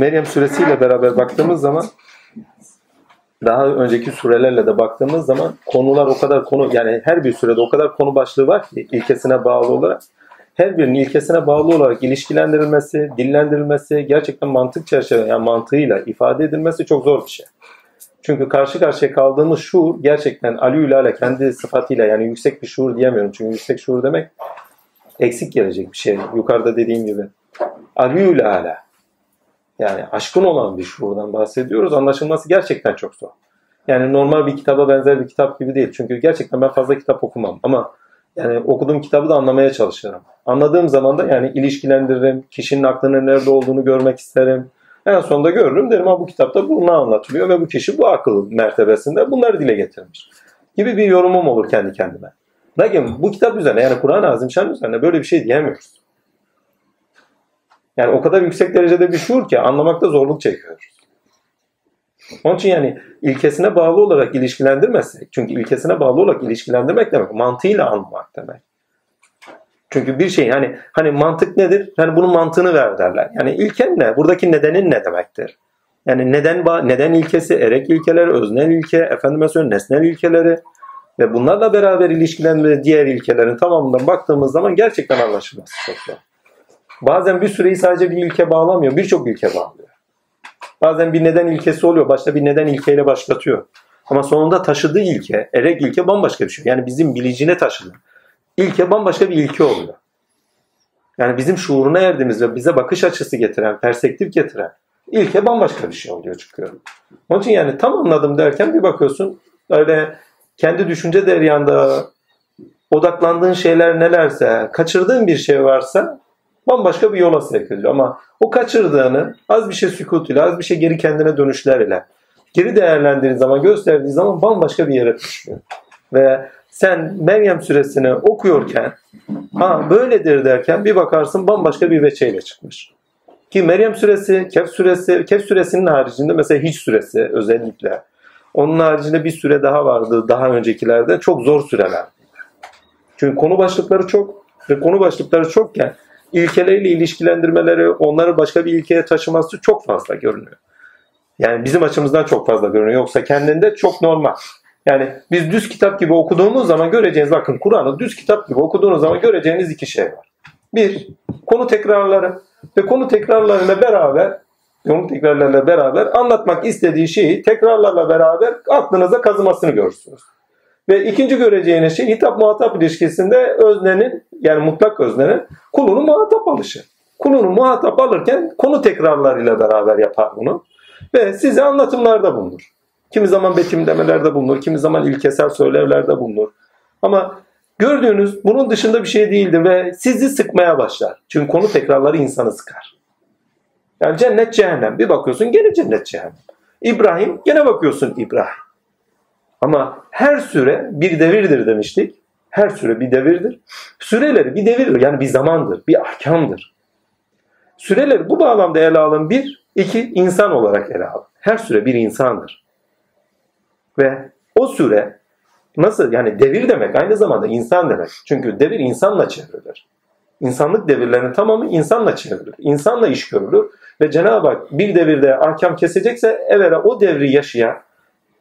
Meryem suresiyle beraber baktığımız zaman daha önceki surelerle de baktığımız zaman konular o kadar konu yani her bir sürede o kadar konu başlığı var ki ilkesine bağlı olarak her birinin ilkesine bağlı olarak ilişkilendirilmesi, dillendirilmesi, gerçekten mantık çerçeve yani mantığıyla ifade edilmesi çok zor bir şey. Çünkü karşı karşıya kaldığımız şuur gerçekten Ali Ala kendi sıfatıyla yani yüksek bir şuur diyemiyorum. Çünkü yüksek şuur demek eksik gelecek bir şey. Yukarıda dediğim gibi. Ali Ala yani aşkın olan bir şuurdan bahsediyoruz. Anlaşılması gerçekten çok zor. Yani normal bir kitaba benzer bir kitap gibi değil. Çünkü gerçekten ben fazla kitap okumam. Ama yani okuduğum kitabı da anlamaya çalışırım. Anladığım zaman da yani ilişkilendiririm. Kişinin aklının nerede olduğunu görmek isterim. En sonunda görürüm derim ha bu kitapta bunu anlatılıyor ve bu kişi bu akıl mertebesinde bunları dile getirmiş. Gibi bir yorumum olur kendi kendime. Lakin bu kitap üzerine yani Kur'an-ı Azimşan üzerine böyle bir şey diyemiyoruz. Yani o kadar yüksek derecede bir şuur ki anlamakta zorluk çekiyoruz. Onun için yani ilkesine bağlı olarak ilişkilendirmezsek, çünkü ilkesine bağlı olarak ilişkilendirmek demek mantığıyla anlamak demek. Çünkü bir şey hani hani mantık nedir? Yani bunun mantığını ver derler. Yani ilken ne? Buradaki nedenin ne demektir? Yani neden neden ilkesi, erek ilkeleri, öznel ilke, efendime söyleyeyim nesnel ilkeleri ve bunlarla beraber ilişkilenme diğer ilkelerin tamamından baktığımız zaman gerçekten anlaşılması çok zor. Bazen bir süreyi sadece bir ilke bağlamıyor, birçok ilke bağlıyor. Bazen bir neden ilkesi oluyor, başta bir neden ilkeyle başlatıyor. Ama sonunda taşıdığı ilke, erek ilke bambaşka bir şey. Yani bizim bilicine taşıdığı ilke bambaşka bir ilke oluyor. Yani bizim şuuruna erdiğimiz ve bize bakış açısı getiren, perspektif getiren ilke bambaşka bir şey oluyor çıkıyor. Onun için yani tam anladım derken bir bakıyorsun öyle kendi düşünce deryanda odaklandığın şeyler nelerse, kaçırdığın bir şey varsa bambaşka bir yola sevk ediyor. Ama o kaçırdığını az bir şey sükutuyla, az bir şey geri kendine dönüşler ile geri değerlendirdiği zaman, gösterdiği zaman bambaşka bir yere taşıyor. Ve sen Meryem suresini okuyorken ha böyledir derken bir bakarsın bambaşka bir veçeyle çıkmış. Ki Meryem suresi, Kehf suresi, Kehf suresinin haricinde mesela Hiç suresi özellikle. Onun haricinde bir süre daha vardı daha öncekilerde. Çok zor süreler. Çünkü konu başlıkları çok ve konu başlıkları çokken ilkeleriyle ilişkilendirmeleri, onları başka bir ilkeye taşıması çok fazla görünüyor. Yani bizim açımızdan çok fazla görünüyor. Yoksa kendinde çok normal. Yani biz düz kitap gibi okuduğumuz zaman göreceğiniz, bakın Kur'an'ı düz kitap gibi okuduğunuz zaman göreceğiniz iki şey var. Bir, konu tekrarları ve konu tekrarlarıyla beraber konu tekrarlarıyla beraber anlatmak istediği şeyi tekrarlarla beraber aklınıza kazımasını görürsünüz. Ve ikinci göreceğiniz şey hitap muhatap ilişkisinde öznenin yani mutlak öznenin kulunu muhatap alışı. Kulunu muhatap alırken konu tekrarlarıyla beraber yapar bunu. Ve size anlatımlarda bulunur. Kimi zaman betimlemelerde bulunur, kimi zaman ilkesel söylevlerde bulunur. Ama gördüğünüz bunun dışında bir şey değildir ve sizi sıkmaya başlar. Çünkü konu tekrarları insanı sıkar. Yani cennet cehennem. Bir bakıyorsun gene cennet cehennem. İbrahim gene bakıyorsun İbrahim. Ama her süre bir devirdir demiştik. Her süre bir devirdir. Süreleri bir devirdir. Yani bir zamandır, bir ahkamdır. Süreleri bu bağlamda ele alın. Bir, iki, insan olarak ele alın. Her süre bir insandır. Ve o süre nasıl yani devir demek aynı zamanda insan demek. Çünkü devir insanla çevrilir. İnsanlık devirlerinin tamamı insanla çevrilir. İnsanla iş görülür. Ve Cenab-ı Hak bir devirde ahkam kesecekse evvela o devri yaşayan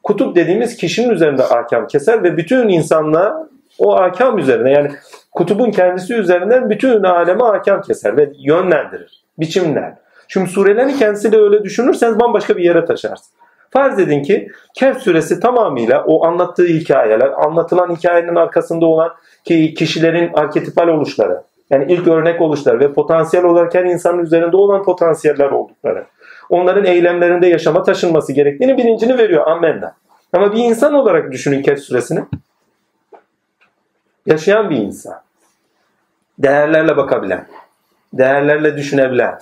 kutup dediğimiz kişinin üzerinde ahkam keser ve bütün insanlığa o ahkam üzerine yani kutubun kendisi üzerinden bütün aleme ahkam keser ve yönlendirir. Biçimler. Çünkü surelerin kendisi de öyle düşünürseniz bambaşka bir yere taşarsın. Farz edin ki Kehf suresi tamamıyla o anlattığı hikayeler, anlatılan hikayenin arkasında olan ki kişilerin arketipal oluşları, yani ilk örnek oluşları ve potansiyel olarak her insanın üzerinde olan potansiyeller oldukları, onların eylemlerinde yaşama taşınması gerektiğini bilincini veriyor ammenna. Ama bir insan olarak düşünün Kehf suresini. Yaşayan bir insan. Değerlerle bakabilen, değerlerle düşünebilen,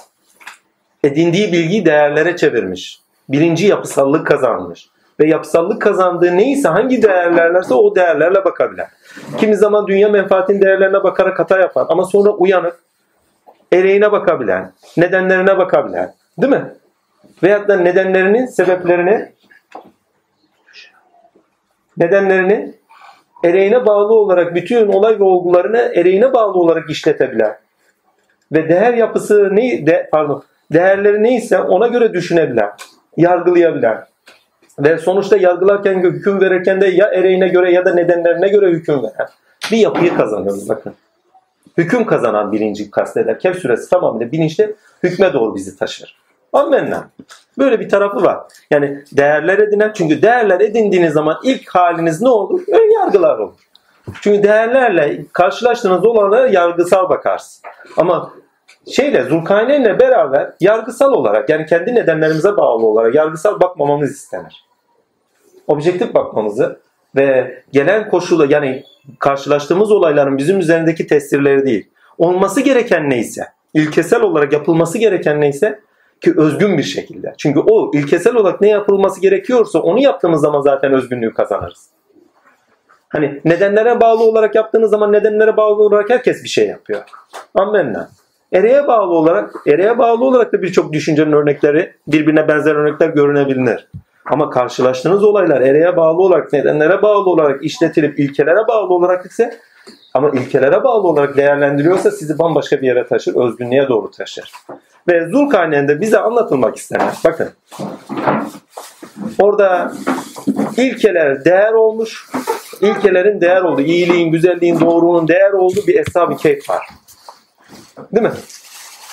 edindiği bilgiyi değerlere çevirmiş birinci yapısallık kazanmış. Ve yapısallık kazandığı neyse hangi değerlerlerse o değerlerle bakabilir. Kimi zaman dünya menfaatin değerlerine bakarak hata yapar ama sonra uyanık, ereğine bakabilen, nedenlerine bakabilen. Değil mi? Veyahut da nedenlerini, sebeplerini nedenlerini ereğine bağlı olarak bütün olay ve olgularını ereğine bağlı olarak işletebilen ve değer yapısı ne de, pardon değerleri neyse ona göre düşünebilen, yargılayabilen ve sonuçta yargılarken hüküm verirken de ya ereğine göre ya da nedenlerine göre hüküm veren bir yapıyı kazanıyoruz bakın. Hüküm kazanan bilinci kasteder. Kehf suresi tamamıyla bilinçte hükme doğru bizi taşır. Amenna. Böyle bir tarafı var. Yani değerler edinen çünkü değerler edindiğiniz zaman ilk haliniz ne olur? Ön yargılar olur. Çünkü değerlerle karşılaştığınız olanlara yargısal bakarsın. Ama şeyle Zulkarneyn'le beraber yargısal olarak yani kendi nedenlerimize bağlı olarak yargısal bakmamamız istenir. Objektif bakmamızı ve gelen koşulu yani karşılaştığımız olayların bizim üzerindeki tesirleri değil. Olması gereken neyse, ilkesel olarak yapılması gereken neyse ki özgün bir şekilde. Çünkü o ilkesel olarak ne yapılması gerekiyorsa onu yaptığımız zaman zaten özgünlüğü kazanırız. Hani nedenlere bağlı olarak yaptığınız zaman nedenlere bağlı olarak herkes bir şey yapıyor. Amenna. Ereğe bağlı olarak, ereğe bağlı olarak da birçok düşüncenin örnekleri, birbirine benzer örnekler görünebilir. Ama karşılaştığınız olaylar ereğe bağlı olarak, nedenlere bağlı olarak işletilip ilkelere bağlı olarak ise ama ilkelere bağlı olarak değerlendiriyorsa sizi bambaşka bir yere taşır, özgünlüğe doğru taşır. Ve Zulkarneyn'de bize anlatılmak istenen, bakın orada ilkeler değer olmuş, ilkelerin değer olduğu, iyiliğin, güzelliğin, doğruluğun değer olduğu bir eshab-ı keyf var. Değil mi?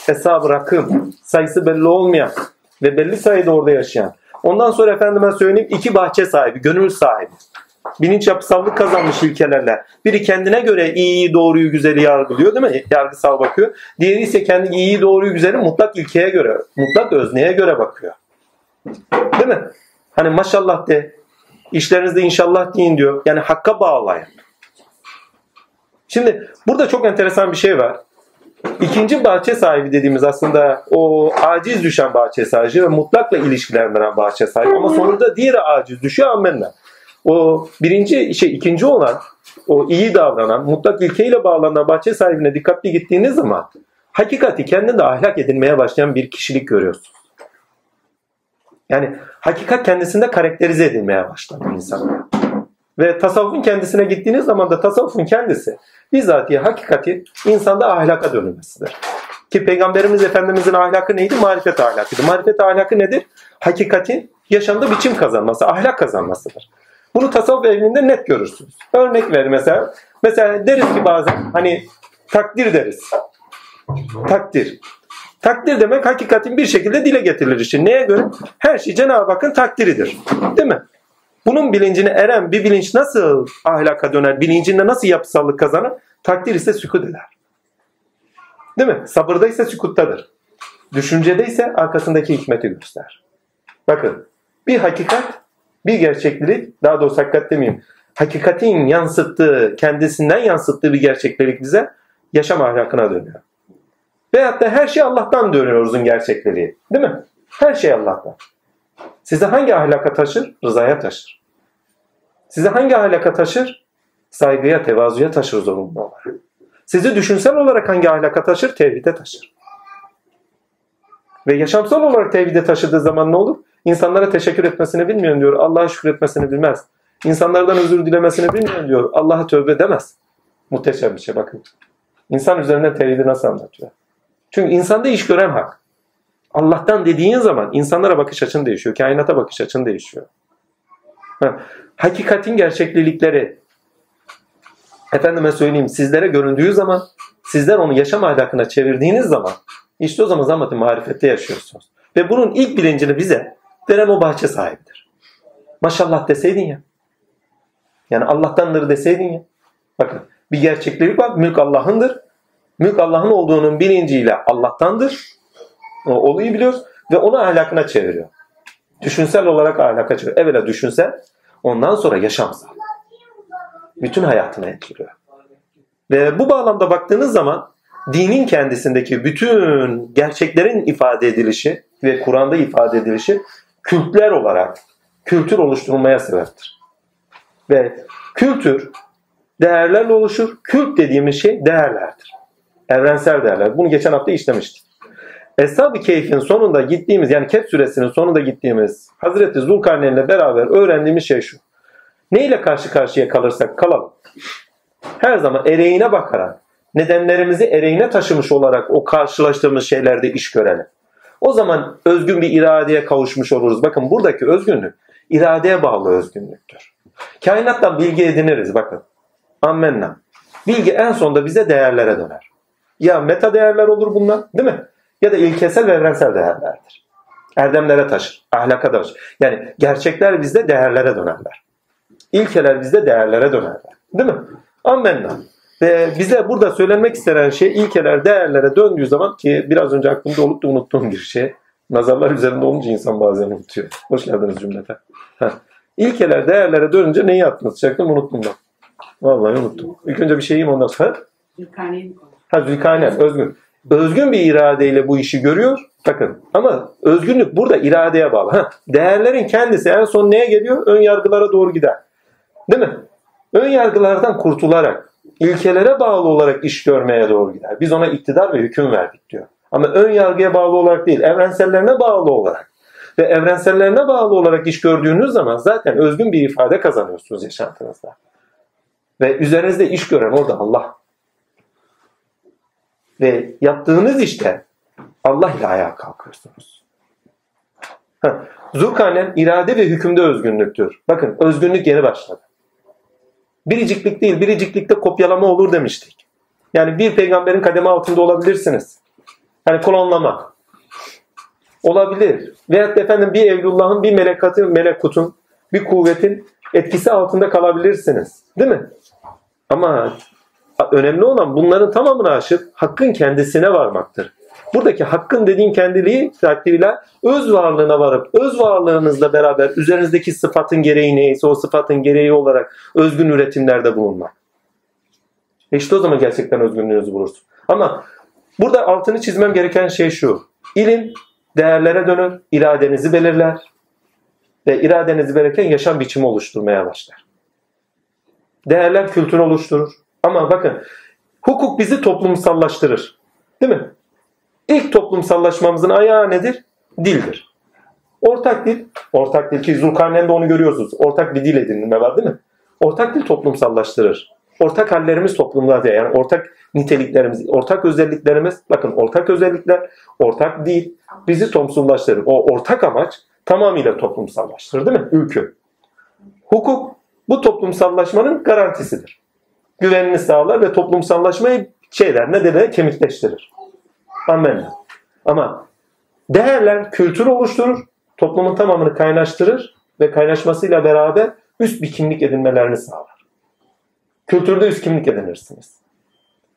Eshab-ı rakım, sayısı belli olmayan ve belli sayıda orada yaşayan. Ondan sonra efendime söyleyeyim iki bahçe sahibi, gönül sahibi. Bilinç yapısallık kazanmış ilkelerle. Biri kendine göre iyiyi, doğruyu, güzeli yargılıyor değil mi? Yargısal bakıyor. Diğeri ise kendi iyiyi, doğruyu, güzeli mutlak ilkeye göre, mutlak özneye göre bakıyor. Değil mi? Hani maşallah de, işlerinizde inşallah deyin diyor. Yani hakka bağlayın. Şimdi burada çok enteresan bir şey var. İkinci bahçe sahibi dediğimiz aslında o aciz düşen bahçe sahibi ve mutlakla ilişkilendiren bahçe sahibi. Ama sonunda diğeri aciz düşüyor amenna. O birinci şey ikinci olan o iyi davranan mutlak ilkeyle bağlanan bahçe sahibine dikkatli gittiğiniz zaman hakikati kendinde ahlak edinmeye başlayan bir kişilik görüyorsunuz. Yani hakikat kendisinde karakterize edilmeye başladı insan. Ve tasavvufun kendisine gittiğiniz zaman da tasavvufun kendisi bizzatihi hakikati insanda ahlaka dönülmesidir. Ki Peygamberimiz Efendimizin ahlakı neydi? Marifet ahlakıydı. Marifet ahlakı nedir? Hakikatin yaşamda biçim kazanması, ahlak kazanmasıdır. Bunu tasavvuf evinde net görürsünüz. Örnek ver mesela. Mesela deriz ki bazen hani takdir deriz. Takdir. Takdir demek hakikatin bir şekilde dile getirilir için. Neye göre? Her şey Cenab-ı Hakk'ın takdiridir. Değil mi? Bunun bilincine eren bir bilinç nasıl ahlaka döner? Bilincinde nasıl yapısallık kazanır? Takdir ise sükut eder. Değil mi? Sabırda ise sükuttadır. Düşüncede ise arkasındaki hikmeti göster. Bakın bir hakikat, bir gerçeklik, daha doğrusu hakikat demeyeyim. Hakikatin yansıttığı, kendisinden yansıttığı bir gerçeklik bize yaşam ahlakına dönüyor. Veyahut da her şey Allah'tan dönüyoruzun gerçekleri. Değil mi? Her şey Allah'tan. Sizi hangi ahlaka taşır? Rızaya taşır. Sizi hangi ahlaka taşır? Saygıya, tevazuya taşır zorunlu olarak. Sizi düşünsel olarak hangi ahlaka taşır? Tevhide taşır. Ve yaşamsal olarak tevhide taşıdığı zaman ne olur? İnsanlara teşekkür etmesini bilmiyor diyor. Allah'a şükür etmesini bilmez. İnsanlardan özür dilemesini bilmiyor diyor. Allah'a tövbe edemez. Muhteşem bir şey bakın. İnsan üzerinden tevhidi nasıl anlatıyor? Çünkü insanda iş gören hak. Allah'tan dediğin zaman insanlara bakış açın değişiyor. Kainata bakış açın değişiyor. Ha, hakikatin gerçeklilikleri efendime söyleyeyim sizlere göründüğü zaman sizler onu yaşam ahlakına çevirdiğiniz zaman işte o zaman zammati marifette yaşıyorsunuz. Ve bunun ilk bilincini bize veren o bahçe sahibidir. Maşallah deseydin ya. Yani Allah'tandır deseydin ya. Bakın bir gerçeklik var. Mülk Allah'ındır. Mülk Allah'ın olduğunun bilinciyle Allah'tandır. O olayı biliyoruz ve onu ahlakına çeviriyor. Düşünsel olarak ahlaka çeviriyor. Evvela düşünsel, ondan sonra yaşamsal. Bütün hayatına etkiliyor. Ve bu bağlamda baktığınız zaman dinin kendisindeki bütün gerçeklerin ifade edilişi ve Kur'an'da ifade edilişi kültler olarak kültür oluşturulmaya sebeptir. Ve kültür değerlerle oluşur. Kült dediğimiz şey değerlerdir. Evrensel değerler. Bunu geçen hafta işlemiştik. Eshab-ı Keyf'in sonunda gittiğimiz yani Kehf suresinin sonunda gittiğimiz Hazreti Zulkarneyn'le beraber öğrendiğimiz şey şu. Ne ile karşı karşıya kalırsak kalalım. Her zaman ereğine bakarak nedenlerimizi ereğine taşımış olarak o karşılaştığımız şeylerde iş görelim. O zaman özgün bir iradeye kavuşmuş oluruz. Bakın buradaki özgünlük iradeye bağlı özgünlüktür. Kainattan bilgi ediniriz bakın. Ammenna. Bilgi en sonunda bize değerlere döner. Ya meta değerler olur bunlar değil mi? Ya da ilkesel ve evrensel değerlerdir. Erdemlere taşır, ahlaka taşır. Yani gerçekler bizde değerlere dönerler. İlkeler bizde değerlere dönerler. Değil mi? Ammenna. Ve bize burada söylenmek istenen şey ilkeler değerlere döndüğü zaman ki biraz önce aklımda olup da unuttuğum bir şey. Nazarlar üzerinde olunca insan bazen unutuyor. Hoş geldiniz cümlete. İlkeler değerlere dönünce neyi anlatacaktım unuttum ben. Vallahi unuttum. İlk önce bir şeyim ondan sonra. Ha Zülkarneyn, özgün. Özgün bir iradeyle bu işi görüyor. Bakın ama özgünlük burada iradeye bağlı. Ha, değerlerin kendisi en son neye geliyor? Ön yargılara doğru gider. Değil mi? Ön yargılardan kurtularak, ilkelere bağlı olarak iş görmeye doğru gider. Biz ona iktidar ve hüküm verdik diyor. Ama ön yargıya bağlı olarak değil, evrensellerine bağlı olarak. Ve evrensellerine bağlı olarak iş gördüğünüz zaman zaten özgün bir ifade kazanıyorsunuz yaşantınızda. Ve üzerinizde iş gören orada Allah. Ve yaptığınız işte Allah ile ayağa kalkıyorsunuz. Zurkanen irade ve hükümde özgünlüktür. Bakın özgünlük yeni başladı. Biriciklik değil, biriciklikte kopyalama olur demiştik. Yani bir peygamberin kademe altında olabilirsiniz. Yani klonlama. Olabilir. Veyahut efendim bir evlullahın, bir melekatın, melekutun, bir kuvvetin etkisi altında kalabilirsiniz. Değil mi? Ama önemli olan bunların tamamını aşıp hakkın kendisine varmaktır. Buradaki hakkın dediğim kendiliği takdiriyle öz varlığına varıp öz varlığınızla beraber üzerinizdeki sıfatın gereği neyse o sıfatın gereği olarak özgün üretimlerde bulunmak. E işte o zaman gerçekten özgünlüğünüzü bulursun. Ama burada altını çizmem gereken şey şu. İlim değerlere dönür, iradenizi belirler ve iradenizi belirken yaşam biçimi oluşturmaya başlar. Değerler kültür oluşturur. Ama bakın hukuk bizi toplumsallaştırır. Değil mi? İlk toplumsallaşmamızın ayağı nedir? Dildir. Ortak dil, ortak dil ki Zulkarneyn'de onu görüyorsunuz. Ortak bir dil edinme var değil mi? Ortak dil toplumsallaştırır. Ortak hallerimiz toplumlar diye yani ortak niteliklerimiz, ortak özelliklerimiz, bakın ortak özellikler, ortak dil bizi toplumsallaştırır. O ortak amaç tamamıyla toplumsallaştırır değil mi? Ülkü. Hukuk bu toplumsallaşmanın garantisidir. Güvenini sağlar ve toplumsallaşmayı şeyler ne de kemikleştirir. Amen. Ama değerler kültür oluşturur, toplumun tamamını kaynaştırır ve kaynaşmasıyla beraber üst bir kimlik edinmelerini sağlar. Kültürde üst kimlik edinirsiniz.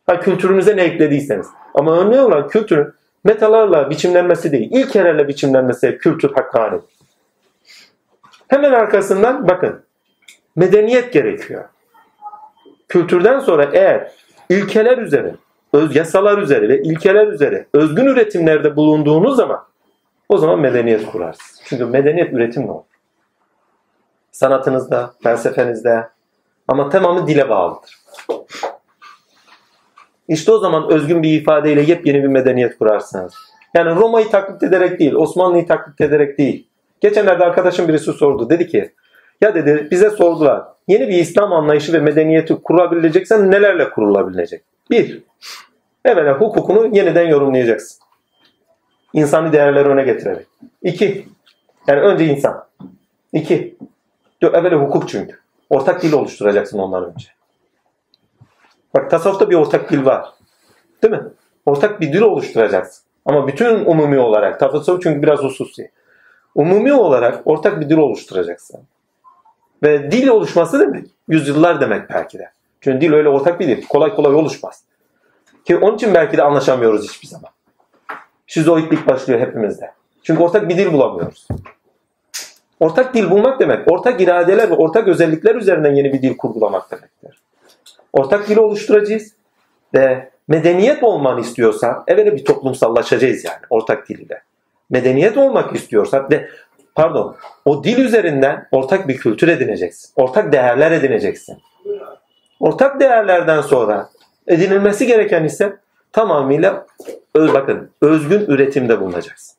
Ha, kültürünüze ne eklediyseniz. Ama önemli olan kültürün metalarla biçimlenmesi değil, ilkelerle biçimlenmesi kültür hakkani. Hemen arkasından bakın medeniyet gerekiyor. Kültürden sonra eğer ilkeler üzere öz yasalar üzeri ve ilkeler üzeri özgün üretimlerde bulunduğunuz zaman o zaman medeniyet kurarsınız. Çünkü medeniyet üretimle olur. Sanatınızda, felsefenizde ama tamamı dile bağlıdır. İşte o zaman özgün bir ifadeyle yepyeni bir medeniyet kurarsınız. Yani Roma'yı taklit ederek değil, Osmanlı'yı taklit ederek değil. Geçenlerde arkadaşım birisi sordu. Dedi ki, ya dedi bize sordular. Yeni bir İslam anlayışı ve medeniyeti kurabileceksen nelerle kurulabilecek? Bir, evvela hukukunu yeniden yorumlayacaksın. İnsani değerleri öne getirerek. İki, yani önce insan. İki, evvela hukuk çünkü. Ortak dil oluşturacaksın ondan önce. Bak tasavvufta bir ortak dil var. Değil mi? Ortak bir dil oluşturacaksın. Ama bütün umumi olarak, tasavvuf çünkü biraz hususi. Umumi olarak ortak bir dil oluşturacaksın. Ve dil oluşması demek, yüzyıllar demek belki de. Çünkü dil öyle ortak bir dil. Kolay kolay oluşmaz. Ki onun için belki de anlaşamıyoruz hiçbir zaman. Şizoidlik başlıyor hepimizde. Çünkü ortak bir dil bulamıyoruz. Ortak dil bulmak demek, ortak iradeler ve ortak özellikler üzerinden yeni bir dil kurgulamak demektir. Ortak dil oluşturacağız ve medeniyet olmanı istiyorsan evvela bir toplumsallaşacağız yani ortak diliyle. Medeniyet olmak istiyorsan ve pardon o dil üzerinden ortak bir kültür edineceksin. Ortak değerler edineceksin. Ortak değerlerden sonra edinilmesi gereken ise tamamıyla öz, bakın özgün üretimde bulunacaksın.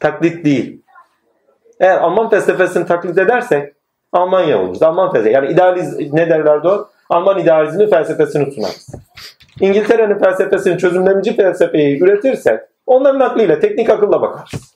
Taklit değil. Eğer Alman felsefesini taklit edersek Almanya oluruz. Alman felsefesi. Yani idealiz ne derlerdi o? Alman idealizmin felsefesini sunarız. İngiltere'nin felsefesini çözümlemeci felsefeyi üretirsek Onların aklıyla, teknik akılla bakarız.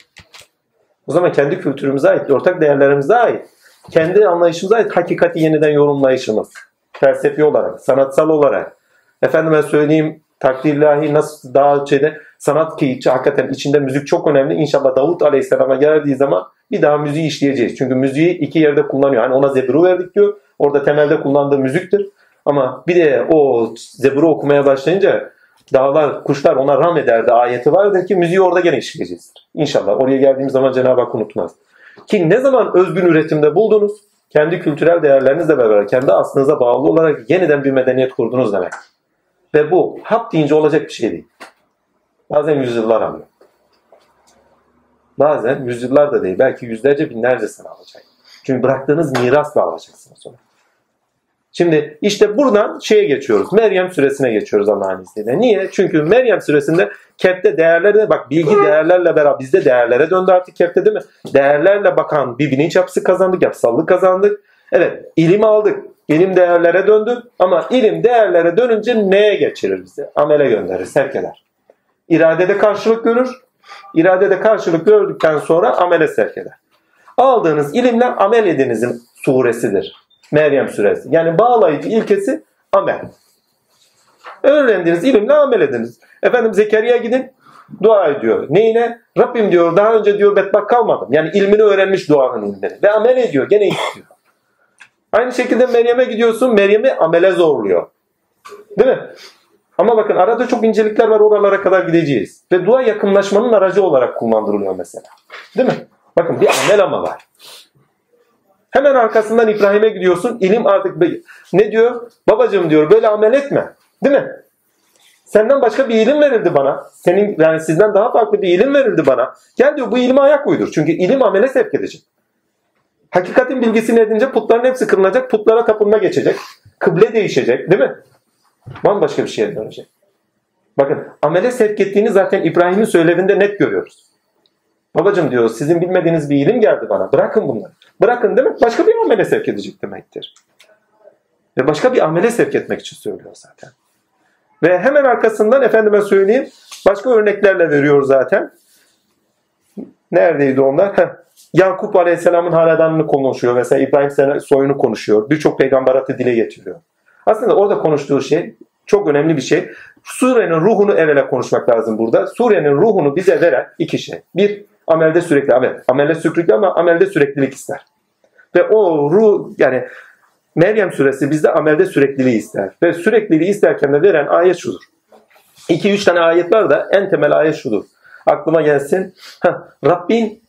O zaman kendi kültürümüze ait, ortak değerlerimize ait, kendi anlayışımıza ait hakikati yeniden yorumlayışımız. Felsefi olarak, sanatsal olarak. Efendime söyleyeyim takdirlahi nasıl daha şeyde sanat ki hakikaten içinde müzik çok önemli. İnşallah Davut Aleyhisselam'a geldiği zaman bir daha müziği işleyeceğiz. Çünkü müziği iki yerde kullanıyor. Hani ona zebru verdik diyor. Orada temelde kullandığı müziktir. Ama bir de o zebru okumaya başlayınca dağlar, kuşlar ona ram ederdi ayeti vardır ki müziği orada gene işleyeceğiz. İnşallah oraya geldiğimiz zaman Cenab-ı Hak unutmaz. Ki ne zaman özgün üretimde buldunuz? Kendi kültürel değerlerinizle beraber, kendi aslınıza bağlı olarak yeniden bir medeniyet kurdunuz demek. Ve bu hap deyince olacak bir şey değil. Bazen yüzyıllar alıyor. Bazen yüzyıllar da değil. Belki yüzlerce binlerce sene alacak. Çünkü bıraktığınız mirasla alacaksınız onu. Şimdi işte buradan şeye geçiyoruz. Meryem süresine geçiyoruz Allah'ın izniyle. Niye? Çünkü Meryem süresinde kepte değerlerine bak bilgi değerlerle beraber bizde değerlere döndü artık kepte değil mi? Değerlerle bakan bir bilinç yapısı kazandık, yapısallık kazandık. Evet ilim aldık. İlim değerlere döndü ama ilim değerlere dönünce neye geçirir bizi? Amele gönderir, sevk eder. İradede karşılık görür. İradede karşılık gördükten sonra amele sevk eder. Aldığınız ilimle amel edinizin suresidir. Meryem suresi. Yani bağlayıcı ilkesi amel. Öğrendiğiniz ilimle amel ediniz. Efendim Zekeriya gidin dua ediyor. Neyine? Rabbim diyor daha önce diyor bedbak kalmadım. Yani ilmini öğrenmiş duanın ilmini. Ve amel ediyor. Gene istiyor. Aynı şekilde Meryem'e gidiyorsun. Meryem'i amele zorluyor. Değil mi? Ama bakın arada çok incelikler var oralara kadar gideceğiz. Ve dua yakınlaşmanın aracı olarak kullandırılıyor mesela. Değil mi? Bakın bir amel ama var. Hemen arkasından İbrahim'e gidiyorsun. İlim artık ne diyor? Babacığım diyor böyle amel etme. Değil mi? Senden başka bir ilim verildi bana. Senin yani sizden daha farklı bir ilim verildi bana. Gel diyor bu ilime ayak uydur. Çünkü ilim amele sevk edecek. Hakikatin bilgisini edince putların hepsi kırılacak. Putlara tapınma geçecek. Kıble değişecek. Değil mi? Bambaşka bir şeye dönecek. Bakın amele sevk ettiğini zaten İbrahim'in söylevinde net görüyoruz. Babacım diyor sizin bilmediğiniz bir ilim geldi bana. Bırakın bunları. Bırakın demek başka bir amele sevk edecek demektir. Ve başka bir amele sevk etmek için söylüyor zaten. Ve hemen arkasından efendime söyleyeyim başka örneklerle veriyor zaten. Neredeydi onlar? Heh. Yakup Aleyhisselam'ın hanedanını konuşuyor. Mesela İbrahim soyunu konuşuyor. Birçok peygamberatı dile getiriyor. Aslında orada konuştuğu şey çok önemli bir şey. Surenin ruhunu evvela konuşmak lazım burada. Surenin ruhunu bize veren iki şey. Bir, amelde sürekli amel. Amelde sürekli ama amelde süreklilik ister. Ve o ruh yani Meryem suresi bizde amelde sürekliliği ister. Ve sürekliliği isterken de veren ayet şudur. 2-3 tane ayet var da en temel ayet şudur. Aklıma gelsin. Rabbin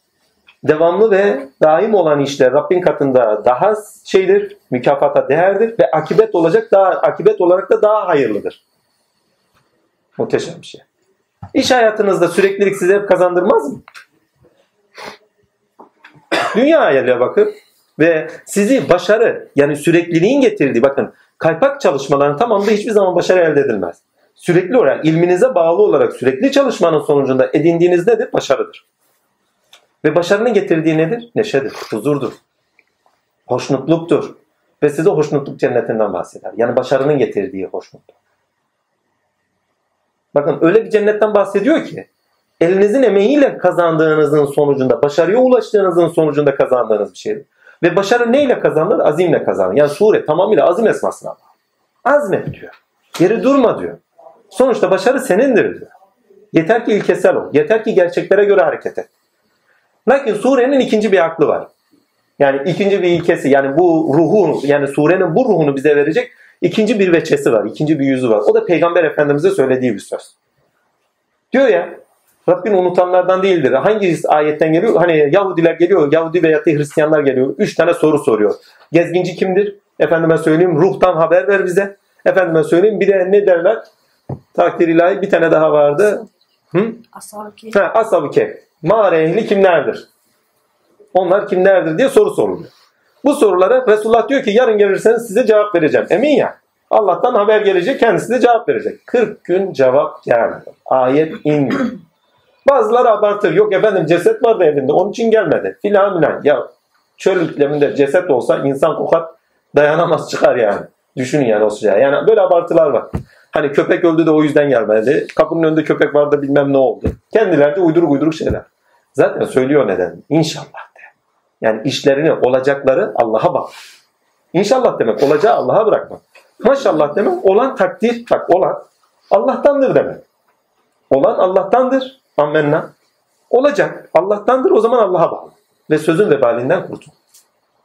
devamlı ve daim olan işler Rabbin katında daha şeydir, mükafata değerdir ve akibet olacak daha akibet olarak da daha hayırlıdır. Muhteşem bir şey. İş hayatınızda süreklilik size hep kazandırmaz mı? Dünya ayarına bakın ve sizi başarı yani sürekliliğin getirdiği bakın kaypak çalışmaların tamamında hiçbir zaman başarı elde edilmez. Sürekli olarak ilminize bağlı olarak sürekli çalışmanın sonucunda edindiğiniz nedir? Başarıdır. Ve başarının getirdiği nedir? Neşedir, huzurdur, hoşnutluktur. Ve size hoşnutluk cennetinden bahseder. Yani başarının getirdiği hoşnutluk. Bakın öyle bir cennetten bahsediyor ki elinizin emeğiyle kazandığınızın sonucunda, başarıya ulaştığınızın sonucunda kazandığınız bir şeydir. Ve başarı neyle kazanılır? Azimle kazanılır. Yani sure tamamıyla azim esmasına bağlı. Azmet diyor. Geri durma diyor. Sonuçta başarı senindir diyor. Yeter ki ilkesel ol. Yeter ki gerçeklere göre hareket et. Lakin surenin ikinci bir aklı var. Yani ikinci bir ilkesi yani bu ruhu yani surenin bu ruhunu bize verecek ikinci bir veçesi var. ikinci bir yüzü var. O da Peygamber Efendimiz'e söylediği bir söz. Diyor ya Rabbin unutanlardan değildir. Hangi ayetten geliyor? Hani Yahudiler geliyor, Yahudi veya Hristiyanlar geliyor. Üç tane soru soruyor. Gezginci kimdir? Efendime söyleyeyim ruhtan haber ver bize. Efendime söyleyeyim bir de ne derler? Takdir ilahi bir tane daha vardı. Hı? Ashab-ı Kehf. Mağara ehli kimlerdir? Onlar kimlerdir diye soru soruluyor. Bu sorulara Resulullah diyor ki yarın gelirseniz size cevap vereceğim. Emin ya. Allah'tan haber gelecek kendisi de cevap verecek. 40 gün cevap gelmedi. Ayet inmiyor. Bazıları abartır. Yok efendim ceset vardı evinde onun için gelmedi. Filan filan. Ya çöl ikliminde ceset olsa insan kokar dayanamaz çıkar yani. Düşünün yani o sıcağı. Yani böyle abartılar var. Hani köpek öldü de o yüzden gelmedi. Kapının önünde köpek vardı bilmem ne oldu. Kendileri uyduruk uyduruk şeyler. Zaten söylüyor neden. İnşallah de. Yani işlerini, olacakları Allah'a bak. İnşallah demek olacağı Allah'a bırakmak. Maşallah demek olan takdir, bak olan Allah'tandır demek. Olan Allah'tandır. Ammenna. Olacak. Allah'tandır o zaman Allah'a bağlı. Ve sözün vebalinden kurtul.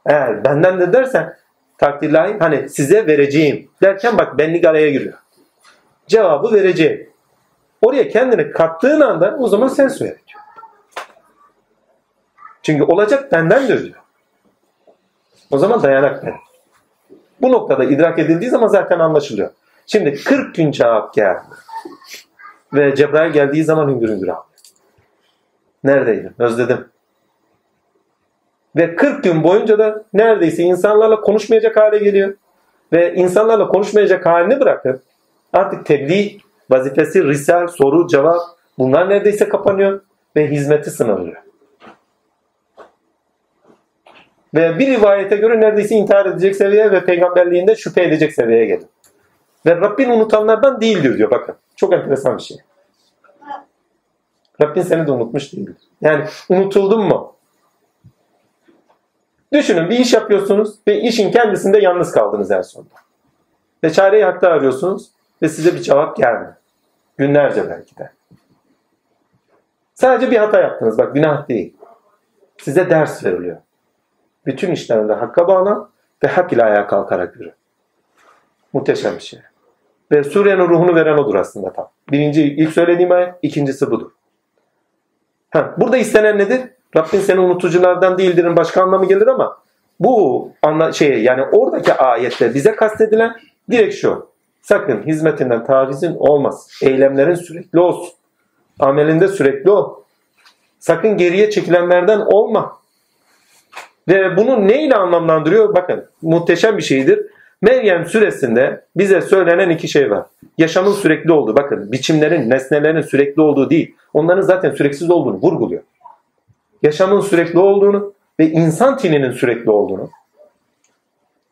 Eğer benden de dersen takdirlahi hani size vereceğim derken bak benlik araya giriyor. Cevabı vereceğim. Oraya kendini kattığın anda o zaman sen söyle diyor. Çünkü olacak bendendir diyor. O zaman dayanak benim. Bu noktada idrak edildiği zaman zaten anlaşılıyor. Şimdi 40 gün cevap geldi. Ve Cebrail geldiği zaman hüngür hüngür aldı. Neredeydin? Özledim. Ve 40 gün boyunca da neredeyse insanlarla konuşmayacak hale geliyor. Ve insanlarla konuşmayacak halini bırakıp artık tebliğ vazifesi, risal, soru, cevap bunlar neredeyse kapanıyor ve hizmeti sınırlıyor. Ve bir rivayete göre neredeyse intihar edecek seviyeye ve peygamberliğinde şüphe edecek seviyeye geliyor. Ve Rabbin unutanlardan değildir diyor bakın. Çok enteresan bir şey. Rabbin seni de unutmuş değildir. Yani unutuldun mu? Düşünün bir iş yapıyorsunuz ve işin kendisinde yalnız kaldınız en sonunda. Ve çareyi hakta arıyorsunuz ve size bir cevap gelmiyor. Günlerce belki de. Sadece bir hata yaptınız. Bak günah değil. Size ders veriliyor. Bütün işlerinde hakka bağlan ve hak ile ayağa kalkarak yürü. Muhteşem bir şey. Ve surenin ruhunu veren odur aslında tam. Birinci, ilk söylediğim ayet, ikincisi budur. Ha, burada istenen nedir? Rabbin seni unutuculardan değildirin başka anlamı gelir ama bu anla şey yani oradaki ayette bize kastedilen direkt şu. Sakın hizmetinden tavizin olmaz. Eylemlerin sürekli olsun. Amelinde sürekli ol. Sakın geriye çekilenlerden olma. Ve bunu neyle anlamlandırıyor? Bakın muhteşem bir şeydir. Meryem suresinde bize söylenen iki şey var. Yaşamın sürekli olduğu, bakın biçimlerin, nesnelerin sürekli olduğu değil. Onların zaten süreksiz olduğunu vurguluyor. Yaşamın sürekli olduğunu ve insan tininin sürekli olduğunu,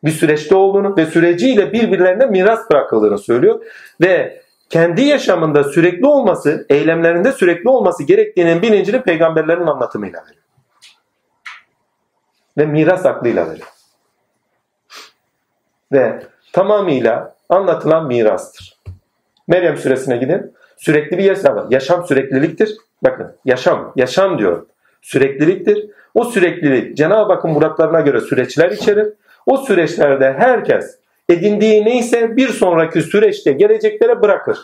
bir süreçte olduğunu ve süreciyle birbirlerine miras bırakıldığını söylüyor. Ve kendi yaşamında sürekli olması, eylemlerinde sürekli olması gerektiğinin bilincini peygamberlerin anlatımıyla veriyor. Ve miras aklıyla veriyor. Ve tamamıyla anlatılan mirastır. Meryem suresine gidin. Sürekli bir yaşam. Yaşam sürekliliktir. Bakın yaşam, yaşam diyor. Sürekliliktir. O süreklilik Cenab-ı Hakk'ın muratlarına göre süreçler içerir. O süreçlerde herkes edindiği neyse bir sonraki süreçte geleceklere bırakır.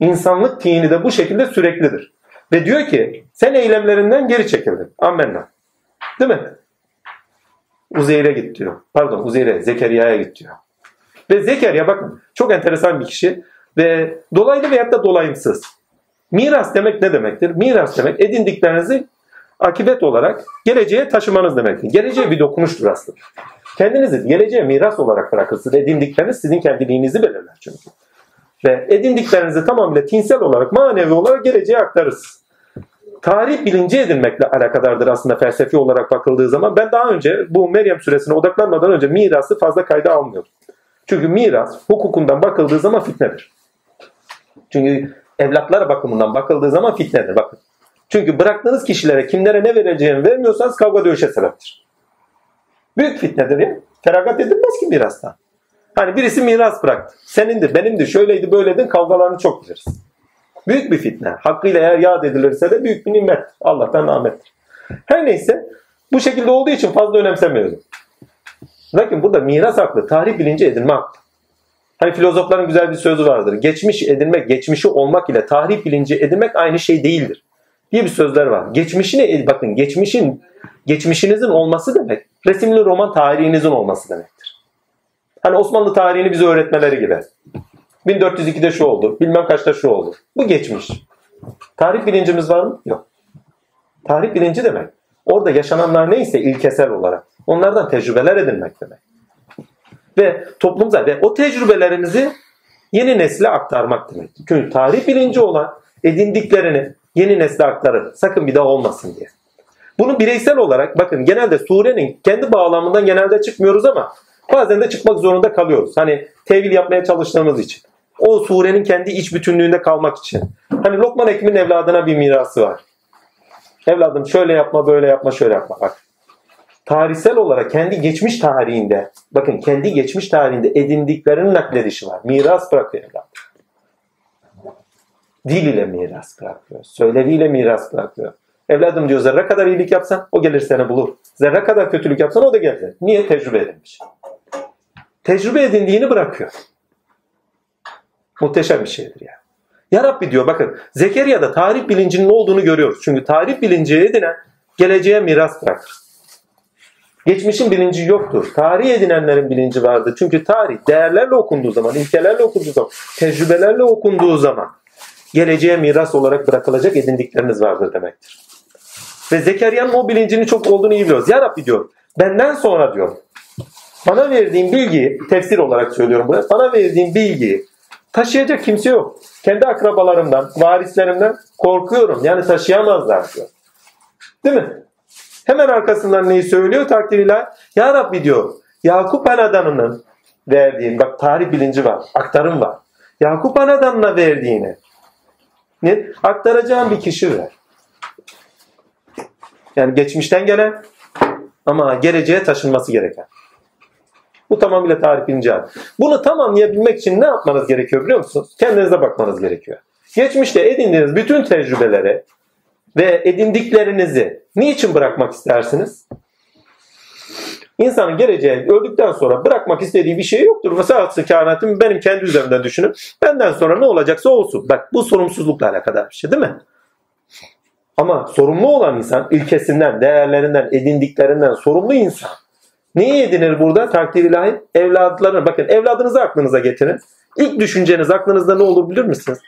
İnsanlık tini de bu şekilde süreklidir. Ve diyor ki sen eylemlerinden geri çekildin. Amenna. Değil mi? Uzeyr'e git diyor. Pardon Uzeyr'e, Zekeriya'ya git diyor. Ve Zekeriya bakın çok enteresan bir kişi ve dolaylı veyahut da dolayımsız. Miras demek ne demektir? Miras demek edindiklerinizi akibet olarak geleceğe taşımanız demektir. Geleceğe bir dokunuştur aslında. Kendinizi geleceğe miras olarak bırakırsınız. Edindikleriniz sizin kendiliğinizi belirler çünkü. Ve edindiklerinizi tamamıyla tinsel olarak, manevi olarak geleceğe aktarırsınız. Tarih bilinci edinmekle alakadardır aslında felsefi olarak bakıldığı zaman. Ben daha önce bu Meryem suresine odaklanmadan önce mirası fazla kayda almıyordum. Çünkü miras hukukundan bakıldığı zaman fitnedir. Çünkü evlatlar bakımından bakıldığı zaman fitnedir. Bakın. Çünkü bıraktığınız kişilere kimlere ne vereceğini vermiyorsanız kavga dövüşe sebeptir. Büyük fitnedir ya. Feragat edilmez ki mirastan. Hani birisi miras bıraktı. Senindi, benimdi, şöyleydi, böyleydi kavgalarını çok biliriz. Büyük bir fitne. Hakkıyla eğer yad edilirse de büyük bir nimet. Allah'tan rahmettir. Her neyse bu şekilde olduğu için fazla önemsemiyorum. Lakin burada miras haklı, tarih bilinci edinme haklı. Hani filozofların güzel bir sözü vardır. Geçmiş edinmek, geçmişi olmak ile tarih bilinci edinmek aynı şey değildir. Diye bir sözler var. Geçmişini bakın geçmişin geçmişinizin olması demek resimli roman tarihinizin olması demektir. Hani Osmanlı tarihini bize öğretmeleri gibi. 1402'de şu oldu, bilmem kaçta şu oldu. Bu geçmiş. Tarih bilincimiz var mı? Yok. Tarih bilinci demek. Orada yaşananlar neyse ilkesel olarak. Onlardan tecrübeler edinmek demek. Ve toplumda ve o tecrübelerimizi yeni nesle aktarmak demek. Çünkü tarih bilinci olan edindiklerini yeni nesle aktarır. Sakın bir daha olmasın diye. Bunu bireysel olarak bakın genelde surenin kendi bağlamından genelde çıkmıyoruz ama bazen de çıkmak zorunda kalıyoruz. Hani tevil yapmaya çalıştığımız için. O surenin kendi iç bütünlüğünde kalmak için. Hani Lokman Hekim'in evladına bir mirası var. Evladım şöyle yapma, böyle yapma, şöyle yapma. Bak. Tarihsel olarak kendi geçmiş tarihinde, bakın kendi geçmiş tarihinde edindiklerinin nakledişi var. Miras bırakıyor evladım. Dil ile miras bırakıyor. Söyleviyle miras bırakıyor. Evladım diyor zerre kadar iyilik yapsan o gelir seni bulur. Zerre kadar kötülük yapsan o da gelir. Niye? Tecrübe edinmiş. Tecrübe edindiğini bırakıyor. Muhteşem bir şeydir ya. Ya Rabbi diyor bakın Zekeriya'da tarih bilincinin olduğunu görüyoruz. Çünkü tarih bilinci edinen geleceğe miras bırakır. Geçmişin bilinci yoktur. Tarih edinenlerin bilinci vardır. Çünkü tarih değerlerle okunduğu zaman, ilkelerle okunduğu zaman, tecrübelerle okunduğu zaman geleceğe miras olarak bırakılacak edindikleriniz vardır demektir. Ve Zekeriya'nın o bilincinin çok olduğunu iyi biliyoruz. Ya Rabbi diyor, benden sonra diyor, bana verdiğin bilgiyi, tefsir olarak söylüyorum buraya, bana verdiğin bilgiyi taşıyacak kimse yok. Kendi akrabalarımdan, varislerimden korkuyorum. Yani taşıyamazlar diyor. Değil mi? Hemen arkasından neyi söylüyor takdiriyle? Ya Rabbi diyor, Yakup Anadan'ın verdiğin, bak tarih bilinci var, aktarım var. Yakup Anadan'ına verdiğini? Aktaracağım bir kişi ver. Yani geçmişten gelen ama geleceğe taşınması gereken. Bu tamamıyla tarih bilinci Bunu tamamlayabilmek için ne yapmanız gerekiyor biliyor musunuz? Kendinize bakmanız gerekiyor. Geçmişte edindiğiniz bütün tecrübeleri ve edindiklerinizi niçin bırakmak istersiniz? İnsanın geleceğe öldükten sonra bırakmak istediği bir şey yoktur. Mesela kainatım benim kendi üzerimden düşünün. Benden sonra ne olacaksa olsun. Bak bu sorumsuzlukla alakadar bir şey değil mi? Ama sorumlu olan insan ilkesinden, değerlerinden, edindiklerinden sorumlu insan. Neyi edinir burada? Takdir ilahi. Evladlarına. Bakın evladınızı aklınıza getirin. İlk düşünceniz aklınızda ne olur bilir misiniz?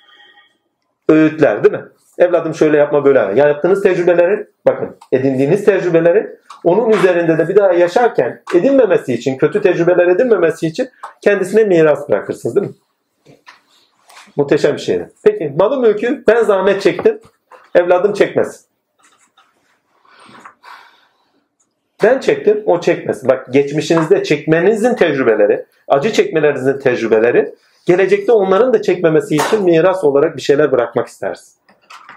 Öğütler değil mi? Evladım şöyle yapma böyle. Yaptığınız tecrübeleri, bakın edindiğiniz tecrübeleri onun üzerinde de bir daha yaşarken edinmemesi için, kötü tecrübeler edinmemesi için kendisine miras bırakırsınız değil mi? Muhteşem bir şeydi. Peki malı mülkü ben zahmet çektim, evladım çekmez. Ben çektim, o çekmesin. Bak geçmişinizde çekmenizin tecrübeleri, acı çekmelerinizin tecrübeleri, gelecekte onların da çekmemesi için miras olarak bir şeyler bırakmak istersin.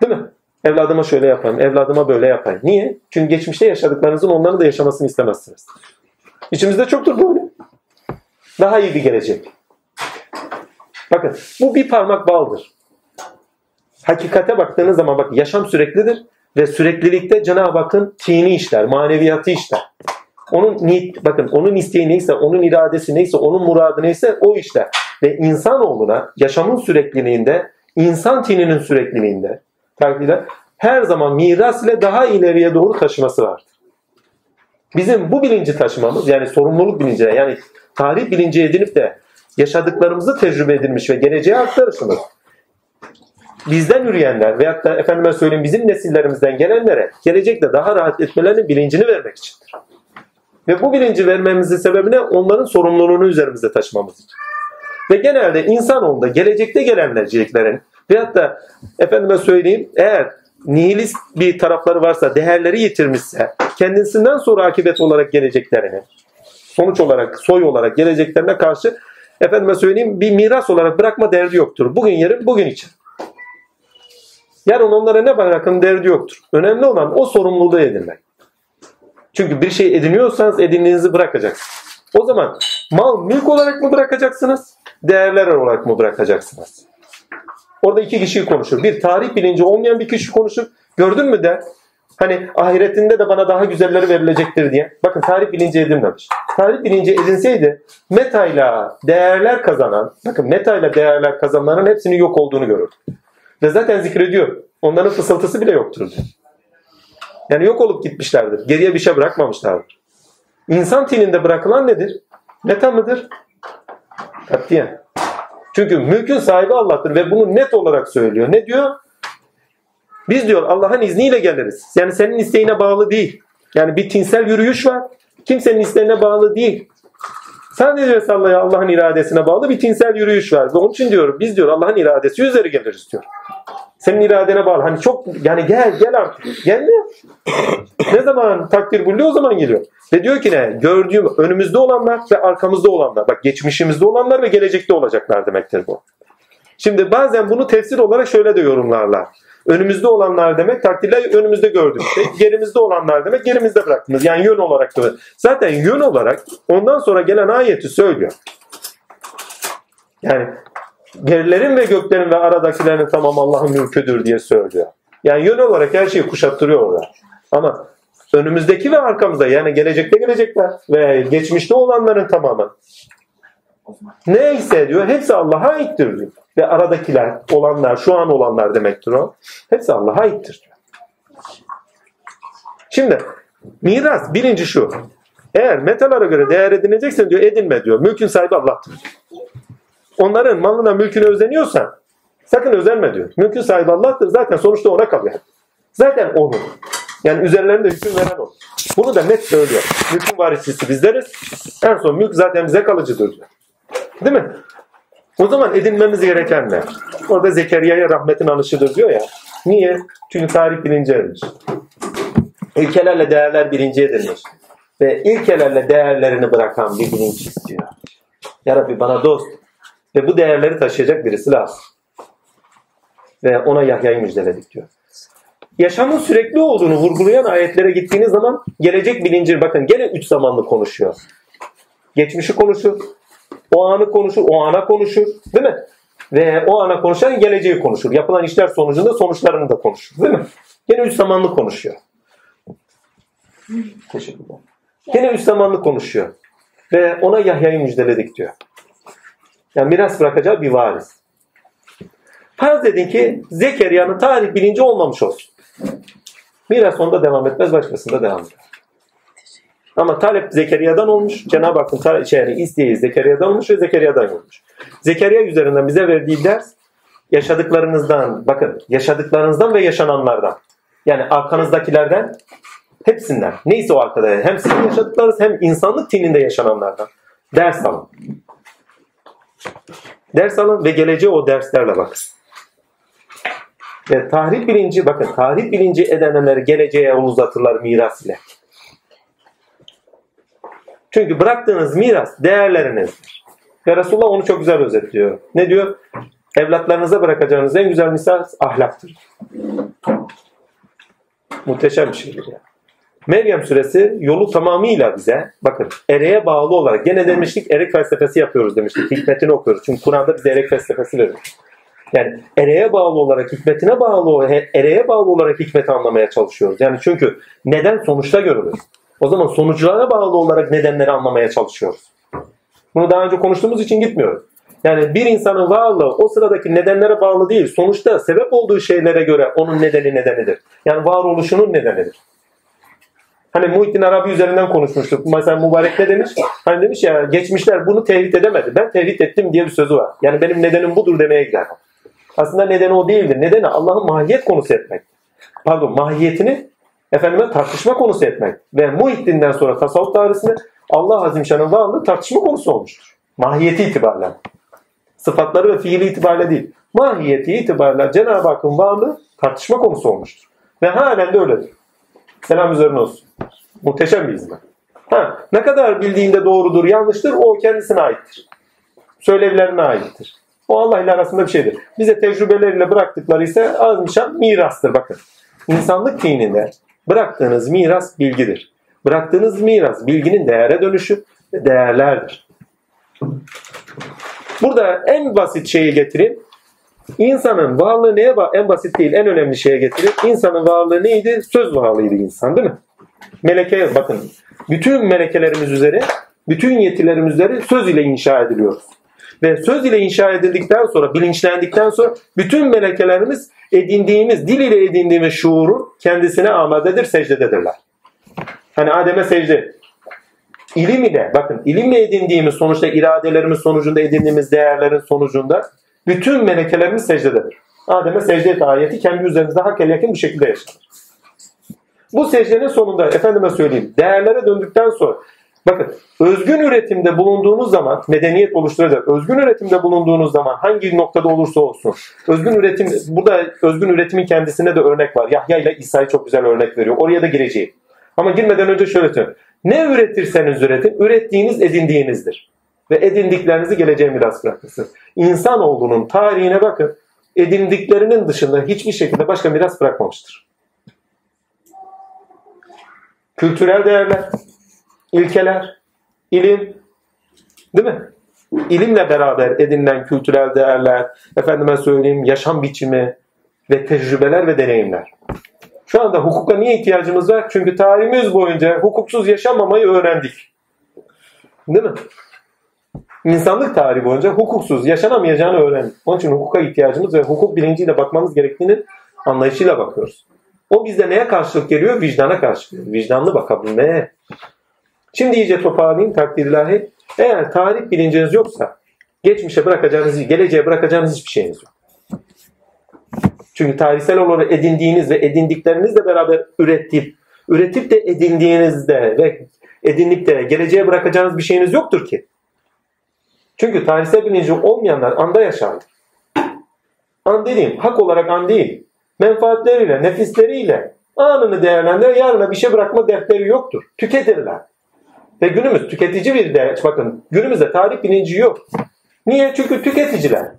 Değil mi? Evladıma şöyle yapayım, evladıma böyle yapayım. Niye? Çünkü geçmişte yaşadıklarınızın onların da yaşamasını istemezsiniz. İçimizde çoktur böyle. Daha iyi bir gelecek. Bakın bu bir parmak baldır. Hakikate baktığınız zaman bak yaşam süreklidir ve süreklilikte Cenab-ı Hakk'ın tini işler, maneviyatı işler. Onun bakın onun isteği neyse, onun iradesi neyse, onun muradı neyse o işler. Ve insanoğluna yaşamın sürekliliğinde, insan tininin sürekliliğinde, takdirde her zaman miras ile daha ileriye doğru taşıması vardır. Bizim bu bilinci taşımamız yani sorumluluk bilincine yani tarih bilinci edinip de yaşadıklarımızı tecrübe edilmiş ve geleceğe aktarışımız bizden yürüyenler veyahut da efendime söyleyeyim bizim nesillerimizden gelenlere gelecekte daha rahat etmelerinin bilincini vermek içindir. Ve bu bilinci vermemizin sebebi ne? Onların sorumluluğunu üzerimizde taşımamız için. Ve genelde insanoğlunda gelecekte gelenlerciliklerin veyahut da efendime söyleyeyim eğer nihilist bir tarafları varsa, değerleri yitirmişse, kendisinden sonra akibet olarak geleceklerini, sonuç olarak, soy olarak geleceklerine karşı efendime söyleyeyim bir miras olarak bırakma derdi yoktur. Bugün yarın bugün için. Yarın onlara ne bırakın derdi yoktur. Önemli olan o sorumluluğu edinmek. Çünkü bir şey ediniyorsanız edindiğinizi bırakacaksınız. O zaman mal mülk olarak mı bırakacaksınız? Değerler olarak mı bırakacaksınız? Orada iki kişi konuşur. Bir tarih bilinci olmayan bir kişi konuşur. Gördün mü der. Hani ahiretinde de bana daha güzelleri verilecektir diye. Bakın tarih bilinci edinmemiş. Tarih bilinci edinseydi metayla değerler kazanan, bakın metayla değerler kazananların hepsinin yok olduğunu görür. Ve zaten zikrediyor. Onların fısıltısı bile yoktur. Yani yok olup gitmişlerdir. Geriye bir şey bırakmamışlardır. İnsan tininde bırakılan nedir? Meta mıdır? Katiyen. Çünkü mülkün sahibi Allah'tır ve bunu net olarak söylüyor. Ne diyor? Biz diyor Allah'ın izniyle geliriz. Yani senin isteğine bağlı değil. Yani bir tinsel yürüyüş var. Kimsenin isteğine bağlı değil. Sadece ve sallaya Allah'ın iradesine bağlı bir tinsel yürüyüş var. Ve onun için diyor biz diyor Allah'ın iradesi üzeri geliriz diyor. Senin iradene bağlı. Hani çok yani gel gel artık. Gelmiyor. ne zaman takdir buluyor o zaman geliyor. Ve diyor ki ne? Gördüğüm önümüzde olanlar ve arkamızda olanlar. Bak geçmişimizde olanlar ve gelecekte olacaklar demektir bu. Şimdi bazen bunu tefsir olarak şöyle de yorumlarlar. Önümüzde olanlar demek takdirler önümüzde gördüğümüz şey. Gerimizde olanlar demek gerimizde bıraktığımız. Yani yön olarak da. Zaten yön olarak ondan sonra gelen ayeti söylüyor. Yani yerlerin ve göklerin ve aradakilerin tamam Allah'ın mülküdür diye söylüyor. Yani yön olarak her şeyi kuşattırıyor orada. Ama önümüzdeki ve arkamızda yani gelecekte gelecekler ve geçmişte olanların tamamı neyse diyor hepsi Allah'a aittir diyor. Ve aradakiler olanlar şu an olanlar demektir o. Hepsi Allah'a aittir diyor. Şimdi miras birinci şu. Eğer metalara göre değer edineceksen diyor edinme diyor. Mülkün sahibi Allah'tır. Onların malına mülküne özeniyorsan sakın özenme diyor. Mülkün sahibi Allah'tır zaten sonuçta ona kalıyor. Zaten onun. Yani üzerlerinde hüküm veren o. Bunu da net söylüyor. Mülkün varisçisi bizleriz. En son mülk zaten bize kalıcıdır diyor. Değil mi? O zaman edinmemiz gereken ne? Orada Zekeriya'ya rahmetin anışıdır diyor ya. Niye? Çünkü tarih bilinci edilmiş. İlkelerle değerler bilinci edilmiş. Ve ilkelerle değerlerini bırakan bir bilinç istiyor. Ya Rabbi bana dost. Ve bu değerleri taşıyacak birisi lazım. Ve ona Yahya'yı müjdeledik diyor. Yaşamın sürekli olduğunu vurgulayan ayetlere gittiğiniz zaman gelecek bilinci bakın gene üç zamanlı konuşuyor. Geçmişi konuşur, o anı konuşur, o ana konuşur. Değil mi? Ve o ana konuşan geleceği konuşur. Yapılan işler sonucunda sonuçlarını da konuşur. Değil mi? Yine üç zamanlı konuşuyor. Teşekkürler. Yine üç zamanlı konuşuyor. Ve ona Yahya'yı müjdeledik diyor. Yani miras bırakacağı bir varis. Farz edin ki Zekeriya'nın tarih bilinci olmamış olsun. Miras onda devam etmez, başkasında devam eder. Ama talep Zekeriya'dan olmuş. Cenab-ı Hakk'ın şey, isteği Zekeriya'dan olmuş ve Zekeriya'dan olmuş. Zekeriya üzerinden bize verdiği ders yaşadıklarınızdan, bakın yaşadıklarınızdan ve yaşananlardan. Yani arkanızdakilerden hepsinden. Neyse o arkada. Hem sizin yaşadıklarınız hem insanlık tininde yaşananlardan. Ders alın. Ders alın ve geleceğe o derslerle bakın. Ve tarih bilinci, bakın tarih bilinci edenleri geleceğe uzatırlar miras ile. Çünkü bıraktığınız miras değerlerinizdir. Ve Resulullah onu çok güzel özetliyor. Ne diyor? Evlatlarınıza bırakacağınız en güzel miras ahlaktır. Muhteşem bir şeydir ya. Meryem suresi yolu tamamıyla bize bakın ereğe bağlı olarak gene demiştik erek felsefesi yapıyoruz demiştik. Hikmetini okuyoruz. Çünkü Kur'an'da bize erek felsefesi verir. Yani ereğe bağlı olarak hikmetine bağlı ereğe bağlı olarak hikmeti anlamaya çalışıyoruz. Yani çünkü neden sonuçta görülür. O zaman sonuçlara bağlı olarak nedenleri anlamaya çalışıyoruz. Bunu daha önce konuştuğumuz için gitmiyoruz. Yani bir insanın varlığı o sıradaki nedenlere bağlı değil. Sonuçta sebep olduğu şeylere göre onun nedeni nedenidir. Yani varoluşunun nedenidir. Hani Muhittin Arabi üzerinden konuşmuştuk. Mesela Mübarek ne demiş? Hani demiş ya geçmişler bunu tevhid edemedi. Ben tevhid ettim diye bir sözü var. Yani benim nedenim budur demeye gider. Aslında nedeni o değildir. Nedeni Allah'ın mahiyet konusu etmek. Pardon mahiyetini efendime tartışma konusu etmek. Ve Muhittin'den sonra tasavvuf tarihisinde Allah Azimşan'ın varlığı tartışma konusu olmuştur. Mahiyeti itibariyle. Sıfatları ve fiili itibariyle değil. Mahiyeti itibariyle Cenab-ı Hakk'ın varlığı tartışma konusu olmuştur. Ve halen de öyledir. Selam üzerine olsun. Muhteşem bir hizmet. Ha, ne kadar bildiğinde doğrudur, yanlıştır o kendisine aittir. Söylevlerine aittir. O Allah ile arasında bir şeydir. Bize tecrübeleriyle bıraktıkları ise azmışan mirastır bakın. İnsanlık dininde bıraktığınız miras bilgidir. Bıraktığınız miras bilginin değere dönüşü değerlerdir. Burada en basit şeyi getireyim. İnsanın varlığı neye bağlı? En basit değil, en önemli şeye getirip İnsanın varlığı neydi? Söz varlığıydı insan değil mi? Meleke bakın. Bütün melekelerimiz üzeri, bütün yetilerimiz üzeri söz ile inşa ediliyoruz. Ve söz ile inşa edildikten sonra, bilinçlendikten sonra bütün melekelerimiz edindiğimiz, dil ile edindiğimiz şuurun kendisine amadedir, secdededirler. Hani Adem'e secde. İlim ile, bakın ilimle edindiğimiz sonuçta iradelerimiz sonucunda edindiğimiz değerlerin sonucunda bütün melekelerimiz secdededir. Adem'e secde et ayeti kendi üzerimizde hak yakın bir şekilde yaşanır. Bu secdenin sonunda efendime söyleyeyim değerlere döndükten sonra bakın özgün üretimde bulunduğunuz zaman medeniyet oluşturacak. Özgün üretimde bulunduğunuz zaman hangi noktada olursa olsun özgün üretim burada özgün üretimin kendisine de örnek var. Yahya ile İsa'yı çok güzel örnek veriyor. Oraya da gireceğim. Ama girmeden önce şöyle söyleyeyim. Ne üretirseniz üretin, ürettiğiniz edindiğinizdir. Ve edindiklerinizi geleceğe miras bırakırsınız. İnsanoğlunun tarihine bakın. Edindiklerinin dışında hiçbir şekilde başka miras bırakmamıştır. Kültürel değerler, ilkeler, ilim, değil mi? İlimle beraber edinilen kültürel değerler, efendime söyleyeyim yaşam biçimi ve tecrübeler ve deneyimler. Şu anda hukuka niye ihtiyacımız var? Çünkü tarihimiz boyunca hukuksuz yaşamamayı öğrendik. Değil mi? İnsanlık tarihi boyunca hukuksuz yaşanamayacağını öğrendik. Onun için hukuka ihtiyacımız ve hukuk bilinciyle bakmamız gerektiğini anlayışıyla bakıyoruz. O bizde neye karşılık geliyor? Vicdana karşılık geliyor. Vicdanlı bakabilmeye. Şimdi iyice toparlayayım takdir ilahi. Eğer tarih bilinciniz yoksa geçmişe bırakacağınız, geleceğe bırakacağınız hiçbir şeyiniz yok. Çünkü tarihsel olarak edindiğiniz ve edindiklerinizle beraber üretip, üretip de edindiğinizde ve edinip de geleceğe bırakacağınız bir şeyiniz yoktur ki. Çünkü tarihsel bilinci olmayanlar anda yaşarlar. An dediğim hak olarak an değil. Menfaatleriyle, nefisleriyle anını değerlendirir, yarına bir şey bırakma defteri yoktur. Tüketirler. Ve günümüz tüketici bir de bakın günümüzde tarih bilinci yok. Niye? Çünkü tüketiciler.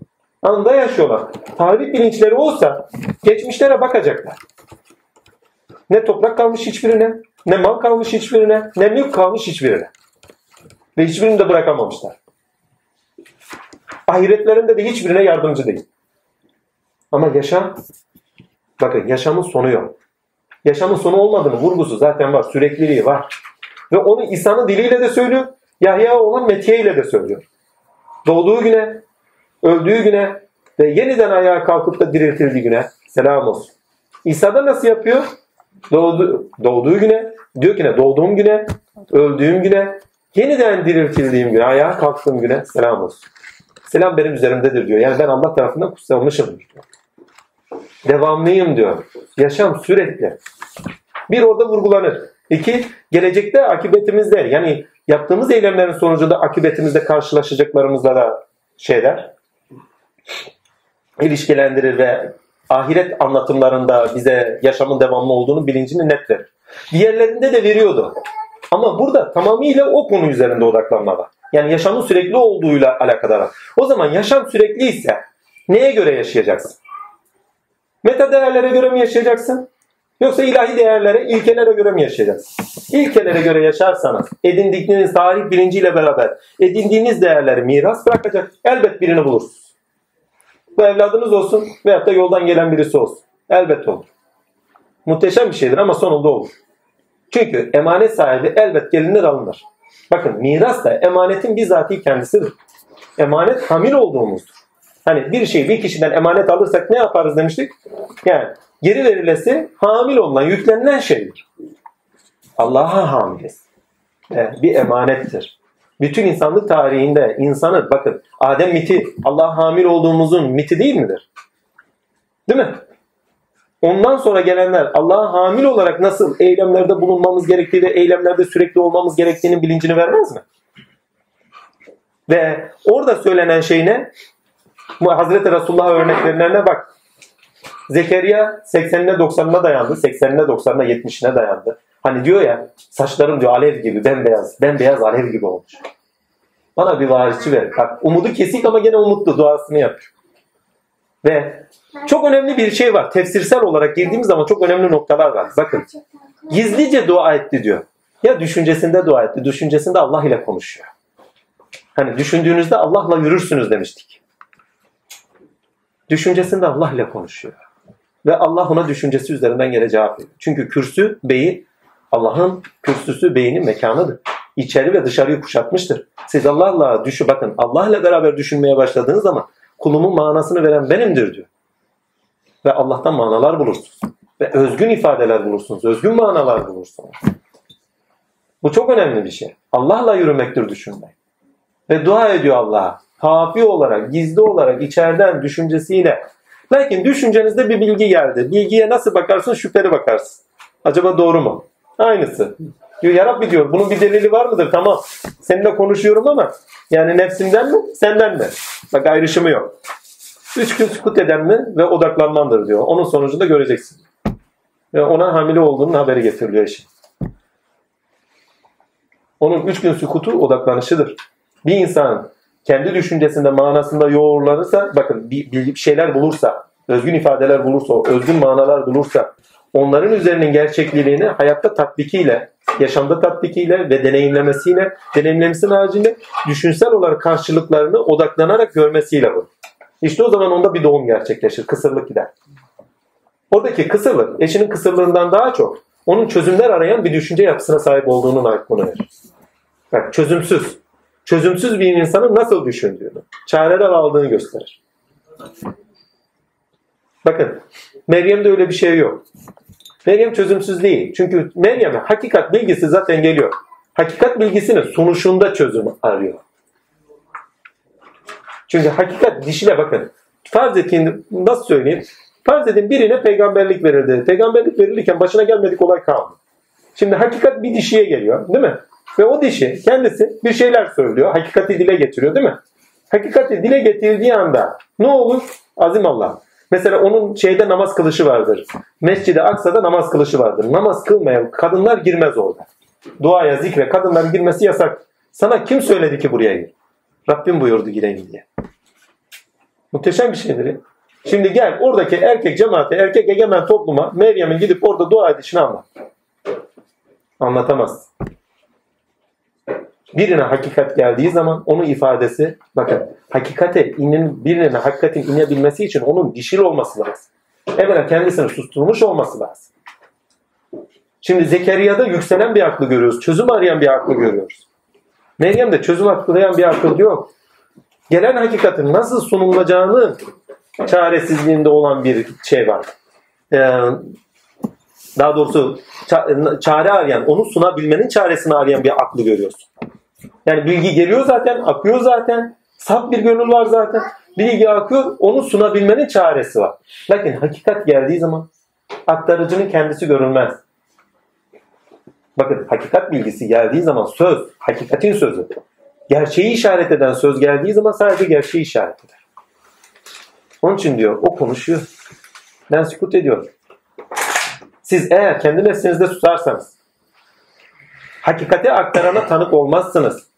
Anda yaşıyorlar. Tarih bilinçleri olsa geçmişlere bakacaklar. Ne toprak kalmış hiçbirine, ne mal kalmış hiçbirine, ne mülk kalmış hiçbirine. Ve hiçbirini de bırakamamışlar. Ahiretlerinde de hiçbirine yardımcı değil. Ama yaşam, bakın yaşamın sonu yok. Yaşamın sonu olmadığını vurgusu zaten var, sürekliliği var. Ve onu İsa'nın diliyle de söylüyor, Yahya olan Metiye ile de söylüyor. Doğduğu güne, öldüğü güne ve yeniden ayağa kalkıp da diriltildiği güne selam olsun. İsa da nasıl yapıyor? Doğdu, doğduğu güne, diyor ki ne? Doğduğum güne, öldüğüm güne, yeniden diriltildiğim güne, ayağa kalktığım güne selam olsun. Selam benim üzerimdedir diyor. Yani ben Allah tarafından kutsanmışım diyor. Devamlıyım diyor. Yaşam sürekli. Bir orada vurgulanır. İki, gelecekte akıbetimizde yani yaptığımız eylemlerin sonucunda akıbetimizde karşılaşacaklarımızla da şeyler ilişkilendirir ve ahiret anlatımlarında bize yaşamın devamlı olduğunu bilincini net verir. Diğerlerinde de veriyordu. Ama burada tamamıyla o konu üzerinde odaklanma var. Yani yaşamın sürekli olduğuyla alakadar. O zaman yaşam sürekli ise neye göre yaşayacaksın? Meta değerlere göre mi yaşayacaksın? Yoksa ilahi değerlere, ilkelere göre mi yaşayacaksın? İlkelere göre yaşarsanız edindiğiniz tarih bilinciyle beraber edindiğiniz değerleri miras bırakacak. Elbet birini bulursunuz. Bu evladınız olsun veyahut da yoldan gelen birisi olsun. Elbet olur. Muhteşem bir şeydir ama sonunda olur. Çünkü emanet sahibi elbet gelinir alınır. Bakın miras da emanetin bizatihi kendisidir. Emanet hamil olduğumuzdur. Hani bir şey bir kişiden emanet alırsak ne yaparız demiştik? Yani geri verilesi hamil olunan, yüklenilen şeydir. Allah'a hamiliz. Yani bir emanettir. Bütün insanlık tarihinde insanı bakın Adem miti Allah'a hamil olduğumuzun miti değil midir? Değil mi? Ondan sonra gelenler Allah'a hamil olarak nasıl eylemlerde bulunmamız gerektiği ve eylemlerde sürekli olmamız gerektiğinin bilincini vermez mi? Ve orada söylenen şey ne? Hazreti Resulullah örneklerinden bak. Zekeriya 80'ine 90'ına dayandı. 80'ine 90'ına 70'ine dayandı. Hani diyor ya saçlarım diyor alev gibi bembeyaz. Bembeyaz alev gibi olmuş. Bana bir varisçi ver. Bak umudu kesik ama gene umutlu duasını yapıyor. Ve çok önemli bir şey var. Tefsirsel olarak girdiğimiz zaman çok önemli noktalar var. Bakın gizlice dua etti diyor. Ya düşüncesinde dua etti. Düşüncesinde Allah ile konuşuyor. Hani düşündüğünüzde Allah'la yürürsünüz demiştik. Düşüncesinde Allah ile konuşuyor. Ve Allah ona düşüncesi üzerinden gene cevap veriyor. Çünkü kürsü, beyi Allah'ın kürsüsü beynin mekanıdır. İçeri ve dışarıyı kuşatmıştır. Siz Allah'la düşü bakın Allah'la beraber düşünmeye başladığınız zaman kulumun manasını veren benimdir diyor. Ve Allah'tan manalar bulursunuz. Ve özgün ifadeler bulursunuz. Özgün manalar bulursunuz. Bu çok önemli bir şey. Allah'la yürümektir düşünmek. Ve dua ediyor Allah'a. Hafi olarak, gizli olarak, içeriden düşüncesiyle. Lakin düşüncenizde bir bilgi geldi. Bilgiye nasıl bakarsın? Şüpheli bakarsın. Acaba doğru mu? Aynısı. Diyor ya Rabbi diyor bunun bir delili var mıdır? Tamam. Seninle konuşuyorum ama yani nefsimden mi? Senden mi? Bak ayrışımı yok. Üç gün sükut eden mi ve odaklanmandır diyor. Onun sonucunda göreceksin. Ve ona hamile olduğunun haberi getiriliyor eşi. Onun üç gün sükutu odaklanışıdır. Bir insan kendi düşüncesinde manasında yoğurlanırsa bakın bir, bir şeyler bulursa, özgün ifadeler bulursa, özgün manalar bulursa onların üzerinin gerçekliğini hayatta tatbikiyle, yaşamda tatbikiyle ve deneyimlemesiyle, deneyimlemesinin haricinde düşünsel olarak karşılıklarını odaklanarak görmesiyle bu. İşte o zaman onda bir doğum gerçekleşir, kısırlık gider. Oradaki kısırlık, eşinin kısırlığından daha çok onun çözümler arayan bir düşünce yapısına sahip olduğunun aykını verir. Bak çözümsüz. Çözümsüz bir insanın nasıl düşündüğünü, çareler aldığını gösterir. Bakın Meryem'de öyle bir şey yok. Meryem çözümsüz değil. Çünkü Meryem'e hakikat bilgisi zaten geliyor. Hakikat bilgisinin sunuşunda çözüm arıyor. Çünkü hakikat dişile bakın. Farz edin nasıl söyleyeyim? Farz edin birine peygamberlik verildi. Peygamberlik verilirken başına gelmedik olay kaldı. Şimdi hakikat bir dişiye geliyor değil mi? Ve o dişi kendisi bir şeyler söylüyor. Hakikati dile getiriyor değil mi? Hakikati dile getirdiği anda ne olur? Azim Allah. Mesela onun şeyde namaz kılışı vardır. Mescid-i Aksa'da namaz kılışı vardır. Namaz kılmayan kadınlar girmez orada. Duaya, zikre kadınlar girmesi yasak. Sana kim söyledi ki buraya gir? Rabbim buyurdu girelim diye. Muhteşem bir şeydir. Şimdi gel oradaki erkek cemaate, erkek egemen topluma Meryem'in gidip orada dua edişini anlat. Anlatamaz. Birine hakikat geldiği zaman onun ifadesi bakın hakikate inin, birine hakikatin inebilmesi için onun dişil olması lazım. Evvela kendisini susturmuş olması lazım. Şimdi Zekeriya'da yükselen bir aklı görüyoruz. Çözüm arayan bir aklı görüyoruz. Meryem'de çözüm arayan bir akıl yok. Gelen hakikatin nasıl sunulacağını çaresizliğinde olan bir şey var. Ee, daha doğrusu çare arayan, onu sunabilmenin çaresini arayan bir aklı görüyoruz. Yani bilgi geliyor zaten, akıyor zaten. Saf bir gönül var zaten. Bilgi akıyor, onu sunabilmenin çaresi var. Lakin hakikat geldiği zaman aktarıcının kendisi görülmez. Bakın hakikat bilgisi geldiği zaman söz, hakikatin sözü. Gerçeği işaret eden söz geldiği zaman sadece gerçeği işaret eder. Onun için diyor o konuşuyor. Ben sükut ediyorum. Siz eğer kendi nefsinizde susarsanız hakikati aktarana tanık olmazsınız.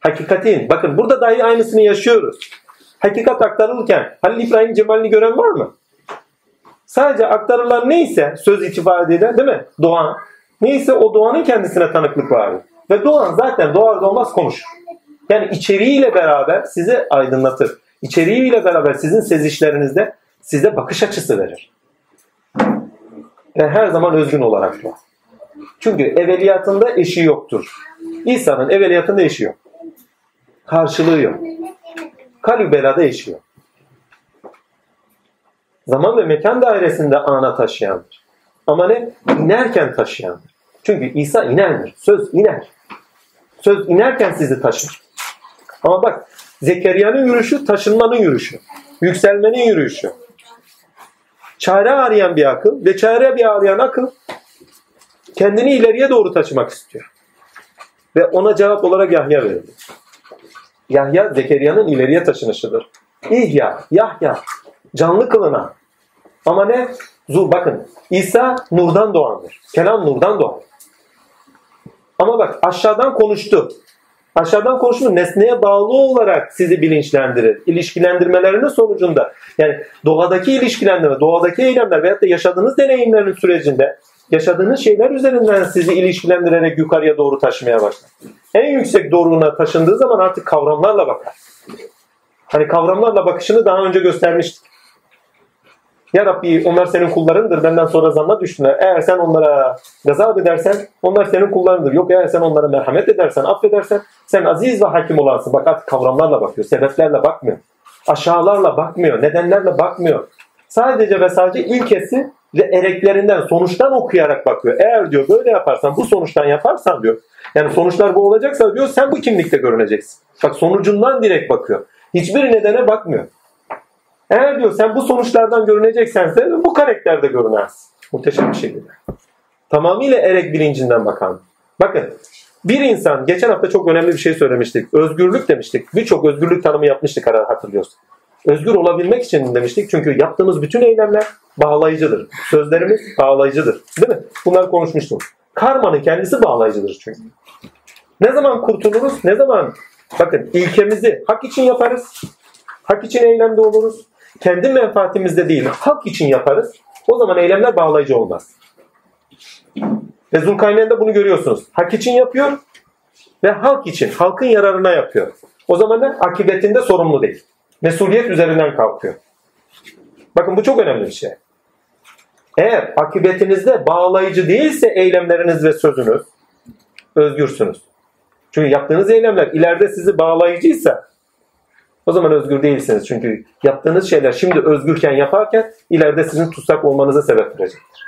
Hakikatin, bakın burada dahi aynısını yaşıyoruz. Hakikat aktarılırken Halil İbrahim Cemal'ini gören var mı? Sadece aktarılan neyse söz itibariyle eden değil mi? Doğan. Neyse o doğanın kendisine tanıklık var. Ve doğan zaten doğar doğmaz konuşur. Yani içeriğiyle beraber sizi aydınlatır. İçeriğiyle beraber sizin sezişlerinizde size bakış açısı verir. Ve her zaman özgün olarak doğar. Çünkü evveliyatında eşi yoktur. İsa'nın evveliyatında eşi yok. Karşılığı yok. Kalübela'da eşi yok. Zaman ve mekan dairesinde ana taşıyandır. Ama ne? İnerken taşıyandır. Çünkü İsa inerdir. Söz iner. Söz inerken sizi taşır. Ama bak Zekeriya'nın yürüyüşü taşınmanın yürüyüşü. Yükselmenin yürüyüşü. Çare arayan bir akıl ve çare bir arayan akıl kendini ileriye doğru taşımak istiyor. Ve ona cevap olarak Yahya verildi. Yahya Zekeriya'nın ileriye taşınışıdır. İhya, Yahya, canlı kılınan. Ama ne? Zu, bakın İsa nurdan doğandır. Kelam nurdan doğar. Ama bak aşağıdan konuştu. Aşağıdan konuştu nesneye bağlı olarak sizi bilinçlendirir. İlişkilendirmelerinin sonucunda yani doğadaki ilişkilendirme, doğadaki eylemler veyahut da yaşadığınız deneyimlerin sürecinde yaşadığınız şeyler üzerinden sizi ilişkilendirerek yukarıya doğru taşımaya başlar. En yüksek doğruluğuna taşındığı zaman artık kavramlarla bakar. Hani kavramlarla bakışını daha önce göstermiştik. Ya Rabbi onlar senin kullarındır benden sonra zanna düştüler. Eğer sen onlara gazap edersen onlar senin kullarındır. Yok eğer sen onlara merhamet edersen, affedersen sen aziz ve hakim olansın. Bak artık kavramlarla bakıyor, sebeplerle bakmıyor. Aşağılarla bakmıyor, nedenlerle bakmıyor. Sadece ve sadece ilkesi ve ereklerinden, sonuçtan okuyarak bakıyor. Eğer diyor böyle yaparsan, bu sonuçtan yaparsan diyor. Yani sonuçlar bu olacaksa diyor sen bu kimlikte görüneceksin. Bak sonucundan direkt bakıyor. Hiçbir nedene bakmıyor. Eğer diyor sen bu sonuçlardan görüneceksen sen bu karakterde görünersin. Muhteşem bir şey Tamamıyla erek bilincinden bakan. Bakın bir insan, geçen hafta çok önemli bir şey söylemiştik. Özgürlük demiştik. Birçok özgürlük tanımı yapmıştık hatırlıyorsun. Özgür olabilmek için demiştik. Çünkü yaptığımız bütün eylemler bağlayıcıdır. Sözlerimiz bağlayıcıdır. Değil mi? Bunları konuşmuştuk. Karmanın kendisi bağlayıcıdır çünkü. Ne zaman kurtuluruz? Ne zaman Bakın ilkemizi hak için yaparız. Hak için eylemde oluruz. Kendi menfaatimizde değil, hak için yaparız. O zaman eylemler bağlayıcı olmaz. Ve Zulkarneyn'de bunu görüyorsunuz. Hak için yapıyor ve halk için, halkın yararına yapıyor. O zaman da akıbetinde sorumlu değil. Mesuliyet üzerinden kalkıyor. Bakın bu çok önemli bir şey. Eğer akıbetinizde bağlayıcı değilse eylemleriniz ve sözünüz özgürsünüz. Çünkü yaptığınız eylemler ileride sizi bağlayıcıysa o zaman özgür değilsiniz. Çünkü yaptığınız şeyler şimdi özgürken yaparken ileride sizin tutsak olmanıza sebep verecektir.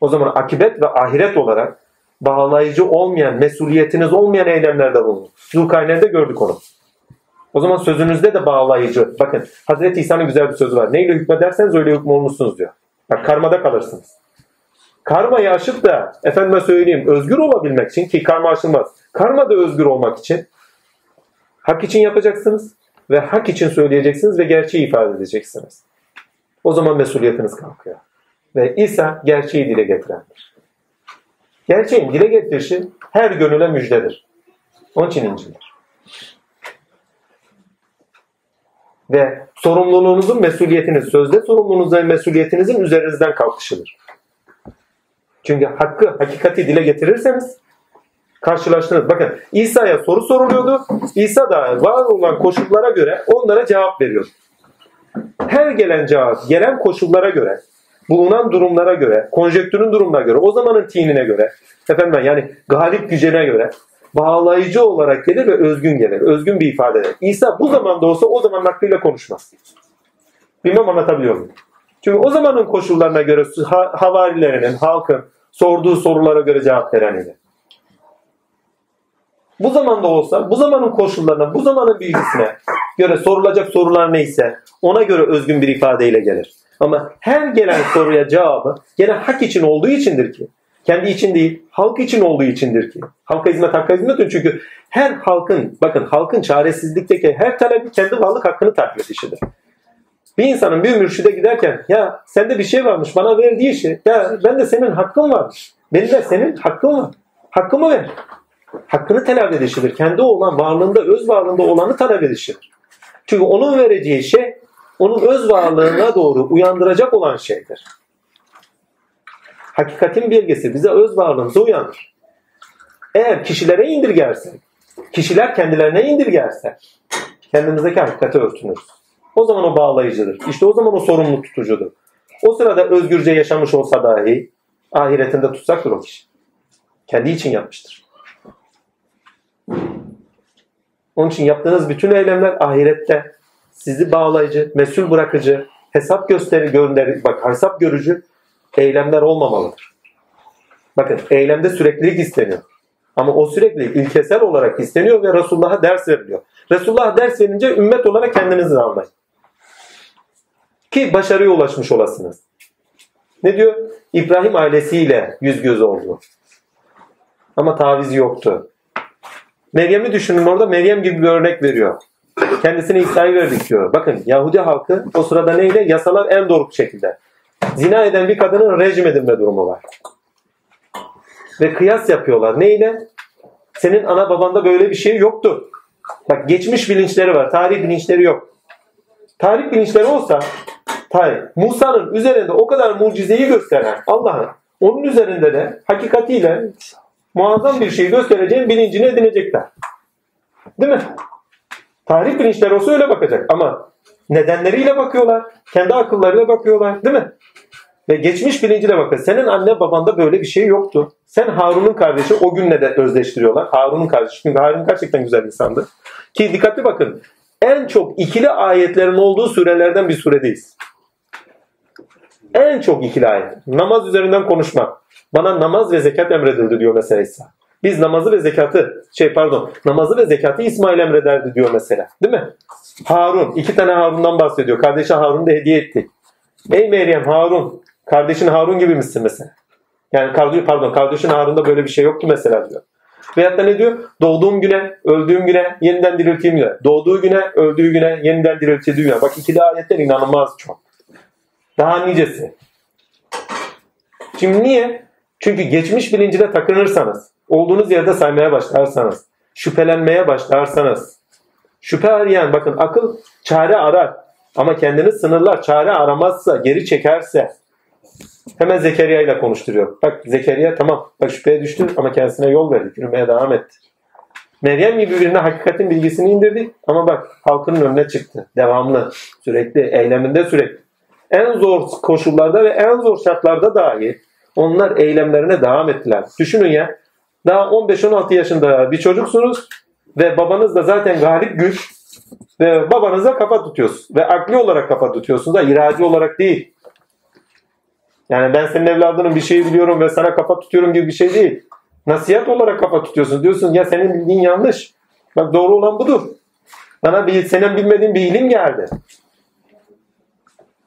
O zaman akibet ve ahiret olarak bağlayıcı olmayan, mesuliyetiniz olmayan eylemlerde bulunun. Zulkarneyn'de gördük onu. O zaman sözünüzde de bağlayıcı. Bakın Hazreti İsa'nın güzel bir sözü var. Neyle hükmederseniz öyle hükmolmuşsunuz diyor. Bak karmada kalırsınız. Karmayı aşıp da efendime söyleyeyim özgür olabilmek için ki karma aşılmaz. Karmada özgür olmak için hak için yapacaksınız ve hak için söyleyeceksiniz ve gerçeği ifade edeceksiniz. O zaman mesuliyetiniz kalkıyor. Ve İsa gerçeği dile getirendir. Gerçeğin dile getirişi her gönüle müjdedir. Onun için İncil'dir. Ve sorumluluğunuzun mesuliyetiniz, sözde sorumluluğunuzun ve mesuliyetinizin üzerinizden kalkışılır. Çünkü hakkı, hakikati dile getirirseniz karşılaştınız. Bakın İsa'ya soru soruluyordu. İsa da var olan koşullara göre onlara cevap veriyor. Her gelen cevap, gelen koşullara göre, bulunan durumlara göre, konjektürün durumuna göre, o zamanın tinine göre, efendim yani galip gücüne göre bağlayıcı olarak gelir ve özgün gelir. Özgün bir ifade. İsa bu zamanda olsa o zaman aklıyla konuşmaz. Bilmem anlatabiliyor muyum? Çünkü o zamanın koşullarına göre havarilerinin, halkın sorduğu sorulara göre cevap veren idi. Bu zamanda olsa, bu zamanın koşullarına, bu zamanın bilgisine göre sorulacak sorular neyse ona göre özgün bir ifadeyle gelir. Ama her gelen soruya cevabı gene hak için olduğu içindir ki. Kendi için değil, halk için olduğu içindir ki. Halka hizmet, hakka hizmet çünkü her halkın, bakın halkın çaresizlikteki her talebi kendi varlık hakkını takip edişidir. Bir insanın bir mürşide giderken ya sende bir şey varmış bana ver diye şey. Ya ben de senin hakkın varmış. Benim de senin hakkın var. Hakkımı ver. Hakkını talep edişidir. Kendi olan varlığında, öz varlığında olanı talep edişidir. Çünkü onun vereceği şey onun öz varlığına doğru uyandıracak olan şeydir. Hakikatin bilgisi bize öz varlığımıza uyanır. Eğer kişilere indirgersek, kişiler kendilerine indirgerse kendimizdeki hakikati örtünürüz. O zaman o bağlayıcıdır. İşte o zaman o sorumlu tutucudur. O sırada özgürce yaşamış olsa dahi ahiretinde tutsaktır o kişi. Kendi için yapmıştır. Onun için yaptığınız bütün eylemler ahirette sizi bağlayıcı, mesul bırakıcı, hesap gösteri gönderi, bak hesap görücü eylemler olmamalıdır. Bakın eylemde süreklilik isteniyor. Ama o sürekli ilkesel olarak isteniyor ve Resulullah'a ders veriliyor. Resulullah'a ders verince ümmet olarak kendinizi anlayın. Ki başarıya ulaşmış olasınız. Ne diyor? İbrahim ailesiyle yüz göz oldu. Ama tavizi yoktu. Meryem'i düşünün orada Meryem gibi bir örnek veriyor. Kendisine İsa'yı verdik diyor. Bakın Yahudi halkı o sırada neyle? Yasalar en doğru şekilde. Zina eden bir kadının rejim edilme durumu var. Ve kıyas yapıyorlar. Neyle? Senin ana babanda böyle bir şey yoktu. Bak geçmiş bilinçleri var. Tarih bilinçleri yok. Tarih bilinçleri olsa Hayır. Musa'nın üzerinde o kadar mucizeyi gösteren Allah'ın onun üzerinde de hakikatiyle muazzam bir şey göstereceğin bilincini edinecekler. Değil mi? Tarih bilinçleri olsa öyle bakacak ama nedenleriyle bakıyorlar. Kendi akıllarıyla bakıyorlar. Değil mi? Ve geçmiş bilinciyle bakın. Senin anne babanda böyle bir şey yoktu. Sen Harun'un kardeşi o günle de özleştiriyorlar. Harun'un kardeşi. Çünkü Harun gerçekten güzel insandı. Ki dikkatli bakın. En çok ikili ayetlerin olduğu sürelerden bir süredeyiz. En çok ikili ayet. Namaz üzerinden konuşma. Bana namaz ve zekat emredildi diyor mesela İsa. Biz namazı ve zekatı, şey pardon, namazı ve zekatı İsmail emrederdi diyor mesela. Değil mi? Harun, iki tane Harun'dan bahsediyor. Kardeşi Harun'u da hediye etti. Ey Meryem Harun, kardeşin Harun gibi misin mesela? Yani kardeşi, pardon, kardeşin Harun'da böyle bir şey yoktu mesela diyor. Veyahut da ne diyor? Doğduğum güne, öldüğüm güne, yeniden dirilteyim diyor. Doğduğu güne, öldüğü güne, yeniden dirilteceği diyor. Bak ikili ayetler inanılmaz çok. Daha nicesi. Şimdi niye? Çünkü geçmiş bilincine takınırsanız, olduğunuz yerde saymaya başlarsanız, şüphelenmeye başlarsanız, şüphe arayan, bakın akıl çare arar ama kendini sınırlar, çare aramazsa, geri çekerse, hemen Zekeriya ile konuşturuyor. Bak Zekeriya tamam, bak şüpheye düştü ama kendisine yol verdi, yürümeye devam etti. Meryem gibi birine hakikatin bilgisini indirdi ama bak halkının önüne çıktı. Devamlı, sürekli, eyleminde sürekli. En zor koşullarda ve en zor şartlarda dahi onlar eylemlerine devam ettiler. Düşünün ya, daha 15-16 yaşında bir çocuksunuz ve babanız da zaten galip güç ve babanıza kafa tutuyorsunuz. Ve akli olarak kafa tutuyorsunuz da iradi olarak değil. Yani ben senin evladının bir şeyi biliyorum ve sana kafa tutuyorum gibi bir şey değil. Nasihat olarak kafa tutuyorsun. Diyorsun ya senin bildiğin yanlış. Bak doğru olan budur. Bana bir, senin bilmediğin bir ilim geldi.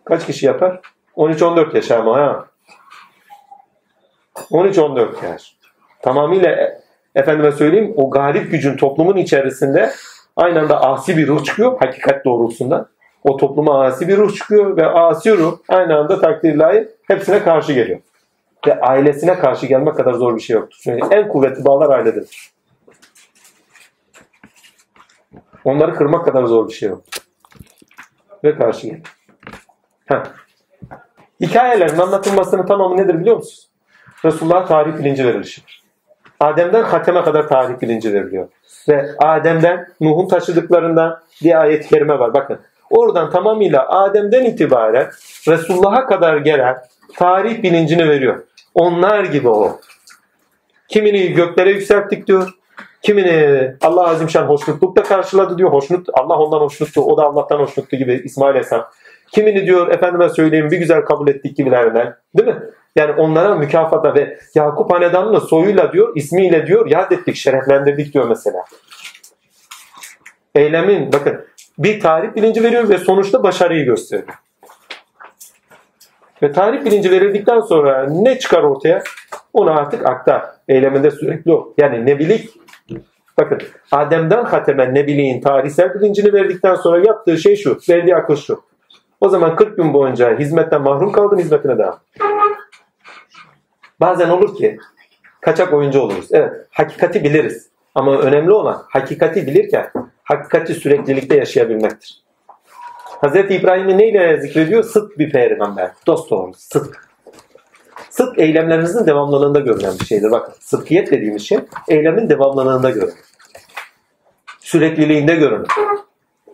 Kaç kişi yapar? 13-14 yaş ama ha. 13-14 yaş. Tamamıyla e, efendime söyleyeyim o galip gücün toplumun içerisinde aynı anda asi bir ruh çıkıyor hakikat doğrultusunda. O topluma asi bir ruh çıkıyor ve asi ruh aynı anda takdir hepsine karşı geliyor. Ve ailesine karşı gelmek kadar zor bir şey yoktur. Çünkü en kuvvetli bağlar ailedir. Onları kırmak kadar zor bir şey yoktur. Ve karşı geliyor. Heh. Hikayelerin anlatılmasının tamamı nedir biliyor musunuz? Resulullah tarih bilinci verilişidir. Adem'den Hatem'e kadar tarih bilinci veriliyor. Ve Adem'den Nuh'un taşıdıklarından bir ayet-i kerime var. Bakın oradan tamamıyla Adem'den itibaren Resulullah'a kadar gelen tarih bilincini veriyor. Onlar gibi o. Kimini göklere yükselttik diyor. Kimini Allah Azimşan hoşnutlukla karşıladı diyor. Hoşnut, Allah ondan hoşnuttu. O da Allah'tan hoşnuttu gibi İsmail Aleyhisselam. Kimini diyor efendime söyleyeyim bir güzel kabul ettik gibilerinden. Değil mi? Yani onlara mükafata ve Yakup Hanedanı'nın soyuyla diyor, ismiyle diyor yad ettik, şereflendirdik diyor mesela. Eylemin bakın bir tarih bilinci veriyor ve sonuçta başarıyı gösteriyor. Ve tarih bilinci verildikten sonra ne çıkar ortaya? Onu artık aktar. Eyleminde sürekli o. Yani nebilik Bakın Adem'den Hatem'e Nebiliğin tarihsel bilincini verdikten sonra yaptığı şey şu. Verdiği akıl şu. O zaman 40 gün boyunca hizmetten mahrum kaldın hizmetine devam. Bazen olur ki kaçak oyuncu oluruz. Evet hakikati biliriz. Ama önemli olan hakikati bilirken hakikati süreklilikte yaşayabilmektir. Hz. İbrahim'i neyle zikrediyor? Sıdk bir peygamber. Dost doğru. Sıdk. Sıdk eylemlerinizin devamlılığında görülen bir şeydir. Bakın sıdkiyet dediğimiz şey eylemin devamlılığında görünür. Sürekliliğinde görünür.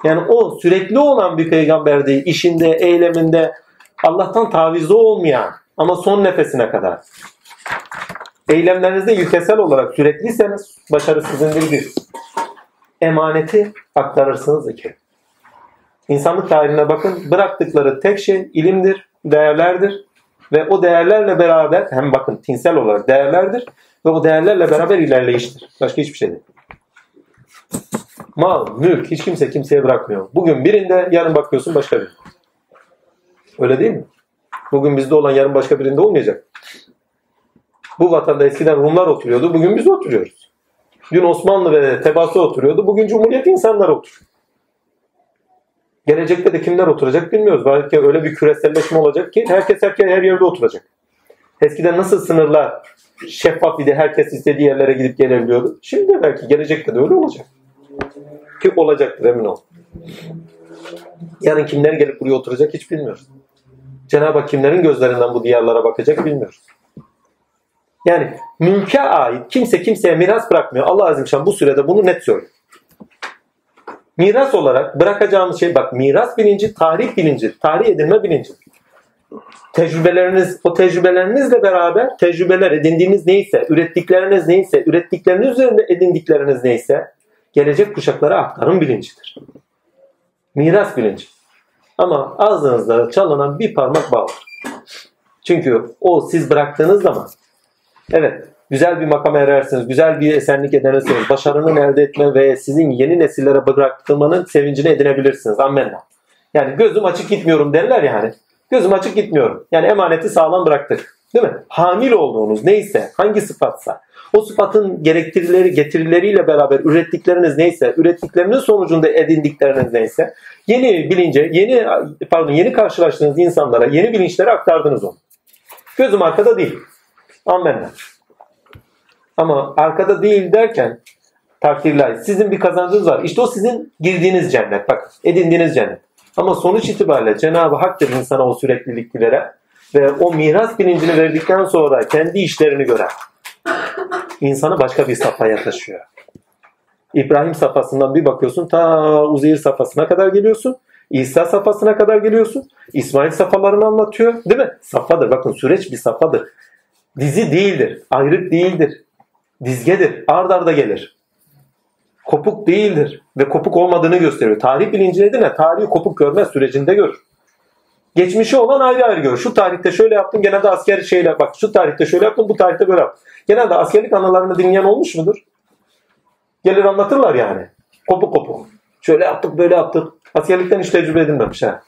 Yani o sürekli olan bir peygamber. İşinde, eyleminde Allah'tan tavizli olmayan ama son nefesine kadar. Eylemlerinizde yüktesel olarak sürekliyseniz başarı sizindir bir. Emaneti aktarırsınız iki. İnsanlık tarihine bakın bıraktıkları tek şey ilimdir, değerlerdir. Ve o değerlerle beraber hem bakın tinsel olarak değerlerdir ve o değerlerle beraber ilerleyiştir. Başka hiçbir şey değil. Mal, mülk hiç kimse kimseye bırakmıyor. Bugün birinde yarın bakıyorsun başka birinde. Öyle değil mi? Bugün bizde olan yarın başka birinde olmayacak. Bu vatanda eskiden Rumlar oturuyordu. Bugün biz oturuyoruz. Dün Osmanlı ve Tebaası oturuyordu. Bugün Cumhuriyet insanlar oturuyor. Gelecekte de kimler oturacak bilmiyoruz. Belki öyle bir küreselleşme olacak ki herkes herkes her yerde oturacak. Eskiden nasıl sınırlar şeffaf idi herkes istediği yerlere gidip gelebiliyordu. Şimdi de belki gelecekte de öyle olacak. Ki olacaktır emin ol. Yarın kimler gelip buraya oturacak hiç bilmiyoruz. Cenab-ı Hak kimlerin gözlerinden bu diyarlara bakacak bilmiyoruz. Yani mülke ait kimse kimseye miras bırakmıyor. Allah Azimşan bu sürede bunu net söylüyor. Miras olarak bırakacağımız şey bak miras bilinci, tarih bilinci, tarih edinme bilinci. Tecrübeleriniz, o tecrübelerinizle beraber tecrübeler edindiğiniz neyse, ürettikleriniz neyse, ürettikleriniz üzerinde edindikleriniz neyse gelecek kuşaklara aktarım bilincidir. Miras bilinci. Ama ağzınızda çalınan bir parmak bağlı. Çünkü o siz bıraktığınız zaman evet güzel bir makam erersiniz, güzel bir esenlik edersiniz, başarının elde etme ve sizin yeni nesillere bıraktırmanın sevincini edinebilirsiniz. Ammenna. Yani gözüm açık gitmiyorum derler yani. Gözüm açık gitmiyorum. Yani emaneti sağlam bıraktık. Değil mi? Hamil olduğunuz neyse, hangi sıfatsa, o sıfatın gerektirileri, getirileriyle beraber ürettikleriniz neyse, ürettiklerinin sonucunda edindikleriniz neyse, yeni bilince, yeni pardon, yeni karşılaştığınız insanlara yeni bilinçleri aktardınız onu. Gözüm arkada değil. Amenna. Ama arkada değil derken Takdirler. Sizin bir kazancınız var. İşte o sizin girdiğiniz cennet. Bak edindiğiniz cennet. Ama sonuç itibariyle Cenab-ı Hak'tır insana o süreklilik veren ve o miras bilincini verdikten sonra kendi işlerini gören insanı başka bir safhaya taşıyor. İbrahim safhasından bir bakıyorsun ta Uzeyir safhasına kadar geliyorsun. İsa safhasına kadar geliyorsun. İsmail safhalarını anlatıyor. Değil mi? Safhadır. Bakın süreç bir safhadır. Dizi değildir. Ayrık değildir. Dizgedir. Ard arda gelir. Kopuk değildir. Ve kopuk olmadığını gösteriyor. Tarih bilinci nedir ne? Tarihi kopuk görmez sürecinde görür. Geçmişi olan ayrı ayrı görür. Şu tarihte şöyle yaptım genelde asker şeyle bak şu tarihte şöyle yaptım bu tarihte böyle yaptım. Genelde askerlik anılarını dinleyen olmuş mudur? Gelir anlatırlar yani. Kopuk kopuk. Şöyle yaptık böyle yaptık. Askerlikten hiç tecrübe edinmemiş ha.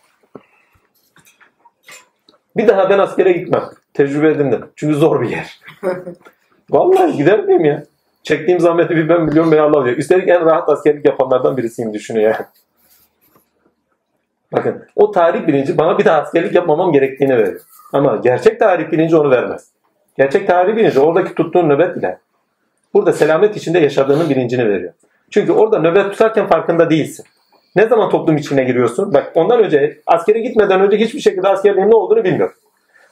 Bir daha ben askere gitmem. Tecrübe edindim. Çünkü zor bir yer. Vallahi gider miyim ya? Çektiğim zahmeti bir ben biliyorum ben Allah diyor. Üstelik en rahat askerlik yapanlardan birisiyim düşünüyor ya. Bakın o tarih bilinci bana bir daha askerlik yapmamam gerektiğini verir. Ama gerçek tarih bilinci onu vermez. Gerçek tarih bilinci oradaki tuttuğun nöbet bile burada selamet içinde yaşadığının bilincini veriyor. Çünkü orada nöbet tutarken farkında değilsin. Ne zaman toplum içine giriyorsun? Bak ondan önce askere gitmeden önce hiçbir şekilde askerliğin ne olduğunu bilmiyorum.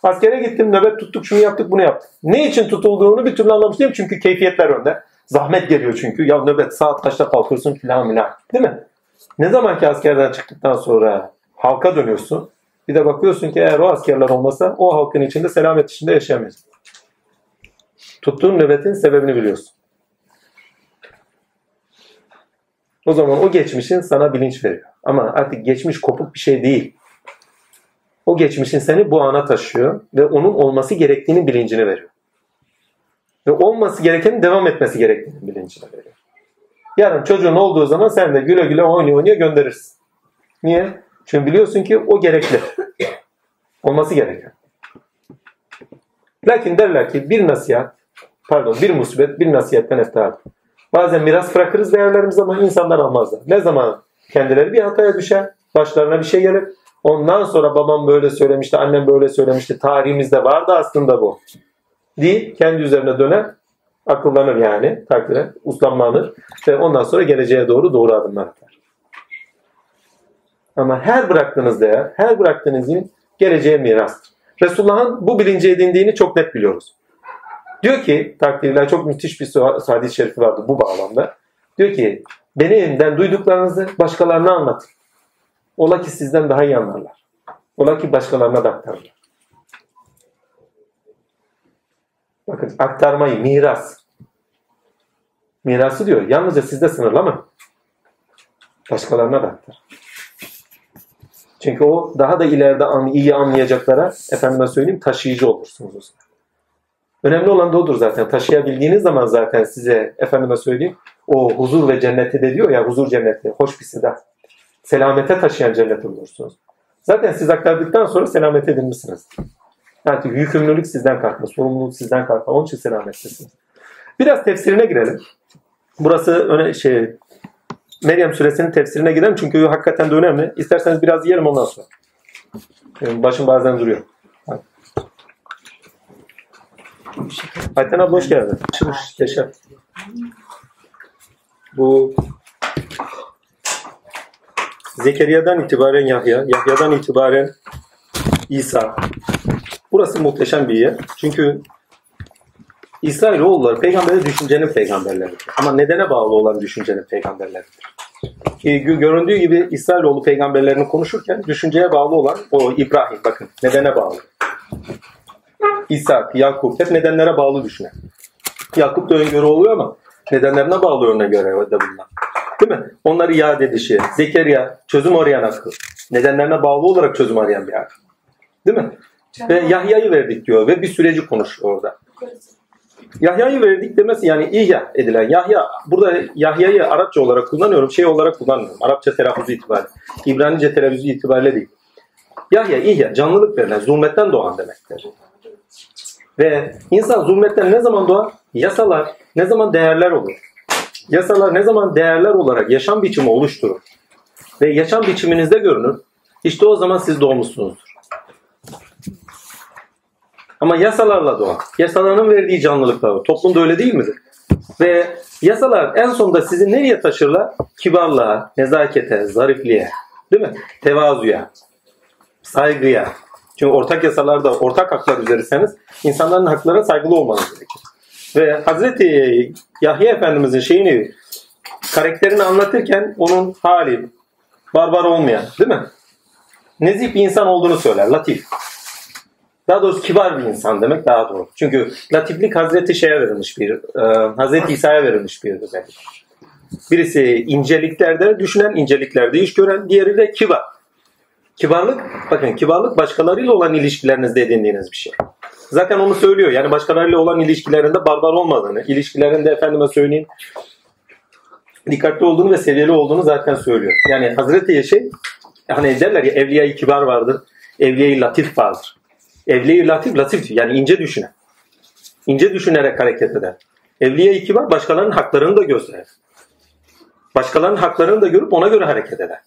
Askere gittim nöbet tuttuk şunu yaptık bunu yaptık. Ne için tutulduğunu bir türlü anlamış değilim çünkü keyfiyetler önde. Zahmet geliyor çünkü. Ya nöbet saat kaçta kalkıyorsun filan filan. Değil mi? Ne zaman ki askerden çıktıktan sonra halka dönüyorsun. Bir de bakıyorsun ki eğer o askerler olmasa o halkın içinde selamet içinde yaşayamayız. Tuttuğun nöbetin sebebini biliyorsun. O zaman o geçmişin sana bilinç veriyor. Ama artık geçmiş kopuk bir şey değil. O geçmişin seni bu ana taşıyor ve onun olması gerektiğinin bilincini veriyor. Ve olması gerekenin devam etmesi gerektiğinin bilincini veriyor. Yarın çocuğun olduğu zaman sen de güle güle oynuyor oynuyor gönderirsin. Niye? Çünkü biliyorsun ki o gerekli. Olması gereken. Lakin derler ki bir nasihat, pardon bir musibet bir nasihatten eftar. Bazen miras bırakırız değerlerimiz ama insanlar almazlar. Ne zaman kendileri bir hataya düşer, başlarına bir şey gelir. Ondan sonra babam böyle söylemişti, annem böyle söylemişti, tarihimizde vardı aslında bu. Değil, kendi üzerine döner, akıllanır yani, takdire, uslanlanır ve ondan sonra geleceğe doğru doğru adımlar atar. Ama her bıraktığınız değer, her bıraktığınız in geleceğe mirastır. Resulullah'ın bu bilinci edindiğini çok net biliyoruz. Diyor ki takdirler çok müthiş bir hadis-i şerifi vardı bu bağlamda. Diyor ki beni elimden duyduklarınızı başkalarına anlatın. Ola ki sizden daha iyi anlarlar. Ola ki başkalarına da aktarırlar. Bakın aktarmayı, miras. Mirası diyor. Yalnızca sizde sınırlama. Başkalarına da aktar. Çünkü o daha da ileride iyi anlayacaklara efendime söyleyeyim taşıyıcı olursunuz. Önemli olan da odur zaten. Taşıyabildiğiniz zaman zaten size efendime söyleyeyim o huzur ve cenneti de diyor ya huzur cenneti. Hoş bir silah. Selamete taşıyan cennet olursunuz. Zaten siz aktardıktan sonra selamet edilmişsiniz. Yani yükümlülük sizden kalkma, sorumluluk sizden kalkma. Onun için selamettesiniz. Biraz tefsirine girelim. Burası öne şey Meryem suresinin tefsirine girelim çünkü hakikaten de önemli. İsterseniz biraz yiyelim ondan sonra. Başım bazen duruyor. Ayten abla hoş geldin. Açılış, yaşa. Bu Zekeriya'dan itibaren Yahya, Yahya'dan itibaren İsa. Burası muhteşem bir yer. Çünkü İsrailoğulları peygamberi düşüncenin peygamberleridir. Ama nedene bağlı olan düşüncenin peygamberleridir. Göründüğü gibi İsrailoğlu peygamberlerini konuşurken düşünceye bağlı olan o İbrahim bakın nedene bağlı. İsa, Yakup hep nedenlere bağlı düşünen. Yakup da öngörü oluyor ama nedenlerine bağlı örnek göre de bunlar. Değil mi? Onları iade edişi. Zekeriya çözüm arayan akıl. Nedenlerine bağlı olarak çözüm arayan bir akıl. Değil mi? Ve Yahya'yı verdik diyor ve bir süreci konuşuyor orada. Yahya'yı verdik demesi yani İhya edilen. Yahya, burada Yahya'yı Arapça olarak kullanıyorum, şey olarak kullanmıyorum. Arapça telaffuzu itibariyle. İbranice telaffuzu itibariyle değil. Yahya, İhya, canlılık verilen, zulmetten doğan demektir. Ve insan zulmetten ne zaman doğar? Yasalar ne zaman değerler olur? Yasalar ne zaman değerler olarak yaşam biçimi oluşturur? Ve yaşam biçiminizde görünür. İşte o zaman siz doğmuşsunuzdur. Ama yasalarla doğar. Yasaların verdiği canlılıklar var. Toplumda öyle değil midir? Ve yasalar en sonunda sizi nereye taşırlar? Kibarlığa, nezakete, zarifliğe, değil mi? Tevazuya, saygıya. Çünkü ortak yasalarda ortak haklar üzeriseniz insanların haklarına saygılı olmanız gerekir. Ve Hazreti Yahya Efendimizin şeyini karakterini anlatırken onun hali barbar olmayan değil mi? Nezih bir insan olduğunu söyler. Latif. Daha doğrusu kibar bir insan demek daha doğru. Çünkü latiflik Hazreti şeye verilmiş bir, e, Hazreti İsa'ya verilmiş bir özellik. Birisi inceliklerde düşünen, inceliklerde iş gören, diğeri de kibar. Kibarlık, bakın kibarlık başkalarıyla olan ilişkilerinizde edindiğiniz bir şey. Zaten onu söylüyor. Yani başkalarıyla olan ilişkilerinde barbar olmadığını, ilişkilerinde efendime söyleyeyim dikkatli olduğunu ve seviyeli olduğunu zaten söylüyor. Yani Hazreti şey hani derler ya evliya kibar vardır, evliya latif vardır. Evliya latif, latif yani ince düşünen. İnce düşünerek hareket eder. Evliya kibar başkalarının haklarını da gösterir. Başkalarının haklarını da görüp ona göre hareket eder.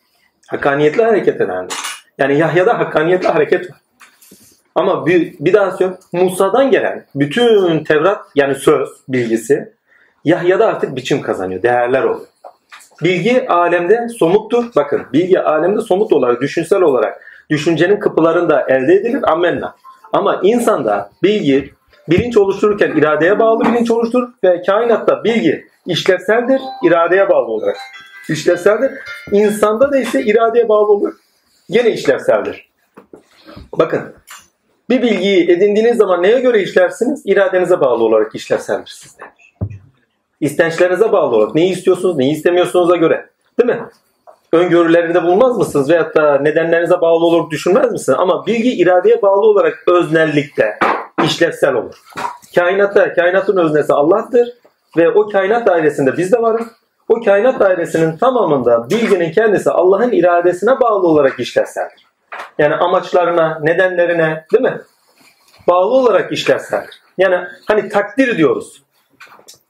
Hakkaniyetli hareket eder. Yani Yahya'da hakkaniyetli hareket var. Ama bir, bir daha söyleyeyim. Musa'dan gelen bütün Tevrat yani söz bilgisi Yahya'da artık biçim kazanıyor. Değerler oluyor. Bilgi alemde somuttur. Bakın bilgi alemde somut olarak, düşünsel olarak düşüncenin kapılarında elde edilir. Ammenna. Ama insanda bilgi bilinç oluştururken iradeye bağlı bilinç oluşturur ve kainatta bilgi işlevseldir, iradeye bağlı olarak işlevseldir. İnsanda da ise iradeye bağlı olarak gene işlevseldir. Bakın bir bilgiyi edindiğiniz zaman neye göre işlersiniz? İradenize bağlı olarak işlevseldir sizde. İstençlerinize bağlı olarak neyi istiyorsunuz, neyi istemiyorsunuza göre. Değil mi? Öngörülerinde bulmaz mısınız? Veyahut da nedenlerinize bağlı olarak düşünmez misiniz? Ama bilgi iradeye bağlı olarak öznellikte, işlevsel olur. Kainatta, kainatın öznesi Allah'tır ve o kainat dairesinde biz de varız. O kainat dairesinin tamamında bilginin kendisi Allah'ın iradesine bağlı olarak işlevseldir. Yani amaçlarına, nedenlerine değil mi? Bağlı olarak işlevseldir. Yani hani takdir diyoruz.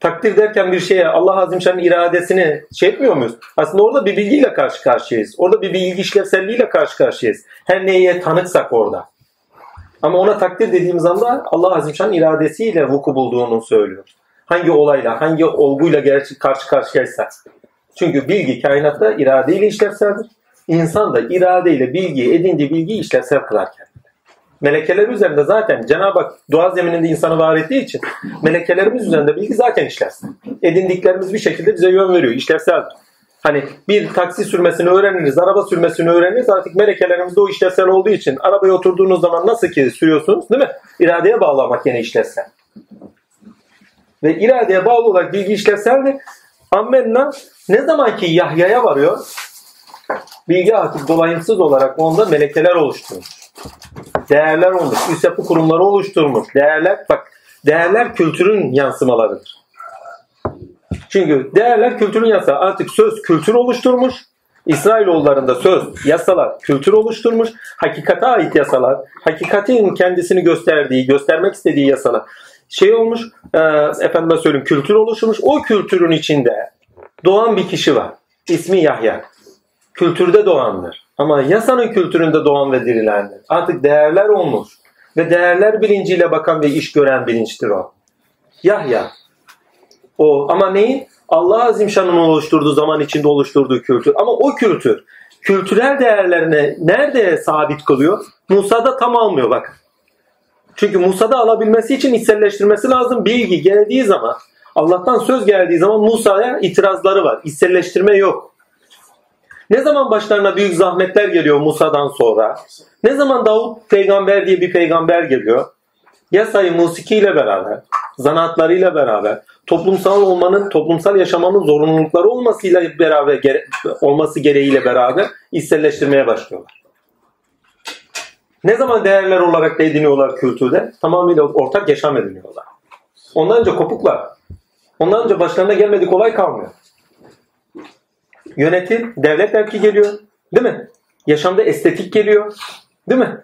Takdir derken bir şeye Allah Azimşan'ın iradesini şey etmiyor muyuz? Aslında orada bir bilgiyle karşı karşıyayız. Orada bir bilgi işlevselliğiyle karşı karşıyayız. Her neye tanıksak orada. Ama ona takdir dediğimiz anda Allah Azimşan'ın iradesiyle vuku bulduğunu söylüyor. Hangi olayla, hangi olguyla karşı karşıyaysa. Çünkü bilgi kainatta iradeyle işlevseldir. İnsan da iradeyle bilgi, edindiği bilgiyi işlevsel kılarken. Melekeler üzerinde zaten Cenab-ı Hak doğa zemininde insanı var ettiği için melekelerimiz üzerinde bilgi zaten işlevsel. Edindiklerimiz bir şekilde bize yön veriyor. İşlevseldir. Hani bir taksi sürmesini öğreniriz, araba sürmesini öğreniriz. Artık melekelerimizde o işlevsel olduğu için arabaya oturduğunuz zaman nasıl ki sürüyorsunuz değil mi? İradeye bağlamak yine işlevsel. Ve iradeye bağlı olarak bilgi işlevseldir. Ammenna ne zaman ki Yahya'ya varıyor bilgi artık dolayımsız olarak onda melekeler oluşturmuş. Değerler olmuş. Üst yapı kurumları oluşturmuş. Değerler bak değerler kültürün yansımalarıdır. Çünkü değerler kültürün yasağı. Artık söz kültür oluşturmuş. İsrailoğullarında söz, yasalar kültür oluşturmuş. Hakikate ait yasalar, hakikatin kendisini gösterdiği, göstermek istediği yasalar şey olmuş, e, efendime söyleyeyim kültür oluşmuş. O kültürün içinde doğan bir kişi var. İsmi Yahya. Kültürde doğandır. Ama yasanın kültüründe doğan ve dirilendir. Artık değerler olmuş. Ve değerler bilinciyle bakan ve iş gören bilinçtir o. Yahya. O ama neyi? Allah Azimşan'ın oluşturduğu zaman içinde oluşturduğu kültür. Ama o kültür kültürel değerlerine nerede sabit kılıyor? Musa'da tam almıyor bak. Çünkü Musa'da alabilmesi için içselleştirmesi lazım. Bilgi geldiği zaman, Allah'tan söz geldiği zaman Musa'ya itirazları var. İçselleştirme yok. Ne zaman başlarına büyük zahmetler geliyor Musa'dan sonra? Ne zaman Davut peygamber diye bir peygamber geliyor? Yasayı musikiyle beraber, zanaatlarıyla beraber, toplumsal olmanın, toplumsal yaşamanın zorunlulukları olmasıyla beraber gere, olması gereğiyle beraber içselleştirmeye başlıyorlar. Ne zaman değerler olarak ediniyorlar kültürde? Tamamıyla ortak yaşam ediniyorlar. Ondan önce kopuklar. Ondan önce başlarına gelmedik olay kalmıyor. Yönetim, devlet belki geliyor. Değil mi? Yaşamda estetik geliyor. Değil mi?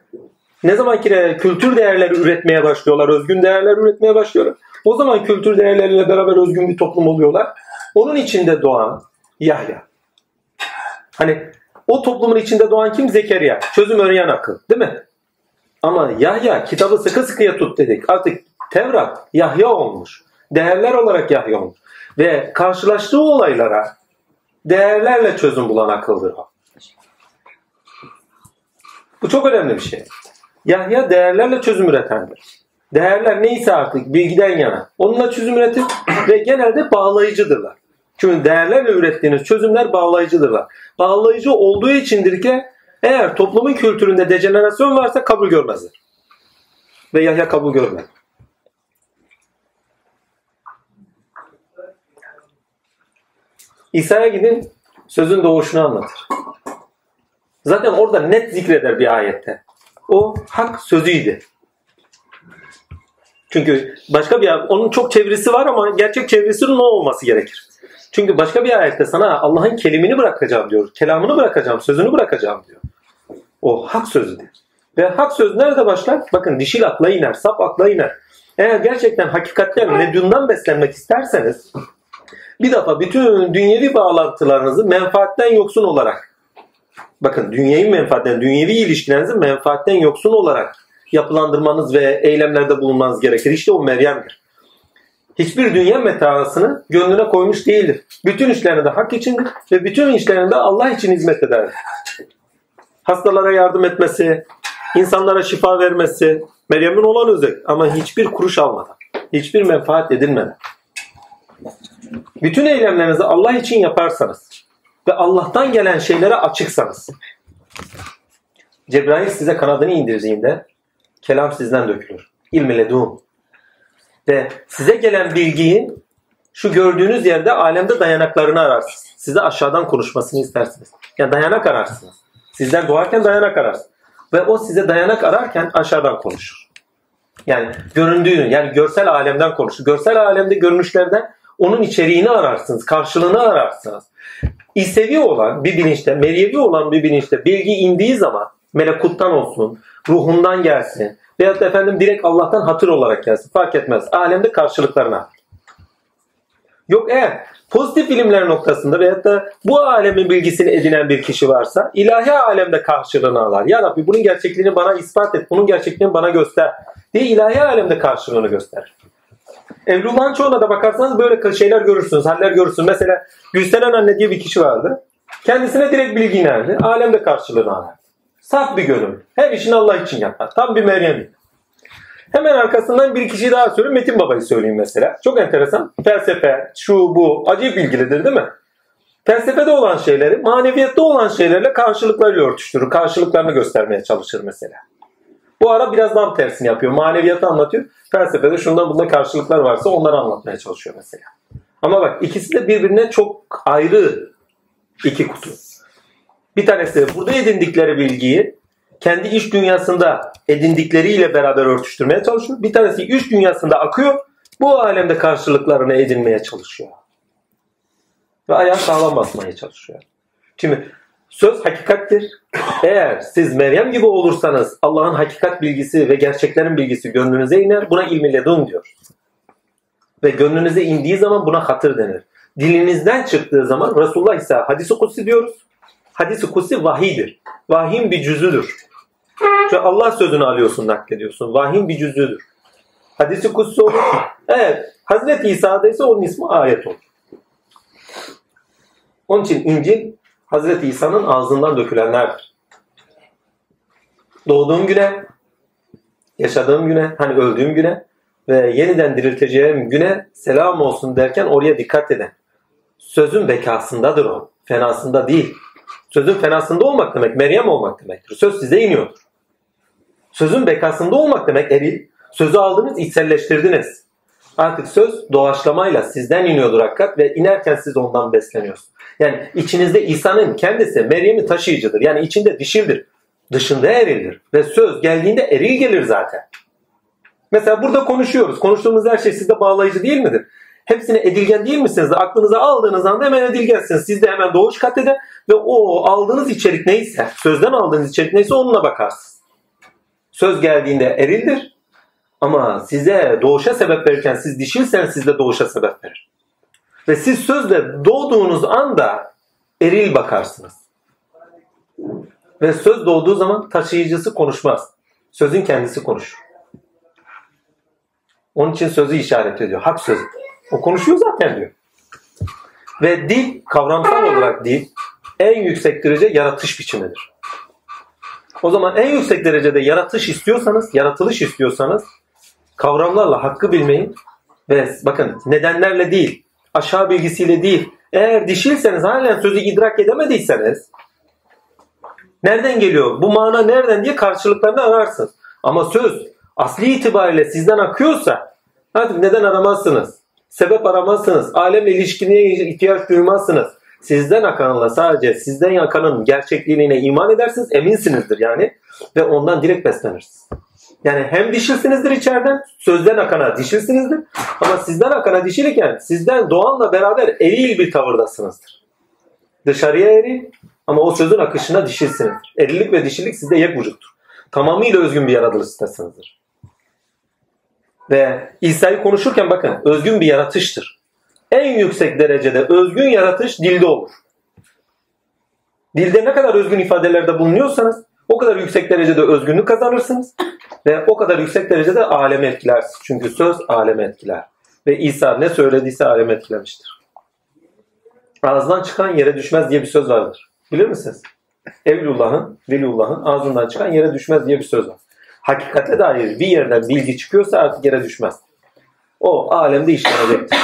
Ne zaman ki kültür değerleri üretmeye başlıyorlar, özgün değerler üretmeye başlıyorlar. O zaman kültür değerleriyle beraber özgün bir toplum oluyorlar. Onun içinde doğan Yahya. Hani o toplumun içinde doğan kim? Zekeriya. Çözüm öğreyen akıl. Değil mi? Ama Yahya kitabı sıkı sıkıya tut dedik. Artık Tevrat Yahya olmuş. Değerler olarak Yahya olmuş. Ve karşılaştığı olaylara değerlerle çözüm bulan akıldır o. Bu çok önemli bir şey. Yahya değerlerle çözüm üretendir. Değerler neyse artık bilgiden yana. Onunla çözüm üretir ve genelde bağlayıcıdırlar. Çünkü değerlerle ürettiğiniz çözümler bağlayıcıdırlar. Bağlayıcı olduğu içindir ki eğer toplumun kültüründe dejenerasyon varsa kabul görmezler. Ve Yahya kabul görmez. İsa'ya gidin sözün doğuşunu anlatır. Zaten orada net zikreder bir ayette. O hak sözüydü. Çünkü başka bir onun çok çevresi var ama gerçek çevresinin o olması gerekir. Çünkü başka bir ayette sana Allah'ın kelimini bırakacağım diyor. Kelamını bırakacağım, sözünü bırakacağım diyor. O hak sözüdür. Ve hak söz nerede başlar? Bakın dişil akla iner, sap akla iner. Eğer gerçekten hakikatten medyumdan beslenmek isterseniz bir defa bütün dünyevi bağlantılarınızı menfaatten yoksun olarak bakın dünyevi menfaatten, dünyevi ilişkilerinizi menfaatten yoksun olarak yapılandırmanız ve eylemlerde bulunmanız gerekir. İşte o Meryem'dir. Hiçbir dünya metasını gönlüne koymuş değildir. Bütün işlerinde hak içindir ve bütün işlerinde Allah için hizmet eder. Hastalara yardım etmesi, insanlara şifa vermesi, Meryem'in olan özel ama hiçbir kuruş almadan, hiçbir menfaat edinmeden. Bütün eylemlerinizi Allah için yaparsanız ve Allah'tan gelen şeylere açıksanız, Cebrail size kanadını indirdiğinde kelam sizden dökülür. İlm ledun. Ve size gelen bilgiyi şu gördüğünüz yerde alemde dayanaklarını ararsınız. Size aşağıdan konuşmasını istersiniz. Yani dayanak ararsınız. Sizler doğarken dayanak ararsınız. Ve o size dayanak ararken aşağıdan konuşur. Yani göründüğünü, yani görsel alemden konuşur. Görsel alemde görünüşlerden onun içeriğini ararsınız, karşılığını ararsınız. İsevi olan bir bilinçte, meriyevi olan bir bilinçte bilgi indiği zaman melekuttan olsun, ruhundan gelsin veyahut da efendim direkt Allah'tan hatır olarak gelsin fark etmez. Alemde karşılıklarına. Yok eğer pozitif bilimler noktasında veyahut da bu alemin bilgisini edinen bir kişi varsa ilahi alemde karşılığını alır. Ya Rabbi bunun gerçekliğini bana ispat et, bunun gerçekliğini bana göster diye ilahi alemde karşılığını gösterir. Evlullah'ın çoğuna da bakarsanız böyle şeyler görürsünüz, haller görürsünüz. Mesela Gülseren anne diye bir kişi vardı. Kendisine direkt bilgi inerdi. Alemde karşılığını alır. Saf bir gönül. Her işini Allah için yapar. Tam bir Meryem. Hemen arkasından bir kişi daha söyleyeyim. Metin Baba'yı söyleyeyim mesela. Çok enteresan. Felsefe, şu bu. Acayip bilgilidir değil mi? Felsefede olan şeyleri, maneviyatta olan şeylerle karşılıklarıyla örtüştürür. Karşılıklarını göstermeye çalışır mesela. Bu ara biraz daha tersini yapıyor. Maneviyatı anlatıyor. Felsefede şundan bundan karşılıklar varsa onları anlatmaya çalışıyor mesela. Ama bak ikisi de birbirine çok ayrı iki kutu. Bir tanesi burada edindikleri bilgiyi kendi iş dünyasında edindikleriyle beraber örtüştürmeye çalışıyor. Bir tanesi iş dünyasında akıyor. Bu alemde karşılıklarını edinmeye çalışıyor. Ve ayağa sağlam basmaya çalışıyor. Şimdi söz hakikattir. Eğer siz Meryem gibi olursanız Allah'ın hakikat bilgisi ve gerçeklerin bilgisi gönlünüze iner. Buna ilmi ledun diyor. Ve gönlünüze indiği zaman buna hatır denir. Dilinizden çıktığı zaman Resulullah ise hadisi kutsi diyoruz. Hadisi kutsi vahidir. Vahyin bir cüzüdür. Çünkü Allah sözünü alıyorsun, naklediyorsun. Vahyin bir cüzüdür. Hadisi kutsi olur. Evet. Hazreti İsa'da ise onun ismi ayet olur. Onun için İncil Hazreti İsa'nın ağzından dökülenlerdir. Doğduğum güne, yaşadığım güne, hani öldüğüm güne ve yeniden dirilteceğim güne selam olsun derken oraya dikkat edin. Sözün bekasındadır o. Fenasında değil. Sözün fenasında olmak demek Meryem olmak demektir. Söz size iniyordur. Sözün bekasında olmak demek eril. Sözü aldınız, içselleştirdiniz. Artık söz doğaçlamayla sizden iniyordur hakikat ve inerken siz ondan besleniyorsunuz. Yani içinizde İsa'nın kendisi Meryem'i taşıyıcıdır. Yani içinde dişildir. Dışında erildir. Ve söz geldiğinde eril gelir zaten. Mesela burada konuşuyoruz. Konuştuğumuz her şey sizde bağlayıcı değil midir? Hepsine edilgen değil misiniz? Aklınıza aldığınız anda hemen edilgensiniz. Siz de hemen doğuş kat ede ve o aldığınız içerik neyse, sözden aldığınız içerik neyse onunla bakarsınız. Söz geldiğinde erildir ama size doğuşa sebep verirken siz dişilseniz sizde doğuşa sebep verir. Ve siz sözle doğduğunuz anda eril bakarsınız. Ve söz doğduğu zaman taşıyıcısı konuşmaz. Sözün kendisi konuşur. Onun için sözü işaret ediyor. Hak sözü. O konuşuyor zaten diyor. Ve dil, kavramsal olarak dil en yüksek derece yaratış biçimidir. O zaman en yüksek derecede yaratış istiyorsanız, yaratılış istiyorsanız kavramlarla hakkı bilmeyin ve bakın nedenlerle değil, aşağı bilgisiyle değil. Eğer dişilseniz halen sözü idrak edemediyseniz nereden geliyor? Bu mana nereden diye karşılıklarını ararsınız. Ama söz asli itibariyle sizden akıyorsa artık neden aramazsınız? Sebep aramazsınız. Alemle ilişkine ihtiyaç duymazsınız. Sizden akanla sadece sizden akanın gerçekliğine iman edersiniz. Eminsinizdir yani. Ve ondan direkt beslenirsiniz. Yani hem dişilsinizdir içeriden, sözden akana dişilsinizdir. Ama sizden akana dişilirken sizden doğanla beraber eril bir tavırdasınızdır. Dışarıya eril ama o sözün akışına dişilsinizdir. Erillik ve dişilik sizde yek vücuttur. Tamamıyla özgün bir yaratılış sitesinizdir. Ve İsa'yı konuşurken bakın özgün bir yaratıştır. En yüksek derecede özgün yaratış dilde olur. Dilde ne kadar özgün ifadelerde bulunuyorsanız o kadar yüksek derecede özgünlük kazanırsınız ve o kadar yüksek derecede alemi etkilersiniz. Çünkü söz alemi etkiler. Ve İsa ne söylediyse alemi etkilemiştir. Ağzından çıkan yere düşmez diye bir söz vardır. Bilir misiniz? Evlullah'ın, Veliullah'ın ağzından çıkan yere düşmez diye bir söz var. Hakikate dair bir yerden bilgi çıkıyorsa artık yere düşmez. O alemde işlenecektir.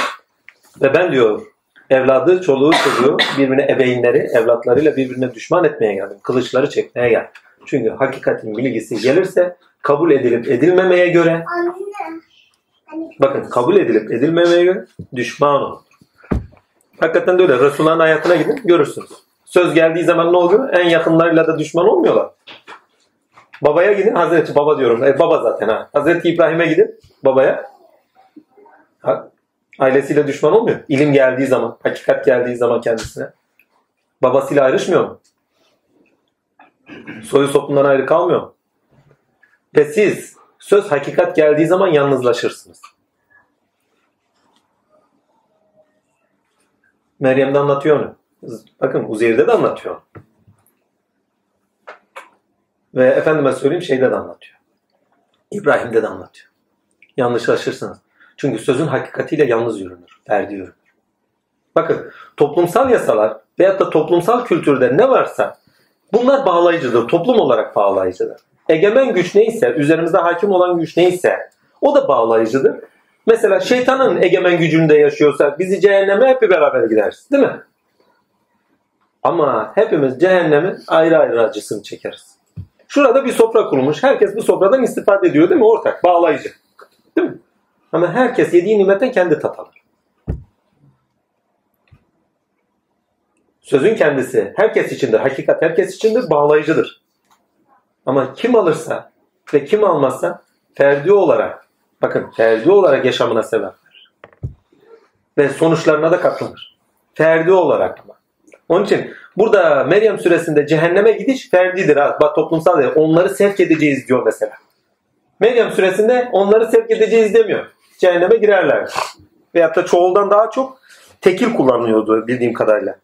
Ve ben diyor evladı, çoluğu, çocuğu birbirine ebeğinleri, evlatlarıyla birbirine düşman etmeye geldim. Kılıçları çekmeye geldim. Çünkü hakikatin bilgisi gelirse kabul edilip edilmemeye göre bakın kabul edilip edilmemeye göre düşman olur. Hakikaten de öyle. Resulullah'ın hayatına gidin görürsünüz. Söz geldiği zaman ne oluyor? En yakınlarıyla da düşman olmuyorlar. Babaya gidin Hazreti Baba diyorum. E, baba zaten ha. Hazreti İbrahim'e gidin babaya. Ha, ailesiyle düşman olmuyor. İlim geldiği zaman, hakikat geldiği zaman kendisine. Babasıyla ayrışmıyor mu? Soyu sopundan ayrı kalmıyor? Ve siz söz hakikat geldiği zaman yalnızlaşırsınız. Meryem'de anlatıyor onu. Bakın Uzeyir'de de anlatıyor. Ve efendime söyleyeyim şeyde de anlatıyor. İbrahim'de de anlatıyor. Yanlışlaşırsınız. Çünkü sözün hakikatiyle yalnız yürünür. Ferdi yürünür. Bakın toplumsal yasalar veyahut da toplumsal kültürde ne varsa bunlar bağlayıcıdır. Toplum olarak bağlayıcıdır. Egemen güç neyse, üzerimizde hakim olan güç neyse o da bağlayıcıdır. Mesela şeytanın egemen gücünde yaşıyorsa bizi cehenneme hep beraber gideriz. Değil mi? Ama hepimiz cehennemin ayrı ayrı acısını çekeriz. Şurada bir sofra kurulmuş. Herkes bu sofradan istifade ediyor değil mi? Ortak, bağlayıcı. Değil mi? Ama herkes yediği nimetten kendi tat alır. Sözün kendisi herkes içindir. Hakikat herkes içindir. Bağlayıcıdır. Ama kim alırsa ve kim almazsa ferdi olarak bakın ferdi olarak yaşamına sebep verir. Ve sonuçlarına da katlanır. Ferdi olarak ama. Onun için burada Meryem suresinde cehenneme gidiş ferdidir. Bak toplumsal değil. Onları sevk edeceğiz diyor mesela. Meryem suresinde onları sevk edeceğiz demiyor. Cehenneme girerler. Veyahut da çoğuldan daha çok tekil kullanılıyordu bildiğim kadarıyla.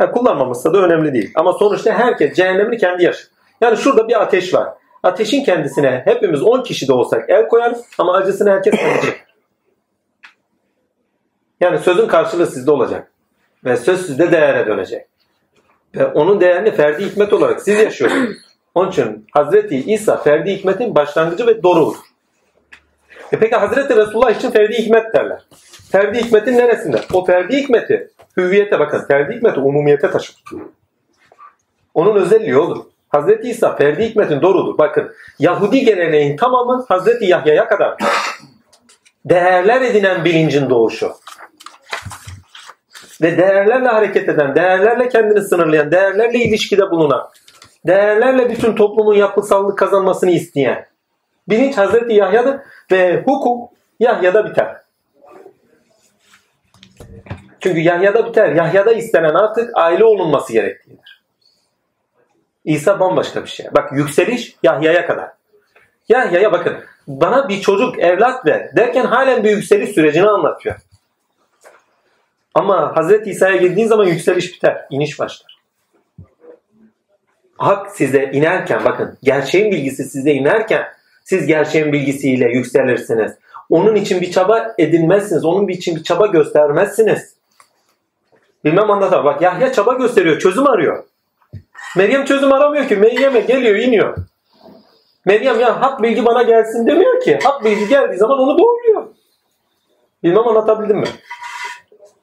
Yani kullanmaması da önemli değil. Ama sonuçta herkes cehennemini kendi yaşar. Yani şurada bir ateş var. Ateşin kendisine hepimiz 10 kişi de olsak el koyarız ama acısını herkes kendi. Yani sözün karşılığı sizde olacak. Ve söz sizde değere dönecek. Ve onun değerini ferdi hikmet olarak siz yaşıyorsunuz. Onun için Hazreti İsa ferdi hikmetin başlangıcı ve doruğudur. E peki Hazreti Resulullah için ferdi hikmet derler. Ferdi hikmetin neresinde? O ferdi hikmeti hüviyete bakın. Ferdi hikmeti umumiyete taşır. Onun özelliği olur. Hazreti İsa ferdi hikmetin doğrudur. Bakın Yahudi geleneğin tamamı Hazreti Yahya'ya kadar değerler edinen bilincin doğuşu. Ve değerlerle hareket eden, değerlerle kendini sınırlayan, değerlerle ilişkide bulunan, değerlerle bütün toplumun yapısallık kazanmasını isteyen bilinç Hazreti Yahya'dır ve hukuk Yahya'da biter. Çünkü Yahya'da biter. Yahya'da istenen artık aile olunması gerektiğidir. İsa bambaşka bir şey. Bak yükseliş Yahya'ya kadar. Yahya'ya bakın. Bana bir çocuk evlat ver derken halen bir yükseliş sürecini anlatıyor. Ama Hazreti İsa'ya girdiğin zaman yükseliş biter. iniş başlar. Hak size inerken bakın gerçeğin bilgisi size inerken siz gerçeğin bilgisiyle yükselirsiniz. Onun için bir çaba edinmezsiniz. Onun için bir çaba göstermezsiniz. Bilmem anlatar. Bak Yahya çaba gösteriyor. Çözüm arıyor. Meryem çözüm aramıyor ki. Meryem'e geliyor iniyor. Meryem ya hak bilgi bana gelsin demiyor ki. Hak bilgi geldiği zaman onu doğruluyor. Bilmem anlatabildim mi?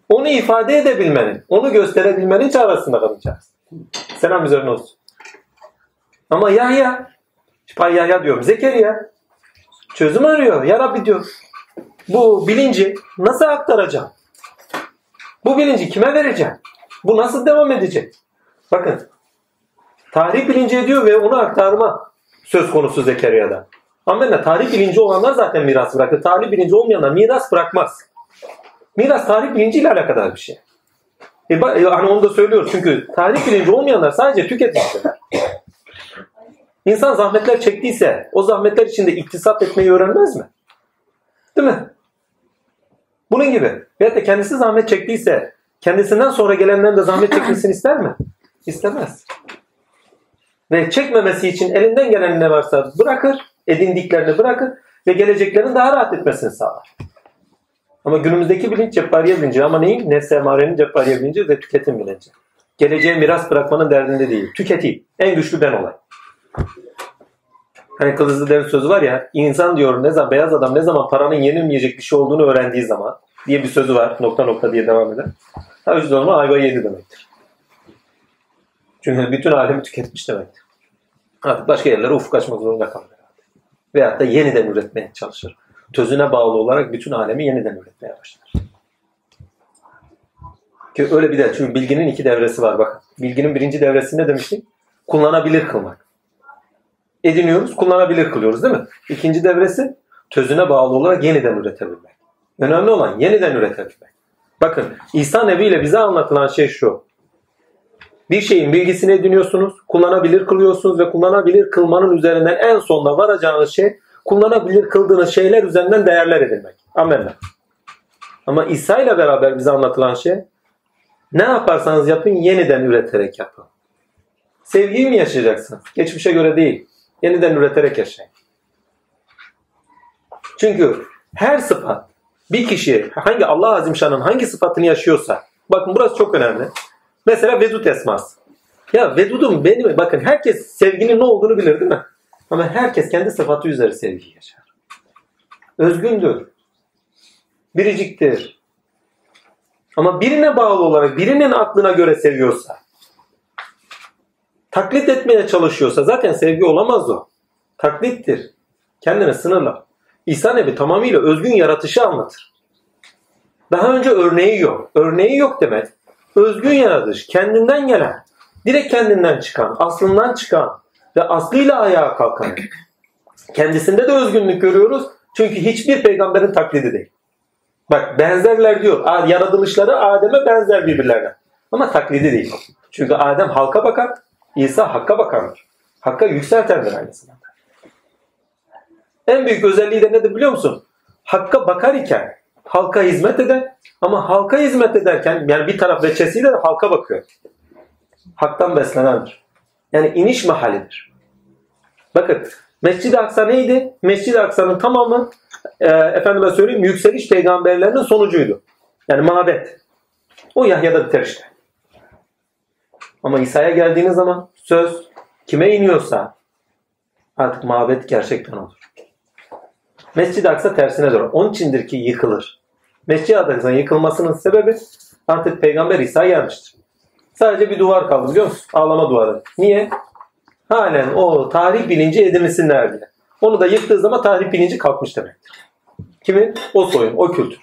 Onu ifade edebilmenin, onu gösterebilmenin çaresinde kalacağız. Selam üzerine olsun. Ama Yahya, pay Yahya diyorum, Zekeriya çözüm arıyor. Ya Rabbi diyor. Bu bilinci nasıl aktaracağım? Bu bilinci kime vereceğim? Bu nasıl devam edecek? Bakın. Tarih bilinci ediyor ve onu aktarma söz konusu Zekeriya'da. Amenna. Tarih bilinci olanlar zaten miras bırakır. Tarih bilinci olmayanlar miras bırakmaz. Miras tarih bilinciyle alakadar bir şey. E, hani onu da söylüyoruz çünkü tarih bilinci olmayanlar sadece tüketiciler. İnsan zahmetler çektiyse o zahmetler içinde iktisat etmeyi öğrenmez mi? Değil mi? Bunun gibi. Veyahut da kendisi zahmet çektiyse kendisinden sonra gelenlerin de zahmet çekmesini ister mi? İstemez. Ve çekmemesi için elinden gelen ne varsa bırakır, edindiklerini bırakır ve geleceklerin daha rahat etmesini sağlar. Ama günümüzdeki bilinç cebbariye bilinci ama neyin? Nefs emarenin cebbariye bilinci ve tüketim bilinci. Geleceğe miras bırakmanın derdinde değil. Tüketeyim. En güçlü ben olayım. Hani Kılıçdaroğlu sözü var ya, insan diyor ne zaman beyaz adam ne zaman paranın yenilmeyecek bir şey olduğunu öğrendiği zaman diye bir sözü var. Nokta nokta diye devam eder. Ha o zaman ayva yedi demektir. Çünkü bütün alemi tüketmiş demektir. Artık başka yerlere ufuk açmak zorunda kalır. Veyahut da yeniden üretmeye çalışır. Tözüne bağlı olarak bütün alemi yeniden üretmeye başlar. Ki öyle bir de çünkü bilginin iki devresi var bak. Bilginin birinci devresi ne demiştik? Kullanabilir kılmak ediniyoruz, kullanabilir kılıyoruz değil mi? İkinci devresi tözüne bağlı olarak yeniden üretebilmek. Önemli olan yeniden üretebilmek. Bakın İsa Nebi ile bize anlatılan şey şu. Bir şeyin bilgisini ediniyorsunuz, kullanabilir kılıyorsunuz ve kullanabilir kılmanın üzerinden en sonunda varacağınız şey kullanabilir kıldığınız şeyler üzerinden değerler edinmek. Amenna. Ama İsa ile beraber bize anlatılan şey ne yaparsanız yapın yeniden üreterek yapın. Sevgiyi mi yaşayacaksın? Geçmişe göre değil. Yeniden üreterek yaşayın. Çünkü her sıfat bir kişi hangi Allah Azimşan'ın hangi sıfatını yaşıyorsa bakın burası çok önemli. Mesela Vedud esması. Ya Vedud'un benim bakın herkes sevginin ne olduğunu bilir değil mi? Ama herkes kendi sıfatı üzeri sevgi yaşar. Özgündür. Biriciktir. Ama birine bağlı olarak birinin aklına göre seviyorsa taklit etmeye çalışıyorsa zaten sevgi olamaz o. Taklittir. Kendine sınırla. İsa Nebi tamamıyla özgün yaratışı anlatır. Daha önce örneği yok. Örneği yok demek. Özgün yaratış, kendinden gelen, direkt kendinden çıkan, aslından çıkan ve aslıyla ayağa kalkan. Kendisinde de özgünlük görüyoruz. Çünkü hiçbir peygamberin taklidi değil. Bak benzerler diyor. Yaratılışları Adem'e benzer birbirlerine. Ama taklidi değil. Çünkü Adem halka bakar, İsa hakka bakandır. Hakka yükseltendir aynı zamanda. En büyük özelliği de nedir biliyor musun? Hakka bakar iken halka hizmet eder ama halka hizmet ederken yani bir taraf veçesiyle de halka bakıyor. Haktan beslenendir. Yani iniş mahallidir. Bakın Mescid-i Aksa neydi? Mescid-i Aksa'nın tamamı e, efendime söyleyeyim yükseliş peygamberlerinin sonucuydu. Yani mabet. O Yahya'da biter işte. Ama İsa'ya geldiğiniz zaman söz kime iniyorsa artık mabet gerçekten olur. Mescid-i Aksa tersine doğru. Onun içindir ki yıkılır. Mescid-i Aksa'nın yıkılmasının sebebi artık Peygamber İsa gelmiştir. Sadece bir duvar kaldı biliyor musun? Ağlama duvarı. Niye? Halen o tarih bilinci edinmesinler diye. Onu da yıktığı zaman tarih bilinci kalkmış demektir. Kimin? O soyun, o kültür.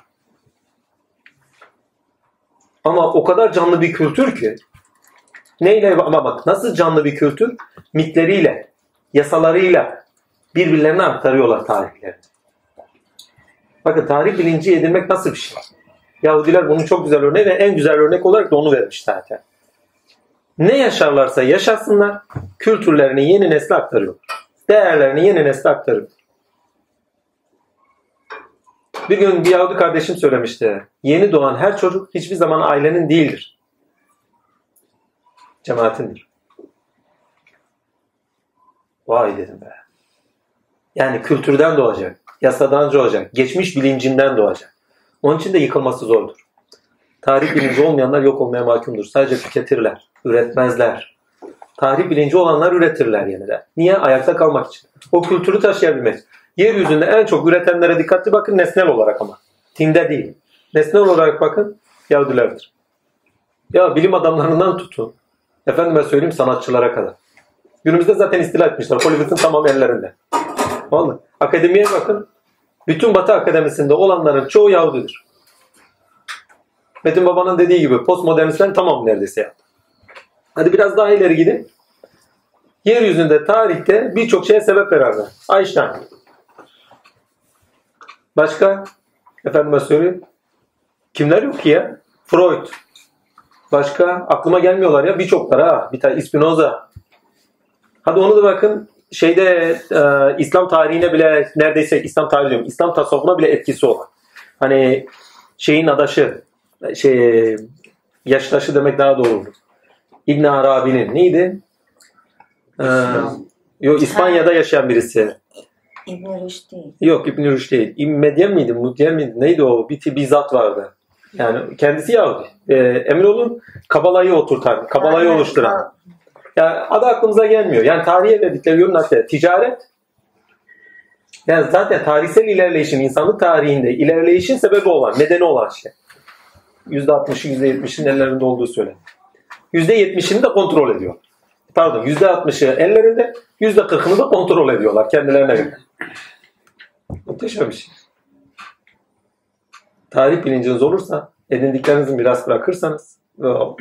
Ama o kadar canlı bir kültür ki Neyle ama bak nasıl canlı bir kültür? Mitleriyle, yasalarıyla birbirlerine aktarıyorlar tarihlerini. Bakın tarih bilinci edinmek nasıl bir şey? Yahudiler bunun çok güzel örneği ve en güzel örnek olarak da onu vermiş zaten. Ne yaşarlarsa yaşasınlar, kültürlerini yeni nesle aktarıyor. Değerlerini yeni nesle aktarıyor. Bir gün bir Yahudi kardeşim söylemişti. Yeni doğan her çocuk hiçbir zaman ailenin değildir cemaatindir. Vay dedim be. Yani kültürden doğacak, yasadan doğacak, geçmiş bilincinden doğacak. Onun için de yıkılması zordur. Tarih bilinci olmayanlar yok olmaya mahkumdur. Sadece tüketirler, üretmezler. Tarih bilinci olanlar üretirler yeniden. Niye? Ayakta kalmak için. O kültürü taşıyabilmek. Yeryüzünde en çok üretenlere dikkatli bakın nesnel olarak ama. Tinde değil. Nesnel olarak bakın Yahudilerdir. Ya bilim adamlarından tutun. Efendime söyleyeyim sanatçılara kadar. Günümüzde zaten istila etmişler. Hollywood'un tamam ellerinde. Vallahi. Akademiye bakın. Bütün Batı Akademisi'nde olanların çoğu Yahudidir. Metin Baba'nın dediği gibi postmodernistlerin tamam neredeyse yaptı. Hadi biraz daha ileri gidin. Yeryüzünde tarihte birçok şeye sebep vererler. Einstein. Başka? Efendime söyleyeyim. Kimler yok ki ya? Freud. Başka? Aklıma gelmiyorlar ya. Birçoklar ha. Bir tane Spinoza. Hadi onu da bakın. Şeyde e, İslam tarihine bile neredeyse İslam tarihi diyorum. İslam tasavvufuna bile etkisi olan. Hani şeyin adaşı şey yaştaşı demek daha doğru olur. İbn Arabi'nin neydi? Ee, yok İspanya'da yaşayan birisi. İbn Rüşd değil. Yok İbn Rüşd değil. İbn Medyen miydi? Mudyen miydi? Neydi o? Bir, bir zat vardı. Yani kendisi Yahudi. Ee, emin olun Kabala'yı oturtan, Kabala'yı oluşturan. Yani adı aklımıza gelmiyor. Yani tarihe verdikleri yorum hatta ticaret. Yani zaten tarihsel ilerleyişin, insanlık tarihinde ilerleyişin sebebi olan, nedeni olan şey. %60'ı %70'in ellerinde olduğu söyleniyor. %70'ini de kontrol ediyor. Pardon %60'ı ellerinde, %40'ını da kontrol ediyorlar kendilerine göre. Muhteşem bir şey. Tarih bilinciniz olursa, edindiklerinizi miras bırakırsanız,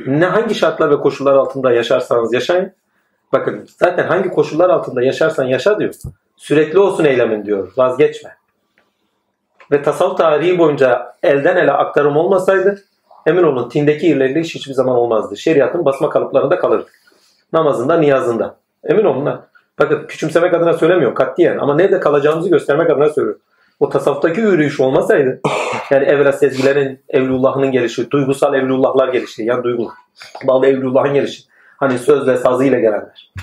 ne hangi şartlar ve koşullar altında yaşarsanız yaşayın. Bakın zaten hangi koşullar altında yaşarsan yaşa diyor. Sürekli olsun eylemin diyor. Vazgeçme. Ve tasavvuf tarihi boyunca elden ele aktarım olmasaydı emin olun tindeki ilerleyiş hiçbir zaman olmazdı. Şeriatın basma kalıplarında kalırdı. Namazında, niyazında. Emin olun ha. Bakın küçümsemek adına söylemiyorum katiyen ama nerede kalacağımızı göstermek adına söylüyorum. O tasavvuftaki yürüyüş olmasaydı yani evvela sezgilerin evlullahının gelişi, duygusal evlullahlar gelişi, yani duygu, bağlı evlullahın gelişi. Hani söz ve sazıyla gelenler.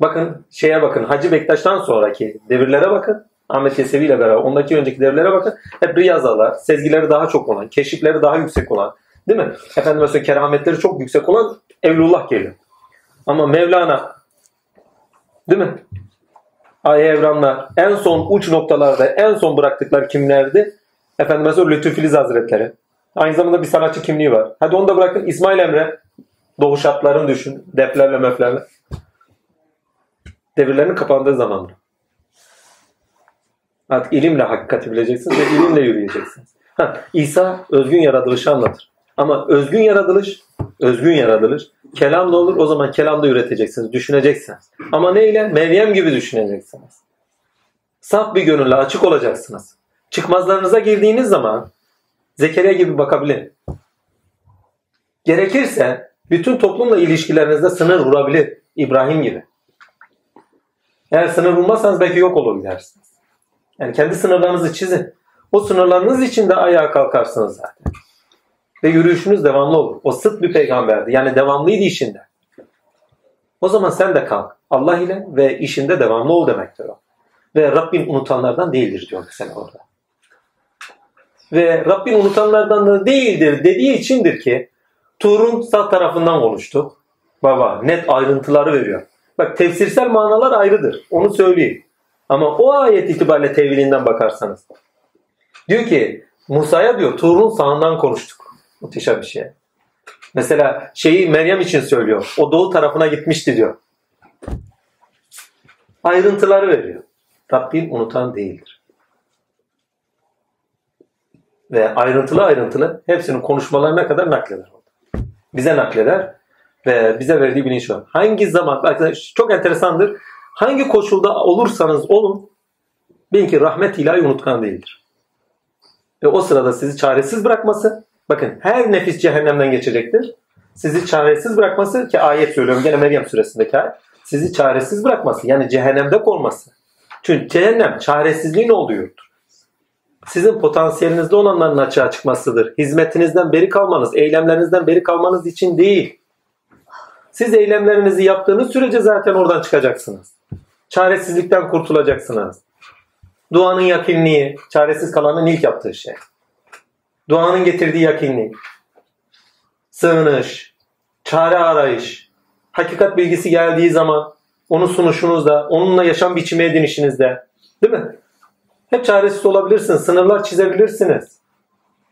Bakın şeye bakın Hacı Bektaş'tan sonraki devirlere bakın. Ahmet Yesevi ile beraber ondaki önceki devirlere bakın. Hep riyazalar, sezgileri daha çok olan, keşifleri daha yüksek olan, değil mi? Efendim mesela kerametleri çok yüksek olan Evlullah geliyor. Ama Mevlana, değil mi? Ay evranlar en son uç noktalarda en son bıraktıkları kimlerdi? Efendim mesela Lütfü Hazretleri. Aynı zamanda bir sanatçı kimliği var. Hadi onu da bırakın. İsmail Emre. Doğu şartlarını düşün. Deflerle möflerle. Devirlerin kapandığı zaman. Artık ilimle hakikati bileceksiniz ve ilimle yürüyeceksiniz. Ha, İsa özgün yaratılışı anlatır. Ama özgün yaratılış, özgün yaratılış kelamla olur. O zaman kelamda üreteceksiniz, düşüneceksiniz. Ama neyle? Meryem gibi düşüneceksiniz. Saf bir gönülle açık olacaksınız. Çıkmazlarınıza girdiğiniz zaman Zekeriya gibi bakabilin. Gerekirse bütün toplumla ilişkilerinizde sınır vurabilir. İbrahim gibi. Eğer sınır vurmazsanız belki yok olur gidersiniz. Yani kendi sınırlarınızı çizin. O sınırlarınız içinde ayağa kalkarsınız zaten. Ve yürüyüşünüz devamlı olur. O sıt bir peygamberdi. Yani devamlıydı işinde. O zaman sen de kalk. Allah ile ve işinde devamlı ol demektir o. Ve Rabbin unutanlardan değildir diyor mesela orada. Ve Rabbin unutanlardan da değildir dediği içindir ki Tur'un sağ tarafından konuştuk. Baba net ayrıntıları veriyor. Bak tefsirsel manalar ayrıdır. Onu söyleyeyim. Ama o ayet itibariyle tevilinden bakarsanız. Diyor ki Musa'ya diyor Tur'un sağından konuştuk. Muhteşem bir şey. Mesela şeyi Meryem için söylüyor. O doğu tarafına gitmişti diyor. Ayrıntıları veriyor. Rabbin unutan değildir. Ve ayrıntılı ayrıntılı hepsinin konuşmalarına kadar nakleder. Bize nakleder ve bize verdiği bilinç var. Hangi zaman, arkadaşlar çok enteresandır. Hangi koşulda olursanız olun bilin ki rahmet ilahi unutkan değildir. Ve o sırada sizi çaresiz bırakması, bakın her nefis cehennemden geçecektir. Sizi çaresiz bırakması ki ayet söylüyorum gene Meryem suresindeki ayet. Sizi çaresiz bırakması yani cehennemde olması. Çünkü cehennem çaresizliğin olduğu yurttur. Sizin potansiyelinizde olanların açığa çıkmasıdır. Hizmetinizden beri kalmanız, eylemlerinizden beri kalmanız için değil. Siz eylemlerinizi yaptığınız sürece zaten oradan çıkacaksınız. Çaresizlikten kurtulacaksınız. Duanın yakinliği, çaresiz kalanın ilk yaptığı şey. Duanın getirdiği yakinlik. sığınış, çare arayış, hakikat bilgisi geldiği zaman onu sunuşunuzda, onunla yaşam biçimi edinişinizde değil mi? Hep çaresiz olabilirsiniz, sınırlar çizebilirsiniz.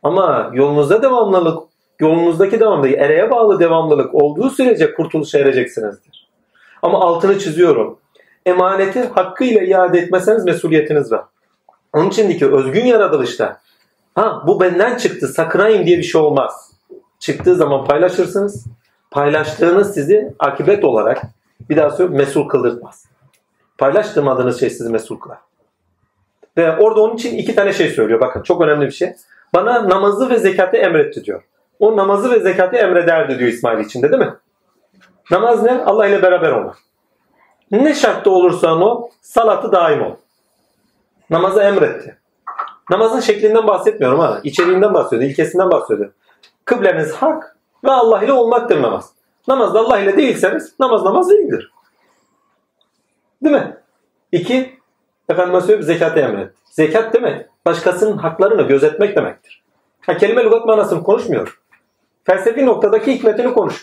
Ama yolunuzda devamlılık, yolunuzdaki devamlılık, ereğe bağlı devamlılık olduğu sürece kurtuluşa ereceksinizdir. Ama altını çiziyorum. Emaneti hakkıyla iade etmeseniz mesuliyetiniz var. Onun içindeki özgün yaratılışta ha bu benden çıktı sakınayım diye bir şey olmaz. Çıktığı zaman paylaşırsınız. Paylaştığınız sizi akibet olarak bir daha söylüyorum mesul kıldırtmaz. Paylaştırmadığınız şey sizi mesul kılar. Ve orada onun için iki tane şey söylüyor. Bakın çok önemli bir şey. Bana namazı ve zekatı emretti diyor. O namazı ve zekatı emrederdi diyor İsmail içinde değil mi? Namaz ne? Allah ile beraber olmak. Ne şartta olursan o salatı daim ol. Namazı emretti. Namazın şeklinden bahsetmiyorum ha. İçeriğinden bahsediyor, ilkesinden bahsediyor. Kıbleniz hak ve Allah ile olmaktır namaz. Namazda Allah ile değilseniz namaz namaz değildir. Değil mi? İki, efendim söyleyeyim zekatı emret. Zekat demek başkasının haklarını gözetmek demektir. Ha, kelime lügat manasını konuşmuyor. Felsefi noktadaki hikmetini konuş.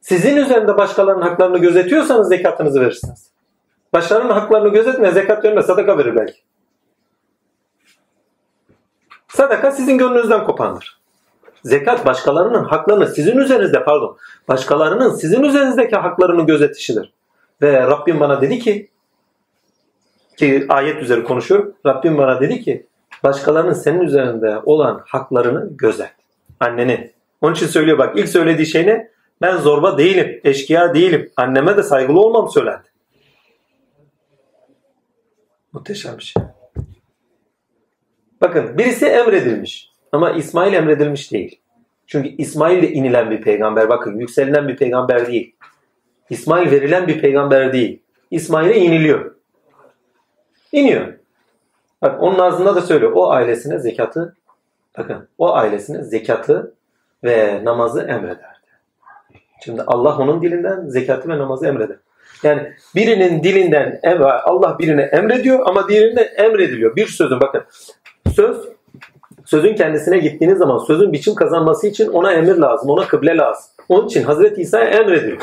Sizin üzerinde başkalarının haklarını gözetiyorsanız zekatınızı verirsiniz. Başkalarının haklarını gözetmeye zekat vermez, sadaka verir belki. Sadaka sizin gönlünüzden kopandır. Zekat başkalarının haklarını sizin üzerinizde pardon başkalarının sizin üzerinizdeki haklarını gözetişidir. Ve Rabbim bana dedi ki ki ayet üzeri konuşuyorum. Rabbim bana dedi ki başkalarının senin üzerinde olan haklarını gözet. Anneni. Onun için söylüyor bak ilk söylediği şey ne? Ben zorba değilim, eşkıya değilim. Anneme de saygılı olmam söylendi. Muhteşem bir şey. Bakın birisi emredilmiş ama İsmail emredilmiş değil. Çünkü İsmail de inilen bir peygamber. Bakın yükselilen bir peygamber değil. İsmail verilen bir peygamber değil. İsmail'e iniliyor. İniyor. Bak onun ağzında da söylüyor. O ailesine zekatı bakın o ailesine zekatı ve namazı emrederdi. Şimdi Allah onun dilinden zekatı ve namazı emreder. Yani birinin dilinden Allah birine emrediyor ama diğerine emrediliyor. Bir sözün bakın söz sözün kendisine gittiğiniz zaman sözün biçim kazanması için ona emir lazım, ona kıble lazım. Onun için Hazreti İsa'ya emrediyor.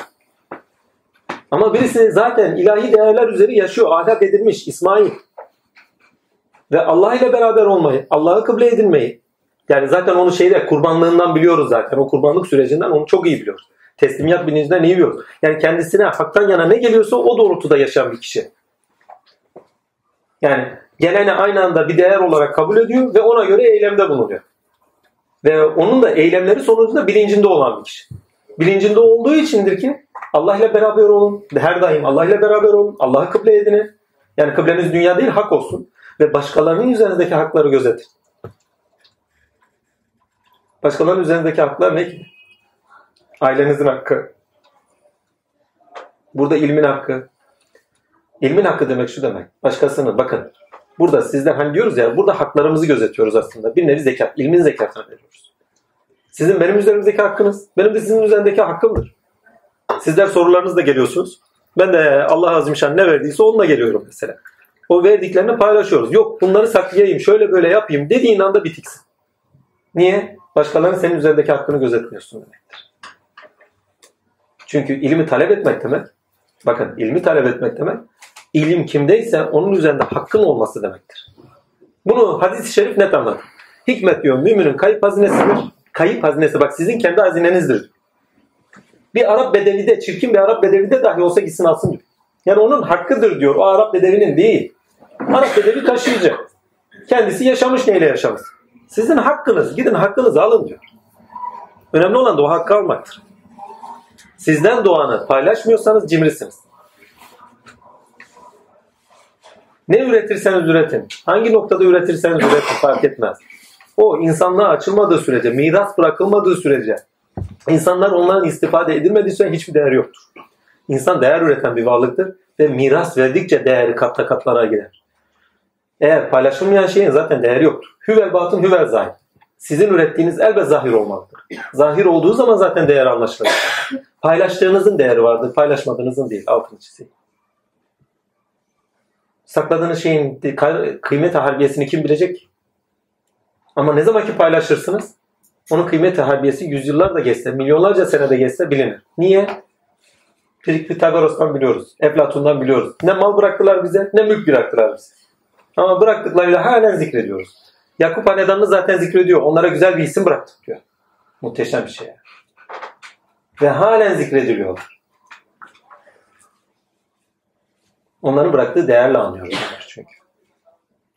Ama birisi zaten ilahi değerler üzeri yaşıyor, ahlak edilmiş İsmail. Ve Allah ile beraber olmayı, Allah'ı kıble edinmeyi. Yani zaten onu şeyde kurbanlığından biliyoruz zaten. O kurbanlık sürecinden onu çok iyi biliyoruz. Teslimiyat bilincinden iyi biliyoruz. Yani kendisine haktan yana ne geliyorsa o doğrultuda yaşayan bir kişi. Yani geleni aynı anda bir değer olarak kabul ediyor ve ona göre eylemde bulunuyor. Ve onun da eylemleri sonucunda bilincinde olan bir kişi. Bilincinde olduğu içindir ki Allah ile beraber olun. Her daim Allah ile beraber olun. Allah'ı kıble edinin. Yani kıbleniz dünya değil hak olsun. Ve başkalarının üzerindeki hakları gözetin. Başkalarının üzerindeki haklar ne ki? Ailenizin hakkı. Burada ilmin hakkı. İlmin hakkı demek şu demek. Başkasının bakın. Burada sizden hani diyoruz ya burada haklarımızı gözetiyoruz aslında. Bir nevi zekat. ilmin zekatını veriyoruz. Sizin benim üzerimizdeki hakkınız. Benim de sizin üzerindeki hakkımdır. Sizler sorularınızla geliyorsunuz. Ben de Allah Azimşan ne verdiyse onunla geliyorum mesela. O verdiklerini paylaşıyoruz. Yok bunları saklayayım, şöyle böyle yapayım dediğin anda bitiksin. Niye? Başkalarının senin üzerindeki hakkını gözetmiyorsun demektir. Çünkü ilmi talep etmek demek, bakın ilmi talep etmek demek, ilim kimdeyse onun üzerinde hakkın olması demektir. Bunu hadis-i şerif net anlatır. Hikmet diyor müminin kayıp hazinesidir. Kayıp hazinesi bak sizin kendi hazinenizdir. Bir Arap bedevide, çirkin bir Arap bedevide dahi olsa gitsin alsın diyor. Yani onun hakkıdır diyor. O Arap bedevinin değil. Arap bedevi taşıyacak. Kendisi yaşamış neyle yaşamış. Sizin hakkınız. Gidin hakkınızı alın diyor. Önemli olan da o hakkı almaktır. Sizden doğanı paylaşmıyorsanız cimrisiniz. Ne üretirseniz üretin. Hangi noktada üretirseniz üretin fark etmez. O insanlığa açılmadığı sürece, miras bırakılmadığı sürece, insanlar onların istifade edilmediği sürece hiçbir değer yoktur. İnsan değer üreten bir varlıktır ve miras verdikçe değeri katta katlara gider. Eğer paylaşılmayan şeyin zaten değeri yoktur. Hüvel batın hüvel zahir. Sizin ürettiğiniz elbet zahir olmalıdır. Zahir olduğu zaman zaten değer anlaşılır. Paylaştığınızın değeri vardır, paylaşmadığınızın değil. Altını çizeyim. Sakladığınız şeyin kıymet harbiyesini kim bilecek? Ama ne zaman ki paylaşırsınız? Onun kıymeti harbiyesi yüzyıllar da geçse, milyonlarca senede geçse bilinir. Niye? Pitagoras'tan biliyoruz. Eflatun'dan biliyoruz. Ne mal bıraktılar bize ne mülk bıraktılar bize. Ama bıraktıklarıyla halen zikrediyoruz. Yakup Hanedanlı zaten zikrediyor. Onlara güzel bir isim bıraktık diyor. Muhteşem bir şey. Ve halen zikrediliyorlar. Onların bıraktığı değerle anlıyoruz çünkü.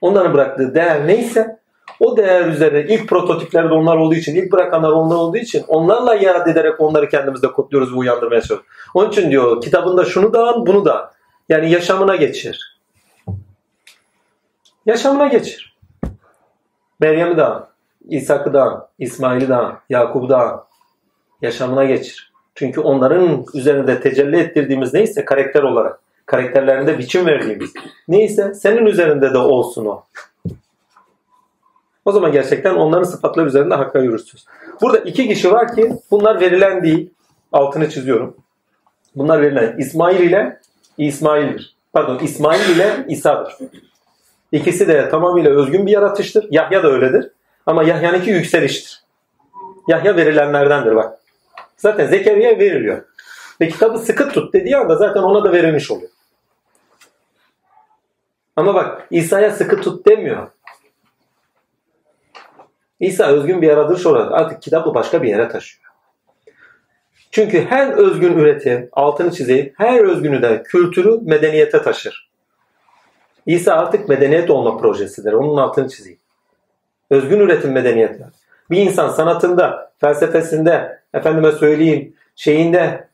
Onların bıraktığı değer neyse o değer üzerine ilk prototipler de onlar olduğu için, ilk bırakanlar onlar olduğu için onlarla yad ederek onları kendimizde kodluyoruz ve uyandırmaya çalışıyoruz. Onun için diyor kitabında şunu da an, bunu da. Yani yaşamına geçir. Yaşamına geçir. Meryem'i de an, İshak'ı da İsmail'i de an, Yakup'u da. Yaşamına geçir. Çünkü onların üzerinde tecelli ettirdiğimiz neyse karakter olarak, karakterlerinde biçim verdiğimiz neyse senin üzerinde de olsun o. O zaman gerçekten onların sıfatları üzerinde hakka yürürsünüz. Burada iki kişi var ki bunlar verilen değil. Altını çiziyorum. Bunlar verilen. İsmail ile İsmail'dir. Pardon İsmail ile İsa'dır. İkisi de tamamıyla özgün bir yaratıştır. Yahya da öyledir. Ama Yahya'nınki yükseliştir. Yahya verilenlerdendir bak. Zaten Zekeriya veriliyor. Ve kitabı sıkı tut dediği anda zaten ona da verilmiş oluyor. Ama bak İsa'ya sıkı tut demiyor. İsa özgün bir yaratılış olarak artık kitabı başka bir yere taşıyor. Çünkü her özgün üretim, altını çizeyim, her özgünü de kültürü medeniyete taşır. İsa artık medeniyet olma projesidir. Onun altını çizeyim. Özgün üretim medeniyeti. Bir insan sanatında, felsefesinde, efendime söyleyeyim, şeyinde,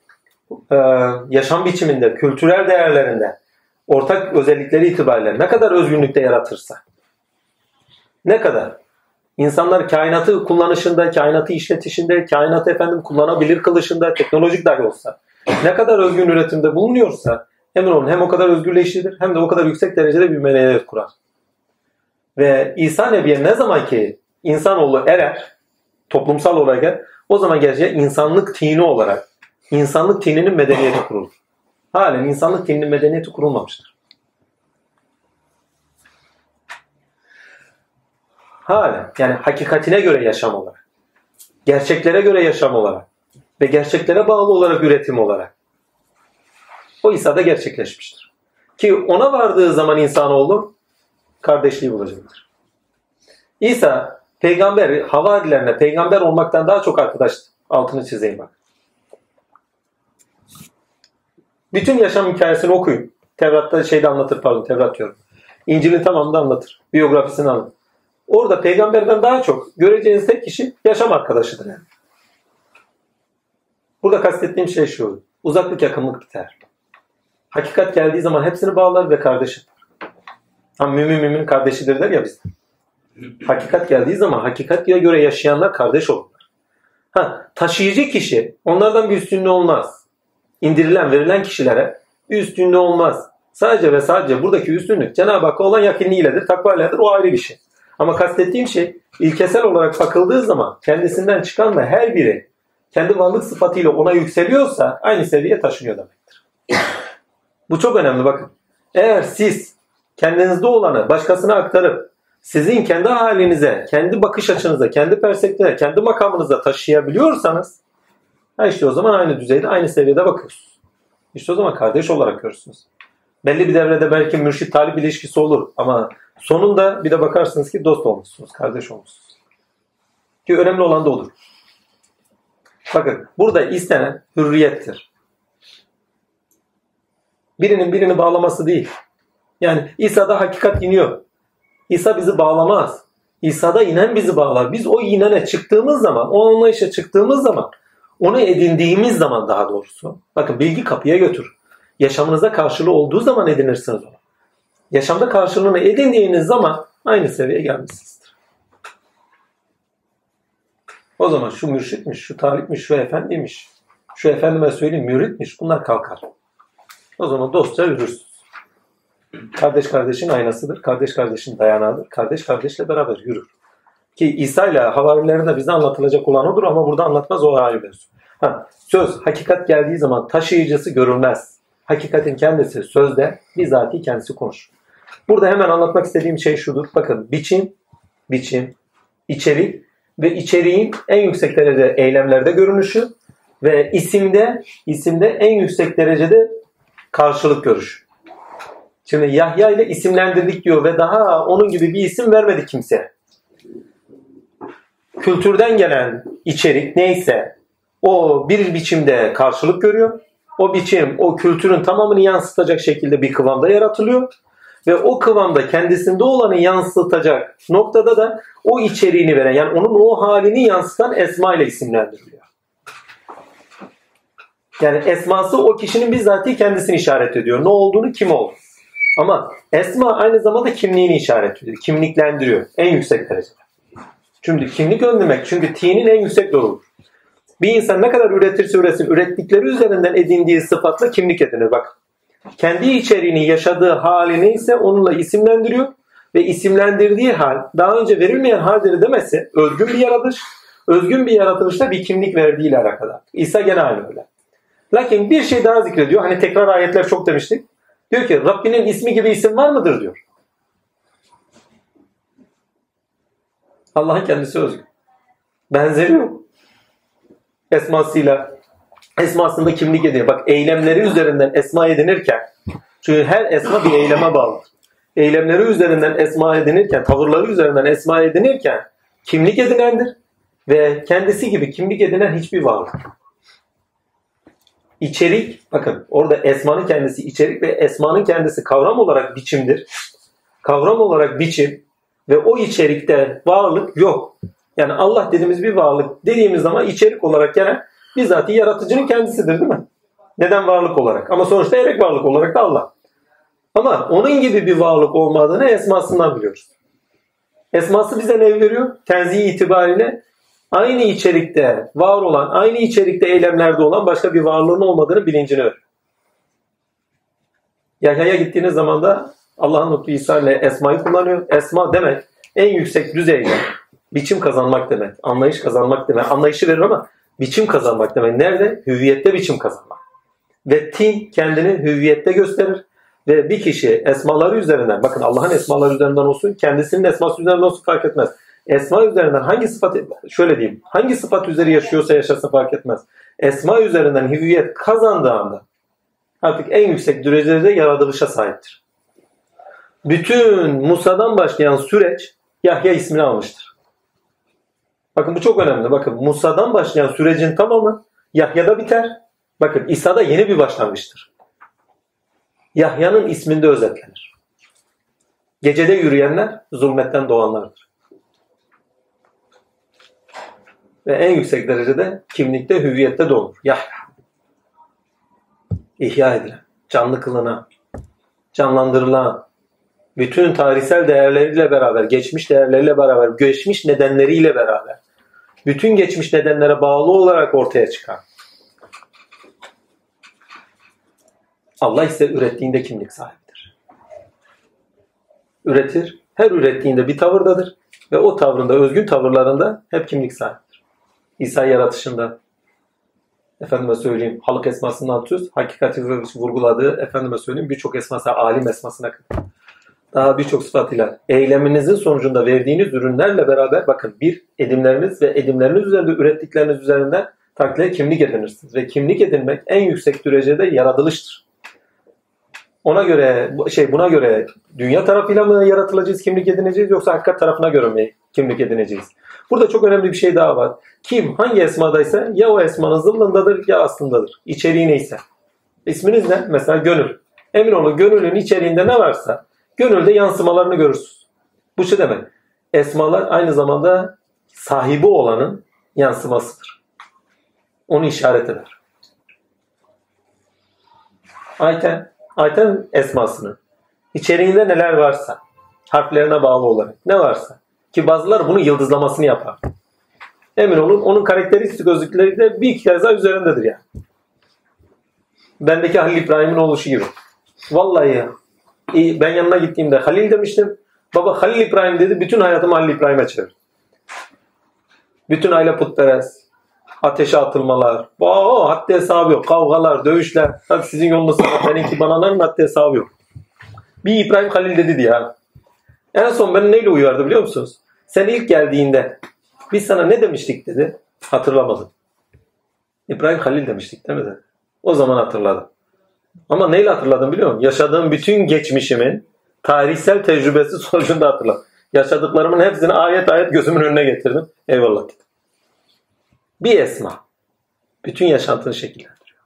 yaşam biçiminde, kültürel değerlerinde, ortak özellikleri itibariyle ne kadar özgünlükte yaratırsa, ne kadar İnsanlar kainatı kullanışında, kainatı işletişinde, kainatı efendim kullanabilir kılışında, teknolojik dahi olsa ne kadar özgün üretimde bulunuyorsa emin olun hem o kadar özgürleşilir hem de o kadar yüksek derecede bir medeniyet kurar. Ve İsa Nebi'ye ne zaman ki insanoğlu erer, toplumsal olarak o zaman gerçekten insanlık tini olarak insanlık tininin medeniyeti kurulur. Halen insanlık tininin medeniyeti kurulmamıştır. Hala yani hakikatine göre yaşam olarak. Gerçeklere göre yaşam olarak. Ve gerçeklere bağlı olarak üretim olarak. O İsa'da gerçekleşmiştir. Ki ona vardığı zaman insanoğlu kardeşliği bulacaktır. İsa peygamber havarilerine peygamber olmaktan daha çok arkadaş altını çizeyim bak. Bütün yaşam hikayesini okuyun. Tevrat'ta şeyde anlatır pardon Tevrat diyorum. İncil'in tamamında anlatır. Biyografisini anlatır. Orada peygamberden daha çok göreceğiniz tek kişi yaşam arkadaşıdır. Yani. Burada kastettiğim şey şu. Uzaklık yakınlık biter. Hakikat geldiği zaman hepsini bağlar ve kardeşidir. Ha, mümin mümin kardeşidir der ya bizde. Hakikat geldiği zaman hakikatliğe göre yaşayanlar kardeş olurlar. Ha, taşıyıcı kişi onlardan bir üstünlüğü olmaz. İndirilen, verilen kişilere bir üstünlüğü olmaz. Sadece ve sadece buradaki üstünlük Cenab-ı Hakk'a olan yakınlığıyledir, takvayladır. O ayrı bir şey. Ama kastettiğim şey ilkesel olarak bakıldığı zaman kendisinden çıkan da her biri kendi varlık sıfatıyla ona yükseliyorsa aynı seviyeye taşınıyor demektir. Bu çok önemli bakın. Eğer siz kendinizde olanı başkasına aktarıp sizin kendi halinize, kendi bakış açınıza, kendi perspektifine, kendi makamınıza taşıyabiliyorsanız işte o zaman aynı düzeyde, aynı seviyede bakıyorsunuz. İşte o zaman kardeş olarak görürsünüz. Belli bir devrede belki mürşit talip ilişkisi olur ama Sonunda bir de bakarsınız ki dost olmuşsunuz, kardeş olmuşsunuz. Ki önemli olan da olur. Bakın burada istenen hürriyettir. Birinin birini bağlaması değil. Yani İsa'da hakikat iniyor. İsa bizi bağlamaz. İsa'da inen bizi bağlar. Biz o inene çıktığımız zaman, o anlayışa çıktığımız zaman, onu edindiğimiz zaman daha doğrusu. Bakın bilgi kapıya götür. Yaşamınıza karşılığı olduğu zaman edinirsiniz onu yaşamda karşılığını edindiğiniz zaman aynı seviyeye gelmişsinizdir. O zaman şu mürşitmiş, şu talipmiş, şu efendiymiş, şu efendime söyleyeyim müritmiş bunlar kalkar. O zaman dostça yürürsünüz. Kardeş kardeşin aynasıdır. Kardeş kardeşin dayanağıdır. Kardeş kardeşle beraber yürür. Ki İsa ile havarilerinde bize anlatılacak olan odur ama burada anlatmaz o ayrı mevzu. Ha, söz hakikat geldiği zaman taşıyıcısı görülmez. Hakikatin kendisi sözde bizatihi kendisi konuşur. Burada hemen anlatmak istediğim şey şudur. Bakın biçim, biçim, içerik ve içeriğin en yüksek derecede eylemlerde görünüşü ve isimde isimde en yüksek derecede karşılık görüşü. Şimdi Yahya ile isimlendirdik diyor ve daha onun gibi bir isim vermedi kimse. Kültürden gelen içerik neyse o bir biçimde karşılık görüyor. O biçim o kültürün tamamını yansıtacak şekilde bir kıvamda yaratılıyor. Ve o kıvamda kendisinde olanı yansıtacak noktada da o içeriğini veren yani onun o halini yansıtan esma ile isimlendiriliyor. Yani esması o kişinin bizzatihi kendisini işaret ediyor. Ne olduğunu, kim olduğunu. Ama esma aynı zamanda kimliğini işaret ediyor. Kimliklendiriyor. En yüksek derecede. Çünkü kimlik önlemek çünkü tinin en yüksek doğrudur. Bir insan ne kadar üretirse üretsin ürettikleri üzerinden edindiği sıfatla kimlik edinir. Bak kendi içeriğini yaşadığı halini ise onunla isimlendiriyor ve isimlendirdiği hal daha önce verilmeyen halleri demesi özgün bir yaratış. Özgün bir yaratılışta bir kimlik verdiğiyle alakalı. İsa gene aynı öyle. Lakin bir şey daha zikrediyor. Hani tekrar ayetler çok demiştik. Diyor ki Rabbinin ismi gibi isim var mıdır diyor. Allah'ın kendisi özgün. Benzeri yok. Esmasıyla esmasında kimlik edinir. Bak eylemleri üzerinden esma edinirken çünkü her esma bir eyleme bağlı. Eylemleri üzerinden esma edinirken, tavırları üzerinden esma edinirken kimlik edinendir ve kendisi gibi kimlik edinen hiçbir varlık. İçerik, bakın orada esmanın kendisi içerik ve esmanın kendisi kavram olarak biçimdir. Kavram olarak biçim ve o içerikte varlık yok. Yani Allah dediğimiz bir varlık dediğimiz zaman içerik olarak gelen bizzat yaratıcının kendisidir değil mi? Neden varlık olarak? Ama sonuçta erek varlık olarak da Allah. Ama onun gibi bir varlık olmadığını esmasından biliyoruz. Esması bize ne veriyor? Tenzih itibariyle aynı içerikte var olan, aynı içerikte eylemlerde olan başka bir varlığın olmadığını bilincini veriyor. Yahya'ya gittiğiniz zaman da Allah'ın Nutlu İsa ile esmayı kullanıyor. Esma demek en yüksek düzeyde biçim kazanmak demek, anlayış kazanmak demek. Anlayışı verir ama biçim kazanmak demek. Nerede? Hüviyette biçim kazanmak. Ve tin kendini hüviyette gösterir. Ve bir kişi esmaları üzerinden, bakın Allah'ın esmaları üzerinden olsun, kendisinin esması üzerinden olsun fark etmez. Esma üzerinden hangi sıfat, şöyle diyeyim, hangi sıfat üzeri yaşıyorsa yaşasa fark etmez. Esma üzerinden hüviyet kazandığı anda artık en yüksek derecede yaratılışa sahiptir. Bütün Musa'dan başlayan süreç Yahya ismini almıştır. Bakın bu çok önemli. Bakın Musa'dan başlayan sürecin tamamı Yahya'da biter. Bakın İsa'da yeni bir başlangıçtır. Yahya'nın isminde özetlenir. Gecede yürüyenler zulmetten doğanlardır. Ve en yüksek derecede kimlikte, hüviyette doğur. Yahya. İhya edilen, canlı kılınan, canlandırılan, bütün tarihsel değerleriyle beraber, geçmiş değerleriyle beraber, geçmiş nedenleriyle beraber, bütün geçmiş nedenlere bağlı olarak ortaya çıkan. Allah ise ürettiğinde kimlik sahibidir. Üretir, her ürettiğinde bir tavırdadır ve o tavrında, özgün tavırlarında hep kimlik sahibidir. İsa yaratışında, efendime söyleyeyim halık esmasından tuz, hakikati vurguladığı efendime söyleyeyim birçok esması, alim esmasına kadar daha birçok sıfatıyla eyleminizin sonucunda verdiğiniz ürünlerle beraber bakın bir edimleriniz ve edimleriniz üzerinde ürettikleriniz üzerinden takliye kimlik edinirsiniz. Ve kimlik edinmek en yüksek derecede yaratılıştır. Ona göre şey buna göre dünya tarafıyla mı yaratılacağız, kimlik edineceğiz yoksa hakikat tarafına göre mi kimlik edineceğiz? Burada çok önemli bir şey daha var. Kim hangi esmadaysa ya o esmanın zıllındadır ya aslındadır. İçeriği neyse. İsminiz ne? Mesela gönül. Emin olun gönülün içeriğinde ne varsa Gönülde yansımalarını görürsünüz. Bu şu demek. Esmalar aynı zamanda sahibi olanın yansımasıdır. Onu işaret eder. Ayten, ayten esmasını içeriğinde neler varsa harflerine bağlı olarak ne varsa ki bazılar bunu yıldızlamasını yapar. Emin olun onun karakteristik özellikleri de bir kez daha üzerindedir yani. Bendeki Halil İbrahim'in oluşu gibi. Vallahi ben yanına gittiğimde Halil demiştim. Baba Halil İbrahim dedi. Bütün hayatımı Halil İbrahim'e çevirdim. Bütün aile putperest. Ateşe atılmalar. Oo, haddi hesabı yok. Kavgalar, dövüşler. Tabii sizin yolunuz sana. Benimki banaların haddi hesabı yok. Bir İbrahim Halil dedi diye. En son beni neyle uyardı biliyor musunuz? Sen ilk geldiğinde Biz sana ne demiştik dedi. Hatırlamadım. İbrahim Halil demiştik değil mi. O zaman hatırladım. Ama neyle hatırladım biliyor musun? Yaşadığım bütün geçmişimin tarihsel tecrübesi sonucunda hatırladım. Yaşadıklarımın hepsini ayet ayet gözümün önüne getirdim. Eyvallah dedim. Bir esma. Bütün yaşantını şekillendiriyor.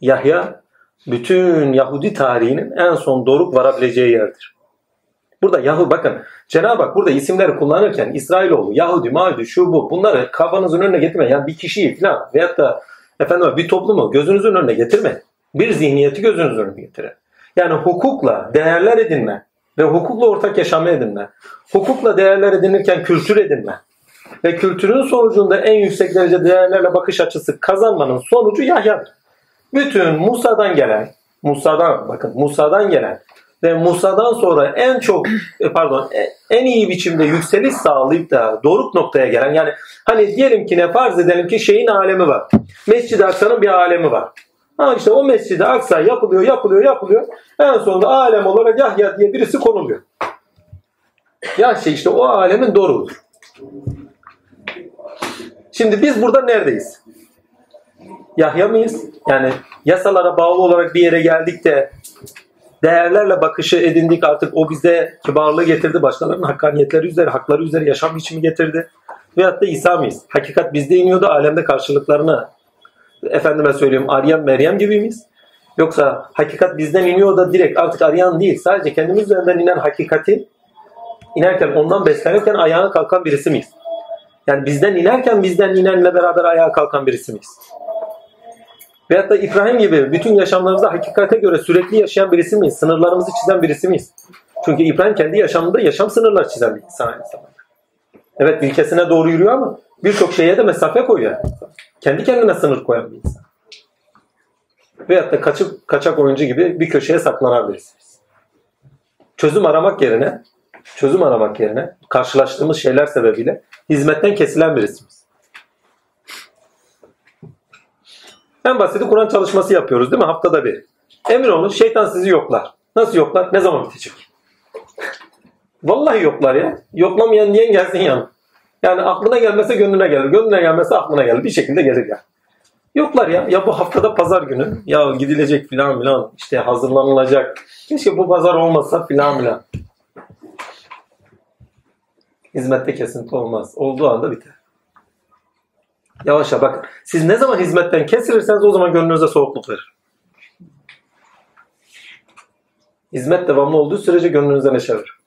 Yahya bütün Yahudi tarihinin en son doruk varabileceği yerdir. Burada Yahu bakın Cenab-ı Hak burada isimleri kullanırken İsrailoğlu, Yahudi, Mahudi, şu bu bunları kafanızın önüne getirmeyin. Yani bir kişiyi falan veyahut da efendim bir toplumu gözünüzün önüne getirmeyin. Bir zihniyeti gözünüzün önüne getirin. Yani hukukla değerler edinme ve hukukla ortak yaşama edinme. Hukukla değerler edinirken kültür edinme. Ve kültürün sonucunda en yüksek derece değerlerle bakış açısı kazanmanın sonucu Yahya'dır. Bütün Musa'dan gelen, Musa'dan bakın Musa'dan gelen ve Musa'dan sonra en çok e, pardon e, en iyi biçimde yükseliş sağlayıp da doruk noktaya gelen yani hani diyelim ki ne farz edelim ki şeyin alemi var. Mescid-i Aksa'nın bir alemi var. Ha işte o Mescid-i Aksa yapılıyor, yapılıyor, yapılıyor. En sonunda alem olarak Yahya diye birisi konuluyor. Ya şey işte o alemin doruğudur. Şimdi biz burada neredeyiz? Yahya mıyız? Yani yasalara bağlı olarak bir yere geldik de değerlerle bakışı edindik artık o bize kibarlığı getirdi. Başkalarının hakkaniyetleri üzeri, hakları üzeri yaşam biçimi getirdi. Veyahut da İsa mıyız? Hakikat bizde iniyordu alemde karşılıklarını efendime söyleyeyim arayan Meryem gibi miyiz? Yoksa hakikat bizden iniyor da direkt artık arayan değil. Sadece kendimiz üzerinden inen hakikati inerken ondan beslenirken ayağa kalkan birisi miyiz? Yani bizden inerken bizden inenle beraber ayağa kalkan birisi miyiz? Veyahut da İbrahim gibi bütün yaşamlarımızda hakikate göre sürekli yaşayan birisi miyiz? Sınırlarımızı çizen birisi miyiz? Çünkü İbrahim kendi yaşamında yaşam sınırları çizen bir insan aynı zamanda. Evet ilkesine doğru yürüyor ama birçok şeye de mesafe koyuyor. Kendi kendine sınır koyan bir insan. Veyahut da kaçıp, kaçak oyuncu gibi bir köşeye saklanan birisiniz. Çözüm aramak yerine çözüm aramak yerine karşılaştığımız şeyler sebebiyle hizmetten kesilen birisiniz. En basiti Kur'an çalışması yapıyoruz değil mi? Haftada bir. Emin olun şeytan sizi yoklar. Nasıl yoklar? Ne zaman bitecek? Vallahi yoklar ya. Yoklamayan diyen gelsin yanına. Yani aklına gelmese gönlüne gelir. Gönlüne gelmese aklına gelir. Bir şekilde gelir ya. Yoklar ya. Ya bu haftada pazar günü. Ya gidilecek filan filan. İşte hazırlanılacak. Keşke bu pazar olmasa filan filan. Hizmette kesinti olmaz. Olduğu anda biter. Yavaşça bak. Siz ne zaman hizmetten kesilirseniz o zaman gönlünüze soğukluk verir. Hizmet devamlı olduğu sürece gönlünüze neşe verir.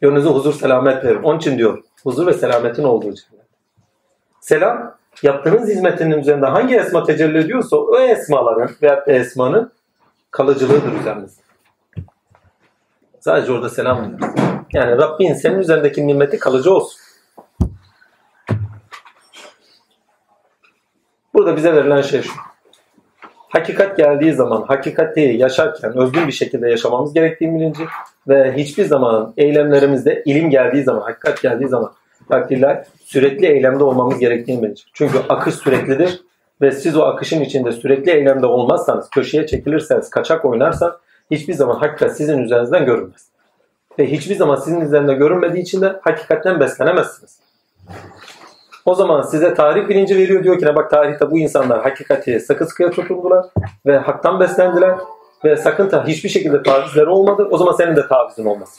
Gönlünüze huzur, selamet verir. Onun için diyor. Huzur ve selametin olduğu cennet. Selam, yaptığınız hizmetinin üzerinde hangi esma tecelli ediyorsa o esmaların veya esmanın kalıcılığıdır üzerinizde. Sadece orada selam diyoruz. Yani Rabbin senin üzerindeki nimeti kalıcı olsun. Burada bize verilen şey şu. Hakikat geldiği zaman hakikati yaşarken özgün bir şekilde yaşamamız gerektiği bilinci ve hiçbir zaman eylemlerimizde ilim geldiği zaman, hakikat geldiği zaman takdirler sürekli eylemde olmamız gerektiğini bilinci. Çünkü akış süreklidir ve siz o akışın içinde sürekli eylemde olmazsanız, köşeye çekilirseniz, kaçak oynarsanız hiçbir zaman hakikat sizin üzerinizden görünmez. Ve hiçbir zaman sizin üzerinde görünmediği için de hakikatten beslenemezsiniz. O zaman size tarih bilinci veriyor diyor ki ne bak tarihte bu insanlar hakikati sıkı sıkıya tutundular ve haktan beslendiler ve sakın ta hiçbir şekilde tavizleri olmadı. O zaman senin de tavizin olmaz.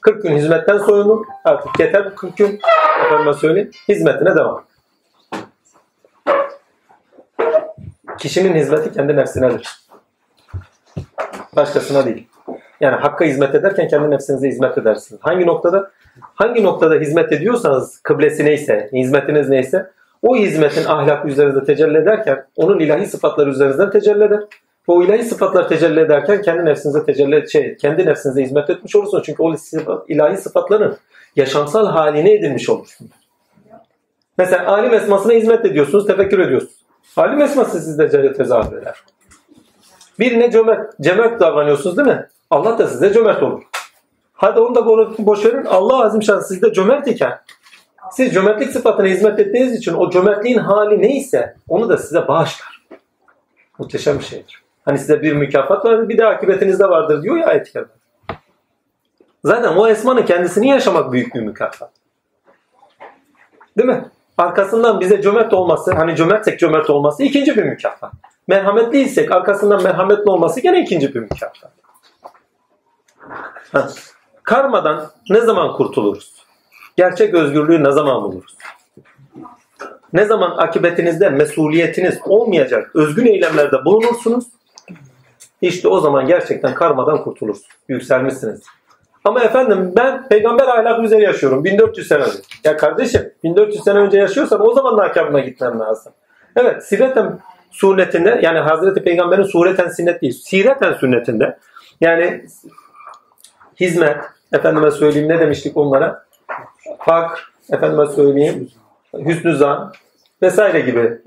40 gün hizmetten soyunun. Artık yeter bu 40 gün. Efendime söyleyeyim. Hizmetine devam. Kişinin hizmeti kendi nefsinedir. Başkasına değil. Yani hakka hizmet ederken kendi nefsinize hizmet edersiniz. Hangi noktada? Hangi noktada hizmet ediyorsanız kıblesi neyse, hizmetiniz neyse o hizmetin ahlak üzerinizde tecelli ederken onun ilahi sıfatları üzerinizden tecelli eder. O ilahi sıfatlar tecelli ederken kendi nefsinize tecelli şey, kendi nefsinize hizmet etmiş olursunuz. Çünkü o ilahi sıfatların yaşamsal haline edilmiş olursunuz. Mesela alim esmasına hizmet ediyorsunuz, tefekkür ediyorsunuz. Alim esması sizde tezahür eder. Birine cömert, cömert davranıyorsunuz değil mi? Allah da size cömert olur. Hadi onu da boş verin. Allah azim şan sizde cömert iken siz cömertlik sıfatına hizmet ettiğiniz için o cömertliğin hali neyse onu da size bağışlar. Muhteşem bir şeydir. Hani size bir mükafat var bir de akıbetinizde vardır diyor ya ayet Zaten o esmanın kendisini yaşamak büyük bir mükafat. Değil mi? Arkasından bize cömert olması, hani cömertsek cömert olması ikinci bir mükafat. Merhametliysek arkasından merhametli olması gene ikinci bir mükafat. Karmadan ne zaman kurtuluruz? Gerçek özgürlüğü ne zaman buluruz? Ne zaman akibetinizde mesuliyetiniz olmayacak özgün eylemlerde bulunursunuz? İşte o zaman gerçekten karmadan kurtulursunuz. Yükselmişsiniz. Ama efendim ben peygamber ahlakı üzere yaşıyorum. 1400 sene önce. Ya kardeşim 1400 sene önce yaşıyorsan o zaman nakabına gitmen lazım. Evet sireten sünnetinde yani Hazreti Peygamber'in sureten sünnet değil. Sireten sünnetinde yani hizmet efendime söyleyeyim ne demiştik onlara? Fakr efendime söyleyeyim hüsnü zan vesaire gibi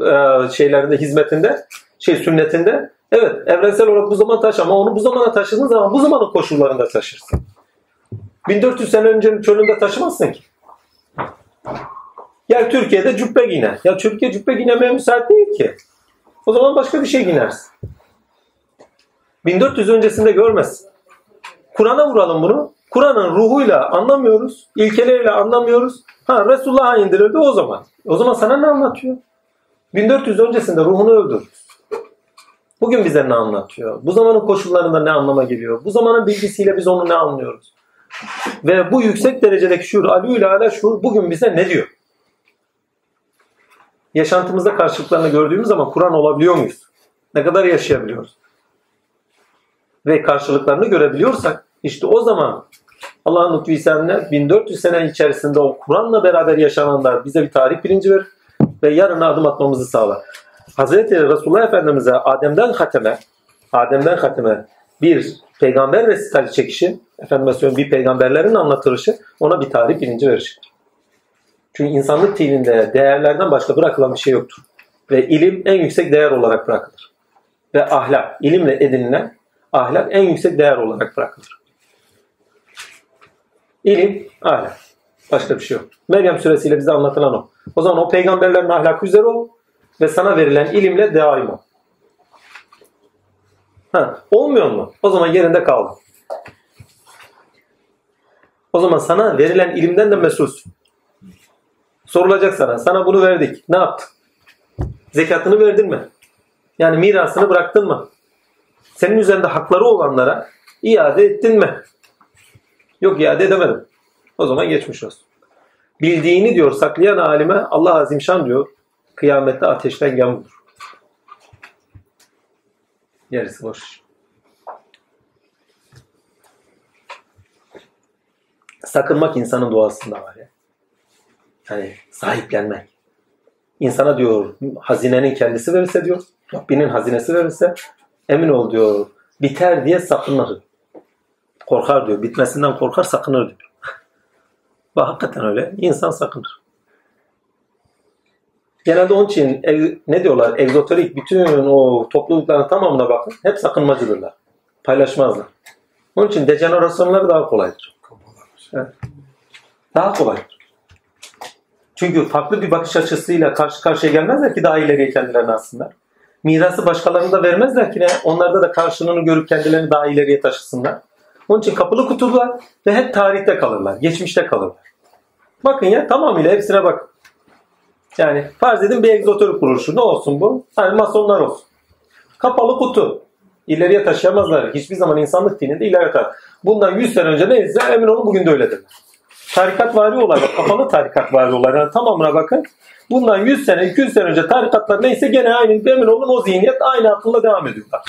e, şeylerinde hizmetinde şey sünnetinde evet evrensel olarak bu zaman taş ama onu bu zamana taşıdığın zaman bu zamanın koşullarında taşırsın. 1400 sene öncenin çölünde taşımazsın ki. Gel Türkiye'de cübbe giyine. Ya Türkiye cübbe giymeye müsait değil ki. O zaman başka bir şey ginersin. 1400 öncesinde görmez. Kur'an'a vuralım bunu. Kur'an'ın ruhuyla anlamıyoruz. ilkeleriyle anlamıyoruz. Ha Resulullah'a indirildi o zaman. O zaman sana ne anlatıyor? 1400 öncesinde ruhunu öldürürüz. Bugün bize ne anlatıyor? Bu zamanın koşullarında ne anlama geliyor? Bu zamanın bilgisiyle biz onu ne anlıyoruz? Ve bu yüksek derecedeki şuur, alü ile ala şuur bugün bize ne diyor? Yaşantımızda karşılıklarını gördüğümüz zaman Kur'an olabiliyor muyuz? Ne kadar yaşayabiliyoruz? Ve karşılıklarını görebiliyorsak işte o zaman Allah'ın lütfu ihsanına 1400 sene içerisinde o Kur'an'la beraber yaşananlar bize bir tarih bilinci verir ve yarına adım atmamızı sağlar. Hazreti Resulullah Efendimiz'e Adem'den hateme Adem'den hateme bir peygamber resitali çekişi, efendime söyleyeyim bir peygamberlerin anlatılışı ona bir tarih bilinci verir. Çünkü insanlık dilinde değerlerden başka bırakılan bir şey yoktur. Ve ilim en yüksek değer olarak bırakılır. Ve ahlak, ilimle edinilen ahlak en yüksek değer olarak bırakılır. İlim, ahlak. Başka bir şey yok. Meryem suresiyle bize anlatılan o. O zaman o peygamberlerin ahlakı üzere ol ve sana verilen ilimle daim ol. Ha, olmuyor mu? O zaman yerinde kal. O zaman sana verilen ilimden de mesulsün. Sorulacak sana. Sana bunu verdik. Ne yaptın? Zekatını verdin mi? Yani mirasını bıraktın mı? Senin üzerinde hakları olanlara iade ettin mi? Yok iade edemedim. O zaman geçmiş olsun. Bildiğini diyor saklayan alime Allah azimşan diyor kıyamette ateşten yağmur. Gerisi boş. Sakınmak insanın doğasında var ya. Yani sahiplenmek. İnsana diyor hazinenin kendisi verirse diyor, Rabbinin hazinesi verirse emin ol diyor biter diye sakınır. Korkar diyor. Bitmesinden korkar sakınır diyor. Bak hakikaten öyle. İnsan sakınır. Genelde onun için ne diyorlar? Egzoterik bütün o toplulukların tamamına bakın. Hep sakınmacıdırlar. Paylaşmazlar. Onun için dejenerasyonları daha kolaydır. Daha kolay. Çünkü farklı bir bakış açısıyla karşı karşıya gelmezler ki daha ileriye kendilerini aslında. Mirası başkalarına da vermezler ki ne? Onlarda da karşılığını görüp kendilerini daha ileriye taşısınlar. Onun için kapılı kutular ve hep tarihte kalırlar. Geçmişte kalırlar. Bakın ya tamamıyla hepsine bak. Yani farz edin bir egzotörü kuruluşu. Ne olsun bu? Hani masonlar olsun. Kapalı kutu. İleriye taşıyamazlar. Hiçbir zaman insanlık dininde ileri taşır. Bundan 100 sene önce neyse emin olun bugün de öyledir. Tarikat vari olaylar, kapalı tarikat vari olaylar. Yani tamamına bakın. Bundan 100 sene, 200 sene önce tarikatlar neyse gene aynı emin olun o zihniyet aynı akılla devam ediyorlar.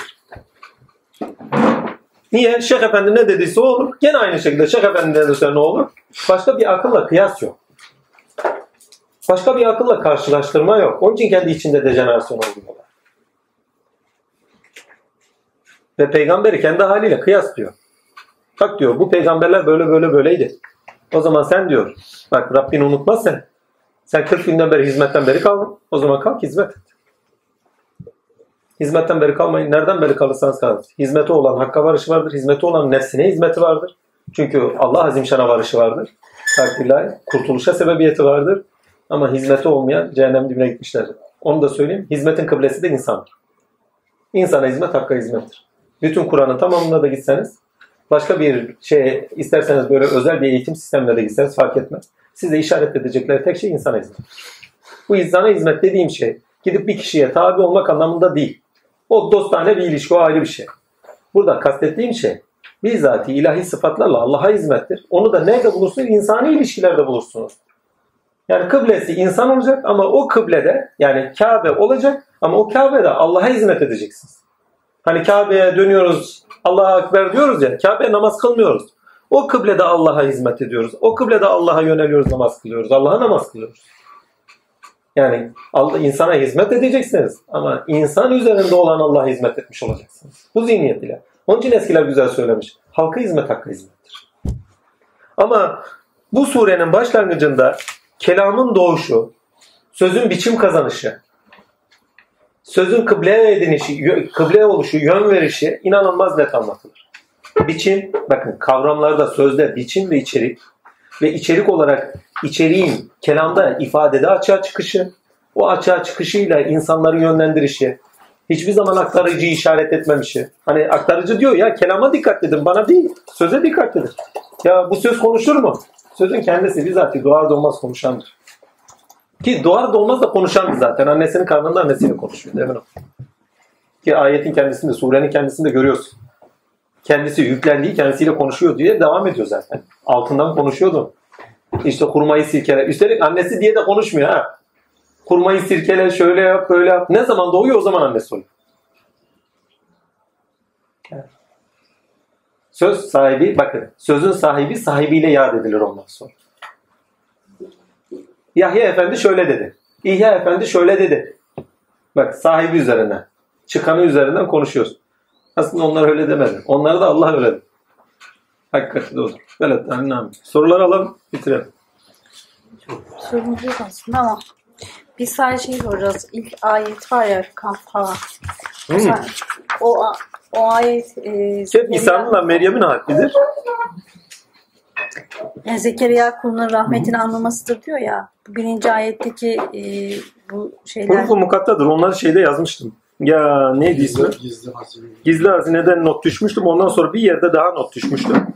Niye? Şeyh Efendi ne dediyse olur. Gene aynı şekilde Şeyh Efendi ne dediyse ne olur? Başka bir akılla kıyas yok. Başka bir akılla karşılaştırma yok. Onun için kendi içinde dejenerasyon oluyorlar. Ve peygamberi kendi haliyle kıyas diyor. Bak diyor bu peygamberler böyle böyle böyleydi. O zaman sen diyor bak Rabbini unutmaz sen. Sen 40 günden beri hizmetten beri kaldın. O zaman kalk hizmet et. Hizmetten beri kalmayın. Nereden beri kalırsanız kalın. Hizmeti olan hakka varışı vardır. Hizmeti olan nefsine hizmeti vardır. Çünkü Allah azimşana varışı vardır. Takdirler, kurtuluşa sebebiyeti vardır. Ama hizmeti olmayan cehennem dibine gitmişler. Onu da söyleyeyim. Hizmetin kıblesi de insandır. İnsana hizmet hakka hizmettir. Bütün Kur'an'ın tamamına da gitseniz başka bir şey isterseniz böyle özel bir eğitim sistemine de gitseniz fark etmez. Size işaret edecekleri tek şey insana hizmet. Bu insana hizmet dediğim şey gidip bir kişiye tabi olmak anlamında değil. O dostane bir ilişki, o ayrı bir şey. Burada kastettiğim şey bizzati ilahi sıfatlarla Allah'a hizmettir. Onu da nerede bulursunuz? İnsani ilişkilerde bulursunuz. Yani kıblesi insan olacak ama o kıblede yani Kabe olacak ama o Kabe'de Allah'a hizmet edeceksiniz. Hani Kabe'ye dönüyoruz, Allah'a Ekber diyoruz ya, Kabe'ye namaz kılmıyoruz. O kıblede Allah'a hizmet ediyoruz. O kıblede Allah'a yöneliyoruz, namaz kılıyoruz. Allah'a namaz kılıyoruz. Yani insana hizmet edeceksiniz ama insan üzerinde olan Allah'a hizmet etmiş olacaksınız. Bu zihniyet ile. Onun için eskiler güzel söylemiş. Halka hizmet hakkı hizmettir. Ama bu surenin başlangıcında kelamın doğuşu, sözün biçim kazanışı, sözün kıble edinişi, kıble oluşu, yön verişi inanılmaz net anlatılır. Biçim, bakın kavramlarda, sözde biçim ve içerik ve içerik olarak içeriğin kelamda ifadede açığa çıkışı, o açığa çıkışıyla insanları yönlendirişi, hiçbir zaman aktarıcı işaret etmemişi. Hani aktarıcı diyor ya kelama dikkat edin bana değil, söze dikkat edin. Ya bu söz konuşur mu? Sözün kendisi bizatihi doğar doğmaz konuşandır. Ki doğar doğmaz da konuşandı zaten. Annesinin karnında annesiyle konuşuyor. Değil mi? Ki ayetin kendisinde, surenin kendisinde görüyorsun. Kendisi yüklendiği kendisiyle konuşuyor diye devam ediyor zaten. Altından konuşuyordu. İşte kurmayı sirkele. Üstelik annesi diye de konuşmuyor ha. Kurmayı sirkele, şöyle yap, böyle yap. Ne zaman doğuyor o zaman annesi oluyor. Söz sahibi, bakın sözün sahibi sahibiyle yad edilir ondan sonra. Yahya Efendi şöyle dedi. İhya Efendi şöyle dedi. Bak sahibi üzerine, çıkanı üzerinden konuşuyoruz. Aslında onlar öyle demedi. Onlara da Allah öyle dedi. Hakikati de odur. Evet, annem. Sorular alalım, bitirelim. Sorumuz yok aslında ama biz sadece şey soracağız. İlk ayet var ya Kafa. Hmm. Sen- O, o ayet e, Hep İsa'nınla Meryem'in harfidir. yani Zekeriya kulunun rahmetini anlamasıdır diyor ya. Bu birinci ayetteki e, bu şeyler Hurufu mukattadır. Onları şeyde yazmıştım. Ya neydi ismi? Gizli hazine. Gizli hazineden not düşmüştüm. Ondan sonra bir yerde daha not düşmüştüm.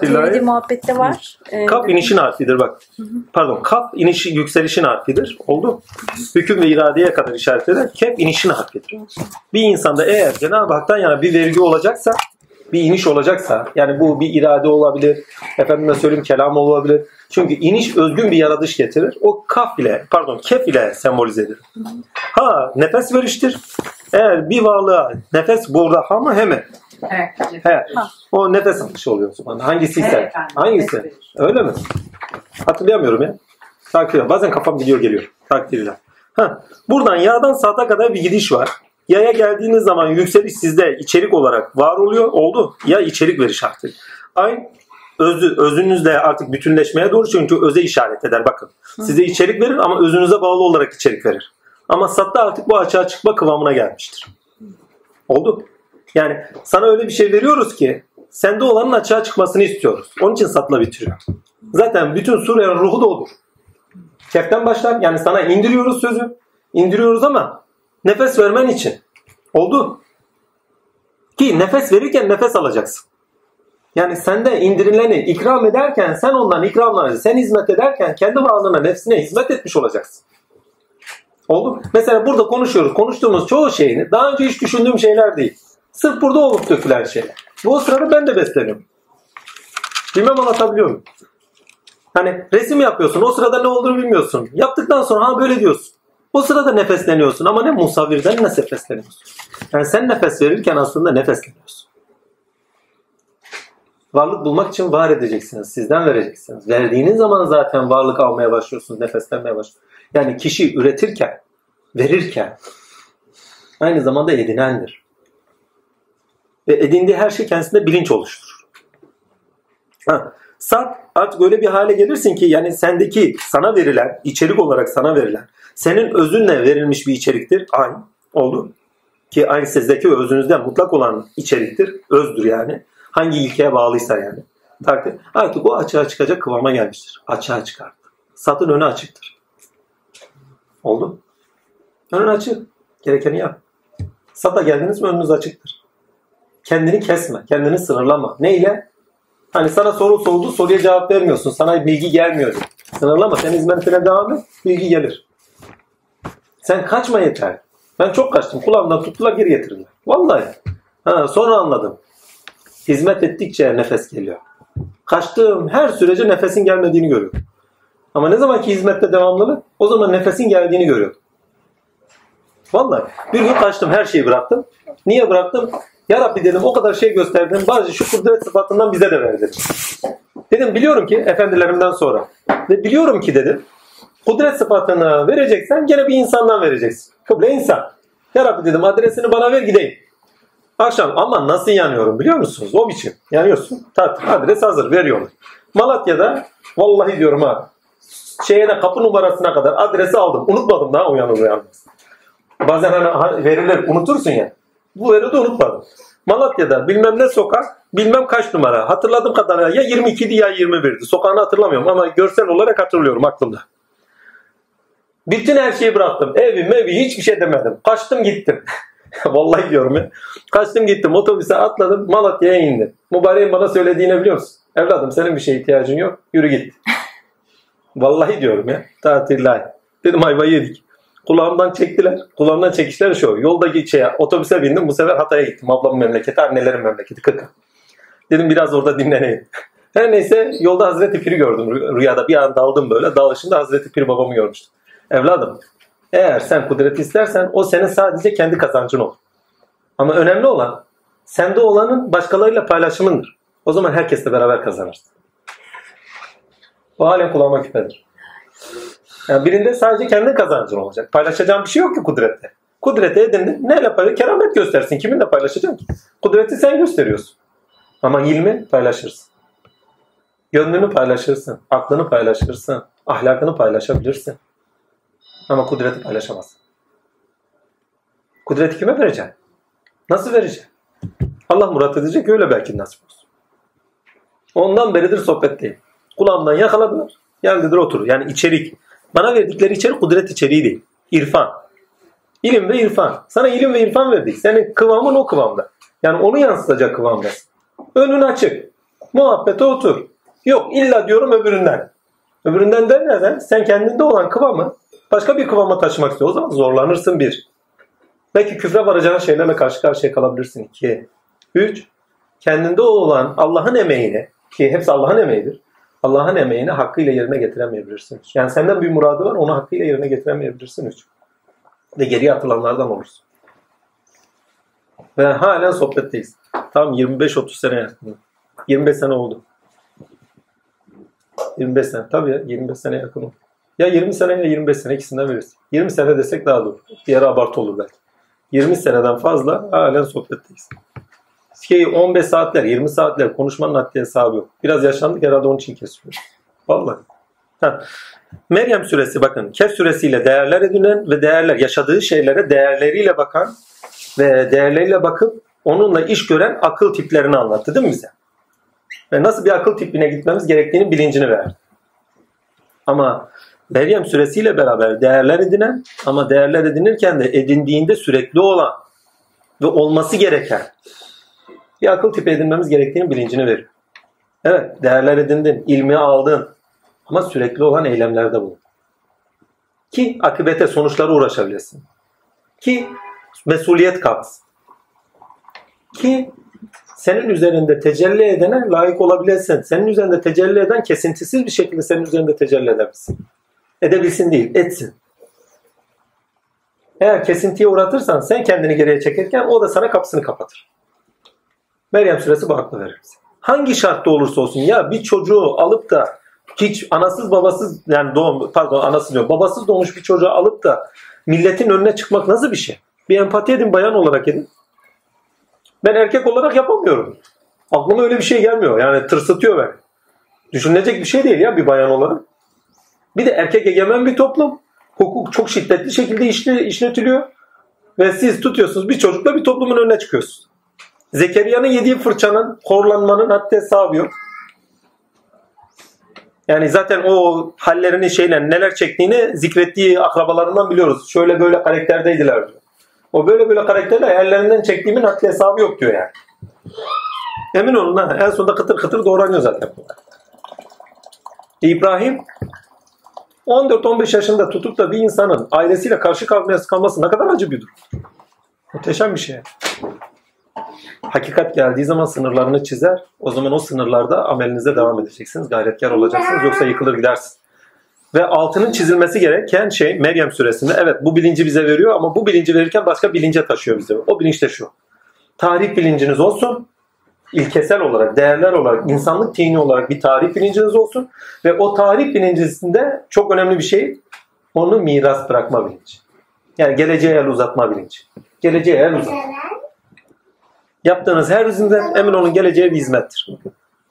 Tevhidi ayet. muhabbette var. E, Kaf inişin harfidir bak. Pardon. Kaf inişi yükselişin harfidir. Oldu. Hüküm ve iradeye kadar işaret eder. Kef inişin harfidir. Bir insanda eğer Cenab-ı Hak'tan yana bir vergi olacaksa bir iniş olacaksa yani bu bir irade olabilir, efendime söyleyeyim kelam olabilir. Çünkü iniş özgün bir yaratış getirir. O kaf ile pardon kef ile sembolize edilir. Ha nefes veriştir. Eğer bir varlığa nefes burada ha mı he mi? Evet. He. O nefes alışı oluyor o zaman. Hangisiyse. Evet Hangisi? nefes. Öyle mi? Hatırlayamıyorum ya. Takdir. Bazen kafam gidiyor geliyor. Takdirle. Ha. Buradan yağdan saata kadar bir gidiş var. Yaya geldiğiniz zaman yükseliş sizde içerik olarak var oluyor. Oldu. Ya içerik veriş artık. Aynı özü, özünüzle artık bütünleşmeye doğru çünkü öze işaret eder. Bakın. Size içerik verir ama özünüze bağlı olarak içerik verir. Ama satta artık bu açığa çıkma kıvamına gelmiştir. Oldu. Yani sana öyle bir şey veriyoruz ki sende olanın açığa çıkmasını istiyoruz. Onun için satla bitiriyor. Zaten bütün surenin ruhu da odur. Keften başlar. Yani sana indiriyoruz sözü. İndiriyoruz ama nefes vermen için. Oldu. Ki nefes verirken nefes alacaksın. Yani sende indirileni ikram ederken sen ondan ikramları sen hizmet ederken kendi varlığına nefsine hizmet etmiş olacaksın. Oldu. Mesela burada konuşuyoruz. Konuştuğumuz çoğu şeyini daha önce hiç düşündüğüm şeyler değil. Sırf burada olup dökülen şeyler. Bu sırada ben de besleniyorum. Bilmem anlatabiliyor muyum? Hani resim yapıyorsun. O sırada ne olduğunu bilmiyorsun. Yaptıktan sonra ha böyle diyorsun. O sırada nefesleniyorsun ama ne musavvirden ne nefesleniyorsun. Yani sen nefes verirken aslında nefesleniyorsun. Varlık bulmak için var edeceksiniz. Sizden vereceksiniz. Verdiğiniz zaman zaten varlık almaya başlıyorsunuz. Nefeslenmeye başlıyorsunuz. Yani kişi üretirken, verirken aynı zamanda edinendir. Ve edindiği her şey kendisinde bilinç oluşturur. Ha, sat artık öyle bir hale gelirsin ki yani sendeki sana verilen, içerik olarak sana verilen, senin özünle verilmiş bir içeriktir. Aynı oldu. Ki aynı sizdeki ve özünüzde mutlak olan içeriktir. Özdür yani. Hangi ilkeye bağlıysa yani. Takdir. Artık o açığa çıkacak kıvama gelmiştir. Açığa çıkarttı. Satın önü açıktır. Oldu. Önün açık. Gerekeni yap. Sata geldiniz mi önünüz açıktır. Kendini kesme. Kendini sınırlama. Neyle? Hani sana soru sordu, soruya cevap vermiyorsun. Sana bilgi gelmiyor. Sınırlama. Sen hizmetine devam et, bilgi gelir. Sen kaçma yeter. Ben çok kaçtım. Kulağımdan tuttular geri getirdiler. Vallahi. Ha, sonra anladım. Hizmet ettikçe nefes geliyor. Kaçtığım her sürece nefesin gelmediğini görüyorum. Ama ne zaman ki hizmette devamlılık o zaman nefesin geldiğini görüyorum. Vallahi bir gün kaçtım her şeyi bıraktım. Niye bıraktım? Ya Rabbi dedim o kadar şey gösterdin. Bazı şu kudret sıfatından bize de ver dedim. Dedim biliyorum ki efendilerimden sonra. Ve biliyorum ki dedim kudret sıfatını vereceksen gene bir insandan vereceksin. Kıble insan. Ya Rabbi dedim adresini bana ver gideyim. Akşam ama nasıl yanıyorum biliyor musunuz? O biçim. Yanıyorsun. Tat, adres hazır veriyorlar. Malatya'da vallahi diyorum ha şeye de kapı numarasına kadar adresi aldım. Unutmadım daha uyanır uyanmaz. Bazen hani verilir unutursun ya. Bu veri de unutmadım. Malatya'da bilmem ne sokak bilmem kaç numara. Hatırladığım kadarıyla ya 22'di ya 21'di. Sokağını hatırlamıyorum ama görsel olarak hatırlıyorum aklımda. Bütün her şeyi bıraktım. Evi mevi hiçbir şey demedim. Kaçtım gittim. Vallahi diyorum ya. Kaçtım gittim otobüse atladım Malatya'ya indim. Mübareğin bana söylediğini biliyor musun? Evladım senin bir şeye ihtiyacın yok. Yürü git. Vallahi diyorum ya. Tatiller. Dedim ayvayı yedik. Kulağımdan çektiler. Kulağımdan çekişler şu. Yoldaki şeye, otobüse bindim. Bu sefer Hatay'a gittim. Ablamın memleketi, annelerin memleketi. Kırka. Dedim biraz orada dinleneyim. Her neyse yolda Hazreti Pir'i gördüm rüyada. Bir an daldım böyle. Dalışında Hazreti Pir babamı görmüştüm. Evladım eğer sen kudret istersen o senin sadece kendi kazancın olur. Ama önemli olan sende olanın başkalarıyla paylaşımındır. O zaman herkesle beraber kazanırsın. O halen kulağıma küpedir. Yani birinde sadece kendi kazancın olacak. Paylaşacağın bir şey yok ki kudrette. Kudreti edindin. Neyle paylaş? Keramet göstersin. Kiminle paylaşacaksın ki? Kudreti sen gösteriyorsun. Ama ilmi paylaşırsın. Gönlünü paylaşırsın. Aklını paylaşırsın. Ahlakını paylaşabilirsin. Ama kudreti paylaşamazsın. Kudreti kime vereceksin? Nasıl vereceksin? Allah murat edecek öyle belki nasip olsun. Ondan beridir sohbetteyim. Kulağımdan yakaladılar. Geldiler otur. Yani içerik. Bana verdikleri içerik kudret içeriği değil. İrfan. İlim ve irfan. Sana ilim ve irfan verdik. Senin kıvamın o kıvamda. Yani onu yansıtacak kıvamdasın. Önün açık. Muhabbete otur. Yok illa diyorum öbüründen. Öbüründen derlerden sen kendinde olan kıvamı başka bir kıvama taşımak istiyor. O zaman zorlanırsın bir. Belki küfre varacağın şeylerle karşı karşıya kalabilirsin. İki. Üç. Kendinde olan Allah'ın emeğini ki hepsi Allah'ın emeğidir. Allah'ın emeğini hakkıyla yerine getiremeyebilirsin. Yani senden bir muradı var onu hakkıyla yerine getiremeyebilirsin. Üç. Ve geriye atılanlardan olursun. Ve halen sohbetteyiz. Tam 25-30 sene yakın. 25 sene oldu. 25 sene. Tabii ya 25 sene yakın oldu. Ya 20 sene ya 25 sene ikisinden veririz. 20 sene desek daha doğru. Diğer abartı olur belki. 20 seneden fazla halen sohbetteyiz. Şey 15 saatler, 20 saatler konuşmanın haddi hesabı yok. Biraz yaşlandık herhalde onun için kesiyoruz. Vallahi. Ha. Meryem suresi bakın. Kehf suresiyle değerler edinen ve değerler yaşadığı şeylere değerleriyle bakan ve değerleriyle bakıp onunla iş gören akıl tiplerini anlattı değil mi bize? Ve nasıl bir akıl tipine gitmemiz gerektiğini bilincini verdi. Ama Meryem suresiyle beraber değerler edinen ama değerler edinirken de edindiğinde sürekli olan ve olması gereken bir akıl tipi edinmemiz gerektiğini bilincini veriyor. Evet değerler edindin, ilmi aldın ama sürekli olan eylemlerde bulun. Ki akıbete, sonuçlara uğraşabilirsin. Ki mesuliyet kalksın. Ki senin üzerinde tecelli edene layık olabilesin. Senin üzerinde tecelli eden kesintisiz bir şekilde senin üzerinde tecelli edebilsin. Edebilsin değil, etsin. Eğer kesintiye uğratırsan sen kendini geriye çekerken o da sana kapısını kapatır. Meryem suresi bu aklı verir. Hangi şartta olursa olsun ya bir çocuğu alıp da hiç anasız babasız yani doğum pardon anasız diyor babasız doğmuş bir çocuğu alıp da milletin önüne çıkmak nasıl bir şey? Bir empati edin bayan olarak edin. Ben erkek olarak yapamıyorum. Aklıma öyle bir şey gelmiyor. Yani tırsıtıyor beni. Düşünülecek bir şey değil ya bir bayan olarak. Bir de erkek egemen bir toplum. Hukuk çok şiddetli şekilde işletiliyor. Ve siz tutuyorsunuz bir çocukla bir toplumun önüne çıkıyorsunuz. Zekeriya'nın yediği fırçanın, horlanmanın hatta hesabı yok. Yani zaten o hallerini şeyle neler çektiğini zikrettiği akrabalarından biliyoruz. Şöyle böyle karakterdeydiler diyor. O böyle böyle karakterle ellerinden çektiğimin hatta hesabı yok diyor yani. Emin olun ha. En sonunda kıtır kıtır doğranıyor zaten. İbrahim 14-15 yaşında tutup da bir insanın ailesiyle karşı kalması, kalması ne kadar acı bir durum. Muhteşem bir şey. Hakikat geldiği zaman sınırlarını çizer. O zaman o sınırlarda amelinize devam edeceksiniz. Gayretkar olacaksınız. Yoksa yıkılır gidersiniz. Ve altının çizilmesi gereken şey Meryem suresinde evet bu bilinci bize veriyor ama bu bilinci verirken başka bilince taşıyor bize. O bilinç de şu. Tarih bilinciniz olsun. İlkesel olarak, değerler olarak, insanlık tini olarak bir tarih bilinciniz olsun. Ve o tarih bilincisinde çok önemli bir şey onu miras bırakma bilinci. Yani geleceğe el uzatma bilinci. Geleceğe el uzat. Yaptığınız her izinden emin olun geleceğe bir hizmettir.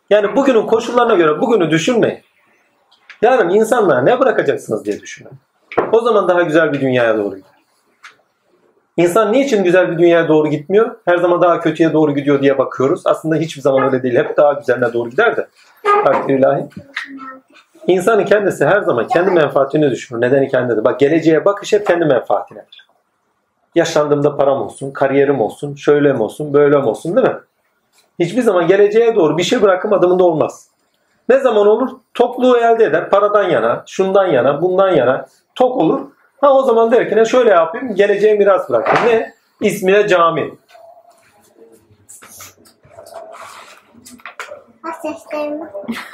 Yani bugünün koşullarına göre bugünü düşünmeyin. Yarın insanlara ne bırakacaksınız diye düşünün. O zaman daha güzel bir dünyaya doğru gider. İnsan niçin güzel bir dünyaya doğru gitmiyor? Her zaman daha kötüye doğru gidiyor diye bakıyoruz. Aslında hiçbir zaman öyle değil. Hep daha güzeline doğru gider de. Takdir ilahi. İnsanın kendisi her zaman kendi menfaatini düşünür. Nedeni kendidir. Bak geleceğe bakış hep kendi menfaatinedir. Yaşlandığımda param olsun, kariyerim olsun, şöyle mi olsun, böyle mi olsun değil mi? Hiçbir zaman geleceğe doğru bir şey bırakım adımında olmaz. Ne zaman olur? Tokluğu elde eder. Paradan yana, şundan yana, bundan yana tok olur. Ha o zaman der ki ne şöyle yapayım, geleceğe miras bırakayım. Ne? İsmine cami.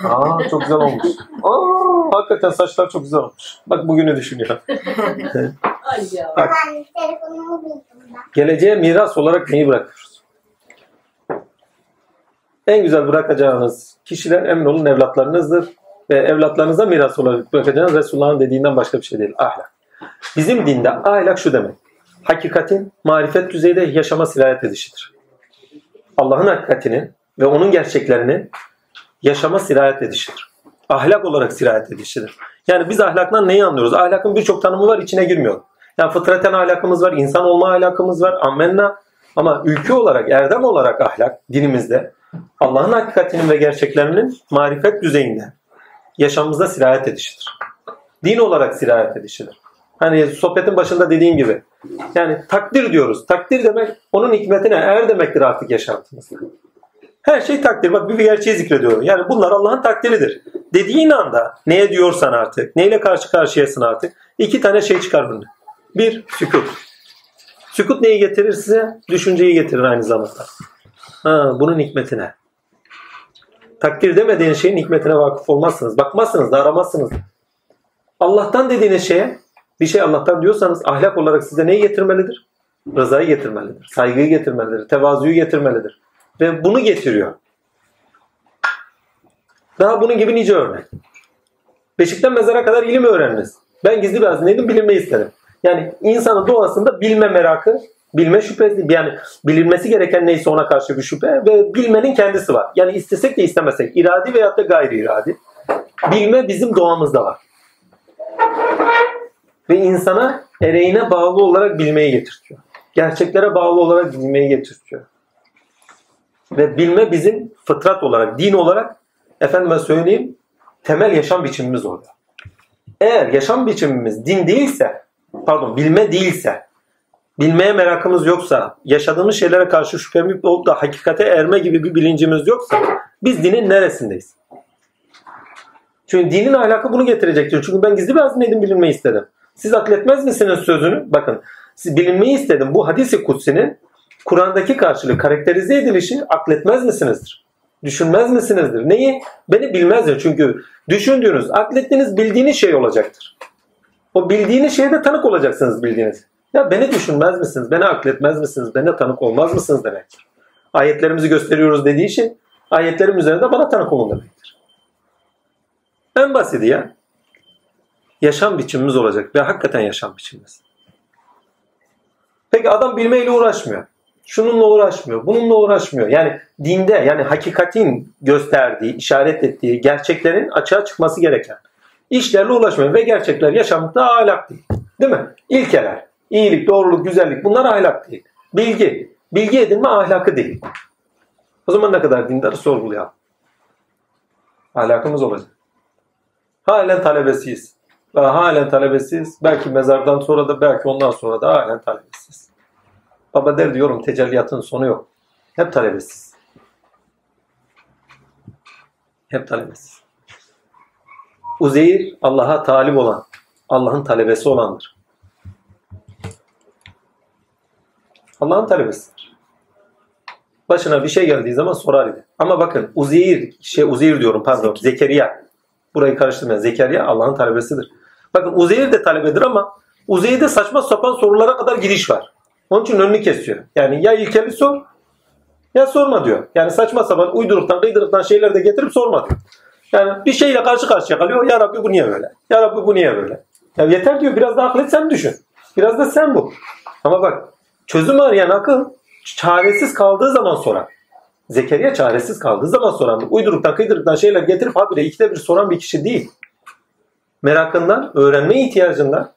Aa çok güzel olmuş. Aa hakikaten saçlar çok güzel olmuş. Bak bugünü düşünüyor. Ay ya. Bak Ben telefonumu buldum ben. geleceğe miras olarak neyi bırakıyoruz? En güzel bırakacağınız kişiler emin olun evlatlarınızdır. Ve evlatlarınıza miras olarak bırakacağınız Resulullah'ın dediğinden başka bir şey değil. Ahlak. Bizim dinde ahlak şu demek. Hakikatin marifet düzeyde yaşama sirayet edişidir. Allah'ın hakikatinin ve onun gerçeklerinin yaşama sirayet edişidir. Ahlak olarak sirayet edişidir. Yani biz ahlaktan neyi anlıyoruz? Ahlakın birçok tanımı var içine girmiyor. Yani fıtraten ahlakımız var, insan olma ahlakımız var, ammenna. Ama ülke olarak, erdem olarak ahlak dinimizde Allah'ın hakikatinin ve gerçeklerinin marifet düzeyinde yaşamımıza sirayet edişidir. Din olarak sirayet edişidir. Hani sohbetin başında dediğim gibi. Yani takdir diyoruz. Takdir demek onun hikmetine er demektir artık yaşantımızda. Her şey takdir. Bak bir gerçeği zikrediyorum. Yani bunlar Allah'ın takdiridir. Dediğin anda neye diyorsan artık, neyle karşı karşıyasın artık. iki tane şey çıkar bundan. Bir, sükut. Sükut neyi getirir size? Düşünceyi getirir aynı zamanda. Ha, bunun hikmetine. Takdir demediğin şeyin hikmetine vakıf olmazsınız. Bakmazsınız da aramazsınız. Allah'tan dediğiniz şeye bir şey Allah'tan diyorsanız ahlak olarak size neyi getirmelidir? Rızayı getirmelidir. Saygıyı getirmelidir. Tevazuyu getirmelidir. Ve bunu getiriyor. Daha bunun gibi nice örnek. Beşikten mezara kadar ilim öğreniniz. Ben gizli bir hazineydim bilinmeyi istedim. Yani insanın doğasında bilme merakı, bilme şüphesi, yani bilinmesi gereken neyse ona karşı bir şüphe ve bilmenin kendisi var. Yani istesek de istemesek, iradi veyahut da gayri iradi. Bilme bizim doğamızda var. Ve insana ereğine bağlı olarak bilmeyi getirtiyor. Gerçeklere bağlı olarak bilmeyi getirtiyor. Ve bilme bizim fıtrat olarak, din olarak efendime söyleyeyim temel yaşam biçimimiz oluyor. Eğer yaşam biçimimiz din değilse, pardon bilme değilse, bilmeye merakımız yoksa, yaşadığımız şeylere karşı şüphemiz olup da hakikate erme gibi bir bilincimiz yoksa biz dinin neresindeyiz? Çünkü dinin ahlakı bunu getirecektir. Çünkü ben gizli bir hazineydim bilinmeyi istedim. Siz akletmez misiniz sözünü? Bakın bilinmeyi istedim. Bu hadisi kutsinin Kur'an'daki karşılığı karakterize edilişi akletmez misinizdir? Düşünmez misinizdir? Neyi? Beni bilmezdir. Çünkü düşündüğünüz, aklettiğiniz, bildiğiniz şey olacaktır. O bildiğiniz şeye de tanık olacaksınız bildiğiniz. Ya beni düşünmez misiniz? Beni akletmez misiniz? Bana tanık olmaz mısınız demektir. Ayetlerimizi gösteriyoruz dediği için ayetlerim üzerinde bana tanık olun demektir. En basiti ya. Yaşam biçimimiz olacak ve hakikaten yaşam biçimimiz. Peki adam bilmeyle uğraşmıyor. Şununla uğraşmıyor, bununla uğraşmıyor. Yani dinde yani hakikatin gösterdiği, işaret ettiği gerçeklerin açığa çıkması gereken işlerle uğraşmıyor. Ve gerçekler yaşamda ahlak değil. Değil mi? İlkeler, iyilik, doğruluk, güzellik bunlar ahlak değil. Bilgi, bilgi edinme ahlakı değil. O zaman ne kadar dindarı sorgulayalım. Ahlakımız olacak. Halen talebesiyiz. Ve halen talebesiyiz. Belki mezardan sonra da belki ondan sonra da halen talebesiyiz. Baba der diyorum tecelliyatın sonu yok. Hep talebesiz. Hep talebesiz. Uzeyr Allah'a talip olan, Allah'ın talebesi olandır. Allah'ın talebesidir. Başına bir şey geldiği zaman sorar idi. Ama bakın Uzeyr, şey Uzeyr diyorum pardon, Zekeriya. Burayı karıştırmayın. Zekeriya Allah'ın talebesidir. Bakın Uzeyr de talebedir ama Uzeyr'de saçma sapan sorulara kadar giriş var. Onun için önünü kesiyor. Yani ya ilkeli sor ya sorma diyor. Yani saçma sapan uyduruktan kıydırıktan şeyler de getirip sorma diyor. Yani bir şeyle karşı karşıya kalıyor. Ya Rabbi bu niye böyle? Ya Rabbi bu niye böyle? Ya yeter diyor biraz da akıl et sen düşün. Biraz da sen bu. Ama bak çözüm arayan akıl çaresiz kaldığı zaman sorar. Zekeriya çaresiz kaldığı zaman soran. Uyduruktan kıydırıktan şeyler getirip habire ikide bir soran bir kişi değil. Merakından, öğrenme ihtiyacından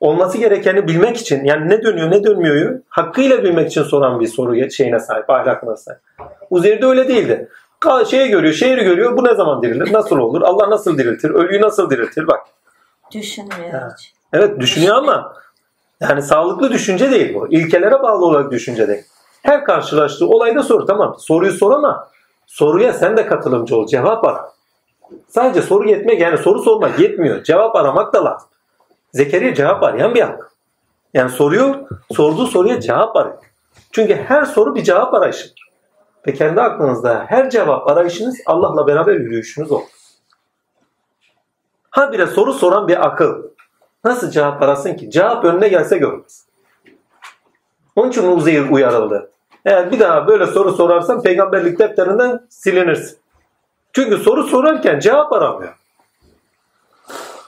olması gerekeni bilmek için yani ne dönüyor ne dönmüyor hakkıyla bilmek için soran bir soru şeyine sahip, ahlakına sahip. Uzeyir'de öyle değildi. Ka- Şeyi görüyor, şehri görüyor. Bu ne zaman dirilir? Nasıl olur? Allah nasıl diriltir? Ölüyü nasıl diriltir? Bak. Düşünmüyor Ha. hiç. Evet düşünüyor ama yani sağlıklı düşünce değil bu. İlkelere bağlı olarak düşünce değil. Her karşılaştığı olayda sor. Tamam soruyu sor ama soruya sen de katılımcı ol. Cevap ara. Sadece soru yetmek yani soru sormak yetmiyor. Cevap aramak da lazım. Zekeriya cevap arayan bir hak. Yani soruyor, sorduğu soruya cevap arıyor. Çünkü her soru bir cevap arayışıdır. Ve kendi aklınızda her cevap arayışınız Allah'la beraber yürüyüşünüz olur. Habire soru soran bir akıl. Nasıl cevap arasın ki? Cevap önüne gelse görmez. Onun için Uzeyr uyarıldı. Eğer bir daha böyle soru sorarsan peygamberlik defterinden silinirsin. Çünkü soru sorarken cevap aramıyor.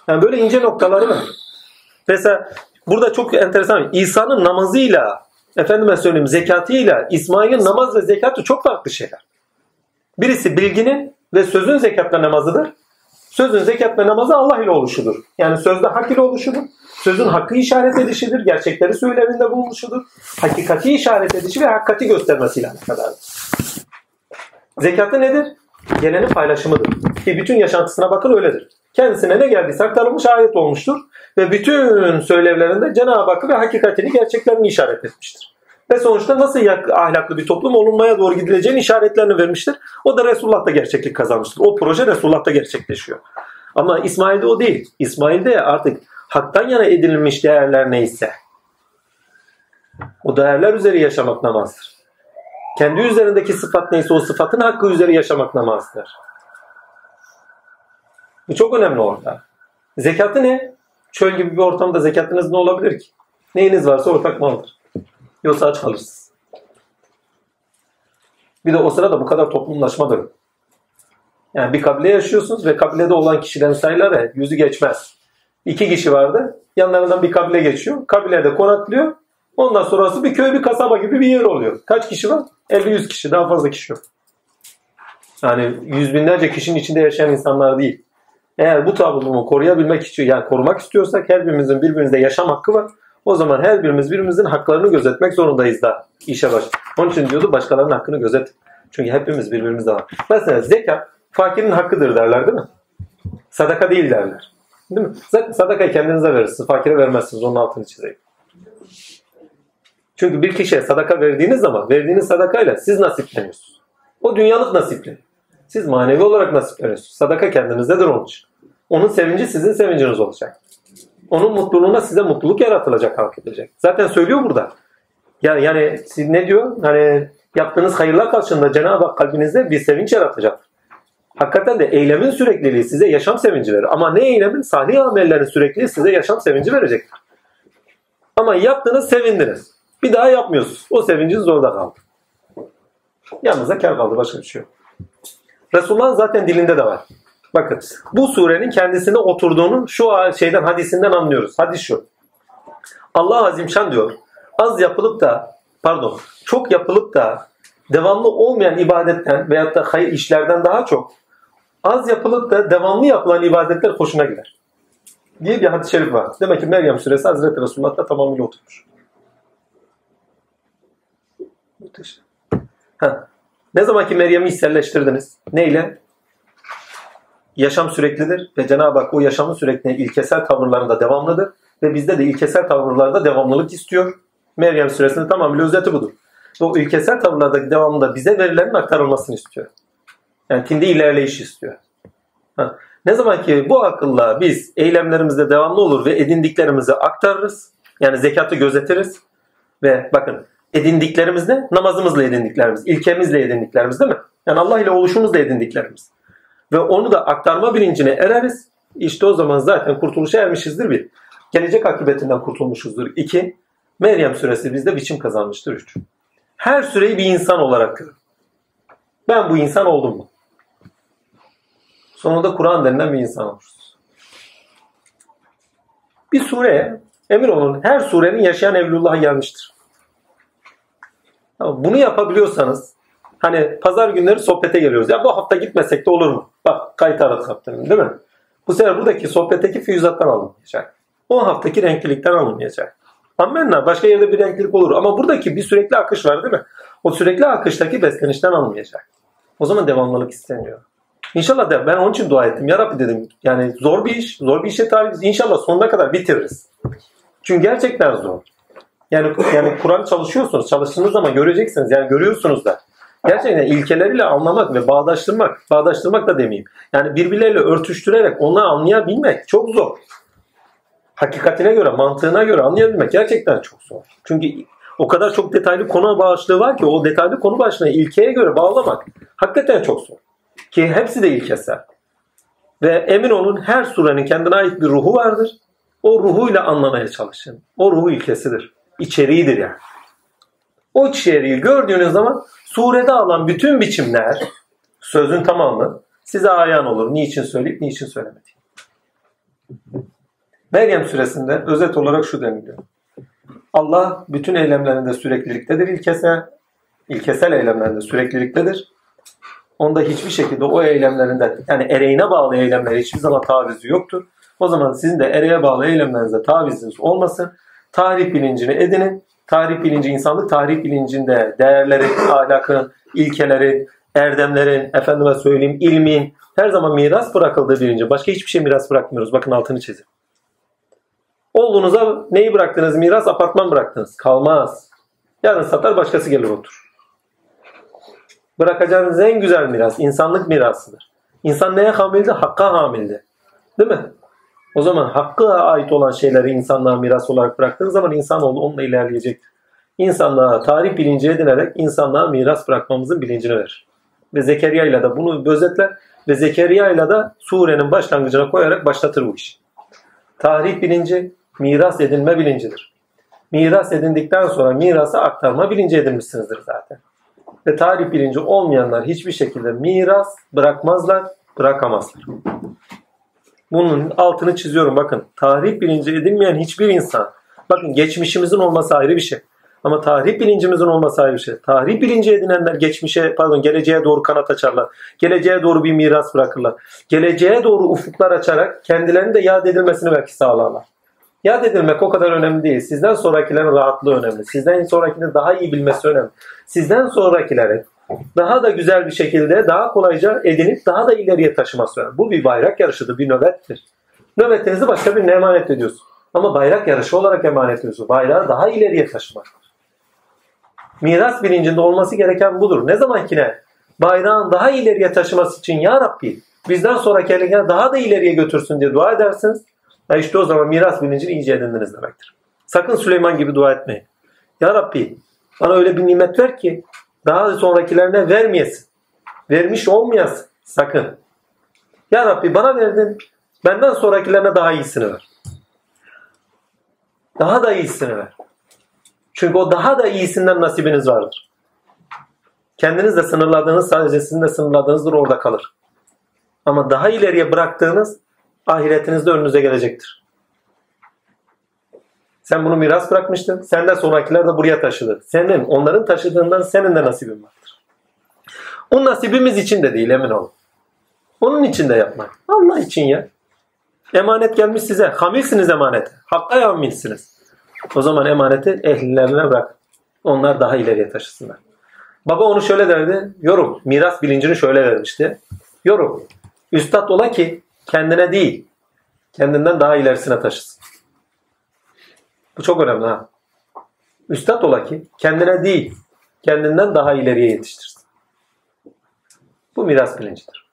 Yani böyle ince noktaları var. Mesela burada çok enteresan. İsa'nın namazıyla, efendime söyleyeyim zekatıyla İsmail'in namaz ve zekatı çok farklı şeyler. Birisi bilginin ve sözün zekatla namazıdır. Sözün zekat ve namazı Allah ile oluşudur. Yani sözde hak ile oluşudur. Sözün hakkı işaret edişidir. Gerçekleri söyleminde bulunuşudur. Hakikati işaret edişi ve hakikati göstermesiyle alakadardır. Zekatı nedir? Gelenin paylaşımıdır. Ki bütün yaşantısına bakın öyledir. Kendisine ne geldiyse aktarılmış ayet olmuştur. Ve bütün söylevlerinde Cenab-ı Hakk'ı ve hakikatini, gerçeklerini işaret etmiştir. Ve sonuçta nasıl ahlaklı bir toplum olunmaya doğru gidileceğini işaretlerini vermiştir. O da Resulullah'ta gerçeklik kazanmıştır. O proje Resulullah'ta gerçekleşiyor. Ama İsmail'de o değil. İsmail'de artık haktan yana edinilmiş değerler neyse o değerler üzeri yaşamak namazdır. Kendi üzerindeki sıfat neyse o sıfatın hakkı üzeri yaşamak namazdır. Bu çok önemli orada. Zekatı ne? Çöl gibi bir ortamda zekatınız ne olabilir ki? Neyiniz varsa ortak maldır. Yoksa aç kalırsınız. Bir de o sırada bu kadar toplumlaşmadır. Yani bir kabile yaşıyorsunuz ve kabilede olan kişilerin sayıları yüzü geçmez. İki kişi vardı. Yanlarından bir kabile geçiyor. Kabilede konaklıyor. Ondan sonrası bir köy bir kasaba gibi bir yer oluyor. Kaç kişi var? 50-100 kişi. Daha fazla kişi yok. Yani yüz binlerce kişinin içinde yaşayan insanlar değil. Eğer bu toplumu koruyabilmek için yani korumak istiyorsak her birimizin birbirimizde yaşam hakkı var. O zaman her birimiz birimizin haklarını gözetmek zorundayız da işe baş. Onun için diyordu başkalarının hakkını gözet. Çünkü hepimiz birbirimizde var. Mesela zekat fakirin hakkıdır derler değil mi? Sadaka değil derler. Değil mi? Sadakayı kendinize verirsiniz. Fakire vermezsiniz. Onun altını çizeyim. Çünkü bir kişiye sadaka verdiğiniz zaman verdiğiniz sadakayla siz nasipleniyorsunuz. O dünyalık nasipli. Siz manevi olarak nasipleniyorsunuz. Sadaka kendinizdedir onun için. Onun sevinci sizin sevinciniz olacak. Onun mutluluğuna size mutluluk yaratılacak, halk edecek. Zaten söylüyor burada. Yani, yani siz ne diyor? Hani yaptığınız hayırlar karşılığında Cenab-ı Hak kalbinizde bir sevinç yaratacak. Hakikaten de eylemin sürekliliği size yaşam sevinci verir. Ama ne eylemin? Salih amellerin sürekliliği size yaşam sevinci verecektir. Ama yaptınız sevindiniz. Bir daha yapmıyorsunuz. O sevinciniz orada kaldı. Yanınıza kar kaldı. Başka bir şey yok. Resulullah'ın zaten dilinde de var. Bakın bu surenin kendisine oturduğunu şu şeyden hadisinden anlıyoruz. Hadis şu. Allah Azimşan diyor. Az yapılıp da pardon çok yapılıp da devamlı olmayan ibadetten veyahut da hayır işlerden daha çok az yapılıp da devamlı yapılan ibadetler hoşuna gider. Diye bir hadis-i şerif var. Demek ki Meryem suresi Hazreti Resulullah'ta tamamıyla oturmuş. Muhteşem. Ha. Ne zaman ki Meryem'i içselleştirdiniz? Neyle? Yaşam süreklidir ve Cenab-ı Hak o yaşamın sürekli ilkesel tavırlarında devamlıdır ve bizde de ilkesel tavırlarda devamlılık istiyor. Meryem suresinin tamamıyla özeti budur. O ilkesel tavırlardaki devamında bize verilerin aktarılmasını istiyor. Yani tinde ilerleyiş istiyor. Ha. Ne zaman ki bu akılla biz eylemlerimizde devamlı olur ve edindiklerimizi aktarırız. Yani zekatı gözetiriz. Ve bakın edindiklerimiz ne? Namazımızla edindiklerimiz, ilkemizle edindiklerimiz değil mi? Yani Allah ile oluşumuzla edindiklerimiz. Ve onu da aktarma bilincine ereriz. İşte o zaman zaten kurtuluşa ermişizdir bir. Gelecek akıbetinden kurtulmuşuzdur. İki, Meryem suresi bizde biçim kazanmıştır. Üç. Her süreyi bir insan olarak görün. Ben bu insan oldum mu? Sonunda Kur'an denilen bir insan oluruz. Bir sure, emin olun her surenin yaşayan Evlullah'a gelmiştir. Bunu yapabiliyorsanız hani pazar günleri sohbete geliyoruz. Ya bu hafta gitmesek de olur mu? Bak kayıt aradık haftanın değil mi? Bu sefer buradaki sohbetteki füyüzattan alınmayacak. O haftaki renklilikten alınmayacak. Amenna başka yerde bir renklilik olur ama buradaki bir sürekli akış var değil mi? O sürekli akıştaki beslenişten alınmayacak. O zaman devamlılık isteniyor. İnşallah de ben onun için dua ettim. Ya Rabbi dedim yani zor bir iş, zor bir işe talibiz. İnşallah sonuna kadar bitiririz. Çünkü gerçekten zor. Yani yani Kur'an çalışıyorsunuz. Çalıştığınız zaman göreceksiniz. Yani görüyorsunuz da. Gerçekten ilkeleriyle anlamak ve bağdaştırmak, bağdaştırmak da demeyeyim. Yani birbirleriyle örtüştürerek onları anlayabilmek çok zor. Hakikatine göre, mantığına göre anlayabilmek gerçekten çok zor. Çünkü o kadar çok detaylı konu başlığı var ki o detaylı konu başlığını ilkeye göre bağlamak hakikaten çok zor. Ki hepsi de ilkesel. Ve emin olun her surenin kendine ait bir ruhu vardır. O ruhuyla anlamaya çalışın. O ruhu ilkesidir. İçeriğidir yani. O içeriği gördüğünüz zaman surede alan bütün biçimler sözün tamamı size ayan olur. Niçin söyleyip niçin söylemedi. Meryem suresinde özet olarak şu deniliyor. Allah bütün eylemlerinde sürekliliktedir ilkesel. İlkesel eylemlerinde sürekliliktedir. Onda hiçbir şekilde o eylemlerinde yani ereğine bağlı eylemler hiçbir zaman tavizi yoktur. O zaman sizin de ereğe bağlı eylemlerinizde taviziniz olmasın. Tarih bilincini edinin. Tarih bilinci insanlık tarih bilincinde değerlerin, ahlakın, ilkelerin, erdemlerin, efendime söyleyeyim ilmin her zaman miras bırakıldığı bilinci. Başka hiçbir şey miras bırakmıyoruz. Bakın altını çizin. Oğlunuza neyi bıraktınız? Miras apartman bıraktınız. Kalmaz. Yarın satar başkası gelir otur. Bırakacağınız en güzel miras insanlık mirasıdır. İnsan neye hamildi? Hakka hamildi. Değil mi? O zaman hakkı ait olan şeyleri insanlığa miras olarak bıraktığınız zaman insanoğlu onunla ilerleyecek. İnsanlığa tarih bilinci edinerek insanlığa miras bırakmamızın bilincini verir. Ve Zekeriya ile de bunu özetler ve Zekeriya ile de surenin başlangıcına koyarak başlatır bu işi. Tarih bilinci miras edinme bilincidir. Miras edindikten sonra mirası aktarma bilinci edinmişsinizdir zaten. Ve tarih bilinci olmayanlar hiçbir şekilde miras bırakmazlar, bırakamazlar. Bunun altını çiziyorum bakın. Tarih bilinci edinmeyen hiçbir insan. Bakın geçmişimizin olması ayrı bir şey. Ama tarih bilincimizin olması ayrı bir şey. Tarih bilinci edinenler geçmişe pardon geleceğe doğru kanat açarlar. Geleceğe doğru bir miras bırakırlar. Geleceğe doğru ufuklar açarak kendilerinin de yad edilmesini belki sağlarlar. Yad edilmek o kadar önemli değil. Sizden sonrakilerin rahatlığı önemli. Sizden sonrakilerin daha iyi bilmesi önemli. Sizden sonrakilerin daha da güzel bir şekilde daha kolayca edinip daha da ileriye taşıması önemli. Bu bir bayrak yarışıdır, bir nöbettir. Nöbetinizi başka birine emanet ediyorsun. Ama bayrak yarışı olarak emanet ediyorsun. Bayrağı daha ileriye taşımak. Miras bilincinde olması gereken budur. Ne zaman ki ne? Bayrağın daha ileriye taşıması için Ya Rabbi bizden sonraki eline daha da ileriye götürsün diye dua edersiniz. Ya işte o zaman miras bilincini iyice edindiniz demektir. Sakın Süleyman gibi dua etmeyin. Ya Rabbi bana öyle bir nimet ver ki daha sonrakilerine vermeyesin. Vermiş olmayasın. Sakın. Ya Rabbi bana verdin. Benden sonrakilerine daha iyisini ver. Daha da iyisini ver. Çünkü o daha da iyisinden nasibiniz vardır. Kendiniz de sınırladığınız sadece sizin de sınırladığınızdır orada kalır. Ama daha ileriye bıraktığınız ahiretinizde önünüze gelecektir. Sen bunu miras bırakmıştın. Senden sonrakiler de buraya taşıdı. Senin onların taşıdığından senin de nasibin vardır. O nasibimiz için de değil emin olun. Onun için de yapmak. Allah için ya. Emanet gelmiş size. Hamilsiniz emanete. Hakka hamilsiniz. O zaman emaneti ehlilerine bırak. Onlar daha ileriye taşısınlar. Baba onu şöyle derdi. Yorum. Miras bilincini şöyle vermişti. Yorum. Üstad ola ki kendine değil, kendinden daha ilerisine taşısın. Bu çok önemli ha. Üstad ola ki kendine değil, kendinden daha ileriye yetiştirsin. Bu miras bilincidir.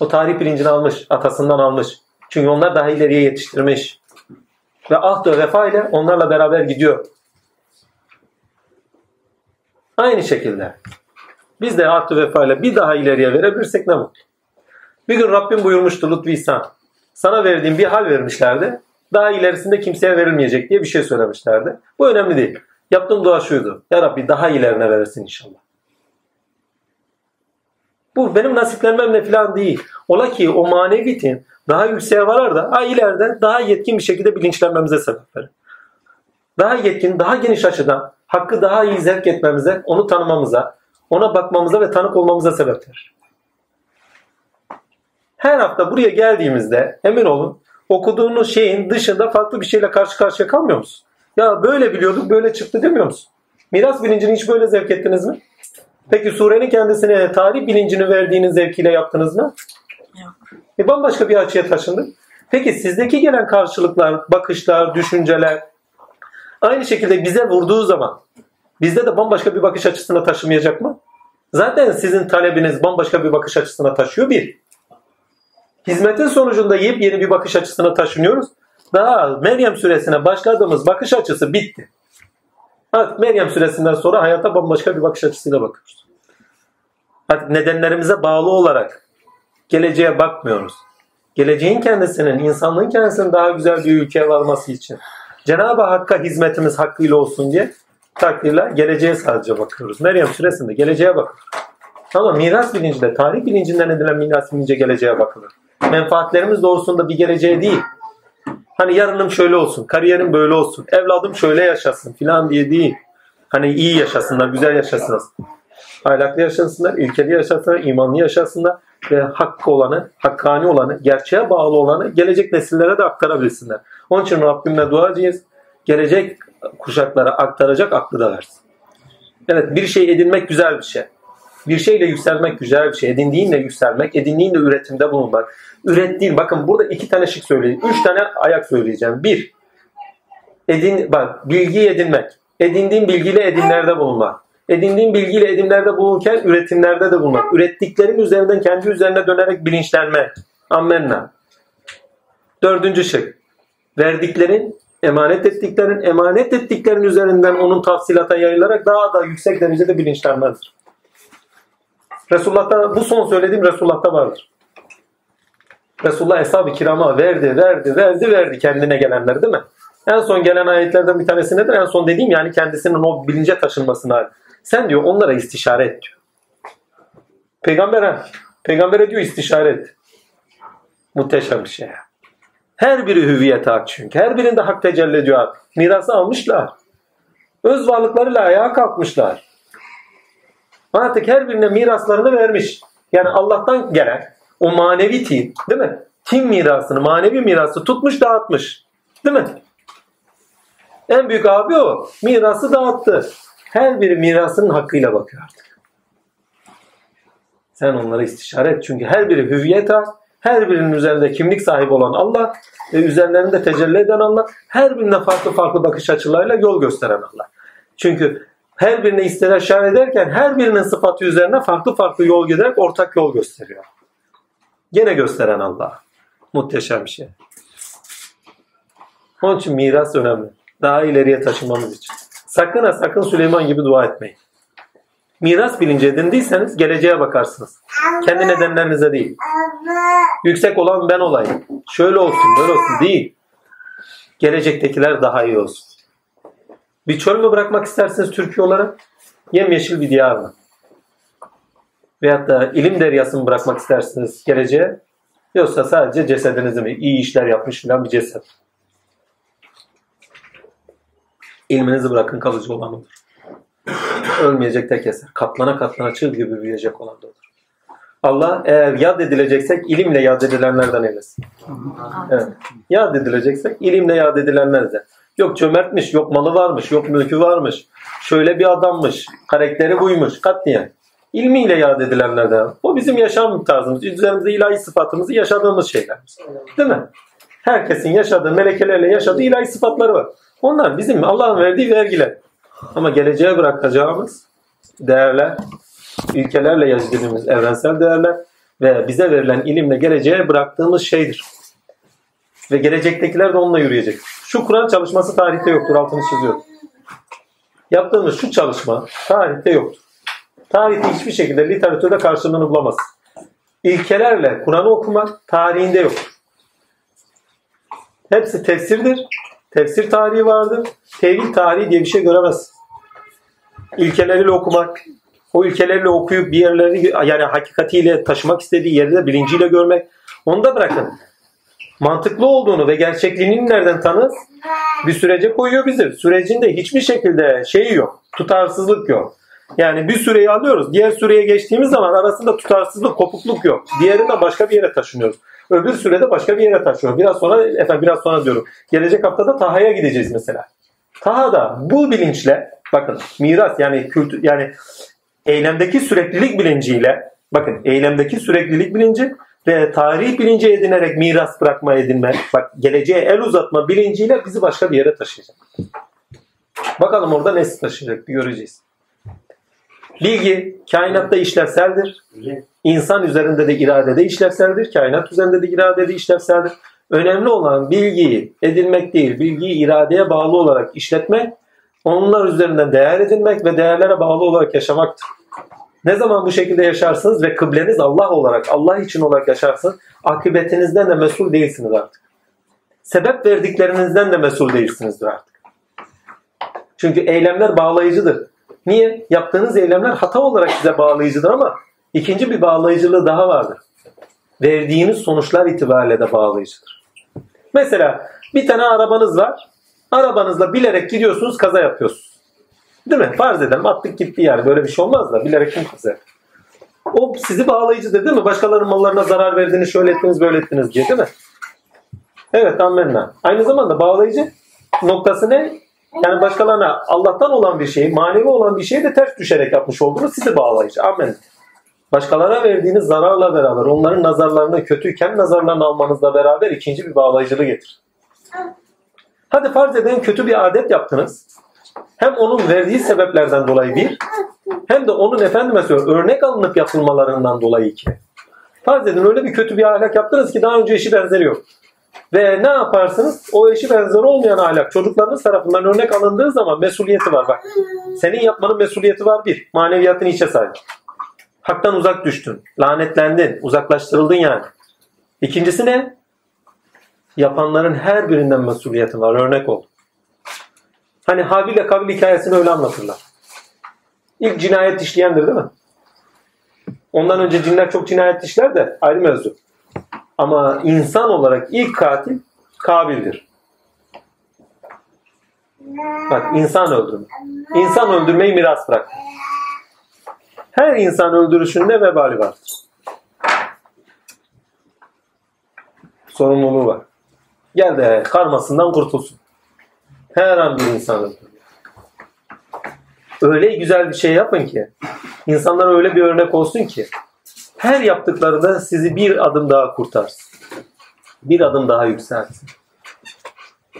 O tarih bilincini almış, atasından almış. Çünkü onlar daha ileriye yetiştirmiş. Ve ahd ve vefa ile onlarla beraber gidiyor. Aynı şekilde biz de ahd ve vefa ile bir daha ileriye verebilirsek ne mutlu. Bir gün Rabbim buyurmuştu Lütfü İhsan. Sana verdiğim bir hal vermişlerdi. Daha ilerisinde kimseye verilmeyecek diye bir şey söylemişlerdi. Bu önemli değil. Yaptığım dua şuydu. Ya Rabbi daha ilerine verirsin inşallah. Bu benim nasiplenmemle falan değil. Ola ki o maneviyetin daha yükseğe varar da ha, ileride daha yetkin bir şekilde bilinçlenmemize sebep verir. Daha yetkin, daha geniş açıdan hakkı daha iyi zevk etmemize, onu tanımamıza, ona bakmamıza ve tanık olmamıza sebep verir. Her hafta buraya geldiğimizde emin olun okuduğunuz şeyin dışında farklı bir şeyle karşı karşıya kalmıyor musun? Ya böyle biliyorduk böyle çıktı demiyor musun? Miras bilincini hiç böyle zevk ettiniz mi? Peki surenin kendisine tarih bilincini verdiğiniz zevkiyle yaptınız mı? Yok. E bambaşka bir açıya taşındık. Peki sizdeki gelen karşılıklar, bakışlar, düşünceler aynı şekilde bize vurduğu zaman bizde de bambaşka bir bakış açısına taşımayacak mı? Zaten sizin talebiniz bambaşka bir bakış açısına taşıyor bir. Hizmetin sonucunda yepyeni bir bakış açısına taşınıyoruz. Daha Meryem suresine başladığımız bakış açısı bitti. Artık Meryem suresinden sonra hayata bambaşka bir bakış açısıyla bakıyoruz. Artık nedenlerimize bağlı olarak geleceğe bakmıyoruz. Geleceğin kendisinin, insanlığın kendisinin daha güzel bir ülkeye varması için Cenab-ı Hakk'a hizmetimiz hakkıyla olsun diye takdirle geleceğe sadece bakıyoruz. Meryem suresinde geleceğe bakıyoruz. Ama miras bilincinde, tarih bilincinden edilen miras bilince geleceğe bakılır. Menfaatlerimiz doğrusunda bir geleceğe değil. Hani yarınım şöyle olsun, kariyerim böyle olsun, evladım şöyle yaşasın filan diye değil. Hani iyi yaşasınlar, güzel yaşasınlar. Ahlaklı yaşasınlar, ilkeli yaşasınlar, imanlı yaşasınlar ve hakkı olanı, hakkani olanı, gerçeğe bağlı olanı gelecek nesillere de aktarabilsinler. Onun için Rabbimle duacıyız. Gelecek kuşaklara aktaracak aklı da versin. Evet bir şey edinmek güzel bir şey. Bir şeyle yükselmek güzel bir şey. Edindiğinle yükselmek, edindiğinle üretimde bulunmak. Ürettiğin, bakın burada iki tane şık söyleyeyim. Üç tane ayak söyleyeceğim. Bir, edin, bak bilgi edinmek. Edindiğin bilgiyle edimlerde bulunmak. Edindiğin bilgiyle edimlerde bulunurken üretimlerde de bulunmak. Ürettiklerin üzerinden kendi üzerine dönerek bilinçlenmek. Ammenna. Dördüncü şık. Verdiklerin, emanet ettiklerin, emanet ettiklerin üzerinden onun tafsilata yayılarak daha da yüksek derecede bilinçlenmezdir. Resulullah'ta bu son söylediğim Resulullah'ta vardır. Resulullah Eshab-ı Kiram'a verdi, verdi, verdi, verdi kendine gelenler değil mi? En son gelen ayetlerden bir tanesi nedir? En son dediğim yani kendisinin o bilince taşınmasına. Sen diyor onlara istişare et diyor. Peygambere, peygambere diyor istişare et. Muhteşem bir şey. Her biri hüviyete hak çünkü. Her birinde hak tecelli ediyor. Mirası almışlar. Öz varlıklarıyla ayağa kalkmışlar. Artık her birine miraslarını vermiş. Yani Allah'tan gelen o manevi tin, değil mi? Tin mirasını, manevi mirası tutmuş dağıtmış. Değil mi? En büyük abi o. Mirası dağıttı. Her biri mirasının hakkıyla bakıyor artık. Sen onlara istişare et. Çünkü her biri hüviyet hak, her birinin üzerinde kimlik sahibi olan Allah ve üzerlerinde tecelli eden Allah, her birine farklı farklı bakış açılarıyla yol gösteren Allah. Çünkü her birine istişare ederken her birinin sıfatı üzerine farklı farklı yol giderek ortak yol gösteriyor. Gene gösteren Allah. Muhteşem bir şey. Onun için miras önemli. Daha ileriye taşımamız için. Sakın ha sakın Süleyman gibi dua etmeyin. Miras bilinci edindiyseniz geleceğe bakarsınız. Kendi nedenlerinize değil. Yüksek olan ben olayım. Şöyle olsun böyle olsun değil. Gelecektekiler daha iyi olsun. Bir çöl mü bırakmak istersiniz Türkiye olarak? Yemyeşil bir diyar mı? Veyahut da ilim deryası mı bırakmak istersiniz geleceğe? Yoksa sadece cesedinizi mi? İyi işler yapmış filan bir ceset. İlminizi bırakın kalıcı olan odur. Ölmeyecek tek eser. Katlana katlana çığ gibi büyüyecek olan da odur. Allah eğer yad edileceksek ilimle yad edilenlerden eylesin. Evet. Yad edileceksek ilimle yad edilenlerden. Yok cömertmiş, yok malı varmış, yok mülkü varmış. Şöyle bir adammış, karakteri buymuş, katliyen. İlmiyle yad edilenlerden. O bizim yaşam tarzımız, üzerimizde ilahi sıfatımızı yaşadığımız şeylerimiz. Değil mi? Herkesin yaşadığı, melekelerle yaşadığı ilahi sıfatları var. Onlar bizim Allah'ın verdiği vergiler. Ama geleceğe bırakacağımız değerler ilkelerle yazılımız evrensel değerler ve bize verilen ilimle geleceğe bıraktığımız şeydir. Ve gelecektekiler de onunla yürüyecek. Şu Kur'an çalışması tarihte yoktur, altını çiziyorum. Yaptığımız şu çalışma tarihte yoktur. Tarihte hiçbir şekilde literatürde karşılığını bulamaz. İlkelerle Kur'an'ı okumak tarihinde yoktur. Hepsi tefsirdir. Tefsir tarihi vardır. Tevhid tarihi diye bir şey göremez. İlkeleriyle okumak, o ilkeleriyle okuyup bir yerleri yani hakikatiyle taşımak istediği yerde bilinciyle görmek. Onu da bırakın. Mantıklı olduğunu ve gerçekliğini nereden tanır? Bir sürece koyuyor bizi. Sürecinde hiçbir şekilde şeyi yok. Tutarsızlık yok. Yani bir süreyi alıyoruz. Diğer süreye geçtiğimiz zaman arasında tutarsızlık, kopukluk yok. Diğerinden başka bir yere taşınıyoruz. Öbür sürede başka bir yere taşıyoruz. Biraz sonra, efendim biraz sonra diyorum. Gelecek haftada Taha'ya gideceğiz mesela. Taha'da bu bilinçle, bakın miras yani kültür, yani eylemdeki süreklilik bilinciyle, bakın eylemdeki süreklilik bilinci ve tarih bilinci edinerek miras bırakma edinme, bak geleceğe el uzatma bilinciyle bizi başka bir yere taşıyacak. Bakalım orada nasıl taşıyacak bir göreceğiz. Bilgi kainatta işlevseldir. İnsan üzerinde de iradede işlevseldir. Kainat üzerinde de iradede işlevseldir. Önemli olan bilgiyi edinmek değil, bilgiyi iradeye bağlı olarak işletmek, onlar üzerinden değer edinmek ve değerlere bağlı olarak yaşamaktır. Ne zaman bu şekilde yaşarsınız ve kıbleniz Allah olarak, Allah için olarak yaşarsınız, akıbetinizden de mesul değilsiniz artık. Sebep verdiklerinizden de mesul değilsinizdir artık. Çünkü eylemler bağlayıcıdır. Niye? Yaptığınız eylemler hata olarak size bağlayıcıdır ama ikinci bir bağlayıcılığı daha vardır. Verdiğiniz sonuçlar itibariyle de bağlayıcıdır. Mesela bir tane arabanız var. Arabanızla bilerek gidiyorsunuz kaza yapıyorsunuz. Değil mi? Farz edelim attık gitti yani. Böyle bir şey olmaz da bilerek kim kaza? O sizi bağlayıcıdır değil mi? Başkalarının mallarına zarar verdiğini şöyle ettiniz böyle ettiniz diye değil mi? Evet amenna. Aynı zamanda bağlayıcı noktası ne? Yani başkalarına Allah'tan olan bir şeyi, manevi olan bir şeyi de ters düşerek yapmış olduğunuz sizi bağlayıcı. Amen. Başkalarına verdiğiniz zararla beraber, onların nazarlarını kötüyken nazarlarını almanızla beraber ikinci bir bağlayıcılığı getirir. Hadi farz edelim kötü bir adet yaptınız. Hem onun verdiği sebeplerden dolayı bir, hem de onun efendime söylüyorum örnek alınıp yapılmalarından dolayı iki. Farz edin öyle bir kötü bir ahlak yaptınız ki daha önce eşi benzeri yok. Ve ne yaparsınız? O eşi benzeri olmayan ahlak çocuklarınız tarafından örnek alındığı zaman mesuliyeti var bak. Senin yapmanın mesuliyeti var bir. Maneviyatını içe say. Haktan uzak düştün. Lanetlendin. Uzaklaştırıldın yani. İkincisi ne? Yapanların her birinden mesuliyeti var. Örnek ol. Hani Habil ile Kabil hikayesini öyle anlatırlar. İlk cinayet işleyendir değil mi? Ondan önce cinler çok cinayet işler de ayrı mevzu. Ama insan olarak ilk katil Kabil'dir. Bak insan öldürme. İnsan öldürmeyi miras bırak. Her insan öldürüşünde vebali vardır. Sorumluluğu var. Gel de karmasından kurtulsun. Her an bir insan öldürüyor. Öyle güzel bir şey yapın ki insanlara öyle bir örnek olsun ki her yaptıklarında sizi bir adım daha kurtarsın. Bir adım daha yükselsin.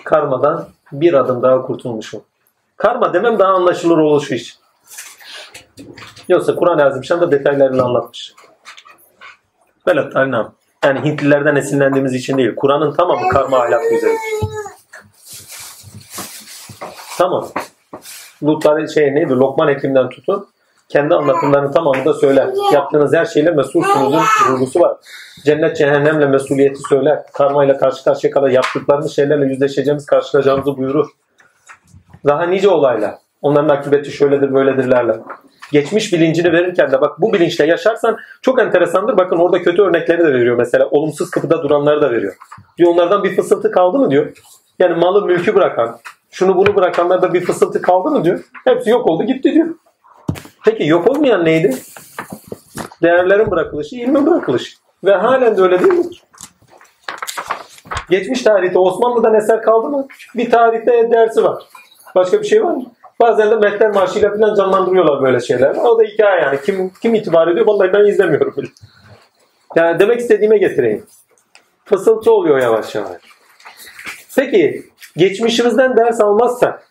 Karmadan bir adım daha kurtulmuşum. Karma demem daha anlaşılır oluşu için. Yoksa Kur'an-ı Azimşan da detaylarını anlatmış. Velat alnam. Yani Hintlilerden esinlendiğimiz için değil. Kur'an'ın tamamı karma ahlak üzeridir. Tamam. Lut şey neydi? Lokman Hekim'den tutun kendi anlatımlarının tamamı da söyler. Yaptığınız her şeyle mesulsunuzun vurgusu var. Cennet cehennemle mesuliyeti söyler. Karmayla karşı karşıya kadar yaptıklarımız şeylerle yüzleşeceğimiz karşılayacağımızı buyurur. Daha nice olaylar. Onların akıbeti şöyledir böyledirlerle. Geçmiş bilincini verirken de bak bu bilinçle yaşarsan çok enteresandır. Bakın orada kötü örnekleri de veriyor mesela. Olumsuz kapıda duranları da veriyor. Diyor onlardan bir fısıltı kaldı mı diyor. Yani malı mülkü bırakan, şunu bunu bırakanlarda bir fısıltı kaldı mı diyor. Hepsi yok oldu gitti diyor. Peki yok olmayan neydi? Değerlerin bırakılışı, ilmin bırakılışı. Ve halen de öyle değil mi? Geçmiş tarihte Osmanlı'dan eser kaldı mı? Bir tarihte dersi var. Başka bir şey var mı? Bazen de Mehter Marşı'yla falan canlandırıyorlar böyle şeyler. O da hikaye yani. Kim, kim itibar ediyor? Vallahi ben izlemiyorum bile. Yani demek istediğime getireyim. Fısıltı oluyor yavaş yavaş. Peki geçmişimizden ders almazsak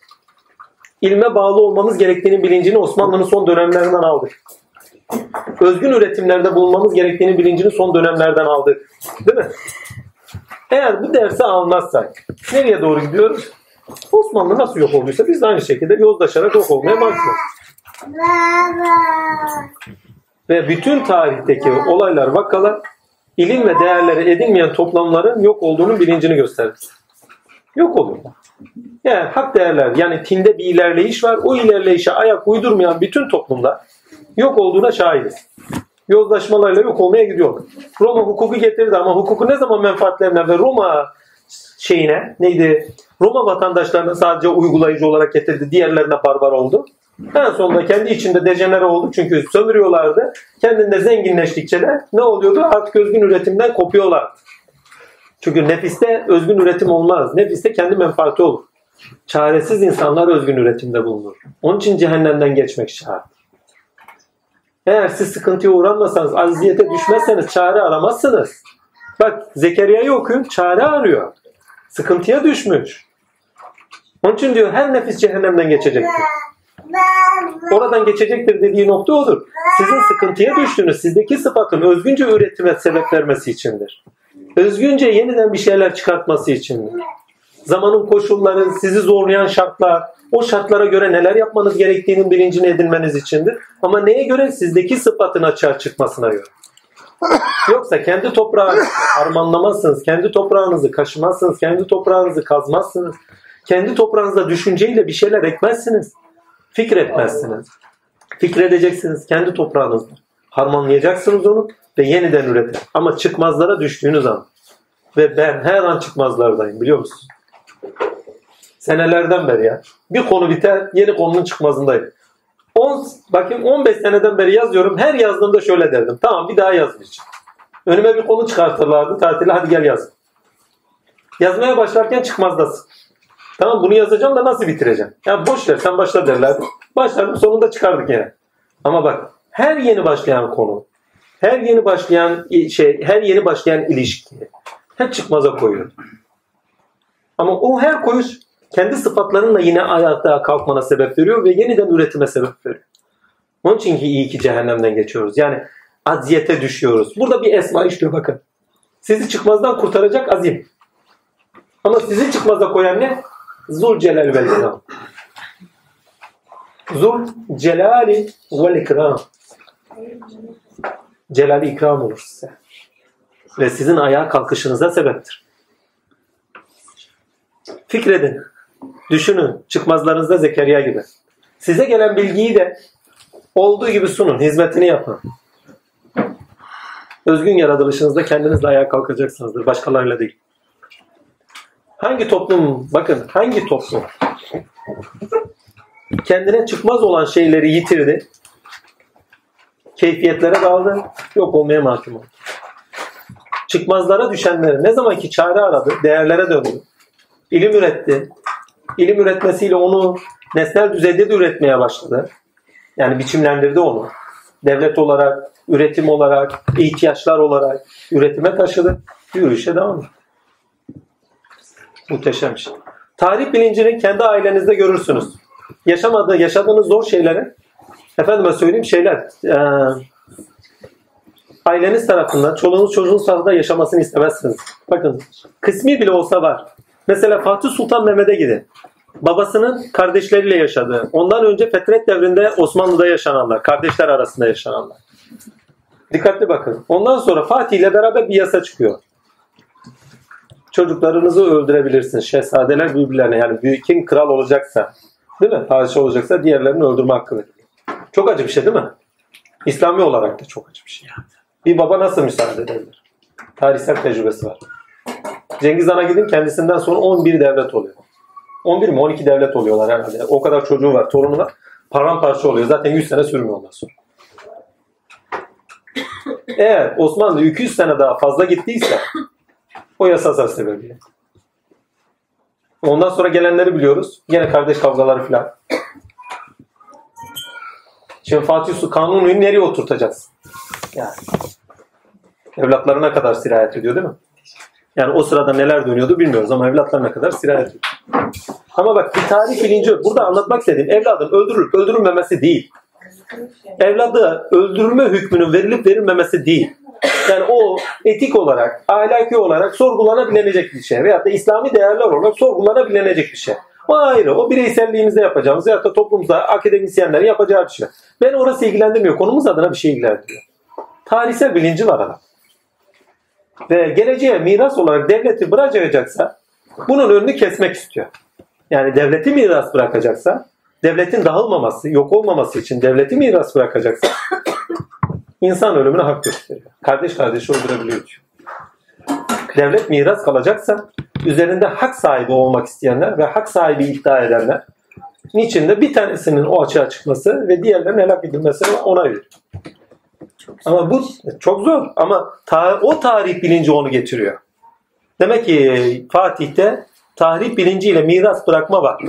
ilme bağlı olmamız gerektiğinin bilincini Osmanlı'nın son dönemlerinden aldık. Özgün üretimlerde bulunmamız gerektiğini bilincini son dönemlerden aldık. Değil mi? Eğer bu dersi almazsak nereye doğru gidiyoruz? Osmanlı nasıl yok olduysa biz de aynı şekilde yozlaşarak yok olmaya başlıyoruz. Ve bütün tarihteki olaylar, vakalar ilim ve değerleri edinmeyen toplamların yok olduğunun bilincini gösterir. Yok oluyor. Yani hak değerler yani tinde bir ilerleyiş var. O ilerleyişe ayak uydurmayan bütün toplumlar yok olduğuna şahidiz. Yozlaşmalarla yok olmaya gidiyor. Roma hukuku getirdi ama hukuku ne zaman menfaatlerine ve Roma şeyine neydi? Roma vatandaşlarına sadece uygulayıcı olarak getirdi. Diğerlerine barbar oldu. En sonunda kendi içinde dejenere oldu çünkü sömürüyorlardı. Kendinde zenginleştikçe de ne oluyordu? Artık özgün üretimden kopuyorlar. Çünkü nefiste özgün üretim olmaz. Nefiste kendi menfaati olur. Çaresiz insanlar özgün üretimde bulunur. Onun için cehennemden geçmek şart. Eğer siz sıkıntıya uğranmasanız, aziyete düşmezseniz çare aramazsınız. Bak Zekeriya'yı okuyun, çare arıyor. Sıkıntıya düşmüş. Onun için diyor her nefis cehennemden geçecektir. Oradan geçecektir dediği nokta odur. Sizin sıkıntıya düştüğünüz, sizdeki sıfatın özgünce üretime sebep vermesi içindir. Özgünce yeniden bir şeyler çıkartması içindir. Zamanın koşulları, sizi zorlayan şartlar, o şartlara göre neler yapmanız gerektiğinin bilincini edinmeniz içindir. Ama neye göre? Sizdeki sıfatın açığa çıkmasına göre. Yoksa kendi toprağınızı harmanlamazsınız, kendi toprağınızı kaşımazsınız, kendi toprağınızı kazmazsınız. Kendi toprağınızda düşünceyle bir şeyler ekmezsiniz. Fikretmezsiniz. Fikredeceksiniz kendi toprağınızda. Harmanlayacaksınız onu ve yeniden üretin. Ama çıkmazlara düştüğünüz an. Ve ben her an çıkmazlardayım biliyor musun? Senelerden beri ya. Bir konu biter, yeni konunun çıkmazındayım. 10, bakayım 15 seneden beri yazıyorum. Her yazdığımda şöyle derdim. Tamam bir daha yazmayacağım. Önüme bir konu çıkartırlardı tatile hadi gel yaz. Yazmaya başlarken çıkmazdasın. Tamam bunu yazacağım da nasıl bitireceğim? Ya boş ver sen başla derlerdi. Başladım sonunda çıkardık yine. Ama bak her yeni başlayan konu, her yeni başlayan şey, her yeni başlayan ilişki hep çıkmaza koyuyor. Ama o her koyuş kendi sıfatlarınla yine ayağa kalkmana sebep veriyor ve yeniden üretime sebep veriyor. Onun için ki iyi ki cehennemden geçiyoruz. Yani aziyete düşüyoruz. Burada bir esma işliyor bakın. Sizi çıkmazdan kurtaracak azim. Ama sizi çıkmaza koyan ne? Zul celal vel. Zul celali vel ikram. Celali ikram olur size. Ve sizin ayağa kalkışınıza sebeptir. Fikredin. Düşünün. Çıkmazlarınızda Zekeriya gibi. Size gelen bilgiyi de olduğu gibi sunun. Hizmetini yapın. Özgün yaratılışınızda kendinizle ayağa kalkacaksınızdır. Başkalarıyla değil. Hangi toplum, bakın hangi toplum kendine çıkmaz olan şeyleri yitirdi, keyfiyetlere daldı, yok olmaya mahkum oldu. Çıkmazlara düşenleri ne zaman ki çare aradı, değerlere döndü, ilim üretti, ilim üretmesiyle onu nesnel düzeyde de üretmeye başladı. Yani biçimlendirdi onu. Devlet olarak, üretim olarak, ihtiyaçlar olarak üretime taşıdı. Yürüyüşe devam etti. Muhteşem şey. Tarih bilincini kendi ailenizde görürsünüz. Yaşamadığı, yaşadığınız zor şeyleri efendime söyleyeyim şeyler e, aileniz tarafından, çoluğunuz çocuğunuz tarafından yaşamasını istemezsiniz. Bakın kısmi bile olsa var. Mesela Fatih Sultan Mehmet'e gidin. Babasının kardeşleriyle yaşadığı, ondan önce Fetret devrinde Osmanlı'da yaşananlar, kardeşler arasında yaşananlar. Dikkatli bakın. Ondan sonra Fatih ile beraber bir yasa çıkıyor. Çocuklarınızı öldürebilirsiniz. Şehzadeler birbirlerine yani büyük kim kral olacaksa, değil mi? Padişah olacaksa diğerlerini öldürme hakkı. Çok acı bir şey değil mi? İslami olarak da çok acı bir şey. Bir baba nasıl müsaade edebilir? Tarihsel tecrübesi var. Cengiz Han'a gidin kendisinden sonra 11 devlet oluyor. 11 mi 12 devlet oluyorlar herhalde. O kadar çocuğu var, torunu var. Paramparça oluyor. Zaten 100 sene sürmüyor ondan sonra. Eğer Osmanlı 200 sene daha fazla gittiyse o yasasal sebebiyle. Ondan sonra gelenleri biliyoruz. Yine kardeş kavgaları falan. Şimdi Fatih Su Kanuni'yi nereye oturtacağız? Yani. Evlatlarına kadar sirayet ediyor değil mi? Yani o sırada neler dönüyordu bilmiyoruz ama evlatlarına kadar sirayet ediyor. Ama bak bir tarih bilinci. Burada anlatmak istediğim evladın öldürülüp öldürülmemesi değil. Evladı öldürme hükmünün verilip verilmemesi değil. Yani o etik olarak, ahlaki olarak sorgulanabilecek bir şey. Veyahut da İslami değerler olarak sorgulanabilecek bir şey. O ayrı. O bireyselliğimizde yapacağımız veyahut da toplumda akademisyenlerin yapacağı bir şey. Ben orası ilgilendirmiyor. Konumuz adına bir şey ilgilendiriyor. Tarihsel bilinci var adam. Ve geleceğe miras olarak devleti bırakacaksa bunun önünü kesmek istiyor. Yani devleti miras bırakacaksa, devletin dağılmaması, yok olmaması için devleti miras bırakacaksa insan ölümüne hak gösteriyor. Kardeş kardeşi öldürebiliyor diyor. Devlet miras kalacaksa üzerinde hak sahibi olmak isteyenler ve hak sahibi iddia edenler niçin de bir tanesinin o açığa çıkması ve diğerlerinin helak edilmesine onay veriyor. Ama bu çok zor ama ta- o tarih bilinci onu getiriyor. Demek ki Fatih'te tarih bilinciyle miras bırakma var.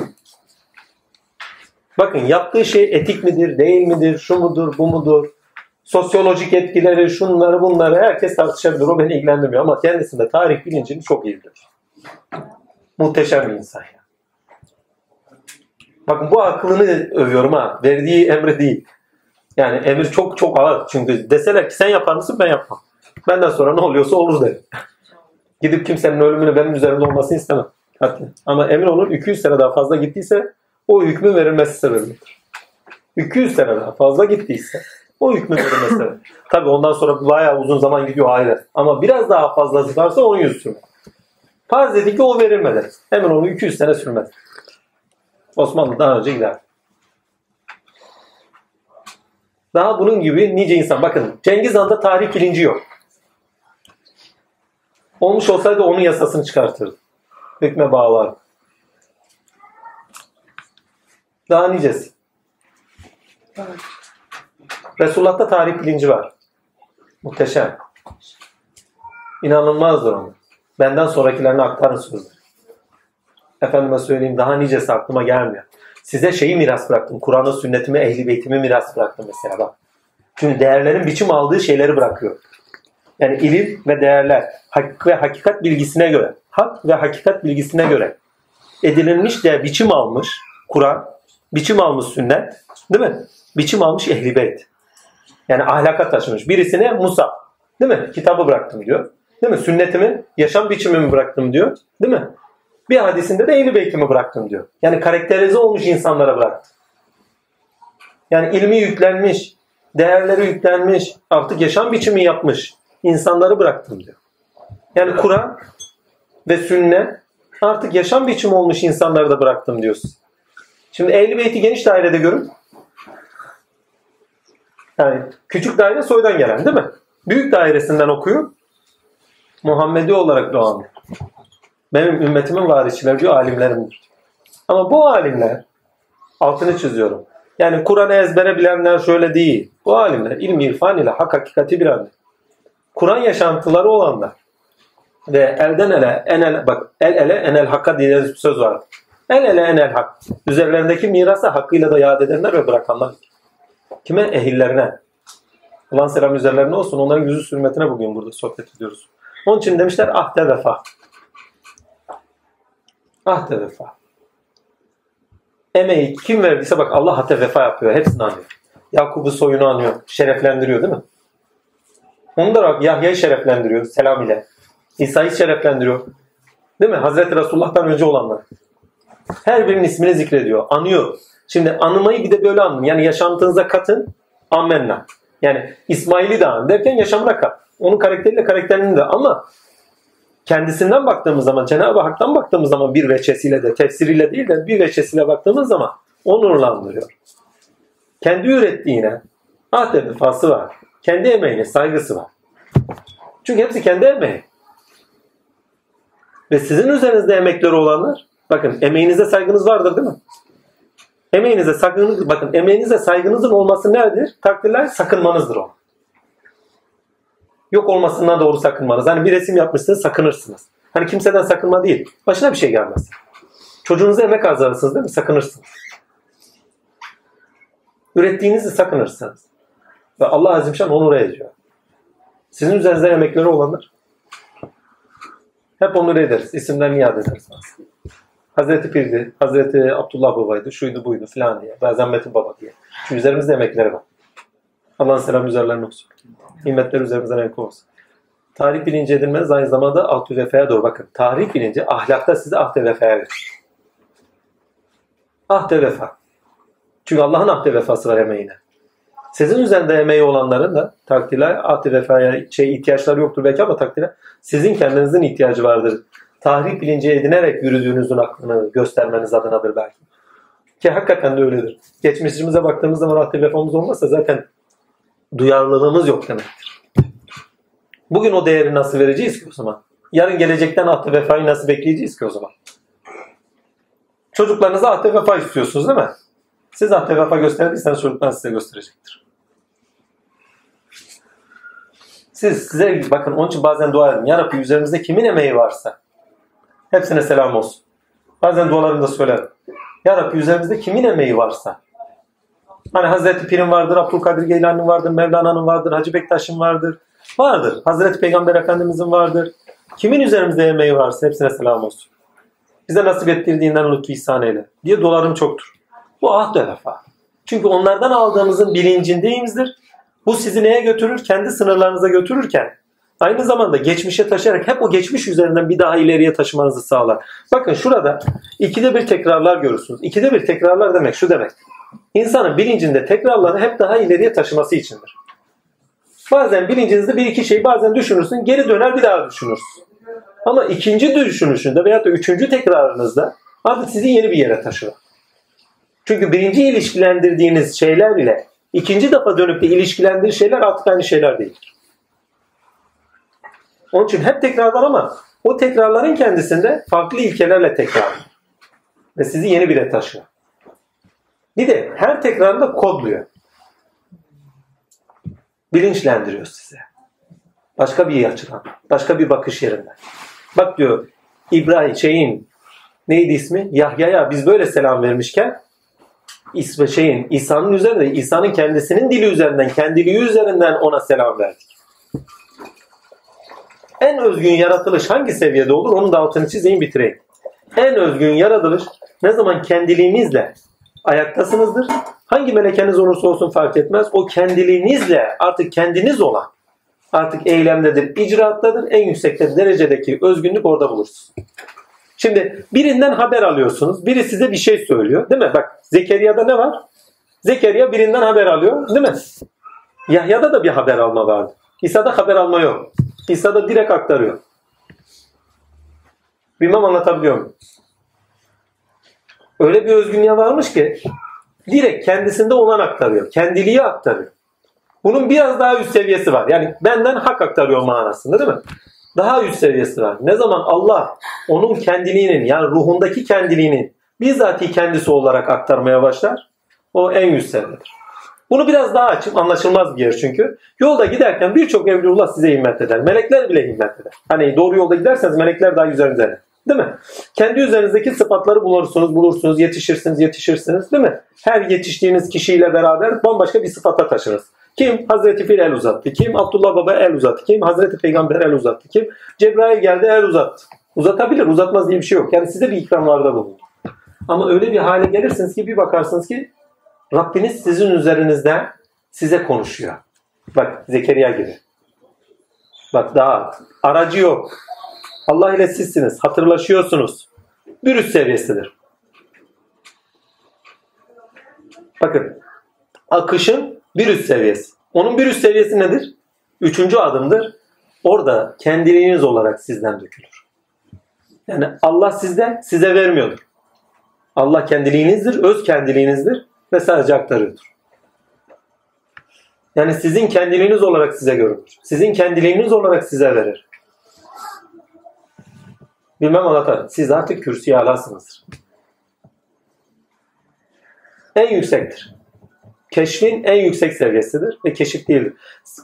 Bakın yaptığı şey etik midir, değil midir, şu mudur, bu mudur? Sosyolojik etkileri, şunları bunları herkes tartışabilir. O beni ilgilendirmiyor ama kendisinde tarih bilincini çok iyi bilir. Muhteşem bir insan ya. Bakın bu aklını övüyorum ha. Verdiği emri değil. Yani emir çok çok ağır. Çünkü deseler ki sen yapar mısın ben yapmam. Benden sonra ne oluyorsa olur derim. Gidip kimsenin ölümünü benim üzerimde olmasını istemem. Hatta. Ama emin olun 200 sene daha fazla gittiyse o hükmün verilmesi sebebidir. 200 sene daha fazla gittiyse o hükmün verilmesi sebebi. Tabi ondan sonra bayağı uzun zaman gidiyor ayrı. Ama biraz daha fazlası varsa onun yüz sürmez. Farz edik ki o verilmedi. Emin olun 200 sene sürmez. Osmanlı daha önce gider. Daha bunun gibi nice insan. Bakın Cengiz Han'da tarih bilinci yok. Olmuş olsaydı onun yasasını çıkartırdı. Hükme bağlar. Daha nicesi. Resulullah'ta tarih bilinci var. Muhteşem. İnanılmazdır onun. Benden sonrakilerine aktarın sözleri. Efendime söyleyeyim daha nicesi aklıma gelmiyor. Size şeyi miras bıraktım. Kur'an'ı, sünnetimi, ehli beytimi miras bıraktım mesela bak. Çünkü değerlerin biçim aldığı şeyleri bırakıyor. Yani ilim ve değerler, hak ve hakikat bilgisine göre, hak ve hakikat bilgisine göre edinilmiş de biçim almış Kur'an, biçim almış sünnet, değil mi? Biçim almış ehli beyt. Yani ahlaka taşımış. Birisine Musa, değil mi? Kitabı bıraktım diyor. Değil mi? Sünnetimi, yaşam biçimimi bıraktım diyor. Değil mi? Bir hadisinde de ehli beytimi bıraktım diyor. Yani karakterize olmuş insanlara bıraktı. Yani ilmi yüklenmiş, değerleri yüklenmiş, artık yaşam biçimi yapmış insanları bıraktım diyor. Yani Kur'an ve sünnet artık yaşam biçimi olmuş insanları da bıraktım diyorsun. Şimdi ehli beyti geniş dairede görün. Yani küçük daire soydan gelen değil mi? Büyük dairesinden okuyor. Muhammedi olarak doğan. Benim ümmetimin varisçileri diyor alimlerimdir. Ama bu alimler altını çiziyorum. Yani Kur'an'ı ezbere bilenler şöyle değil. Bu alimler ilmi irfan ile hak hakikati bilenler. Kur'an yaşantıları olanlar. Ve elden ele, enel, bak el ele enel hakka diye bir söz var. El ele enel hak. Üzerlerindeki mirası hakkıyla da yad edenler ve bırakanlar. Kime? Ehillerine. Ulan selam üzerlerine olsun. Onların yüzü sürmetine bugün burada sohbet ediyoruz. Onun için demişler ahde vefa. Ahde vefa. Emeği kim verdiyse bak Allah ahde vefa yapıyor. Hepsini anıyor. Yakup'u soyunu anıyor. Şereflendiriyor değil mi? Onu da Yahya'yı şereflendiriyor selam ile. İsa'yı şereflendiriyor. Değil mi? Hazreti Resulullah'tan önce olanlar. Her birinin ismini zikrediyor. Anıyor. Şimdi anımayı bir de böyle anın. Yani yaşantınıza katın. Ammenna. Yani İsmail'i de an derken yaşamına kat. Onun karakteriyle karakterini de ama kendisinden baktığımız zaman Cenab-ı Hak'tan baktığımız zaman bir veçesiyle de tefsiriyle değil de bir veçesiyle baktığımız zaman onurlandırıyor. Kendi ürettiğine ahde vefası var. Kendi emeğine saygısı var. Çünkü hepsi kendi emeği. Ve sizin üzerinizde emekleri olanlar bakın emeğinize saygınız vardır değil mi? Emeğinize saygınız, bakın emeğinize saygınızın olması nedir? Takdirler sakınmanızdır o. Yok olmasından doğru sakınmanız. Hani bir resim yapmışsınız sakınırsınız. Hani kimseden sakınma değil. Başına bir şey gelmez. Çocuğunuza emek harcarsınız değil mi? Sakınırsınız. Ürettiğinizi sakınırsınız. Ve Allah Azimşan onur ediyor. Sizin üzerinizde emekleri olanlar hep onur ederiz. İsimlerini yad ederiz aslında. Hazreti Pir'di, Hazreti Abdullah Baba'ydı, şuydu buydu filan diye. Bazen Metin Baba diye. Çünkü üzerimizde emekleri var. Allah'ın selamı üzerlerine olsun. Himmetler üzerimizden eksik olsun. Tarih bilinci edinmeniz aynı zamanda ahdü vefaya doğru. Bakın tarih bilinci ahlakta sizi ahdü vefaya götürür. Ahdü vefa. Çünkü Allah'ın ahdü vefası var emeğine. Sizin üzerinde emeği olanların da takdirle ahdü vefaya şey ihtiyaçları yoktur belki ama takdirle sizin kendinizin ihtiyacı vardır. Tarih bilinci edinerek yürüdüğünüzün aklını göstermeniz adınadır belki. Ki hakikaten de öyledir. Geçmişimize baktığımız zaman ahdü vefamız olmazsa zaten duyarlılığımız yok demektir. Bugün o değeri nasıl vereceğiz ki o zaman? Yarın gelecekten ahde vefayı nasıl bekleyeceğiz ki o zaman? Çocuklarınıza ahde vefa istiyorsunuz değil mi? Siz ahde vefa gösterdiyseniz çocuklar size gösterecektir. Siz size bakın onun için bazen dua edin. Ya Rabbi üzerimizde kimin emeği varsa hepsine selam olsun. Bazen dualarımda söylerim. Ya Rabbi üzerimizde kimin emeği varsa Hani Hazreti Pir'in vardır, Abdülkadir Geylani'nin vardır, Mevlana'nın vardır, Hacı Bektaş'ın vardır. Vardır. Hazreti Peygamber Efendimizin vardır. Kimin üzerimizde emeği varsa hepsine selam olsun. Bize nasip ettirdiğinden lütfu ihsan eyle. Diye dolarım çoktur. Bu ahd vefa. Çünkü onlardan aldığımızın bilincindeyimizdir. Bu sizi neye götürür? Kendi sınırlarınıza götürürken aynı zamanda geçmişe taşıyarak hep o geçmiş üzerinden bir daha ileriye taşımanızı sağlar. Bakın şurada ikide bir tekrarlar görürsünüz. İkide bir tekrarlar demek şu demek. İnsanın bilincinde tekrarları hep daha ileriye taşıması içindir. Bazen bilincinizde bir iki şeyi bazen düşünürsün, geri döner bir daha düşünürsün. Ama ikinci düşünüşünde veyahut da üçüncü tekrarınızda artık sizi yeni bir yere taşır. Çünkü birinci ilişkilendirdiğiniz şeyler ile ikinci defa dönüp de ilişkilendirdiği şeyler artık aynı şeyler değil. Onun için hep tekrarlar ama o tekrarların kendisinde farklı ilkelerle tekrar. Ve sizi yeni bir taşıyor. Bir de her tekrarında kodluyor. Bilinçlendiriyor size. Başka bir açıdan. Başka bir bakış yerinden. Bak diyor İbrahim şeyin neydi ismi? Yahya'ya biz böyle selam vermişken şeyin İsa'nın üzerinde İsa'nın kendisinin dili üzerinden kendiliği üzerinden ona selam verdik. En özgün yaratılış hangi seviyede olur? Onun da altını çizeyim bitireyim. En özgün yaratılış ne zaman kendiliğimizle ayaktasınızdır. Hangi melekeniz olursa olsun fark etmez. O kendiliğinizle artık kendiniz olan artık eylemdedir, icraattadır. En yüksek derecedeki özgünlük orada bulursunuz. Şimdi birinden haber alıyorsunuz. Biri size bir şey söylüyor. Değil mi? Bak Zekeriya'da ne var? Zekeriya birinden haber alıyor. Değil mi? Yahya'da da bir haber alma vardı. İsa'da haber alma yok. İsa'da direkt aktarıyor. Bilmem anlatabiliyor muyum? Öyle bir özgünlüğe varmış ki direkt kendisinde olan aktarıyor. Kendiliği aktarıyor. Bunun biraz daha üst seviyesi var. Yani benden hak aktarıyor manasında değil mi? Daha üst seviyesi var. Ne zaman Allah onun kendiliğinin yani ruhundaki kendiliğinin bizzati kendisi olarak aktarmaya başlar o en üst seviyedir. Bunu biraz daha açıp anlaşılmaz bir yer çünkü. Yolda giderken birçok evlullah size himmet eder. Melekler bile himmet eder. Hani doğru yolda giderseniz melekler daha üzerinize Değil mi? Kendi üzerinizdeki sıfatları bulursunuz, bulursunuz, yetişirsiniz, yetişirsiniz değil mi? Her yetiştiğiniz kişiyle beraber bambaşka bir sıfata taşınız. Kim? Hazreti Fil el uzattı. Kim? Abdullah Baba el uzattı. Kim? Hazreti Peygamber el uzattı. Kim? Cebrail geldi el uzattı. Uzatabilir, uzatmaz diye bir şey yok. Yani size bir ikramlarda bulundu. Ama öyle bir hale gelirsiniz ki bir bakarsınız ki Rabbiniz sizin üzerinizde size konuşuyor. Bak Zekeriya gibi. Bak daha aracı yok. Allah ile sizsiniz. Hatırlaşıyorsunuz. Bir üst seviyesidir. Bakın. Akışın bir üst seviyesi. Onun bir üst seviyesi nedir? Üçüncü adımdır. Orada kendiliğiniz olarak sizden dökülür. Yani Allah sizden size vermiyordur. Allah kendiliğinizdir, öz kendiliğinizdir ve sadece aktarıyordur. Yani sizin kendiliğiniz olarak size görünür. Sizin kendiliğiniz olarak size verir. Bilmem anlatar. Siz artık kürsüye alasınızdır. En yüksektir. Keşfin en yüksek seviyesidir ve keşif değildir.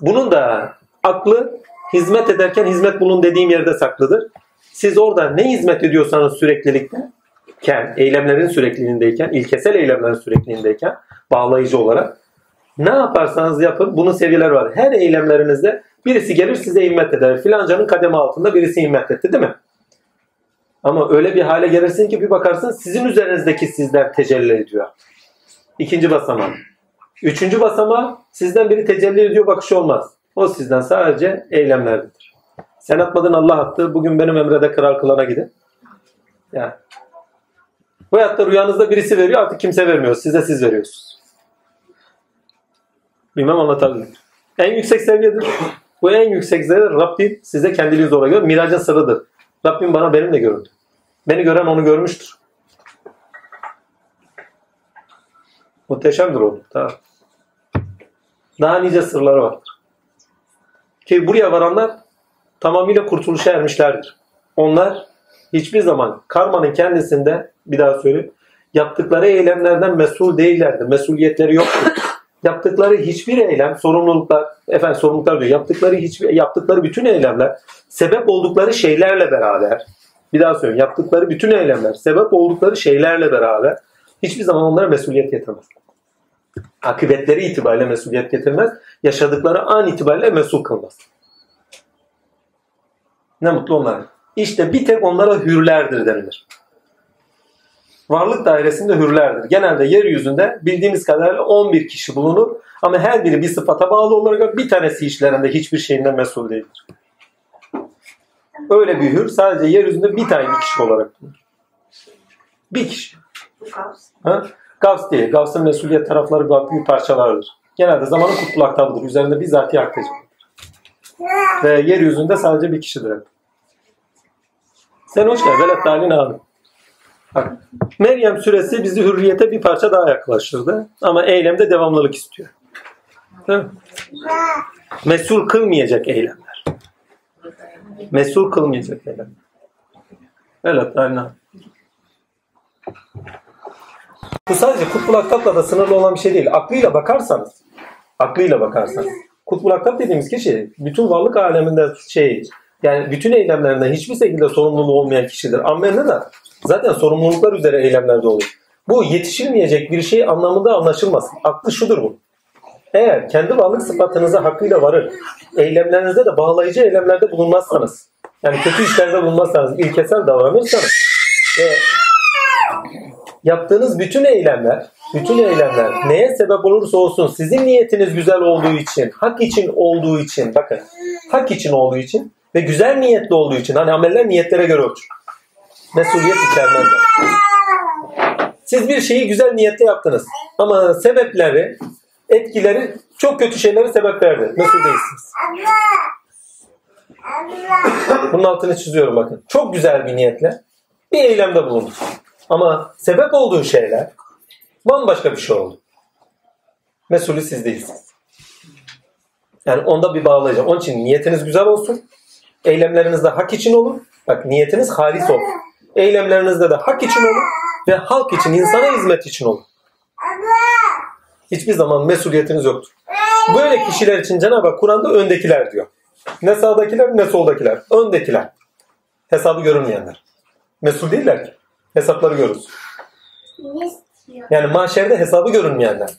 Bunun da aklı hizmet ederken hizmet bulun dediğim yerde saklıdır. Siz orada ne hizmet ediyorsanız süreklilikte, eylemlerin sürekliliğindeyken, ilkesel eylemlerin sürekliliğindeyken bağlayıcı olarak ne yaparsanız yapın bunun seviyeleri var. Her eylemlerinizde birisi gelir size himmet eder. Filancanın kademe altında birisi himmet etti değil mi? Ama öyle bir hale gelirsin ki bir bakarsın sizin üzerinizdeki sizler tecelli ediyor. İkinci basamağı. Üçüncü basamağı sizden biri tecelli ediyor bakış olmaz. O sizden sadece eylemlerdedir. Sen atmadın Allah attı. Bugün benim emrede kral kılana gidin. Yani. Veyahut da rüyanızda birisi veriyor artık kimse vermiyor. Size siz veriyorsunuz. Bilmem anlatabildim. En yüksek seviyedir. Bu en yüksek seviye Rabbim size kendiliği zora göre miracın sırrıdır. Rabbim bana benimle göründü. Beni gören onu görmüştür. Muhteşemdir o. Tamam. Daha nice sırları vardır. Ki buraya varanlar tamamıyla kurtuluşa ermişlerdir. Onlar hiçbir zaman karmanın kendisinde bir daha söyleyeyim yaptıkları eylemlerden mesul değillerdir. Mesuliyetleri yoktur. yaptıkları hiçbir eylem, sorumluluklar, efendim sorumluluklar diyor. Yaptıkları hiçbir yaptıkları bütün eylemler sebep oldukları şeylerle beraber bir daha söyleyeyim. Yaptıkları bütün eylemler sebep oldukları şeylerle beraber hiçbir zaman onlara mesuliyet getirmez. Akıbetleri itibariyle mesuliyet getirmez. Yaşadıkları an itibariyle mesul kılmaz. Ne mutlu onlara. İşte bir tek onlara hürlerdir denilir. Varlık dairesinde hürlerdir. Genelde yeryüzünde bildiğimiz kadarıyla 11 kişi bulunur. Ama her biri bir sıfata bağlı olarak bir tanesi işlerinde hiçbir şeyinden mesul değildir. Öyle bir hür sadece yeryüzünde bir tane bir kişi olarak bulunur. Bir kişi. Ha? Gavs değil. Gavs'ın mesuliyet tarafları büyük parçalardır. Genelde zamanın kutbulaktadır. Üzerinde bizzat aktacaktır. Ve yeryüzünde sadece bir kişidir hep. Sen hoş geldin. Velet Dalin abi. Meryem suresi bizi hürriyete bir parça daha yaklaştırdı. Ama eylemde devamlılık istiyor. Mesul kılmayacak eylemler. Mesul kılmayacak eylemler. Velet Dalin abi. Bu sadece Kutbul Aktap'la da sınırlı olan bir şey değil. Aklıyla bakarsanız, aklıyla bakarsanız. Kutbul Aktap dediğimiz kişi bütün varlık aleminde şey, yani bütün eylemlerinde hiçbir şekilde sorumluluğu olmayan kişidir. Ammen'de de zaten sorumluluklar üzere eylemlerde olur. Bu yetişilmeyecek bir şey anlamında anlaşılmasın. Aklı şudur bu. Eğer kendi varlık sıfatınıza hakkıyla varır, eylemlerinizde de bağlayıcı eylemlerde bulunmazsanız, yani kötü işlerde bulunmazsanız, ilkesel davranırsanız ve yaptığınız bütün eylemler, bütün eylemler neye sebep olursa olsun sizin niyetiniz güzel olduğu için, hak için olduğu için, bakın hak için olduğu için ve güzel niyetli olduğu için, hani ameller niyetlere göre ölçür. Mesuliyet içermezler. Siz bir şeyi güzel niyetle yaptınız ama sebepleri, etkileri çok kötü şeylere sebep verdi. Mesul değilsiniz. Bunun altını çiziyorum bakın. Çok güzel bir niyetle bir eylemde bulunduk. Ama sebep olduğun şeyler bambaşka bir şey oldu. Mesulü siz değilsiniz. Yani onda bir bağlayacağım. Onun için niyetiniz güzel olsun. Eylemlerinizde hak için olun. Bak niyetiniz halis olsun. Eylemlerinizde de hak için olun. Ve halk için, insana hizmet için olun. Hiçbir zaman mesuliyetiniz yoktur. Böyle kişiler için Cenab-ı Hak Kur'an'da öndekiler diyor. Ne sağdakiler ne soldakiler. Öndekiler. Hesabı görünmeyenler. Mesul değiller ki. Hesapları görürüz. Yani mahşerde hesabı görünmeyenler.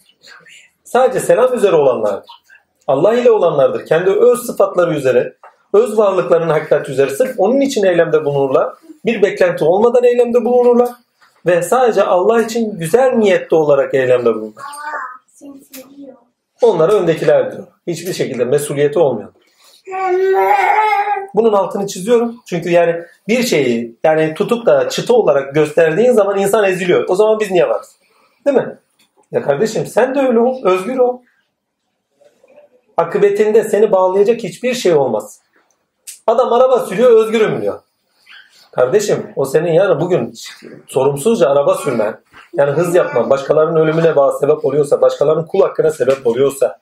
Sadece selam üzere olanlardır. Allah ile olanlardır. Kendi öz sıfatları üzere, öz varlıklarının hakikat üzere sırf onun için eylemde bulunurlar. Bir beklenti olmadan eylemde bulunurlar. Ve sadece Allah için güzel niyetli olarak eylemde bulunurlar. Onlara öndekiler diyor. Hiçbir şekilde mesuliyeti olmayan. Bunun altını çiziyorum. Çünkü yani bir şeyi yani tutup da çıta olarak gösterdiğin zaman insan eziliyor. O zaman biz niye varız? Değil mi? Ya kardeşim sen de öyle ol. Özgür ol. Akıbetinde seni bağlayacak hiçbir şey olmaz. Adam araba sürüyor özgürüm diyor. Kardeşim o senin yarın bugün sorumsuzca araba sürmen, yani hız yapman, başkalarının ölümüne bağ sebep oluyorsa, başkalarının kul hakkına sebep oluyorsa,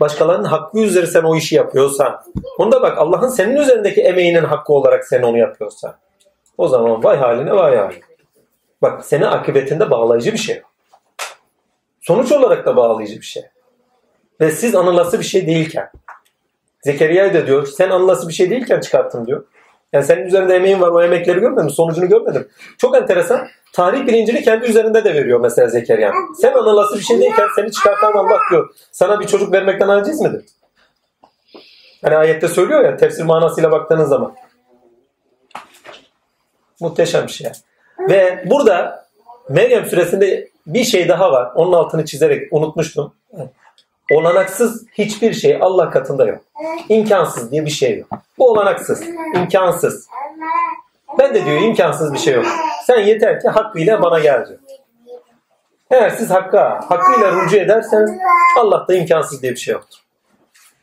başkalarının hakkı üzeri sen o işi yapıyorsan, onda bak Allah'ın senin üzerindeki emeğinin hakkı olarak sen onu yapıyorsa, o zaman vay haline vay haline. Bak seni akıbetinde bağlayıcı bir şey. Sonuç olarak da bağlayıcı bir şey. Ve siz anılası bir şey değilken, Zekeriya da diyor, sen anılası bir şey değilken çıkarttın diyor. Yani senin üzerinde emeğin var, o emekleri görmedim, sonucunu görmedim. Çok enteresan. Tarih bilincini kendi üzerinde de veriyor mesela Zekeriya. Sen anılası bir şey değilken seni çıkartan Allah diyor. Sana bir çocuk vermekten aciz midir? Hani ayette söylüyor ya tefsir manasıyla baktığınız zaman. Muhteşem bir şey. Ve burada Meryem suresinde bir şey daha var. Onun altını çizerek unutmuştum. Olanaksız hiçbir şey Allah katında yok. İmkansız diye bir şey yok. Bu olanaksız, imkansız. Ben de diyor imkansız bir şey yok. Sen yeter ki hakkıyla bana gel diyor. Eğer siz hakka, hakkıyla rücu ederseniz Allah'ta imkansız diye bir şey yoktur.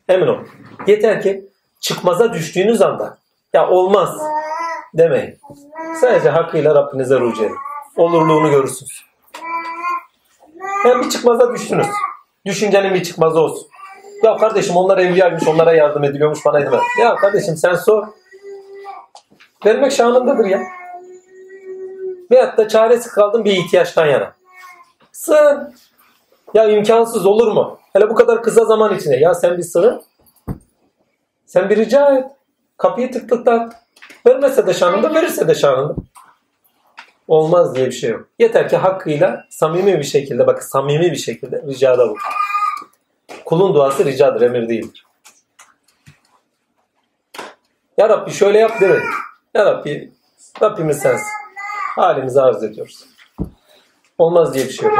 Emin olun. Yeter ki çıkmaza düştüğünüz anda ya olmaz demeyin. Sadece hakkıyla Rabbinize rücu edin. Olurluğunu görürsünüz. Yani bir çıkmaza düştünüz. Düşüncenin bir çıkmazı olsun. Ya kardeşim onlar evliyaymış, onlara yardım ediliyormuş, bana edemez. Ya kardeşim sen sor. Vermek şanındadır ya. Veyahut da çaresiz kaldın bir ihtiyaçtan yana. Sığın. Ya imkansız olur mu? Hele bu kadar kısa zaman içinde. Ya sen bir sığın. Sen bir rica et. Kapıyı tık tıklat. Vermese de şanında, verirse de şanında. Olmaz diye bir şey yok. Yeter ki hakkıyla samimi bir şekilde, bakın samimi bir şekilde ricada bulun. Kulun duası ricadır, emir değildir. Ya Rabbi şöyle yap demeyin. Ya Rabbi, Rabbimiz sensin. Halimizi arz ediyoruz. Olmaz diye bir şey yok.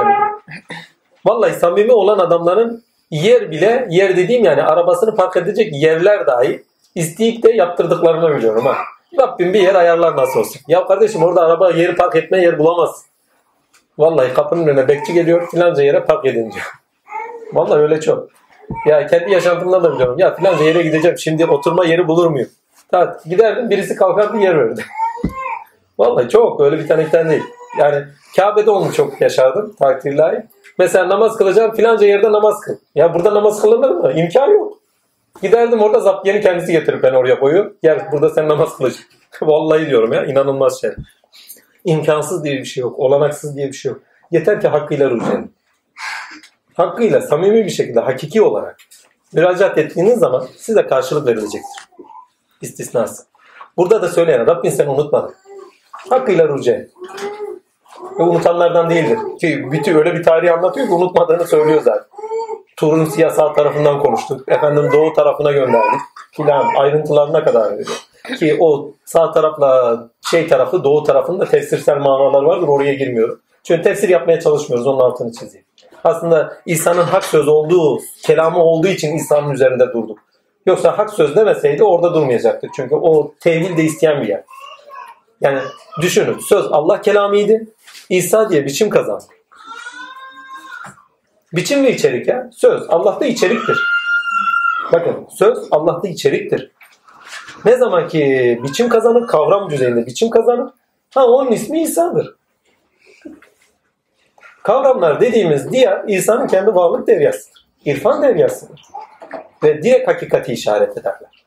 Vallahi samimi olan adamların yer bile, yer dediğim yani arabasını park edecek yerler dahi isteyip de yaptırdıklarını biliyorum ha. Rabbim bir yer ayarlar nasıl olsun. Ya kardeşim orada araba yeri park etme yer bulamaz. Vallahi kapının önüne bekçi geliyor filanca yere park edin diyor. Vallahi öyle çok. Ya kendi yaşantımdan da biliyorum. Ya filanca yere gideceğim şimdi oturma yeri bulur muyum? Ta, giderdim birisi kalkar bir yer verirdi. Vallahi çok öyle bir tane tane değil. Yani Kabe'de onu çok yaşardım takdirlahi. Mesela namaz kılacağım filanca yerde namaz kıl. Ya burada namaz kılınır mı? İmkan yok. Giderdim orada zaptiyenin kendisi getirip ben oraya koyuyor. Gel burada sen namaz kılacaksın. Vallahi diyorum ya inanılmaz şey. İmkansız diye bir şey yok. Olanaksız diye bir şey yok. Yeter ki hakkıyla edin. Hakkıyla samimi bir şekilde hakiki olarak müracaat ettiğiniz zaman size karşılık verilecektir. İstisnası. Burada da söyleyen Rabbin seni unutmadı. Hakkıyla rücu et. Ve unutanlardan değildir. Ki bütün öyle bir tarihi anlatıyor ki unutmadığını söylüyor zaten. Tur'un siyasal tarafından konuştuk. Efendim doğu tarafına gönderdik. Filan ayrıntılarına kadar. Ki o sağ tarafla şey tarafı doğu tarafında tefsirsel manalar vardır oraya girmiyorum. Çünkü tefsir yapmaya çalışmıyoruz onun altını çizeyim. Aslında İsa'nın hak söz olduğu, kelamı olduğu için İsa'nın üzerinde durduk. Yoksa hak söz demeseydi orada durmayacaktık. Çünkü o tevil de isteyen bir yer. Yani düşünün söz Allah kelamıydı. İsa diye biçim kazandı. Biçim ve içerik ya. Söz Allah'ta içeriktir. Bakın söz Allah'ta içeriktir. Ne zaman ki biçim kazanır, kavram düzeyinde biçim kazanır, ha onun ismi İsa'dır. Kavramlar dediğimiz diğer İsa'nın kendi varlık deryasıdır. İrfan deryasıdır. Ve direkt hakikati işaret ederler.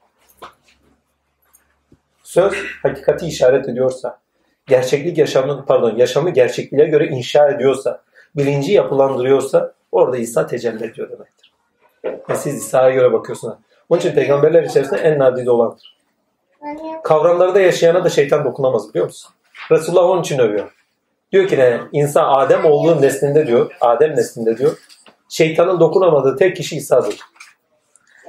Söz hakikati işaret ediyorsa, gerçeklik yaşamı, pardon yaşamı gerçekliğe göre inşa ediyorsa, bilinci yapılandırıyorsa orada İsa tecelli ediyor demektir. Ve siz İsa'ya göre bakıyorsunuz. Onun için peygamberler içerisinde en nadide olandır. Kavramlarda yaşayana da şeytan dokunamaz biliyor musun? Resulullah onun için övüyor. Diyor ki ne? İnsan Adem olduğu neslinde diyor, Adem neslinde diyor, şeytanın dokunamadığı tek kişi İsa'dır.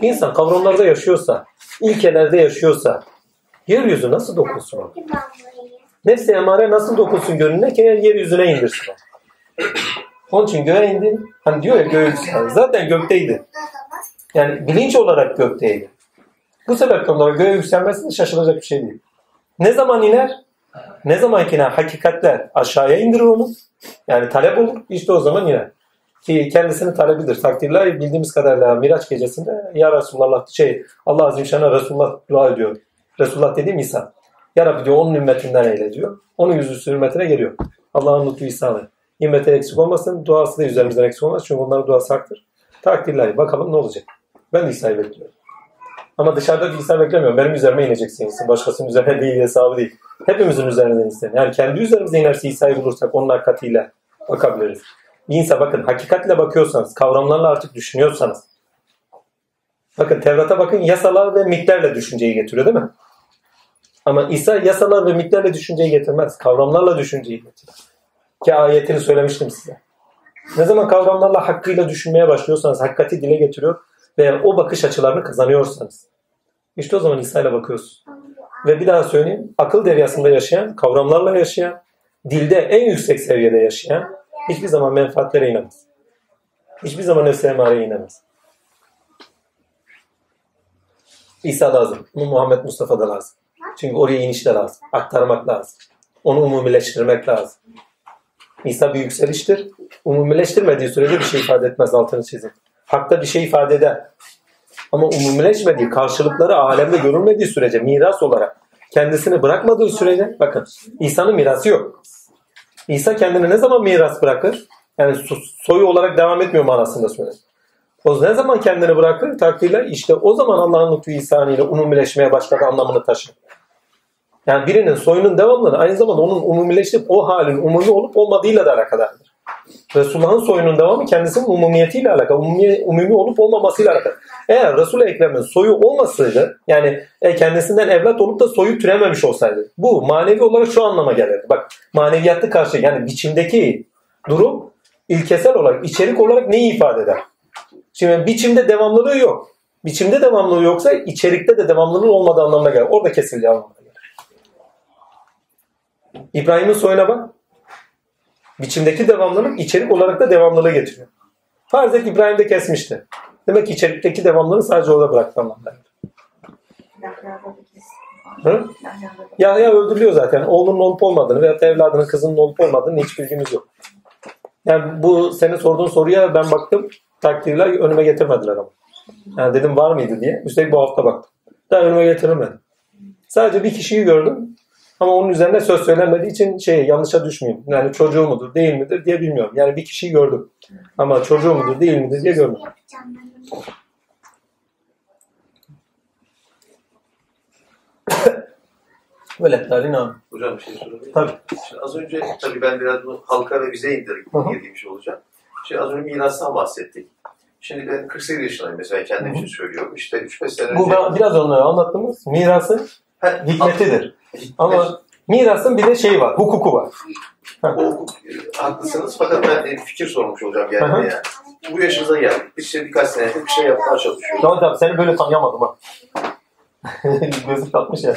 İnsan kavramlarda yaşıyorsa, ilkelerde yaşıyorsa, yeryüzü nasıl dokunsun ona? Nefsi emare nasıl dokunsun gönlüne ki yeryüzüne indirsin. Onun için göğe indi. Hani diyor ya göğe. Zaten gökteydi. Yani bilinç olarak gökteydi. Bu sebepten dolayı göğe yükselmesi de şaşılacak bir şey değil. Ne zaman iner? Ne zaman iner hakikatler aşağıya indirir onu. Yani talep olur. İşte o zaman iner. Ki kendisini talebidir. Takdirler bildiğimiz kadarıyla Miraç gecesinde Ya Resulullah şey Allah Azim Şan'a Resulullah dua ediyor. Resulullah dediğim İsa. Ya Rabbi diyor onun ümmetinden eyle diyor. Onun yüzü ümmetine geliyor. Allah'ın lütfu İsa'lı. Ümmete eksik olmasın. Duası da üzerimizden eksik olmaz. Çünkü onların duası haktır. Takdirler. Bakalım ne olacak. Ben de İsa'yı bekliyorum. Ama dışarıda bir İsa beklemiyorum. Benim üzerime ineceksin. Başkasının üzerine değil hesabı değil. Hepimizin üzerine insin. Yani kendi üzerimize inerse İsa'yı bulursak onun hakikatiyle bakabiliriz. Bir insan bakın hakikatle bakıyorsanız, kavramlarla artık düşünüyorsanız. Bakın Tevrat'a bakın yasalar ve miktarla düşünceyi getiriyor değil mi? Ama İsa yasalar ve miktarla düşünceyi getirmez. Kavramlarla düşünceyi getirir. Ki ayetini söylemiştim size. Ne zaman kavramlarla hakkıyla düşünmeye başlıyorsanız, hakikati dile getiriyor ve o bakış açılarını kazanıyorsanız. işte o zaman İsa ile bakıyorsunuz. Ve bir daha söyleyeyim. Akıl deryasında yaşayan, kavramlarla yaşayan, dilde en yüksek seviyede yaşayan hiçbir zaman menfaatlere inemez. Hiçbir zaman nefse emareye inemez. İsa lazım. Ama Muhammed Mustafa da lazım. Çünkü oraya iniş de lazım. Aktarmak lazım. Onu umumileştirmek lazım. İsa bir yükseliştir. Umumileştirmediği sürece bir şey ifade etmez altını çizin. Hakta bir şey ifade eder. Ama umumileşmediği, karşılıkları alemde görülmediği sürece miras olarak kendisini bırakmadığı sürece bakın İsa'nın mirası yok. İsa kendini ne zaman miras bırakır? Yani so- soyu olarak devam etmiyor manasında söylüyor. O ne zaman kendini bırakır takdirle işte o zaman Allah'ın lütfu ihsanıyla umumileşmeye başladı anlamını taşır. Yani birinin soyunun devamlılığı aynı zamanda onun umumileşip o halin umumi olup olmadığıyla da alakadardır. Resulullah'ın soyunun devamı kendisinin umumiyetiyle alakalı, umumi, umumi olup olmamasıyla alakalı. Eğer Resul-i Ekrem'in soyu olmasaydı, yani e, kendisinden evlat olup da soyu türememiş olsaydı, bu manevi olarak şu anlama gelirdi. Bak maneviyatlı karşı yani biçimdeki durum ilkesel olarak, içerik olarak neyi ifade eder? Şimdi biçimde devamlılığı yok. Biçimde devamlılığı yoksa içerikte de devamlılığı olmadığı anlamına gelir. Orada kesildiği anlamına gelir. İbrahim'in soyuna bak. Biçimdeki devamlılık içerik olarak da devamlılığı getiriyor. Farz et İbrahim de kesmişti. Demek ki içerikteki devamlılığı sadece orada bıraktı. Hı? Yahya öldürülüyor zaten. Oğlunun olup olmadığını da evladının kızının olup olmadığını hiç bilgimiz yok. Yani bu senin sorduğun soruya ben baktım. Takdirler önüme getirmediler ama. Yani dedim var mıydı diye. Üstelik bu hafta baktım. Daha önüme getirilmedi. Sadece bir kişiyi gördüm. Ama onun üzerine söz söylenmediği için şey yanlışa düşmeyeyim. Yani çocuğu mudur değil midir diye bilmiyorum. Yani bir kişiyi gördüm. Ama çocuğu mudur değil midir diye görmedim. Böyle Darin abi. Hocam bir şey sorabilir? Tabii. Şimdi az önce tabii ben biraz bu halka ve bize indirip girdiğim şey olacağım. Şimdi az önce mirastan bahsettik. Şimdi ben 48 yaşındayım mesela kendim için söylüyorum. İşte 3-5 sene önce... Bu ben biraz onları anlattığımız mirasın Ha, hikmetidir. hikmet- Ama mirasın bir de şeyi var, hukuku var. o hukuk e, haklısınız fakat ben bir fikir sormuş olacağım hı. yani. Bu yaşınıza geldik. Biz işte birkaç senedir bir şey yapmaya çalışıyoruz. Tamam tamam seni böyle tanıyamadım ha. Gözü kalkmış ya.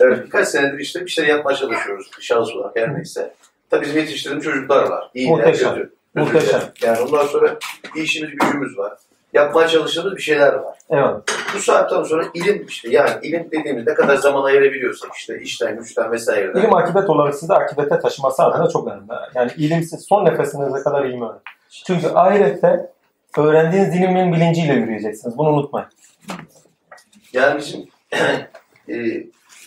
Evet birkaç senedir işte bir şey yapmaya çalışıyoruz şahıs olarak her neyse. Tabii bizim yetiştirdiğimiz çocuklar var. İyiler, Muhteşem. kötü. Muhteşem. Yani ondan sonra bir işimiz gücümüz var. Yapmaya çalıştığımız bir şeyler var. Evet. Bu saatten sonra ilim işte yani ilim dediğimiz ne kadar zaman ayırabiliyorsak işte işten güçten vesaireden. İlim akibet olarak sizi akibete taşıması adına çok önemli. Yani ilimsiz son nefesinize kadar ilim öğrenin. Çünkü ahirette öğrendiğiniz ilimin bilinciyle yürüyeceksiniz. Bunu unutmayın. Yani bizim e,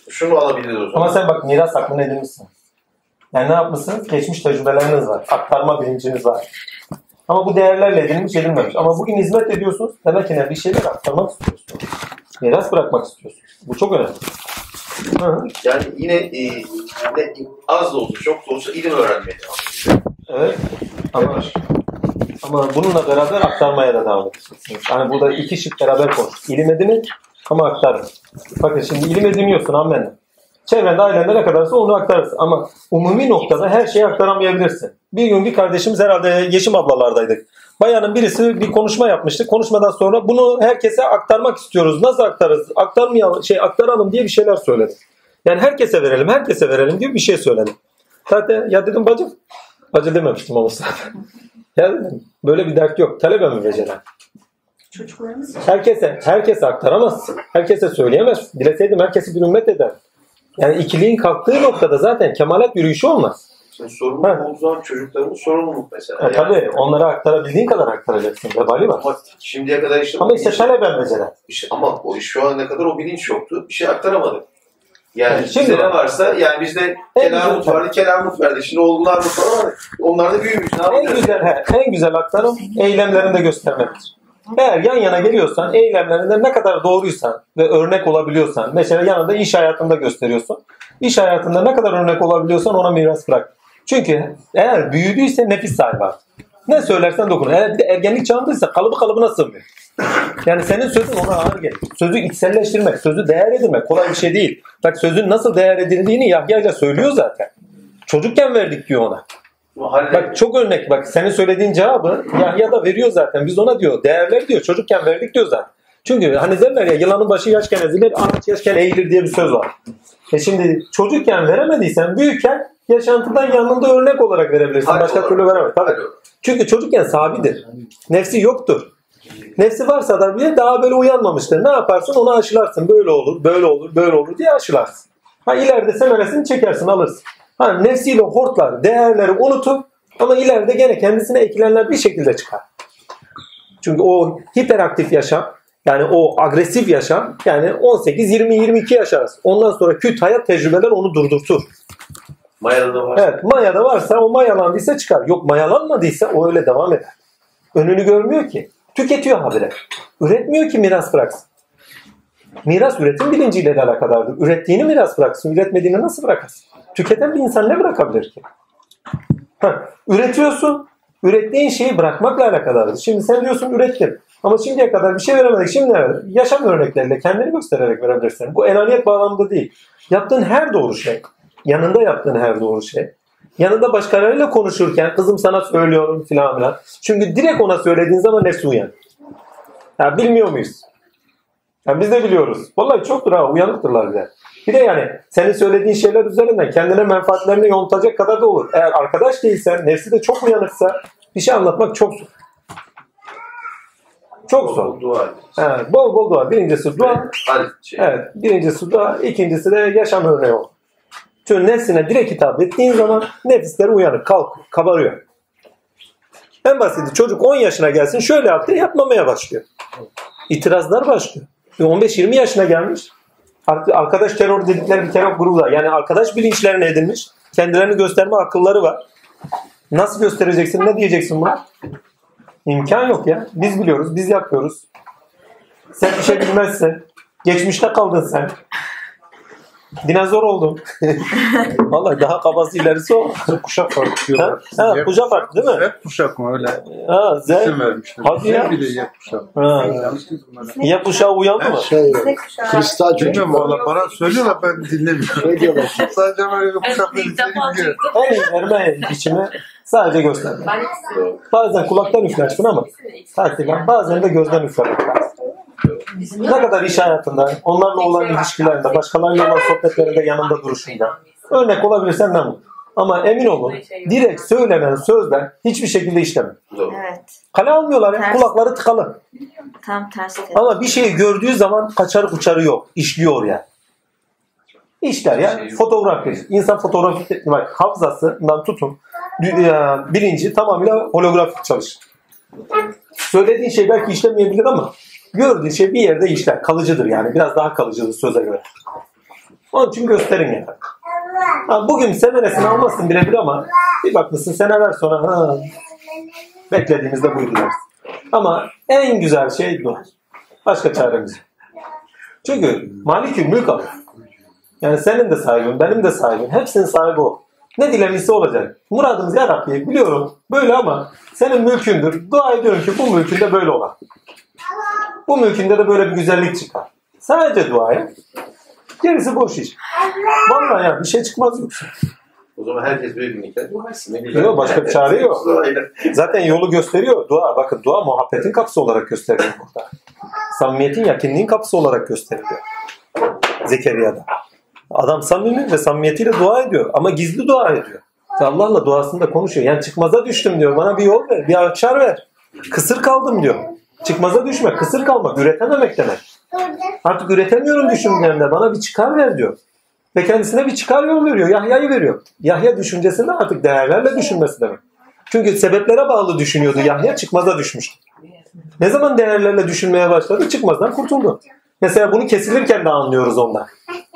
şunu alabiliriz o zaman. Ama sen bak miras aklını edinmişsin. Yani ne yapmışsınız? Geçmiş tecrübeleriniz var. Aktarma bilinciniz var. Ama bu değerlerle edinmiş edilmemiş. Ama bugün hizmet ediyorsunuz. Demek ki ne? Bir şeyler aktarmak istiyorsunuz. Miras bırakmak istiyorsunuz. Bu çok önemli. Hı. Yani yine e, ne, az da olsa çok da olsa ilim öğrenmeye devam. Evet. Ama, ama bununla beraber aktarmaya da devam edeceksiniz. Yani burada iki şık beraber konuş. İlim edinin ama aktarın. Bakın şimdi ilim ediniyorsun amenna. Çevrende ailende ne kadarsa onu aktarırsın. Ama umumi noktada her şeyi aktaramayabilirsin. Bir gün bir kardeşimiz herhalde Yeşim ablalardaydık. Bayanın birisi bir konuşma yapmıştı. Konuşmadan sonra bunu herkese aktarmak istiyoruz. Nasıl aktarırız? Aktarmayalım, şey aktaralım diye bir şeyler söyledi. Yani herkese verelim, herkese verelim diye bir şey söyledi. Zaten ya dedim bacım, bacı dememiştim ama. Ya dedim böyle bir dert yok. Talebe mi? Çocuklarımız Herkese, herkese aktaramazsın. Herkese söyleyemezsin. Dileseydim herkesi bir ümmet eder. Yani ikiliğin kalktığı noktada zaten kemalat yürüyüşü olmaz. Şimdi sorumluluk Ha. olduğu zaman çocuklarımız sorumluluk mesela. E, tabii onlara aktarabildiğin kadar aktaracaksın. Vebali var. Ama şimdiye kadar işte, Ama işte taleben mesela. işte ama o şu ana kadar o bilinç yoktu. Bir şey aktaramadık. Yani Yani şimdi ne var. varsa yani bizde Kelamut vardı, Kelamut verdi. Şimdi oğullar mı falan. Onlar da büyümüş. Ne En güzel, he, en güzel aktarım eylemlerinde göstermektir. Eğer yan yana geliyorsan, eylemlerinde ne kadar doğruysan ve örnek olabiliyorsan, mesela yanında iş hayatında gösteriyorsun. İş hayatında ne kadar örnek olabiliyorsan ona miras bırak. Çünkü eğer büyüdüyse nefis sahibi. Ne söylersen dokun. Eğer bir de ergenlik çağındaysa kalıbı kalıbına sığmıyor. Yani senin sözün ona ağır gelir. Sözü içselleştirmek, sözü değer edinmek kolay bir şey değil. Bak sözün nasıl değer edildiğini Yahya ile söylüyor zaten. Çocukken verdik diyor ona. Bak çok örnek bak senin söylediğin cevabı Yahya da veriyor zaten. Biz ona diyor değerler diyor çocukken verdik diyor zaten. Çünkü hani derler ya yılanın başı yaşken ezilir, ağaç yaşken eğilir diye bir söz var. E şimdi çocukken veremediysen büyükken yaşantıdan yanında örnek olarak verebilirsin. Hal Başka olarak. türlü veremez. Tabii. Olarak. Çünkü çocukken sabidir. Nefsi yoktur. Nefsi varsa da bile daha böyle uyanmamıştır. Ne yaparsın onu aşılarsın. Böyle olur, böyle olur, böyle olur diye aşılarsın. Ha ileride semeresini çekersin alırsın. Ha nefsiyle hortlar, değerleri unutup ama ileride gene kendisine ekilenler bir şekilde çıkar. Çünkü o hiperaktif yaşam yani o agresif yaşam yani 18, 20, 22 yaşarız. Ondan sonra küt hayat tecrübeler onu durdurtur. Maya'da da var. Evet mayada varsa o mayalandıysa çıkar. Yok mayalanmadıysa o öyle devam eder. Önünü görmüyor ki. Tüketiyor habire. Üretmiyor ki miras bıraksın. Miras üretim bilinciyle de alakadardır. Ürettiğini miras bıraksın. Üretmediğini nasıl bırakırsın? Tüketen bir insan ne bırakabilir ki? Ha, üretiyorsun. Ürettiğin şeyi bırakmakla alakadardır. Şimdi sen diyorsun ürettim. Ama şimdiye kadar bir şey veremedik. Şimdi ne ver? Yaşam örnekleriyle kendini göstererek verebilirsin. Bu enaniyet bağlamında değil. Yaptığın her doğru şey. Yanında yaptığın her doğru şey. Yanında başkalarıyla konuşurken kızım sana söylüyorum filan filan. Çünkü direkt ona söylediğin zaman nefsi uyan. Ya bilmiyor muyuz? Ya biz de biliyoruz. Vallahi çoktur ha uyanıktırlar bize. Bir de yani senin söylediğin şeyler üzerinden kendine menfaatlerini yontacak kadar da olur. Eğer arkadaş değilsen, nefsi de çok uyanıksa bir şey anlatmak çok zor. Çok zor. Dua. Evet, bol bol dua. Birincisi dua. Şey. Evet. Birincisi dua. ikincisi de yaşam örneği ol. Çünkü nefsine direkt hitap ettiğin zaman nefisleri uyanık, kalkıyor, kabarıyor. En basiti çocuk 10 yaşına gelsin şöyle yaptı yapmamaya başlıyor. İtirazlar başlıyor. E 15-20 yaşına gelmiş. Arkadaş terör dedikleri bir terör grubu var. Yani arkadaş bilinçlerine edilmiş. Kendilerini gösterme akılları var. Nasıl göstereceksin? Ne diyeceksin buna? İmkan yok ya. Biz biliyoruz. Biz yapıyoruz. Sen bir şey bilmezsin. Geçmişte kaldın sen. Dinozor oldun. Vallahi daha kabası ilerisi o. Kuşak farkı Ha, diyorlar. ha, kuşak farklı değil mi? Hep kuşak mı öyle? Ha, Z. İsim vermişler. Hadi ya. Ne bile yep kuşak. Ha. Ya kuşağı uyandı mı? Şey, Ne kristal Bilmiyorum çocuklar. valla bana söylüyorlar ben dinlemiyorum. Şey diyorlar. Sadece böyle istediğim gibi. duydum. En verme biçimi sadece gösterme. Ben Bazen kulaktan üflersin ama taktiken bazen de gözden lazım. Ne kadar iş hayatında, onlarla olan ilişkilerinde, başkalarıyla olan sohbetlerinde yanında duruşunda örnek olabilirsen ne mutlu. Ama emin olun direkt söylenen sözler hiçbir şekilde işlemiyor. Doğru. Evet. Kale almıyorlar ya. Ters. Kulakları tıkalı. Tam tersi. Ama bir şeyi gördüğü zaman kaçarı kuçarı yok. İşliyor ya. İşler ya. Fotoğrafi. İnsan fotoğrafik bak, hafızasından tutun. e, Bilinci tamamıyla holografik çalışır. Söylediğin şey belki işlemeyebilir ama gördüğün şey bir yerde işler. Kalıcıdır yani. Biraz daha kalıcıdır söze göre. Onun için gösterin yani. Ha, bugün semeresini almazsın birebir ama bir bakmışsın seneler sonra ha, beklediğimizde buydu. Ama en güzel şey bu. Başka çaremiz yok. Çünkü malikül mülk alır. Yani senin de sahibin, benim de sahibim. Hepsinin sahibi o. Ne dilemişse olacak. Muradımız ya Rabbi biliyorum böyle ama senin mülkündür. Dua ediyorum ki bu mülkünde böyle olan. Bu mülkünde de böyle bir güzellik çıkar. Sadece dua et. Gerisi boş iş. Vallahi ya bir şey çıkmaz yoksa. O zaman herkes bir günlükten dua etsin. Ne güzel. Yok, başka bir çare yok. Zaten yolu gösteriyor dua. Bakın dua muhabbetin kapısı olarak gösteriliyor burada. Samimiyetin, yakınlığın kapısı olarak gösteriliyor. Zekeriya'da. Adam samimi ve samimiyetiyle dua ediyor. Ama gizli dua ediyor. Allah'la duasında konuşuyor. Yani çıkmaza düştüm diyor. Bana bir yol ver, bir açar ver. Kısır kaldım diyor. Çıkmaza düşme, kısır kalmak, üretememek demek. Artık üretemiyorum düşündüğümde bana bir çıkar ver diyor. Ve kendisine bir çıkar yol veriyor. Yahya'yı veriyor. Yahya düşüncesinde artık değerlerle düşünmesi demek. Çünkü sebeplere bağlı düşünüyordu. Yahya çıkmaza düşmüştü. Ne zaman değerlerle düşünmeye başladı? Çıkmazdan kurtuldu. Mesela bunu kesilirken de anlıyoruz ondan.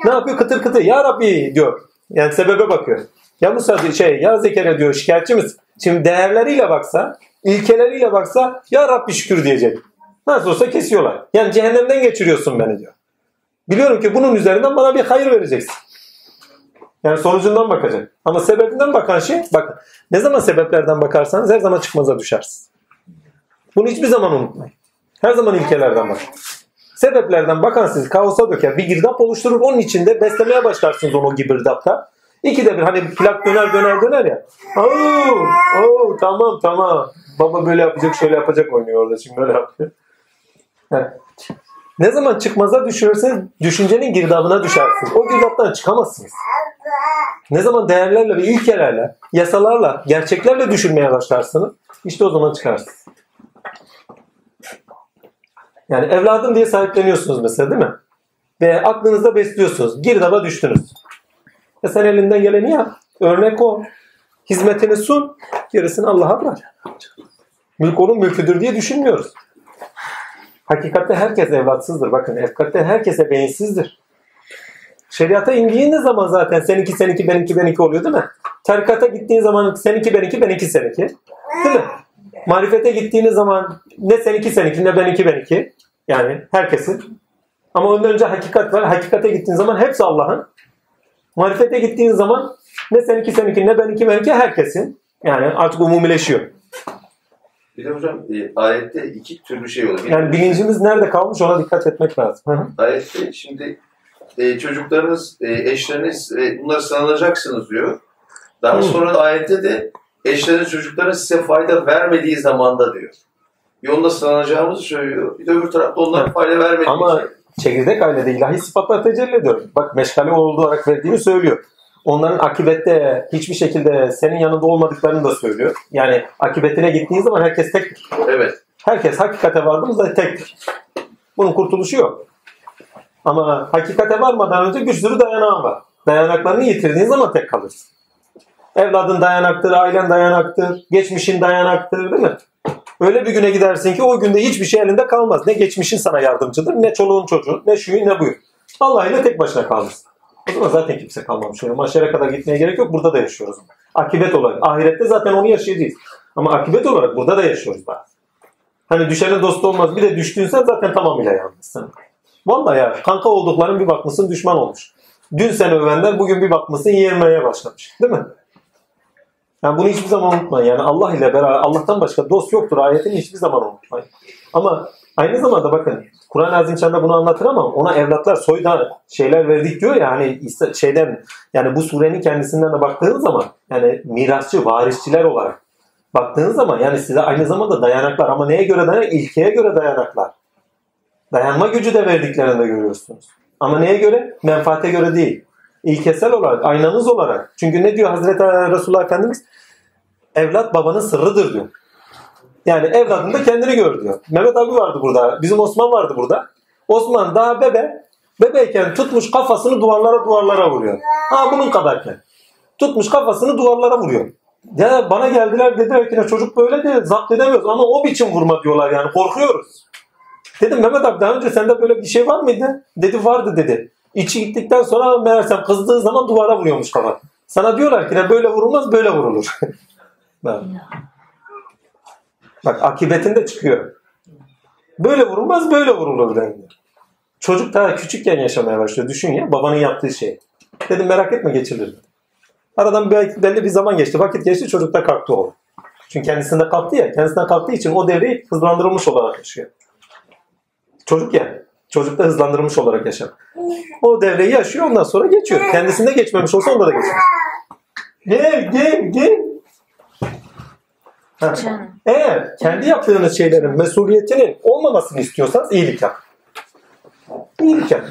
Ne yapıyor? Kıtır kıtır. Ya Rabbi diyor. Yani sebebe bakıyor. Ya Musa şey ya Zekeriya diyor şikayetçi misin? Şimdi değerleriyle baksa, ilkeleriyle baksa ya Rabbi şükür diyecek. Nasıl olsa kesiyorlar. Yani cehennemden geçiriyorsun beni diyor. Biliyorum ki bunun üzerinden bana bir hayır vereceksin. Yani sonucundan bakacak. Ama sebebinden bakan şey, bakın ne zaman sebeplerden bakarsanız her zaman çıkmaza düşersiniz. Bunu hiçbir zaman unutmayın. Her zaman ilkelerden bakın. Sebeplerden bakan sizi kaosa döker. Bir girdap oluşturur. Onun içinde beslemeye başlarsınız onu girdapta. İkide bir hani plak döner döner döner ya. Oo, oo, tamam tamam. Baba böyle yapacak şöyle yapacak oynuyor orada. Şimdi böyle yapıyor. Ne zaman çıkmaza düşürseniz düşüncenin girdabına düşersiniz. O girdaptan çıkamazsınız. Ne zaman değerlerle ve ilkelerle, yasalarla, gerçeklerle düşünmeye başlarsınız işte o zaman çıkarsınız. Yani evladım diye sahipleniyorsunuz mesela değil mi? Ve aklınızda besliyorsunuz. Girdaba düştünüz. E sen elinden geleni yap. Örnek o. Hizmetini sun. Gerisini Allah'a bırak. Mülk onun mülküdür diye düşünmüyoruz. Hakikatte herkes evlatsızdır. Bakın hakikatte herkese beyinsizdir. Şeriata indiğiniz zaman zaten seninki seninki benimki benimki oluyor değil mi? Tarikata gittiğin zaman seninki benimki benimki seninki. Değil mi? Marifete gittiğiniz zaman ne seninki seninki ne benimki benimki. Yani herkesin. Ama ondan önce hakikat var. Hakikate gittiğin zaman hepsi Allah'ın. Marifete gittiğin zaman ne seninki seninki ne benimki benimki herkesin. Yani artık umumileşiyor. Bir de hocam e, ayette iki türlü şey oluyor. Yani bilincimiz nerede kalmış ona dikkat etmek lazım. Ayette şimdi e, çocuklarınız, e, eşleriniz e, bunları sınanacaksınız diyor. Daha Hı. sonra da ayette de eşleriniz çocuklarınız size fayda vermediği zamanda diyor. Yolda sınanacağımızı söylüyor. Bir de öbür tarafta onlara fayda vermediği Ama şey. Çekirdek ailede ilahi sıfatlar tecelli ediyor. Bak meşgale olarak verdiğini söylüyor. Onların akibette hiçbir şekilde senin yanında olmadıklarını da söylüyor. Yani akibetine gittiğin zaman herkes tektir. Evet. Herkes hakikate vardı mı zaten tektir. Bunun kurtuluşu yok. Ama hakikate varmadan önce bir sürü dayanağın var. Dayanaklarını yitirdiğin zaman tek kalırsın. Evladın dayanaktır, ailen dayanaktır, geçmişin dayanaktır değil mi? Öyle bir güne gidersin ki o günde hiçbir şey elinde kalmaz. Ne geçmişin sana yardımcıdır, ne çoluğun çocuğun, ne şuyu ne buyu. Allah ile tek başına kalırsın. O zaman zaten kimse kalmamış. Yani mahşere kadar gitmeye gerek yok. Burada da yaşıyoruz. Akibet olarak. Ahirette zaten onu yaşayacağız. Ama akibet olarak burada da yaşıyoruz daha. Hani düşenin dostu olmaz. Bir de düştüysen zaten tamamıyla yalnızsın. Vallahi ya kanka oldukların bir bakmışsın düşman olmuş. Dün seni övenler bugün bir bakmışsın yermeye başlamış. Değil mi? Yani bunu hiçbir zaman unutmayın. Yani Allah ile beraber Allah'tan başka dost yoktur ayetini hiçbir zaman unutmayın. Ama aynı zamanda bakın Kur'an-ı Azimşan'da bunu anlatır ama ona evlatlar soydan şeyler verdik diyor ya hani şeyden yani bu surenin kendisinden de baktığın zaman yani mirasçı, varisçiler olarak baktığın zaman yani size aynı zamanda dayanaklar ama neye göre dayanak? İlkeye göre dayanaklar. Dayanma gücü de verdiklerini de görüyorsunuz. Ama neye göre? Menfaate göre değil. İlkesel olarak, aynanız olarak. Çünkü ne diyor Hazreti Resulullah Efendimiz? Evlat babanın sırrıdır diyor. Yani evladın da kendini gör diyor. Mehmet abi vardı burada. Bizim Osman vardı burada. Osman daha bebe. Bebeyken tutmuş kafasını duvarlara duvarlara vuruyor. Ha bunun kadarken. Tutmuş kafasını duvarlara vuruyor. Ya bana geldiler dediler ki "Ne çocuk böyle de zapt edemiyoruz ama o biçim vurma diyorlar yani korkuyoruz. Dedim Mehmet abi daha önce sende böyle bir şey var mıydı? Dedi vardı dedi. İçi gittikten sonra meğersem kızdığı zaman duvara vuruyormuş kafa. Sana diyorlar ki ne böyle vurulmaz böyle vurulur. Bak. Akibetinde çıkıyor. Böyle vurulmaz böyle vurulur dendi. Çocuk daha küçükken yaşamaya başlıyor. Düşün ya babanın yaptığı şey. Dedim merak etme geçirilir. dedim. Aradan belki belli bir zaman geçti. Vakit geçti çocuk da kalktı oğlum. Çünkü kendisinde kalktı ya. Kendisinden kalktığı için o devreyi hızlandırılmış olarak yaşıyor. Çocuk ya. Çocuk da hızlandırılmış olarak yaşar. O devreyi yaşıyor ondan sonra geçiyor. Kendisinde geçmemiş olsa onda da geçer. Gel gel gel. Ha. Eğer kendi yaptığınız şeylerin mesuliyetinin olmamasını istiyorsanız iyilik yap. İyilik yap.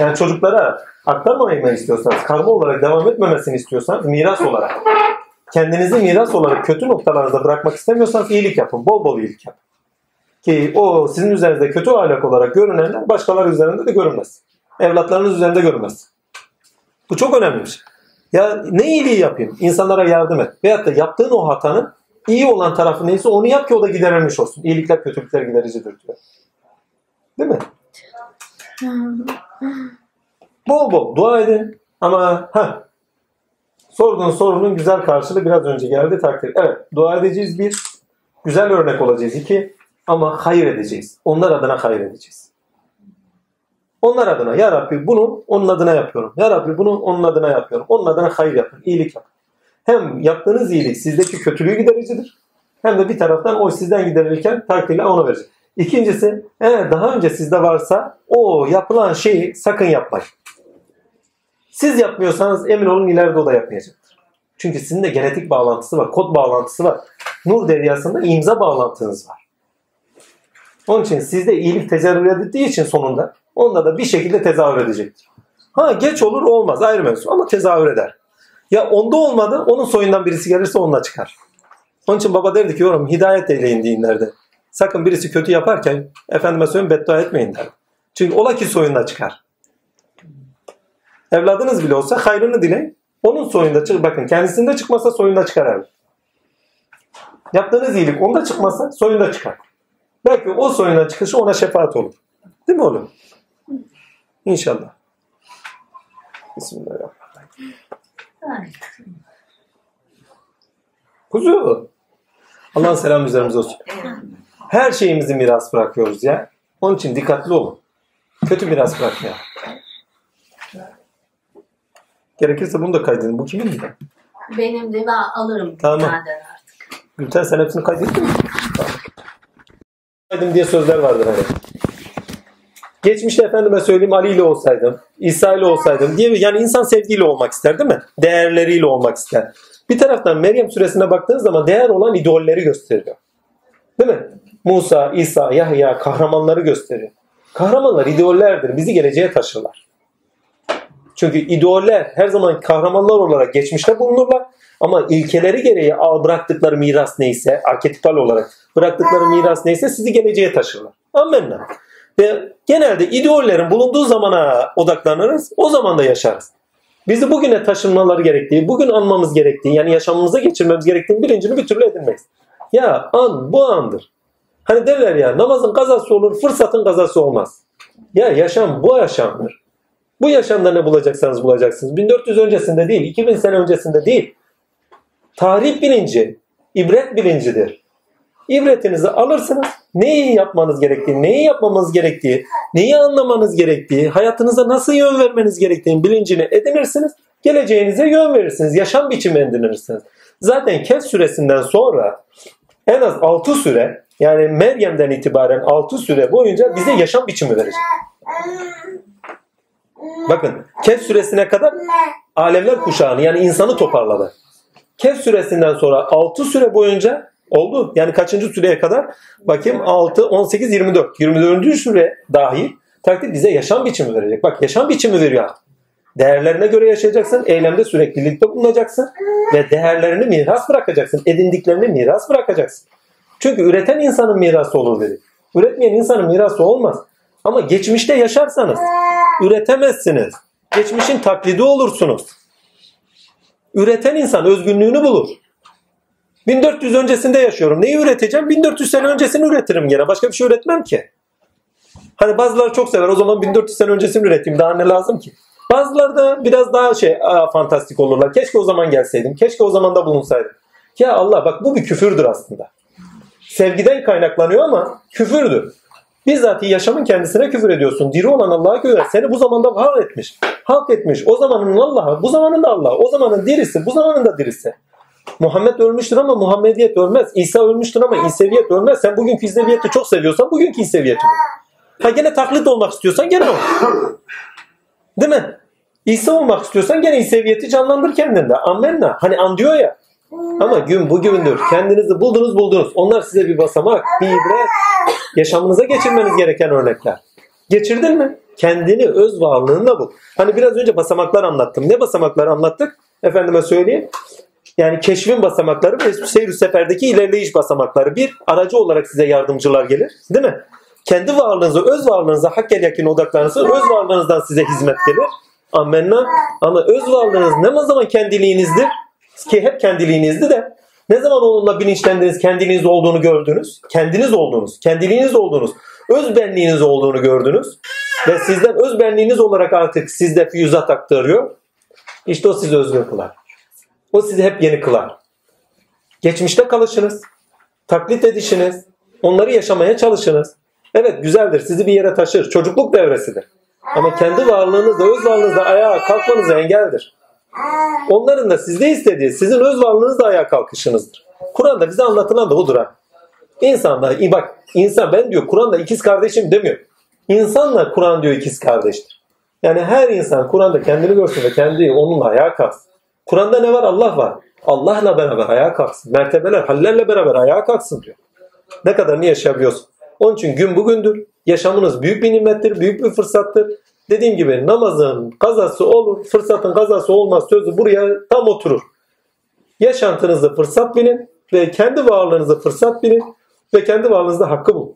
Yani çocuklara aktarmamayı mı istiyorsanız, karma olarak devam etmemesini istiyorsanız miras olarak. Kendinizi miras olarak kötü noktalarda bırakmak istemiyorsanız iyilik yapın. Bol bol iyilik yapın. Ki o sizin üzerinizde kötü ahlak olarak görünenler başkaları üzerinde de görünmez. Evlatlarınız üzerinde görünmez. Bu çok önemli bir şey. Ya ne iyiliği yapayım? İnsanlara yardım et. Veyahut da yaptığın o hatanın iyi olan tarafı neyse onu yap ki o da giderilmiş olsun. İyilikler kötülükler gidericidir diyor. Değil mi? Bol bol dua edin. Ama ha sorduğun sorunun güzel karşılığı biraz önce geldi takdir. Evet dua edeceğiz bir. Güzel örnek olacağız iki. Ama hayır edeceğiz. Onlar adına hayır edeceğiz. Onlar adına ya Rabbi bunu onun adına yapıyorum. Ya Rabbi bunu onun adına yapıyorum. Onun adına hayır yapın. iyilik yapın. Hem yaptığınız iyilik sizdeki kötülüğü gidericidir. Hem de bir taraftan o sizden giderilirken takdirle ona verecek. İkincisi eğer daha önce sizde varsa o yapılan şeyi sakın yapmayın. Siz yapmıyorsanız emin olun ileride o da yapmayacaktır. Çünkü sizin de genetik bağlantısı var, kod bağlantısı var. Nur deryasında imza bağlantınız var. Onun için sizde iyilik tezahür edildiği için sonunda onda da bir şekilde tezahür edecektir. Ha geç olur olmaz ayrı mevzu ama tezahür eder. Ya onda olmadı onun soyundan birisi gelirse onunla çıkar. Onun için baba derdi ki yorum hidayet eyleyin dinlerde. Sakın birisi kötü yaparken efendime söyleyeyim beddua etmeyin der. Çünkü ola ki soyunda çıkar. Evladınız bile olsa hayrını dileyin. Onun soyunda çık. Bakın kendisinde çıkmasa soyunda çıkar abi. Yaptığınız iyilik onda çıkmasa soyunda çıkar. Belki o soyundan çıkışı ona şefaat olur. Değil mi oğlum? İnşallah. Bismillahirrahmanirrahim. Kuzu. Allah'ın selamı üzerimize olsun. Her şeyimizi miras bırakıyoruz ya. Onun için dikkatli olun. Kötü miras bırakmayalım. Gerekirse bunu da kaydedin. Bu kimin mi? Benim de ben alırım. Tamam. Nereden artık? Gülten sen hepsini kaydettin mi? Kaydım diye sözler vardır hani. Geçmişte efendime söyleyeyim Ali ile olsaydım, İsa ile olsaydım diye yani insan sevgiyle olmak ister değil mi? Değerleriyle olmak ister. Bir taraftan Meryem suresine baktığınız zaman değer olan idolleri gösteriyor. Değil mi? Musa, İsa, Yahya kahramanları gösteriyor. Kahramanlar idollerdir. Bizi geleceğe taşırlar. Çünkü idoller her zaman kahramanlar olarak geçmişte bulunurlar. Ama ilkeleri gereği bıraktıkları miras neyse, arketipal olarak bıraktıkları miras neyse sizi geleceğe taşırlar. Amenna. Ve genelde idollerin bulunduğu zamana odaklanırız. O zaman da yaşarız. Bizi bugüne taşınmaları gerektiği, bugün anmamız gerektiği, yani yaşamımıza geçirmemiz gerektiğini bilincini bir türlü edinmeyiz. Ya an bu andır. Hani derler ya namazın kazası olur, fırsatın kazası olmaz. Ya yaşam bu yaşamdır. Bu yaşamda ne bulacaksanız bulacaksınız. 1400 öncesinde değil, 2000 sene öncesinde değil. Tarih bilinci, ibret bilincidir. İbretinizi alırsınız. Neyi yapmanız gerektiği, neyi yapmamız gerektiği, neyi anlamanız gerektiği, hayatınıza nasıl yön vermeniz gerektiğini bilincini edinirsiniz. Geleceğinize yön verirsiniz. Yaşam biçimi edinirsiniz. Zaten Kehf suresinden sonra en az 6 süre yani Meryem'den itibaren 6 süre boyunca bize yaşam biçimi verecek. Bakın Kehf suresine kadar alemler kuşağını yani insanı toparladı. Kehf suresinden sonra 6 süre boyunca oldu. Yani kaçıncı süreye kadar? Bakayım 6, 18, 24. 24. süre dahi takdir bize yaşam biçimi verecek. Bak yaşam biçimi veriyor artık. Değerlerine göre yaşayacaksın. Eylemde süreklilikte bulunacaksın. Ve değerlerini miras bırakacaksın. Edindiklerini miras bırakacaksın. Çünkü üreten insanın mirası olur dedi. Üretmeyen insanın mirası olmaz. Ama geçmişte yaşarsanız üretemezsiniz. Geçmişin taklidi olursunuz. Üreten insan özgünlüğünü bulur. 1400 öncesinde yaşıyorum. Neyi üreteceğim? 1400 sene öncesini üretirim gene. Başka bir şey üretmem ki. Hani bazıları çok sever. O zaman 1400 sene öncesini üreteyim. Daha ne lazım ki? Bazıları da biraz daha şey aa, fantastik olurlar. Keşke o zaman gelseydim. Keşke o zaman da bulunsaydım. Ya Allah bak bu bir küfürdür aslında. Sevgiden kaynaklanıyor ama küfürdür. Bizzat yaşamın kendisine küfür ediyorsun. Diri olan Allah'a göre seni bu zamanda var etmiş. Halk etmiş. O zamanın Allah'ı, bu zamanın da Allah. O zamanın dirisi, bu zamanın da dirisi. Muhammed ölmüştür ama Muhammediyet ölmez. İsa ölmüştür ama İseviyet ölmez. Sen bugünkü İseviyeti çok seviyorsan bugünkü İseviyeti ol. Ha gene taklit olmak istiyorsan gene ol. Değil mi? İsa olmak istiyorsan gene İseviyeti canlandır kendinde. Amenna. Hani an diyor ya. Ama gün bugündür. Kendinizi buldunuz buldunuz. Onlar size bir basamak, bir ibret. Yaşamınıza geçirmeniz gereken örnekler. Geçirdin mi? Kendini öz varlığınla bul. Hani biraz önce basamaklar anlattım. Ne basamaklar anlattık? Efendime söyleyeyim. Yani keşfin basamakları ve seyir seferdeki ilerleyiş basamakları. Bir, aracı olarak size yardımcılar gelir. Değil mi? Kendi varlığınıza, öz varlığınıza hakkel yakin odaklanırsınız. Öz varlığınızdan size hizmet gelir. Amenna. Ama öz varlığınız ne zaman kendiliğinizdir? Ki hep kendiliğinizdi de ne zaman onunla bilinçlendiniz, kendiniz olduğunu gördünüz? Kendiniz olduğunuz, kendiliğiniz olduğunuz, öz benliğiniz olduğunu gördünüz. Ve sizden öz benliğiniz olarak artık sizde füyüzat aktarıyor. İşte o sizi özgür kılar. O sizi hep yeni kılar. Geçmişte kalışınız, taklit edişiniz, onları yaşamaya çalışınız. Evet güzeldir, sizi bir yere taşır, çocukluk devresidir. Ama kendi varlığınızda, öz varlığınızda ayağa kalkmanıza engeldir. Onların da sizde istediği sizin öz varlığınızla ayağa kalkışınızdır. Kur'an'da bize anlatılan da budur ha. İnsanlar, bak insan ben diyor Kur'an'da ikiz kardeşim demiyor. İnsanla Kur'an diyor ikiz kardeştir. Yani her insan Kur'an'da kendini görsün ve kendi onunla ayağa kalksın. Kur'an'da ne var? Allah var. Allah'la beraber ayağa kalksın. Mertebeler, hallerle beraber ayağa kalksın diyor. Ne kadarını yaşayabiliyorsun. Onun için gün bugündür. Yaşamınız büyük bir nimettir, büyük bir fırsattır. Dediğim gibi namazın kazası olur, fırsatın kazası olmaz sözü buraya tam oturur. Yaşantınızı fırsat bilin ve kendi varlığınızı fırsat bilin. Ve kendi varlığınızda hakkı bulun.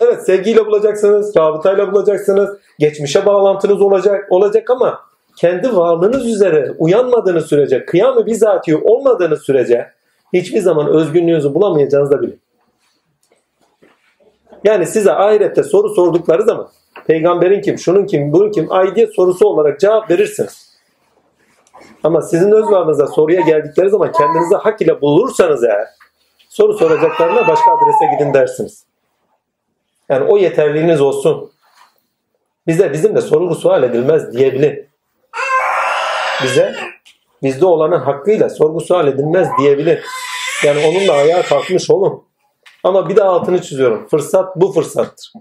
Evet sevgiyle bulacaksınız, rabıtayla bulacaksınız, geçmişe bağlantınız olacak, olacak ama kendi varlığınız üzere uyanmadığınız sürece, kıyamı bizatihi olmadığınız sürece hiçbir zaman özgünlüğünüzü bulamayacağınızı da bilin. Yani size ahirette soru sordukları zaman peygamberin kim, şunun kim, bunun kim, ay diye sorusu olarak cevap verirsiniz. Ama sizin öz varlığınıza soruya geldikleri zaman kendinizi hak ile bulursanız eğer soru soracaklarına başka adrese gidin dersiniz. Yani o yeterliğiniz olsun. Bize bizim de sorgu sual edilmez diyebilin. Bize bizde olanın hakkıyla sorgu sual edilmez diyebilir. Yani onunla ayağa kalkmış olun. Ama bir daha altını çiziyorum. Fırsat bu fırsattır.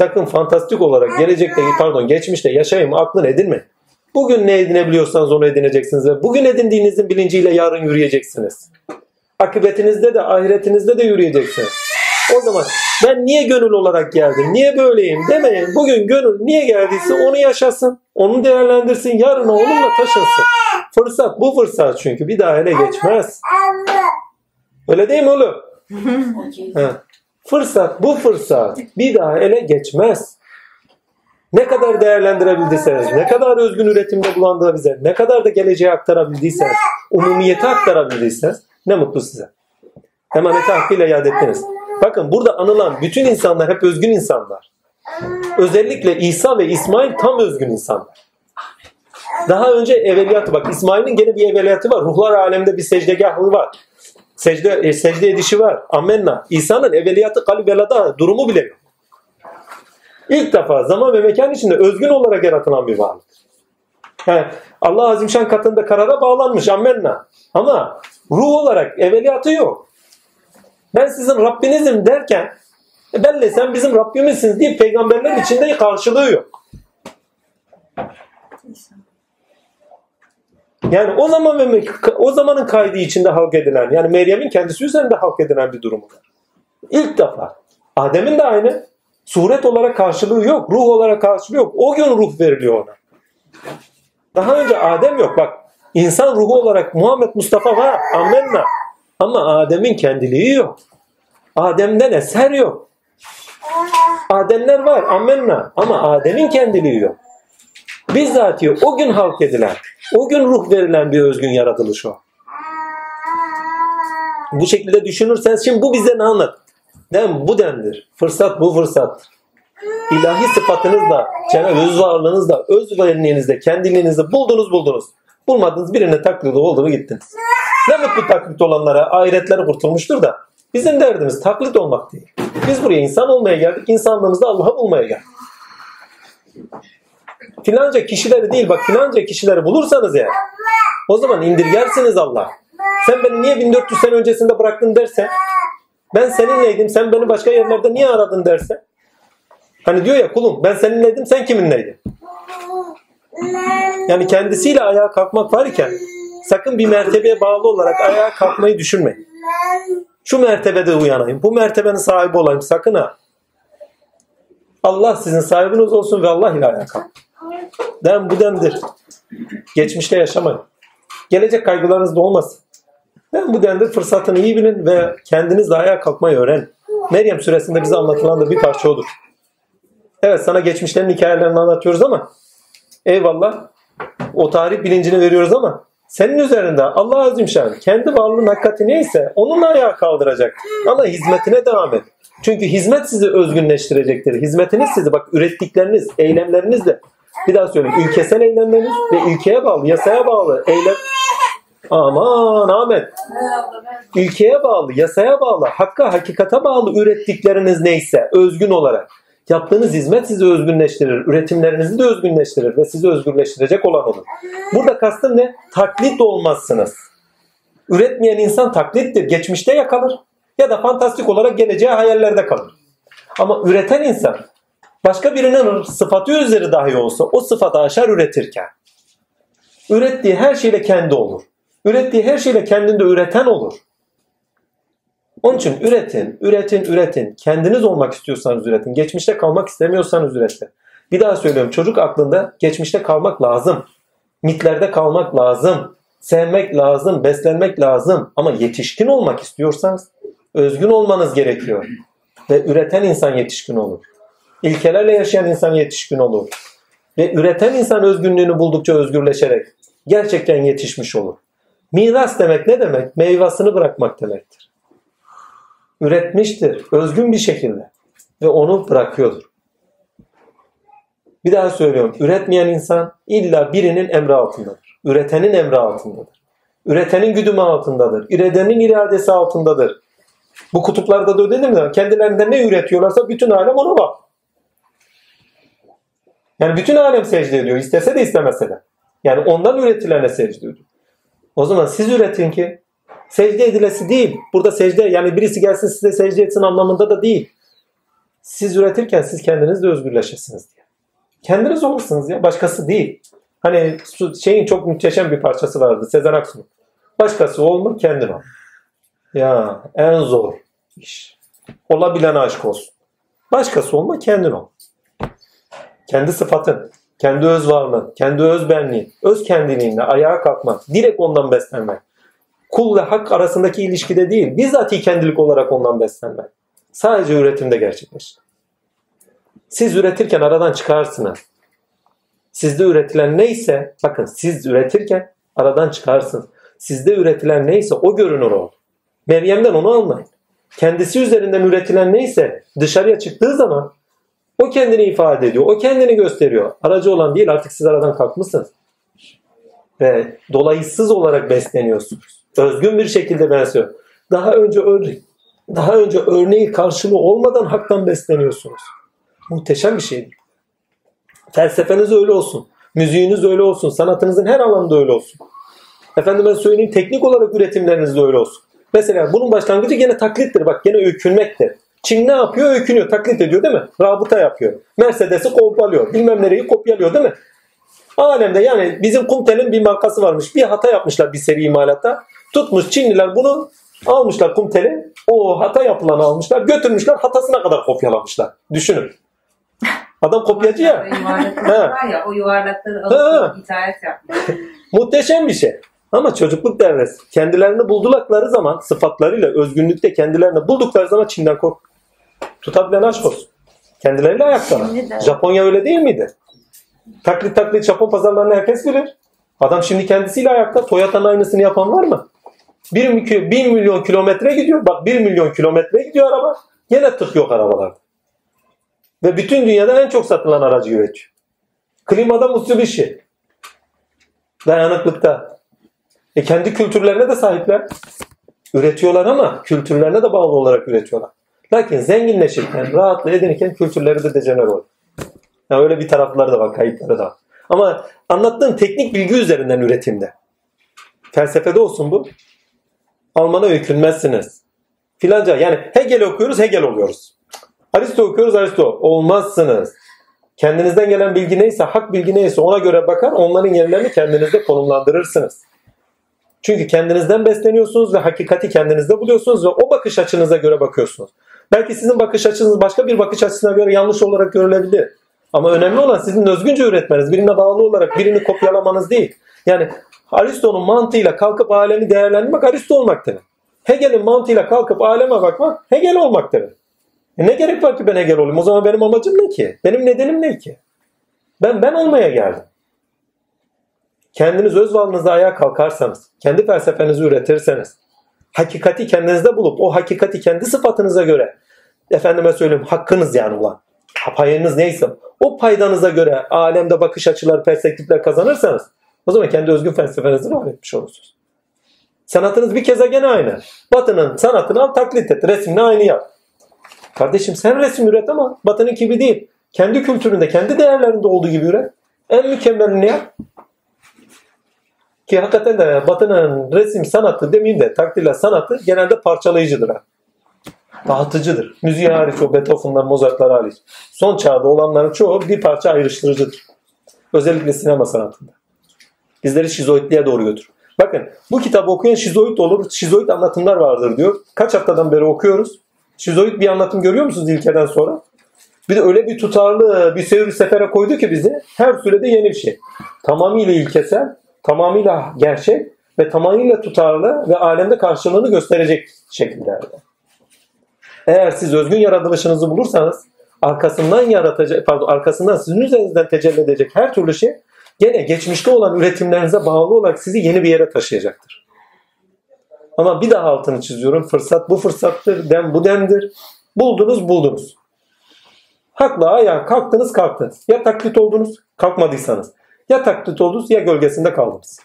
Sakın fantastik olarak gelecekte pardon geçmişte yaşayayım aklın edinme. Bugün ne edinebiliyorsanız onu edineceksiniz ve bugün edindiğinizin bilinciyle yarın yürüyeceksiniz. Akıbetinizde de ahiretinizde de yürüyeceksiniz. O zaman ben niye gönül olarak geldim, niye böyleyim demeyin. Bugün gönül niye geldiyse onu yaşasın, onu değerlendirsin, yarına onunla taşınsın. Fırsat bu fırsat çünkü bir daha ele geçmez. Öyle değil mi oğlum? Ha. Fırsat bu fırsat bir daha ele geçmez. Ne kadar değerlendirebildiyseniz, ne kadar özgün üretimde bulandırabildiyseniz, ne kadar da geleceğe aktarabildiyseniz, umumiyete aktarabildiyseniz ne mutlu size. Emaneti hakkıyla iade ettiniz. Bakın burada anılan bütün insanlar hep özgün insanlar. Özellikle İsa ve İsmail tam özgün insanlar. Daha önce evveliyatı bak İsmail'in gene bir evveliyatı var. Ruhlar aleminde bir secdegahı var. Secde, e, secde edişi var. Amenna. İsa'nın evveliyatı kalibelada durumu bile yok. İlk defa zaman ve mekan içinde özgün olarak yaratılan bir varlık. He, Allah Azimşan katında karara bağlanmış. Amenna. Ama ruh olarak evveliyatı yok. Ben sizin Rabbinizim derken e belli sen bizim Rabbimizsiniz diye peygamberler içinde karşılığı yok. Yani o zaman ve o zamanın kaydı içinde halk edilen yani Meryem'in kendisi üzerinde halk edilen bir durumu. İlk defa. Adem'in de aynı. Suret olarak karşılığı yok. Ruh olarak karşılığı yok. O gün ruh veriliyor ona. Daha önce Adem yok. Bak insan ruhu olarak Muhammed Mustafa var. Amenna. Ama Adem'in kendiliği yok. Adem'den eser yok. Ademler var. Amenna. Ama Adem'in kendiliği yok. Bizzatihi o gün halk edilen, o gün ruh verilen bir özgün yaratılış o. Bu şekilde düşünürseniz şimdi bu bize ne anlat? Dem bu demdir. Fırsat bu fırsat. İlahi sıfatınızla, Cenab-ı öz varlığınızla, öz benliğinizle, kendiliğinizle buldunuz buldunuz. Bulmadınız birine taklit oldu mu gittiniz. Ne mutlu taklit olanlara ahiretleri kurtulmuştur da bizim derdimiz taklit olmak değil. Biz buraya insan olmaya geldik. İnsanlığımızda Allah'ı bulmaya geldik. Filanca kişileri değil bak filanca kişileri bulursanız eğer o zaman indirgersiniz Allah. Sen beni niye 1400 sene öncesinde bıraktın derse ben seninleydim sen beni başka yerlerde niye aradın derse hani diyor ya kulum ben seninleydim sen kiminleydin? Yani kendisiyle ayağa kalkmak var iken sakın bir mertebeye bağlı olarak ayağa kalkmayı düşünmeyin. Şu mertebede uyanayım. Bu mertebenin sahibi olayım. Sakın ha. Allah sizin sahibiniz olsun ve Allah ile ayağa kalkın. Dem bu demdir. Geçmişte yaşamayın. Gelecek kaygılarınız da olmasın. Dem bu demdir. Fırsatını iyi bilin ve kendinizle ayağa kalkmayı öğrenin. Meryem suresinde bize anlatılan da bir parça odur. Evet sana geçmişlerin hikayelerini anlatıyoruz ama eyvallah o tarih bilincini veriyoruz ama senin üzerinde Allah Azimşan kendi varlığın hakikati neyse onunla ayağa kaldıracak. Ama hizmetine devam et. Çünkü hizmet sizi özgünleştirecektir. Hizmetiniz sizi bak ürettikleriniz, eylemlerinizle bir daha söyleyeyim. İlkesel eylemleriniz ve ilkeye bağlı, yasaya bağlı eylem. Aman Ahmet. İlkeye bağlı, yasaya bağlı, hakka, hakikate bağlı ürettikleriniz neyse özgün olarak. Yaptığınız hizmet sizi özgünleştirir. Üretimlerinizi de özgünleştirir ve sizi özgürleştirecek olan olur. Burada kastım ne? Taklit olmazsınız. Üretmeyen insan taklittir. Geçmişte yakalır ya da fantastik olarak geleceğe hayallerde kalır. Ama üreten insan başka birinin sıfatı üzeri dahi olsa o sıfatı aşar üretirken ürettiği her şeyle kendi olur. Ürettiği her şeyle kendinde üreten olur. Onun için üretin, üretin, üretin. Kendiniz olmak istiyorsanız üretin. Geçmişte kalmak istemiyorsanız üretin. Bir daha söylüyorum. Çocuk aklında geçmişte kalmak lazım. Mitlerde kalmak lazım. Sevmek lazım, beslenmek lazım. Ama yetişkin olmak istiyorsanız Özgün olmanız gerekiyor. Ve üreten insan yetişkin olur. İlkelerle yaşayan insan yetişkin olur. Ve üreten insan özgünlüğünü buldukça özgürleşerek gerçekten yetişmiş olur. Miras demek ne demek? Meyvasını bırakmak demektir. Üretmiştir. Özgün bir şekilde. Ve onu bırakıyordur. Bir daha söylüyorum. Üretmeyen insan illa birinin emri altındadır. Üretenin emri altındadır. Üretenin güdümü altındadır. Üretenin iradesi altındadır. Bu kutuplarda da öyle değil mi? Kendilerinde ne üretiyorlarsa bütün alem ona bak. Yani bütün alem secde ediyor. İstese de istemese de. Yani ondan üretilene secde ediyor. O zaman siz üretin ki secde edilesi değil. Burada secde yani birisi gelsin size secde etsin anlamında da değil. Siz üretirken siz kendiniz de özgürleşesiniz diye. Kendiniz olursunuz ya. Başkası değil. Hani şeyin çok muhteşem bir parçası vardı. Sezen Aksu'nun. Başkası olma kendin ol. Ya en zor iş. Olabilen aşk olsun. Başkası olma kendin ol. Kendi sıfatın, kendi öz varlığın, kendi öz benliğin, öz kendiliğinle ayağa kalkmak, direkt ondan beslenmek. Kul ve hak arasındaki ilişkide değil, bizzat kendilik olarak ondan beslenmek. Sadece üretimde gerçekleşir. Siz üretirken aradan çıkarsınız. Sizde üretilen neyse, bakın siz üretirken aradan çıkarsınız. Sizde üretilen neyse o görünür olur. Meryem'den onu almayın. Kendisi üzerinden üretilen neyse dışarıya çıktığı zaman o kendini ifade ediyor. O kendini gösteriyor. Aracı olan değil artık siz aradan kalkmışsınız. Ve dolayısız olarak besleniyorsunuz. Özgün bir şekilde besliyor. Daha önce örnek, daha önce örneği karşılığı olmadan haktan besleniyorsunuz. Muhteşem bir şeydir. Felsefeniz öyle olsun. Müziğiniz öyle olsun. Sanatınızın her alanında öyle olsun. Efendime söyleyeyim teknik olarak üretimleriniz de öyle olsun. Mesela bunun başlangıcı gene taklittir. Bak gene öykünmektir. Çin ne yapıyor? Öykünüyor. Taklit ediyor değil mi? Rabıta yapıyor. Mercedes'i kopyalıyor. Bilmem nereyi kopyalıyor değil mi? Alemde yani bizim Kumtel'in bir markası varmış. Bir hata yapmışlar bir seri imalatta. Tutmuş Çinliler bunu almışlar Kumtel'i. O hata yapılanı almışlar. Götürmüşler hatasına kadar kopyalamışlar. Düşünün. Adam kopyacı ya. Var ya o yuvarlakları Ha. alıp ithal yapmış. Muhteşem bir şey. Ama çocukluk devresi. Kendilerini buldukları zaman sıfatlarıyla özgünlükte kendilerini buldukları zaman Çin'den kork. Tutabilen aşk olsun. Kendileriyle de. Japonya öyle değil miydi? Taklit taklit Japon pazarlarını herkes bilir. Adam şimdi kendisiyle ayakta. Toyota'nın aynısını yapan var mı? 1 milyon, 1 milyon kilometre gidiyor. Bak 1 milyon kilometre gidiyor araba. Yine tık yok arabalarda. Ve bütün dünyada en çok satılan aracı üretiyor. Klimada Mitsubishi. Dayanıklıkta. E kendi kültürlerine de sahipler. Üretiyorlar ama kültürlerine de bağlı olarak üretiyorlar. Lakin zenginleşirken, rahatla edinirken kültürleri de dejener oluyor. Yani öyle bir tarafları da var, kayıpları da var. Ama anlattığım teknik bilgi üzerinden üretimde. Felsefede olsun bu. Almana öykünmezsiniz. Filanca yani Hegel okuyoruz, Hegel oluyoruz. Aristo okuyoruz, Aristo. Olmazsınız. Kendinizden gelen bilgi neyse, hak bilgi neyse ona göre bakar, onların yerlerini kendinizde konumlandırırsınız. Çünkü kendinizden besleniyorsunuz ve hakikati kendinizde buluyorsunuz ve o bakış açınıza göre bakıyorsunuz. Belki sizin bakış açınız başka bir bakış açısına göre yanlış olarak görülebilir. Ama önemli olan sizin özgünce üretmeniz, birine bağlı olarak birini kopyalamanız değil. Yani Aristo'nun mantığıyla kalkıp alemi değerlendirmek Aristo olmak demek. Hegel'in mantığıyla kalkıp aleme bakmak Hegel olmak demek. E ne gerek var ki ben Hegel olayım? O zaman benim amacım ne ki? Benim nedenim ne ki? Ben ben olmaya geldim. Kendiniz öz varlığınızda ayağa kalkarsanız, kendi felsefenizi üretirseniz, hakikati kendinizde bulup o hakikati kendi sıfatınıza göre, efendime söyleyeyim hakkınız yani olan, payınız neyse, o paydanıza göre alemde bakış açıları, perspektifler kazanırsanız, o zaman kendi özgün felsefenizi var etmiş olursunuz. Sanatınız bir kez gene aynı. Batının sanatını al taklit et, resmini aynı yap. Kardeşim sen resim üret ama Batı'nın gibi değil. Kendi kültüründe, kendi değerlerinde olduğu gibi üret. En mükemmelini yap. Ki hakikaten de Batı'nın resim sanatı demeyeyim de takdirle sanatı genelde parçalayıcıdır. Dağıtıcıdır. Müziği hariç o Beethoven'lar, Mozart'lar hariç. Son çağda olanların çoğu bir parça ayrıştırıcıdır. Özellikle sinema sanatında. Bizleri şizoidliğe doğru götürür. Bakın bu kitabı okuyan şizoid olur. Şizoid anlatımlar vardır diyor. Kaç haftadan beri okuyoruz. Şizoid bir anlatım görüyor musunuz ilkeden sonra? Bir de öyle bir tutarlı bir seyir sefere koydu ki bizi her sürede yeni bir şey. Tamamıyla ilkesel, tamamıyla gerçek ve tamamıyla tutarlı ve alemde karşılığını gösterecek şekillerde. Eğer siz özgün yaratılışınızı bulursanız arkasından yaratacak, pardon arkasından sizin üzerinizden tecelli edecek her türlü şey gene geçmişte olan üretimlerinize bağlı olarak sizi yeni bir yere taşıyacaktır. Ama bir daha altını çiziyorum. Fırsat bu fırsattır, dem bu demdir. Buldunuz buldunuz. Hakla ayağa kalktınız kalktınız. Ya taklit oldunuz kalkmadıysanız. Ya taklit oldunuz ya gölgesinde kaldınız.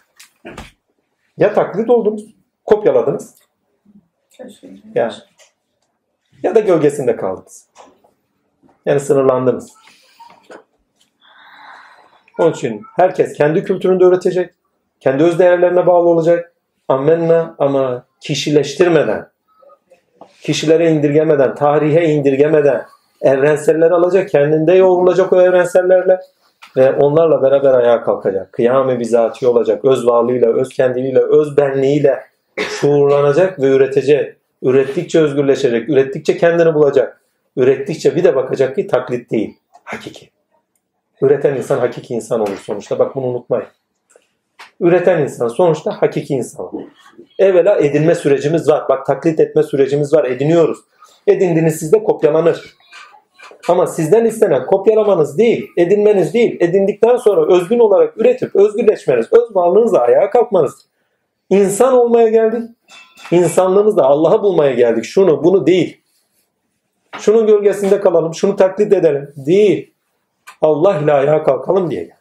Ya taklit oldunuz kopyaladınız. Ya, ya da gölgesinde kaldınız. Yani sınırlandınız. Onun için herkes kendi kültüründe öğretecek. Kendi öz değerlerine bağlı olacak. Amenna ama kişileştirmeden, kişilere indirgemeden, tarihe indirgemeden evrenseller alacak, kendinde yoğrulacak o evrensellerle ve onlarla beraber ayağa kalkacak. Bizatihi olacak. Öz varlığıyla, öz kendiliğiyle, öz benliğiyle şuurlanacak ve üretecek. Ürettikçe özgürleşecek. Ürettikçe kendini bulacak. Ürettikçe bir de bakacak ki taklit değil. Hakiki. Üreten insan hakiki insan olur sonuçta. Bak bunu unutmayın. Üreten insan sonuçta hakiki insan olur. Evvela edinme sürecimiz var. Bak taklit etme sürecimiz var. Ediniyoruz. Edindiğiniz sizde kopyalanır. Ama sizden istenen kopyalamanız değil, edinmeniz değil, edindikten sonra özgün olarak üretip özgürleşmeniz, öz varlığınızla ayağa kalkmanız. İnsan olmaya geldik. İnsanlığımızda Allah'ı bulmaya geldik. Şunu, bunu değil. Şunun gölgesinde kalalım, şunu taklit edelim. Değil. Allah ile ayağa kalkalım diye geldik.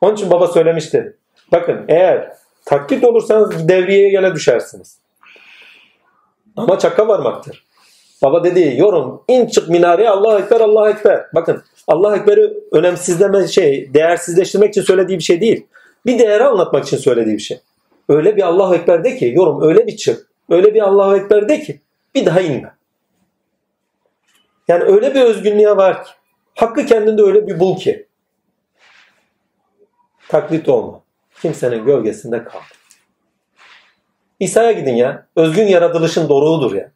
Onun için baba söylemişti. Bakın eğer taklit olursanız devriyeye gele düşersiniz. Ama çaka varmaktır. Baba dediği yorum in çık minareye Allah Ekber Allah Ekber. Bakın Allah Ekber'i önemsizleme şey değersizleştirmek için söylediği bir şey değil. Bir değeri anlatmak için söylediği bir şey. Öyle bir Allah Ekber de ki yorum öyle bir çık. Öyle bir Allah Ekber de ki bir daha inme. Yani öyle bir özgünlüğe var ki. Hakkı kendinde öyle bir bul ki. Taklit olma. Kimsenin gölgesinde kal. İsa'ya gidin ya. Özgün yaratılışın doruğudur ya.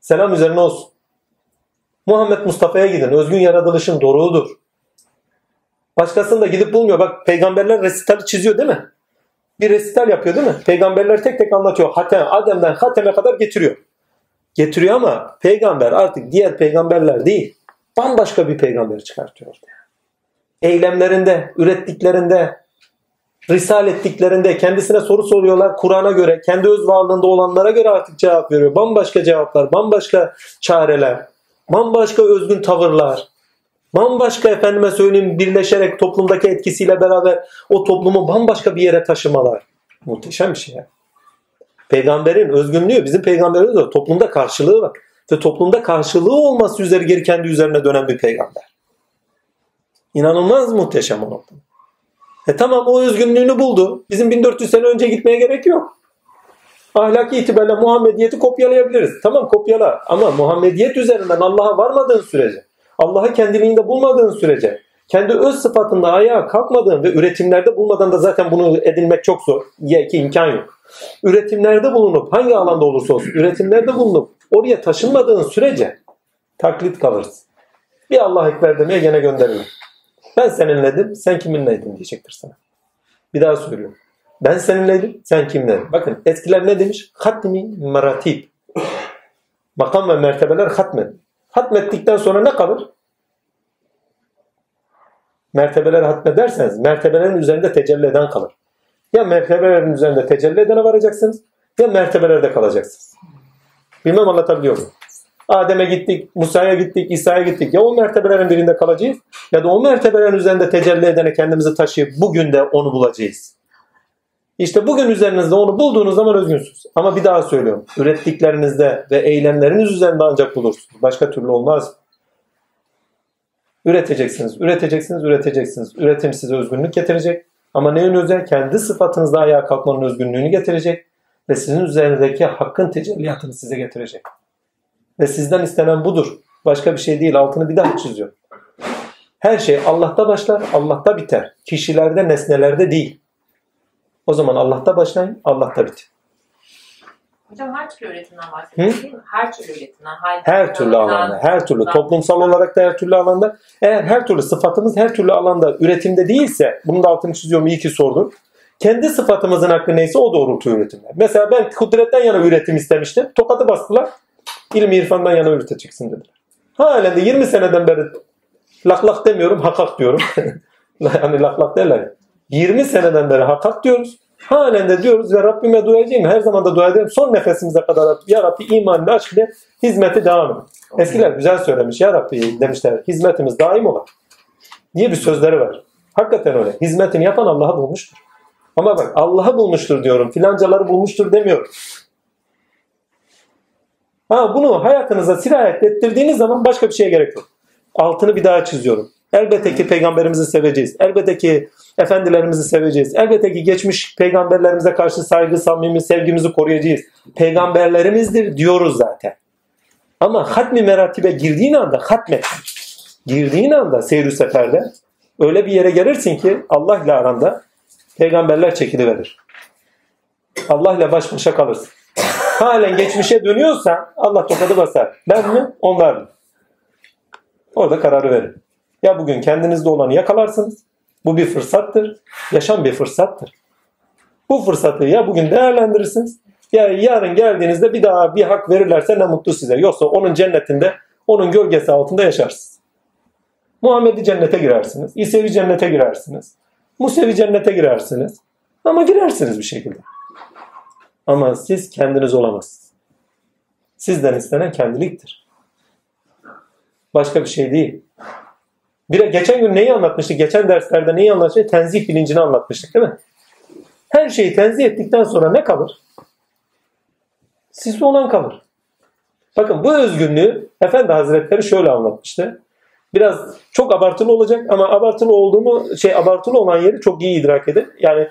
Selam üzerine olsun. Muhammed Mustafa'ya gidin. Özgün yaratılışın doruğudur. Başkasını da gidip bulmuyor. Bak peygamberler resitali çiziyor değil mi? Bir resital yapıyor değil mi? Peygamberler tek tek anlatıyor. Hatem, Adem'den Hatem'e kadar getiriyor. Getiriyor ama peygamber artık diğer peygamberler değil. Bambaşka bir peygamber çıkartıyor. Eylemlerinde, ürettiklerinde, risal ettiklerinde kendisine soru soruyorlar. Kur'an'a göre, kendi öz varlığında olanlara göre artık cevap veriyor. Bambaşka cevaplar, bambaşka çareler, bambaşka özgün tavırlar, bambaşka efendime söyleyeyim birleşerek toplumdaki etkisiyle beraber o toplumu bambaşka bir yere taşımalar. Muhteşem bir şey ya. Peygamberin özgünlüğü, bizim peygamberimiz de toplumda karşılığı var. Ve toplumda karşılığı olması üzere geri kendi üzerine dönen bir peygamber. İnanılmaz muhteşem o nokta. E tamam o özgünlüğünü buldu. Bizim 1400 sene önce gitmeye gerek yok. Ahlaki itibariyle Muhammediyeti kopyalayabiliriz. Tamam kopyala ama Muhammediyet üzerinden Allah'a varmadığın sürece, Allah'ı kendiliğinde bulmadığın sürece, kendi öz sıfatında ayağa kalkmadığın ve üretimlerde bulmadan da zaten bunu edinmek çok zor. Ya ki imkan yok. Üretimlerde bulunup hangi alanda olursa olsun üretimlerde bulunup oraya taşınmadığın sürece taklit kalırsın. Bir Allah Ekber demeye gene gönderilir. Ben seninledim, sen kiminleydin diyecektir sana. Bir daha söylüyorum. Ben seninleydim, sen kimleydin? Bakın eskiler ne demiş? Hatmi meratib. Makam ve mertebeler hatmet. Hatmettikten sonra ne kalır? Mertebeler hatmederseniz mertebelerin üzerinde tecelli eden kalır. Ya mertebelerin üzerinde tecelli edene varacaksınız ya mertebelerde kalacaksınız. Bilmem anlatabiliyor muyum? Adem'e gittik, Musa'ya gittik, İsa'ya gittik. Ya o mertebelerin birinde kalacağız ya da o mertebelerin üzerinde tecelli edene kendimizi taşıyıp bugün de onu bulacağız. İşte bugün üzerinizde onu bulduğunuz zaman özgünsünüz. Ama bir daha söylüyorum. Ürettiklerinizde ve eylemleriniz üzerinde ancak bulursunuz. Başka türlü olmaz. Üreteceksiniz, üreteceksiniz, üreteceksiniz. Üretim size özgünlük getirecek. Ama neyin özel? Kendi sıfatınızda ayağa kalkmanın özgünlüğünü getirecek. Ve sizin üzerindeki hakkın tecelliyatını size getirecek. Ve sizden istenen budur. Başka bir şey değil. Altını bir daha çiziyor. Her şey Allah'ta başlar, Allah'ta biter. Kişilerde, nesnelerde değil. O zaman Allah'ta başlayın, Allah'ta bitin. Hocam her türlü üretimden bahsediyoruz değil mi? Her türlü üretimden. Hayır, Her türlü alanda, her türlü toplumsal olarak da her türlü alanda. Eğer her türlü sıfatımız her türlü alanda üretimde değilse, bunun da altını çiziyorum iyi ki sordun. Kendi sıfatımızın hakkı neyse o doğrultu üretimler. Mesela ben kudretten yana üretim istemiştim. Tokadı bastılar. İlmi irfandan yana yürüteceksin dediler. Halen de 20 seneden beri lak lak demiyorum, hakak diyorum. hani lak lak derler. ya. 20 seneden beri hakak diyoruz. Halen de diyoruz ve Rabbime dua edeyim. Her zaman da dua ederim. Son nefesimize kadar Ya Rabbi imanla aşk ile hizmeti devam et. Eskiler güzel söylemiş. Ya Rabbi demişler hizmetimiz daim olan. Diye bir sözleri var. Hakikaten öyle. Hizmetini yapan Allah'ı bulmuştur. Ama bak Allah'ı bulmuştur diyorum. Filancaları bulmuştur demiyorum. Ha, bunu hayatınıza sirayet ettirdiğiniz zaman başka bir şeye gerek yok. Altını bir daha çiziyorum. Elbette ki peygamberimizi seveceğiz. Elbette ki efendilerimizi seveceğiz. Elbette ki geçmiş peygamberlerimize karşı saygı, samimi sevgimizi koruyacağız. Peygamberlerimizdir diyoruz zaten. Ama hatmi meratibe girdiğin anda hatmet. Girdiğin anda seyir seferde öyle bir yere gelirsin ki Allah ile aranda peygamberler çekiliverir. Allah ile baş başa kalırsın. Halen geçmişe dönüyorsa Allah tokadı basar. Ben mi? Onlar mı? Orada kararı verin. Ya bugün kendinizde olanı yakalarsınız. Bu bir fırsattır. Yaşam bir fırsattır. Bu fırsatı ya bugün değerlendirirsiniz ya yarın geldiğinizde bir daha bir hak verirlerse ne mutlu size. Yoksa onun cennetinde, onun gölgesi altında yaşarsınız. Muhammed'i cennete girersiniz. İsevi cennete girersiniz. Musevi cennete girersiniz. Ama girersiniz bir şekilde. Ama siz kendiniz olamazsınız. Sizden istenen kendiliktir. Başka bir şey değil. Bir, geçen gün neyi anlatmıştık? Geçen derslerde neyi anlatmıştık? Tenzih bilincini anlatmıştık değil mi? Her şeyi tenzih ettikten sonra ne kalır? Sizde olan kalır. Bakın bu özgünlüğü Efendi Hazretleri şöyle anlatmıştı. Biraz çok abartılı olacak ama abartılı olduğunu şey abartılı olan yeri çok iyi idrak edin. Yani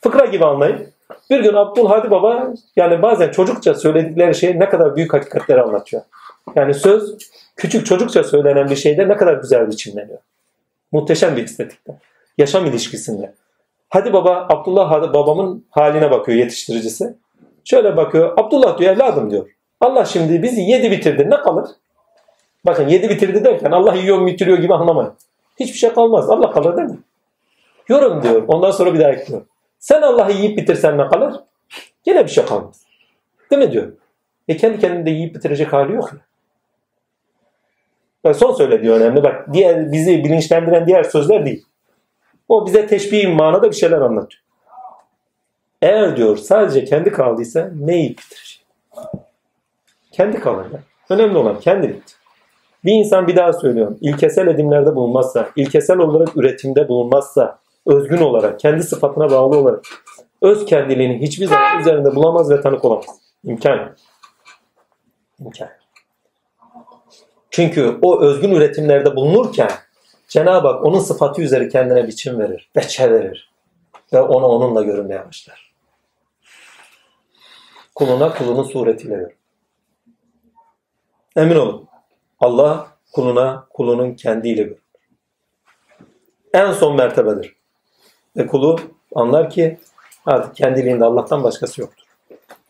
fıkra gibi anlayın. Bir gün Abdülhadi Baba yani bazen çocukça söyledikleri şey ne kadar büyük hakikatleri anlatıyor. Yani söz küçük çocukça söylenen bir şeyde ne kadar güzel biçimleniyor. Muhteşem bir estetikte. Yaşam ilişkisinde. Hadi baba Abdullah Hadi babamın haline bakıyor yetiştiricisi. Şöyle bakıyor. Abdullah diyor evladım diyor. Allah şimdi bizi yedi bitirdi. Ne kalır? Bakın yedi bitirdi derken Allah yiyor bitiriyor gibi anlamayın. Hiçbir şey kalmaz. Allah kalır değil mi? Yorum diyor. Ondan sonra bir daha ekliyor. Sen Allah'ı yiyip bitirsen ne kalır? Yine bir şey kalmaz. Değil mi diyor. E kendi kendinde yiyip bitirecek hali yok ya. Bak son söylediği önemli. Bak diğer bizi bilinçlendiren diğer sözler değil. O bize teşbih manada bir şeyler anlatıyor. Eğer diyor sadece kendi kaldıysa ne yiyip bitirecek? Kendi kalır ya. Önemli olan kendiliktir. Bir insan bir daha söylüyorum. ilkesel edimlerde bulunmazsa, ilkesel olarak üretimde bulunmazsa, özgün olarak, kendi sıfatına bağlı olarak öz kendiliğini hiçbir zaman üzerinde bulamaz ve tanık olamaz. İmkan. yok. İmkan. Çünkü o özgün üretimlerde bulunurken Cenab-ı Hak onun sıfatı üzeri kendine biçim verir, veçe verir ve ona onunla görünmeye başlar. Kuluna kulunun suretiyle görür. Emin olun. Allah kuluna kulunun kendiyle görür. En son mertebedir. Ve kulu anlar ki artık kendiliğinde Allah'tan başkası yoktur.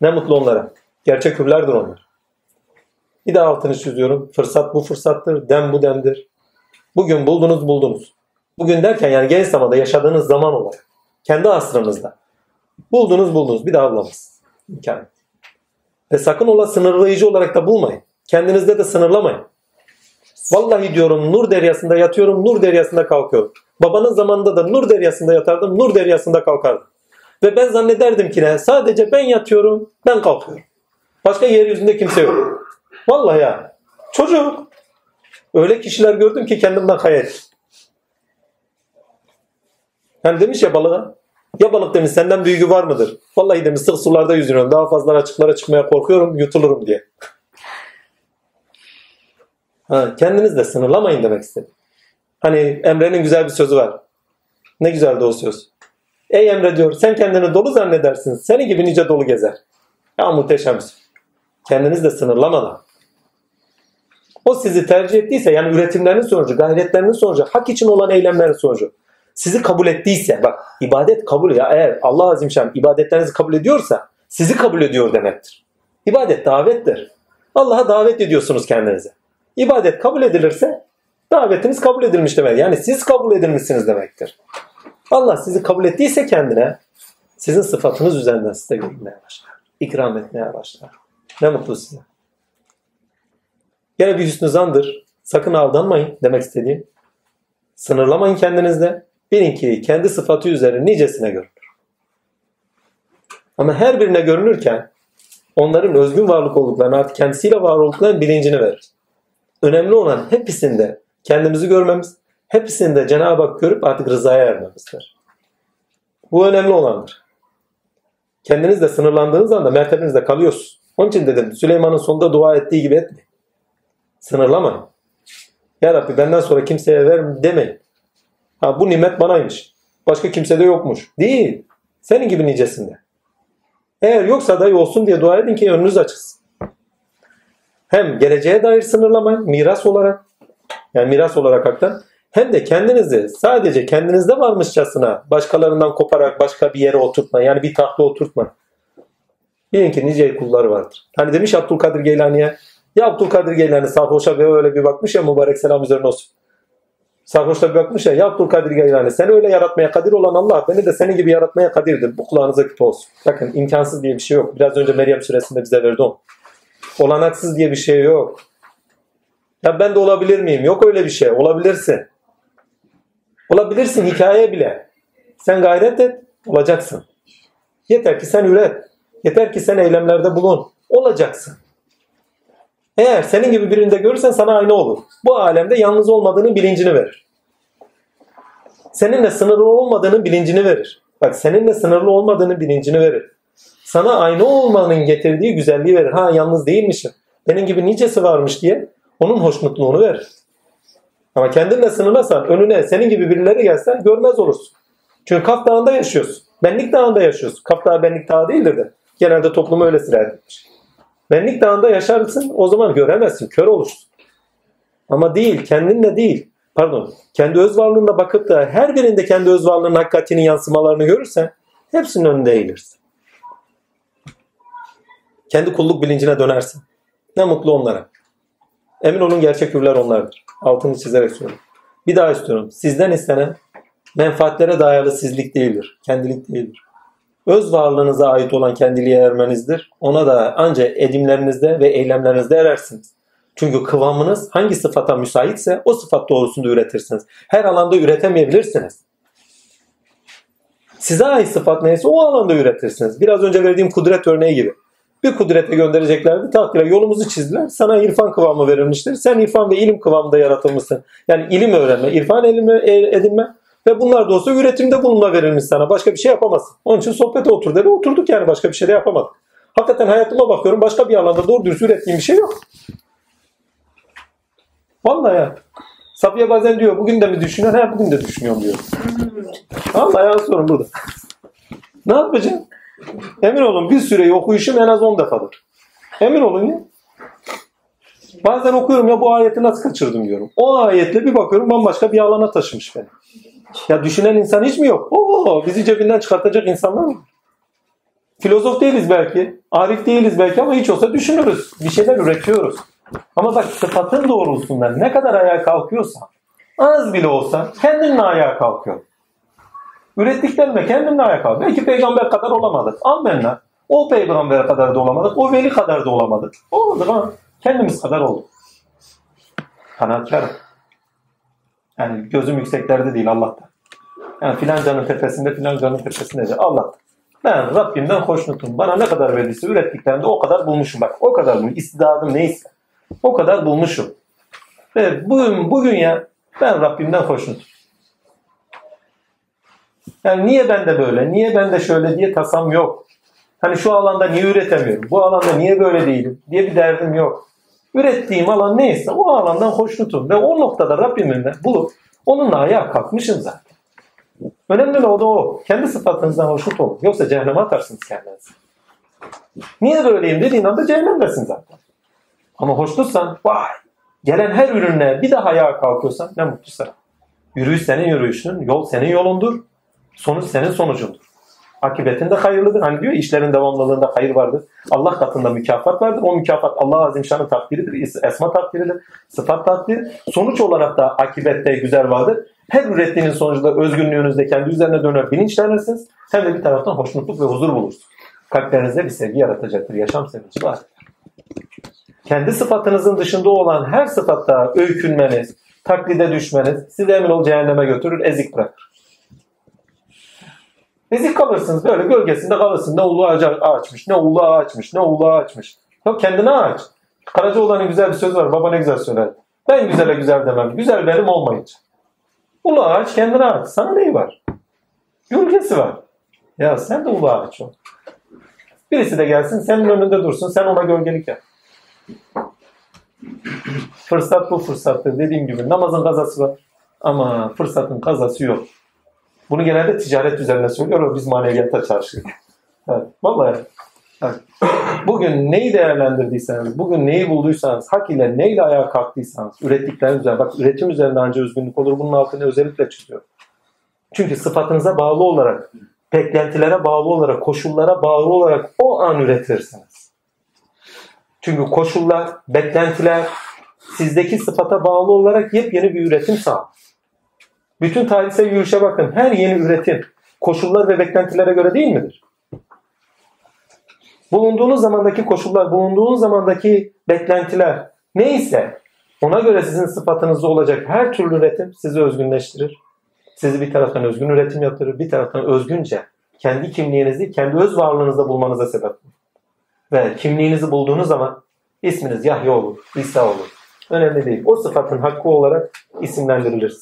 Ne mutlu onlara. Gerçek hürlerdir onlar. Bir daha altını çiziyorum. Fırsat bu fırsattır. Dem bu demdir. Bugün buldunuz buldunuz. Bugün derken yani genç zamanda yaşadığınız zaman olarak. Kendi asrınızda. Buldunuz buldunuz. Bir daha bulamazsınız. İmkan. Ve sakın ola sınırlayıcı olarak da bulmayın. Kendinizde de sınırlamayın. Vallahi diyorum nur deryasında yatıyorum, nur deryasında kalkıyorum. Babanın zamanında da nur deryasında yatardım, nur deryasında kalkardım. Ve ben zannederdim ki ne? Sadece ben yatıyorum, ben kalkıyorum. Başka yeryüzünde kimse yok. Vallahi ya. Çocuk. Öyle kişiler gördüm ki kendimden kaya ettim. Hani demiş ya balığa. Ya balık demiş senden büyüğü var mıdır? Vallahi demiş sık sularda yüzüyorum. Daha fazla açıklara çıkmaya korkuyorum yutulurum diye. Ha, kendiniz de sınırlamayın demek istedim. Hani Emre'nin güzel bir sözü var. Ne güzeldi o söz. Ey Emre diyor sen kendini dolu zannedersin. Seni gibi nice dolu gezer. Ya muhteşem bir söz. Kendiniz de sınırlamadan. O sizi tercih ettiyse yani üretimlerinin sonucu, gayretlerinin sonucu, hak için olan eylemlerin sonucu. Sizi kabul ettiyse bak ibadet kabul ya eğer Allah Azimşan ibadetlerinizi kabul ediyorsa sizi kabul ediyor demektir. İbadet davettir. Allah'a davet ediyorsunuz kendinize. İbadet kabul edilirse davetiniz kabul edilmiş demek. Yani siz kabul edilmişsiniz demektir. Allah sizi kabul ettiyse kendine sizin sıfatınız üzerinden size görünmeye başlar. İkram etmeye başlar. Ne mutlu size. Gene bir hüsnü zandır. Sakın aldanmayın demek istediğim. Sınırlamayın kendinizde. Bilin ki kendi sıfatı üzerine nicesine görünür. Ama her birine görünürken onların özgün varlık olduklarını artık kendisiyle var olduklarının bilincini verir. Önemli olan hepsinde kendimizi görmemiz, hepsinde Cenab-ı Hak görüp artık rızaya ermemizdir. Bu önemli olandır. Kendiniz de sınırlandığınız anda mertebenizde kalıyorsunuz. Onun için dedim Süleyman'ın sonunda dua ettiği gibi etmeyin. Sınırlamayın. Ya Rabbi benden sonra kimseye ver demeyin. Ha bu nimet banaymış. Başka kimsede yokmuş. Değil. Senin gibi nicesinde. Eğer yoksa da olsun diye dua edin ki önünüz açılsın. Hem geleceğe dair sınırlamayın miras olarak yani miras olarak haktan hem de kendinizi sadece kendinizde varmışçasına başkalarından koparak başka bir yere oturtma. Yani bir tahta oturtma. Bilin ki nice kulları vardır. Hani demiş Abdülkadir Geylani'ye ya Abdülkadir Geylani sarhoşa böyle bir bakmış ya mübarek selam üzerine olsun. Sarhoşta bir bakmış ya, ya Abdülkadir Geylani seni öyle yaratmaya kadir olan Allah beni de senin gibi yaratmaya kadirdir. Bu kulağınıza küpe olsun. Bakın imkansız diye bir şey yok. Biraz önce Meryem suresinde bize verdi o. Olanaksız diye bir şey yok. Ya ben de olabilir miyim? Yok öyle bir şey. Olabilirsin. Olabilirsin hikaye bile. Sen gayret et, olacaksın. Yeter ki sen üret. Yeter ki sen eylemlerde bulun. Olacaksın. Eğer senin gibi birinde görürsen sana aynı olur. Bu alemde yalnız olmadığının bilincini verir. Seninle sınırlı olmadığının bilincini verir. Bak seninle sınırlı olmadığının bilincini verir. Sana aynı olmanın getirdiği güzelliği verir. Ha yalnız değilmişim. Benim gibi nicesi varmış diye onun hoşnutluğunu verir. Ama kendinle sınırlasan önüne senin gibi birileri gelse görmez olursun. Çünkü Kaf Dağı'nda yaşıyorsun. Benlik Dağı'nda yaşıyorsun. Kaf Dağı benlik dağı değildir de. Genelde toplumu öyle sirayetmiş. Benlik Dağı'nda yaşarsın o zaman göremezsin. Kör olursun. Ama değil. Kendinle değil. Pardon. Kendi öz varlığına bakıp da her birinde kendi öz varlığının hakikatinin yansımalarını görürsen hepsinin önünde eğilirsin. Kendi kulluk bilincine dönersin. Ne mutlu onlara. Emin olun gerçek hürler onlardır. Altını çizerek söylüyorum. Bir daha istiyorum. Sizden istenen menfaatlere dayalı sizlik değildir. Kendilik değildir. Öz varlığınıza ait olan kendiliğe ermenizdir. Ona da ancak edimlerinizde ve eylemlerinizde erersiniz. Çünkü kıvamınız hangi sıfata müsaitse o sıfat doğrusunda üretirsiniz. Her alanda üretemeyebilirsiniz. Size ait sıfat neyse o alanda üretirsiniz. Biraz önce verdiğim kudret örneği gibi. Bir kudrete göndereceklerdi. Takdire yolumuzu çizdiler. Sana irfan kıvamı verilmiştir. Sen irfan ve ilim kıvamında yaratılmışsın. Yani ilim öğrenme, irfan elime, edinme ve bunlar da olsa üretimde bulunma verilmiş sana. Başka bir şey yapamazsın. Onun için sohbete otur dedi. Oturduk yani başka bir şey de yapamadık. Hakikaten hayatıma bakıyorum başka bir alanda doğru dürüst ürettiğim bir şey yok. Vallahi ya. Safiye bazen diyor bugün de mi düşünüyorsun? He bugün de düşünüyorum diyor. Vallahi ya sorun burada. Ne yapacağım? Emin olun bir süreyi okuyuşum en az 10 defadır. Emin olun ya. Bazen okuyorum ya bu ayeti nasıl kaçırdım diyorum. O ayetle bir bakıyorum bambaşka bir alana taşımış beni. Ya düşünen insan hiç mi yok? Oo, bizi cebinden çıkartacak insanlar mı? Filozof değiliz belki, arif değiliz belki ama hiç olsa düşünürüz. Bir şeyler üretiyoruz. Ama bak sıfatın doğrultusunda ne kadar ayağa kalkıyorsa, az bile olsa kendinle ayağa kalkıyor. Ürettiklerimle kendimle kalkıyor. Belki peygamber kadar olamadık. Amenna. O peygamber kadar da olamadık. O veli kadar da olamadık. Olmadık ama kendimiz kadar olduk. Kanaatkar. Yani gözüm yükseklerde değil Allah'ta. Yani filancanın tepesinde filancanın tepesinde değil. Allah. Ben Rabbimden hoşnutum. Bana ne kadar verdiyse ürettiklerimde o kadar bulmuşum. Bak o kadar bulmuşum. İstidadım neyse. O kadar bulmuşum. Ve bugün, bugün ya ben Rabbimden hoşnutum. Yani niye ben de böyle, niye ben de şöyle diye tasam yok. Hani şu alanda niye üretemiyorum, bu alanda niye böyle değilim diye bir derdim yok. Ürettiğim alan neyse o alandan hoşnutum ve o noktada Rabbimle bulup onunla ayağa kalkmışım zaten. Önemli olan o da o. Kendi sıfatınızdan hoşnut olun. Yoksa cehenneme atarsınız kendinizi. Niye böyleyim dediğin anda cehennemdesin zaten. Ama hoşnutsan vay gelen her ürünle bir daha ayağa kalkıyorsan ne mutlu sana. Yürüyüş senin yürüyüşün, yol senin yolundur. Sonuç senin sonucundur. Akıbetin de hayırlıdır. Hani diyor işlerin devamlılığında hayır vardır. Allah katında mükafat vardır. O mükafat Allah Azimşan'ın takdiridir. Esma takdiridir. Sıfat takdir. Sonuç olarak da akibette güzel vardır. Her ürettiğiniz sonucunda özgünlüğünüzde kendi üzerine döner bilinçlenirsiniz. Hem de bir taraftan hoşnutluk ve huzur bulursunuz. Kalplerinizde bir sevgi yaratacaktır. Yaşam sevinci var. kendi sıfatınızın dışında olan her sıfatta öykünmeniz, taklide düşmeniz sizi emin ol cehenneme götürür, ezik bırakır. Ezik kalırsınız böyle gölgesinde kalırsın. Ne ulu ağaçmış, ne ulu ağaçmış, ne ulu ağaçmış. Yok kendine ağaç. Karacaoğlan'ın güzel bir sözü var. Baba ne güzel söyler. Ben güzele güzel demem. Güzel benim olmayınca. Ulu ağaç kendine ağaç. Sana neyi var? Gölgesi var. Ya sen de ulu ağaç ol. Birisi de gelsin senin önünde dursun. Sen ona gölgelik yap. Fırsat bu fırsattır. Dediğim gibi namazın kazası var. Ama fırsatın kazası yok. Bunu genelde ticaret üzerine söylüyor. Biz maneviyatta çarşıyız. Evet, vallahi. Evet. Bugün neyi değerlendirdiyseniz, bugün neyi bulduysanız, hak ile neyle ayağa kalktıysanız, ürettikleriniz üzerine, bak üretim üzerinde ancak özgünlük olur. Bunun altını özellikle çiziyor. Çünkü sıfatınıza bağlı olarak, beklentilere bağlı olarak, koşullara bağlı olarak o an üretirsiniz. Çünkü koşullar, beklentiler sizdeki sıfata bağlı olarak yepyeni bir üretim sağlar. Bütün tarihsel yürüyüşe bakın. Her yeni üretim koşullar ve beklentilere göre değil midir? Bulunduğunuz zamandaki koşullar, bulunduğunuz zamandaki beklentiler neyse ona göre sizin sıfatınızda olacak her türlü üretim sizi özgünleştirir. Sizi bir taraftan özgün üretim yaptırır, bir taraftan özgünce kendi kimliğinizi, kendi öz varlığınızda bulmanıza sebep olur. Ve kimliğinizi bulduğunuz zaman isminiz Yahya olur, İsa olur. Önemli değil. O sıfatın hakkı olarak isimlendirilir.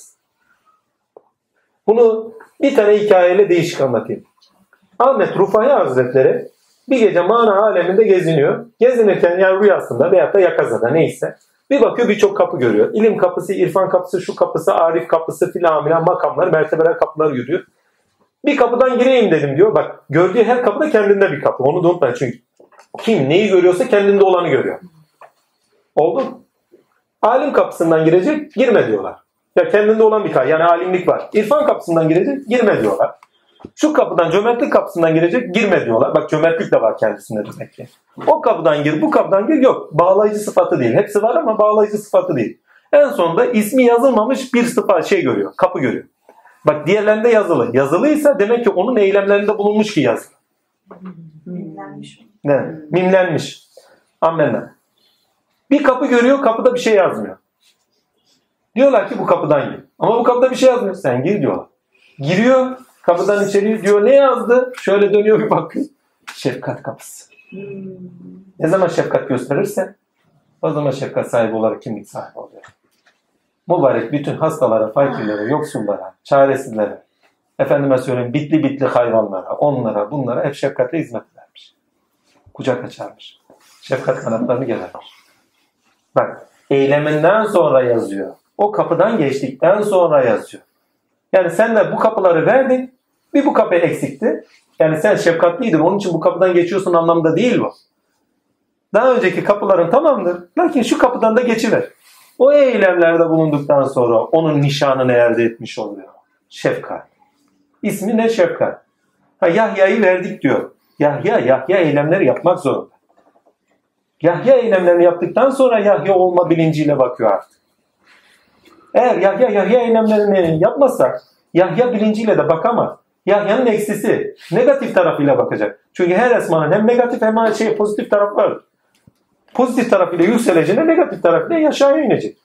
Bunu bir tane hikayeyle değişik anlatayım. Ahmet Rufai Hazretleri bir gece mana aleminde geziniyor. Gezinirken yani rüyasında veyahut da yakazada neyse. Bir bakıyor birçok kapı görüyor. İlim kapısı, irfan kapısı, şu kapısı, arif kapısı filan filan makamlar, mertebeler kapılar yürüyor. Bir kapıdan gireyim dedim diyor. Bak gördüğü her kapıda kendinde bir kapı. Onu da unutmayın çünkü kim neyi görüyorsa kendinde olanı görüyor. Oldu? Alim kapısından girecek, girme diyorlar. Ya kendinde olan bir kapı. Yani alimlik var. İrfan kapısından girecek, girme diyorlar. Şu kapıdan cömertlik kapısından girecek, girme diyorlar. Bak cömertlik de var kendisinde demek ki. O kapıdan gir, bu kapıdan gir. Yok. Bağlayıcı sıfatı değil. Hepsi var ama bağlayıcı sıfatı değil. En sonunda ismi yazılmamış bir sıfat şey görüyor. Kapı görüyor. Bak diğerlerinde yazılı. Yazılıysa demek ki onun eylemlerinde bulunmuş ki yazılı. Ne? Mimlenmiş. Amenna. Bir kapı görüyor, kapıda bir şey yazmıyor. Diyorlar ki bu kapıdan gir. Ama bu kapıda bir şey yazmıyor. Sen gir diyorlar. Giriyor, kapıdan içeri diyor ne yazdı? Şöyle dönüyor bir bakıyor. Şefkat kapısı. Ne zaman şefkat gösterirse o zaman şefkat sahibi olarak kimlik sahibi oluyor. Mübarek bütün hastalara, fakirlere, yoksullara, çaresizlere, efendime söyleyeyim bitli bitli hayvanlara, onlara, bunlara hep şefkatle hizmet edermiş. Kucak açarmış. Şefkat kanatlarını gerermiş. Bak eyleminden sonra yazıyor. O kapıdan geçtikten sonra yazıyor. Yani sen de bu kapıları verdin. Bir bu kapı eksikti. Yani sen şefkatliydin. Onun için bu kapıdan geçiyorsun anlamda değil bu. Daha önceki kapıların tamamdır. Lakin şu kapıdan da geçiver. O eylemlerde bulunduktan sonra onun nişanını elde etmiş oluyor. Şefkat. İsmi ne şefkat? Ha, Yahya'yı verdik diyor. Yahya, Yahya eylemleri yapmak zorunda. Yahya eylemlerini yaptıktan sonra Yahya olma bilinciyle bakıyor artık. Eğer Yahya Yahya eylemlerini yapmazsa Yahya bilinciyle de bakamaz. Yahya'nın eksisi negatif tarafıyla bakacak. Çünkü her esmanın hem negatif hem şey pozitif tarafı var. Pozitif tarafıyla yükseleceğine negatif tarafıyla aşağıya inecek.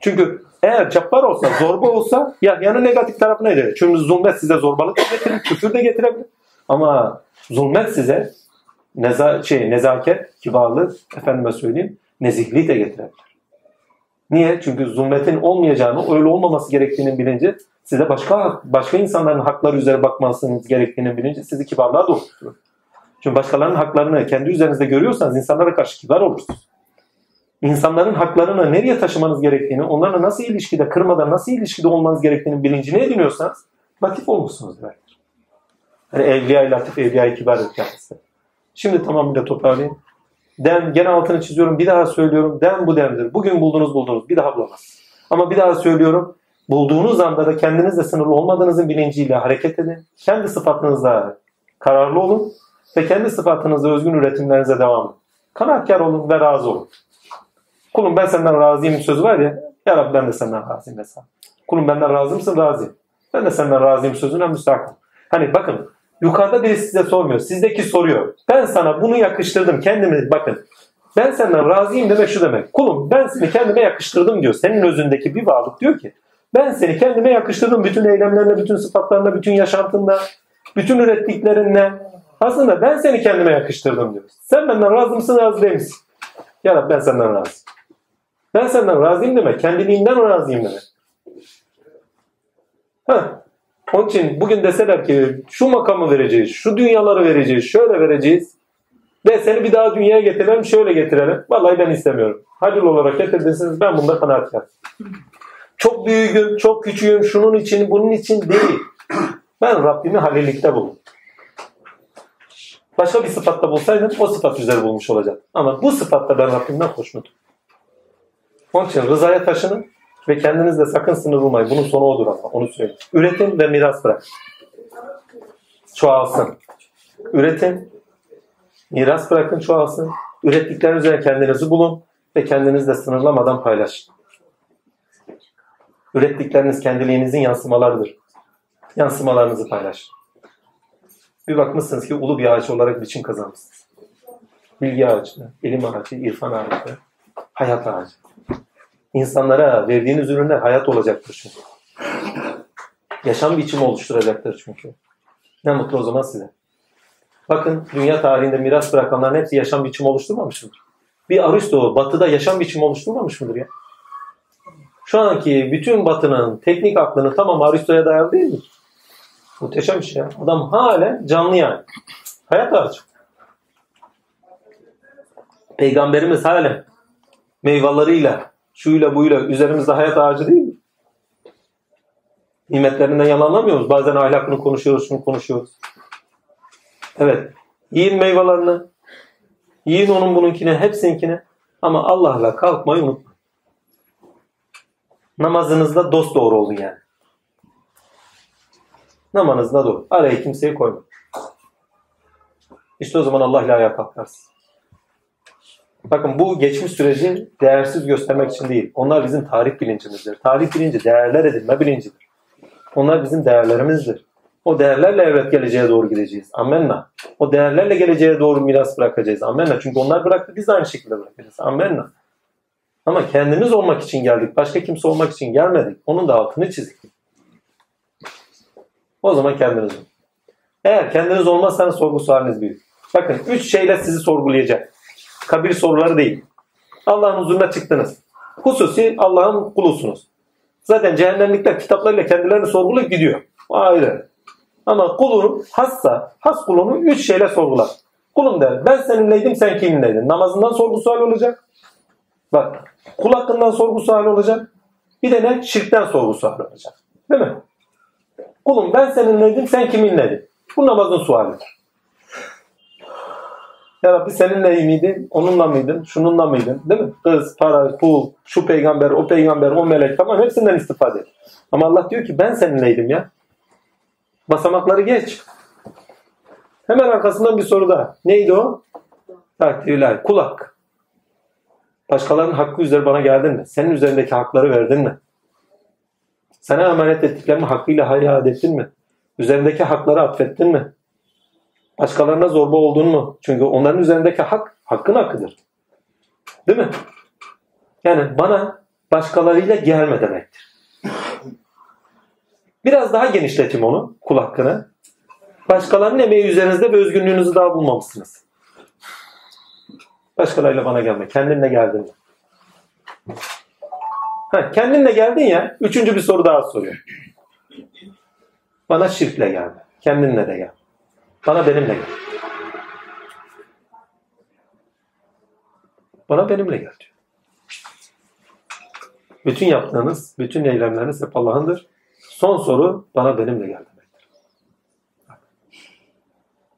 Çünkü eğer cabbar olsa, zorba olsa Yahya'nın negatif tarafına eder. Çünkü zulmet size zorbalık da getirir, küfür de getirebilir. Ama zulmet size neza, şey, nezaket, kibarlık, efendime söyleyeyim, nezihliği de getirebilir. Niye? Çünkü zulmetin olmayacağını, öyle olmaması gerektiğinin bilinci size başka başka insanların hakları üzere bakmanız gerektiğinin bilinci sizi kibarlığa doğru tutuyor. Çünkü başkalarının haklarını kendi üzerinizde görüyorsanız insanlara karşı kibar olursunuz. İnsanların haklarını nereye taşımanız gerektiğini, onlarla nasıl ilişkide, kırmadan nasıl ilişkide olmanız gerektiğinin bilincine ediniyorsanız latif olmuşsunuz demektir. Yani evliya-i latif, evliya-i kibar kendisi. Şimdi tamamıyla toparlayayım. Dem, gene altını çiziyorum, bir daha söylüyorum. Dem bu demdir. Bugün buldunuz buldunuz, bir daha bulamaz. Ama bir daha söylüyorum, bulduğunuz anda da kendinizle sınırlı olmadığınızın bilinciyle hareket edin. Kendi sıfatınızla kararlı olun ve kendi sıfatınızla özgün üretimlerinize devam edin. Kanaatkar olun ve razı olun. Kulum ben senden razıyım sözü var ya, ya Rabbi ben de senden razıyım mesela. Kulum benden razı mısın? Razıyım. Ben de senden razıyım sözüne müstakım. Hani bakın yukarıda biri size sormuyor. Sizdeki soruyor. Ben sana bunu yakıştırdım. Kendimi bakın. Ben senden razıyım demek şu demek. Kulum ben seni kendime yakıştırdım diyor. Senin özündeki bir varlık diyor ki ben seni kendime yakıştırdım bütün eylemlerle, bütün sıfatlarla, bütün yaşantınla, bütün ürettiklerinle. Aslında ben seni kendime yakıştırdım diyor. Sen benden razı mısın, razı değil misin? Ya Rabbi ben senden razıyım. Ben senden razıyım demek, kendiliğimden razıyım demek. Ha. Onun için bugün deseler ki şu makamı vereceğiz, şu dünyaları vereceğiz, şöyle vereceğiz ve seni bir daha dünyaya getirelim, şöyle getirelim. Vallahi ben istemiyorum. Hayırlı olarak getirdiyseniz ben bunda kanaatkar. Çok büyüğüm, çok küçüğüm, şunun için, bunun için değil. Ben Rabbimi halilikte buldum. Başka bir sıfatla bulsaydım o sıfat üzere bulmuş olacak. Ama bu sıfatta ben Rabbimden hoşnutum. Onun için rızaya taşının ve kendinizle sakın sınır bulmayın. Bunun sonu odur ama onu söyleyeyim. Üretin ve miras bırak. Çoğalsın. Üretin, miras bırakın çoğalsın. Ürettikleriniz üzerine kendinizi bulun ve kendinizle sınırlamadan paylaşın. Ürettikleriniz kendiliğinizin yansımalarıdır. Yansımalarınızı paylaşın. Bir bakmışsınız ki ulu bir ağaç olarak biçim kazanmışsınız. Bilgi ağacı, ilim ağacı, irfan ağacı, hayat ağacı. İnsanlara verdiğiniz ürünler hayat olacaktır çünkü. Yaşam biçimi oluşturacaktır çünkü. Ne mutlu o zaman size. Bakın dünya tarihinde miras bırakanların hepsi yaşam biçimi oluşturmamış mıdır? Bir Aristo batıda yaşam biçimi oluşturmamış mıdır ya? Şu anki bütün batının teknik aklını tamam Aristo'ya dayalı değil mi? Muhteşem bir şey ya. Adam halen canlı yani. Hayat ağacı. Peygamberimiz halen meyveleriyle, şuyla buyla üzerimizde hayat ağacı değil mi? Nimetlerinden yalanlamıyoruz. Bazen ahlakını konuşuyoruz, şunu konuşuyoruz. Evet. Yiyin meyvelerini. Yiyin onun bununkini, hepsininkini. Ama Allah'la kalkmayı unutmayın. Namazınızda dost doğru olun yani. Namazınızda doğru. Araya kimseyi koyma. İşte o zaman Allah ile ayağa kalkarsın. Bakın bu geçmiş süreci değersiz göstermek için değil. Onlar bizim tarih bilincimizdir. Tarih bilinci değerler edinme bilincidir. Onlar bizim değerlerimizdir. O değerlerle evet geleceğe doğru gideceğiz. Amenna. O değerlerle geleceğe doğru miras bırakacağız. Amenna. Çünkü onlar bıraktı biz de aynı şekilde bırakacağız. Amenna. Ama kendimiz olmak için geldik. Başka kimse olmak için gelmedik. Onun da altını çizdik. O zaman kendiniz olun. Eğer kendiniz olmazsanız sorgu sualiniz büyük. Bakın üç şeyle sizi sorgulayacak. Kabir soruları değil. Allah'ın huzuruna çıktınız. Hususi Allah'ın kulusunuz. Zaten cehennemlikler kitaplarıyla kendilerini sorgulayıp gidiyor. Ayrı. Ama kulunu hassa, has kulunu üç şeyle sorgular. Kulum der ben seninleydim sen kiminleydin? Namazından sorgu sual olacak. Bak kul hakkından sorgu sual olacak. Bir de ne? Şirkten sorgu sual olacak. Değil mi? Kulum ben seninleydim sen kiminleydin? Bu namazın sualidir. Ya Rabbi seninle miydin? Onunla mıydın? Şununla mıydın? Değil mi? Kız, para, pul, şu peygamber, o peygamber, o melek tamam hepsinden istifade et. Ama Allah diyor ki ben seninleydim ya. Basamakları geç. Hemen arkasından bir soru daha. Neydi o? Takdirler. Kulak. Başkalarının hakkı üzere bana geldin mi? Senin üzerindeki hakları verdin mi? Sana emanet ettiklerimi hakkıyla hayal ettin mi? Üzerindeki hakları atfettin mi? Başkalarına zorba oldun mu? Çünkü onların üzerindeki hak, hakkın hakkıdır. Değil mi? Yani bana başkalarıyla gelme demektir. Biraz daha genişleteyim onu, kul hakkını. Başkalarının emeği üzerinizde ve özgünlüğünüzü daha bulmamışsınız. Başkalarıyla bana gelme. Kendinle geldin? Ha, kendinle geldin ya. Üçüncü bir soru daha soruyor. Bana şirkle gelme. Kendinle de gel. Bana benimle gel. Bana benimle gel diyor. Bütün yaptığınız, bütün eylemleriniz hep Allah'ındır. Son soru bana benimle gel demektir.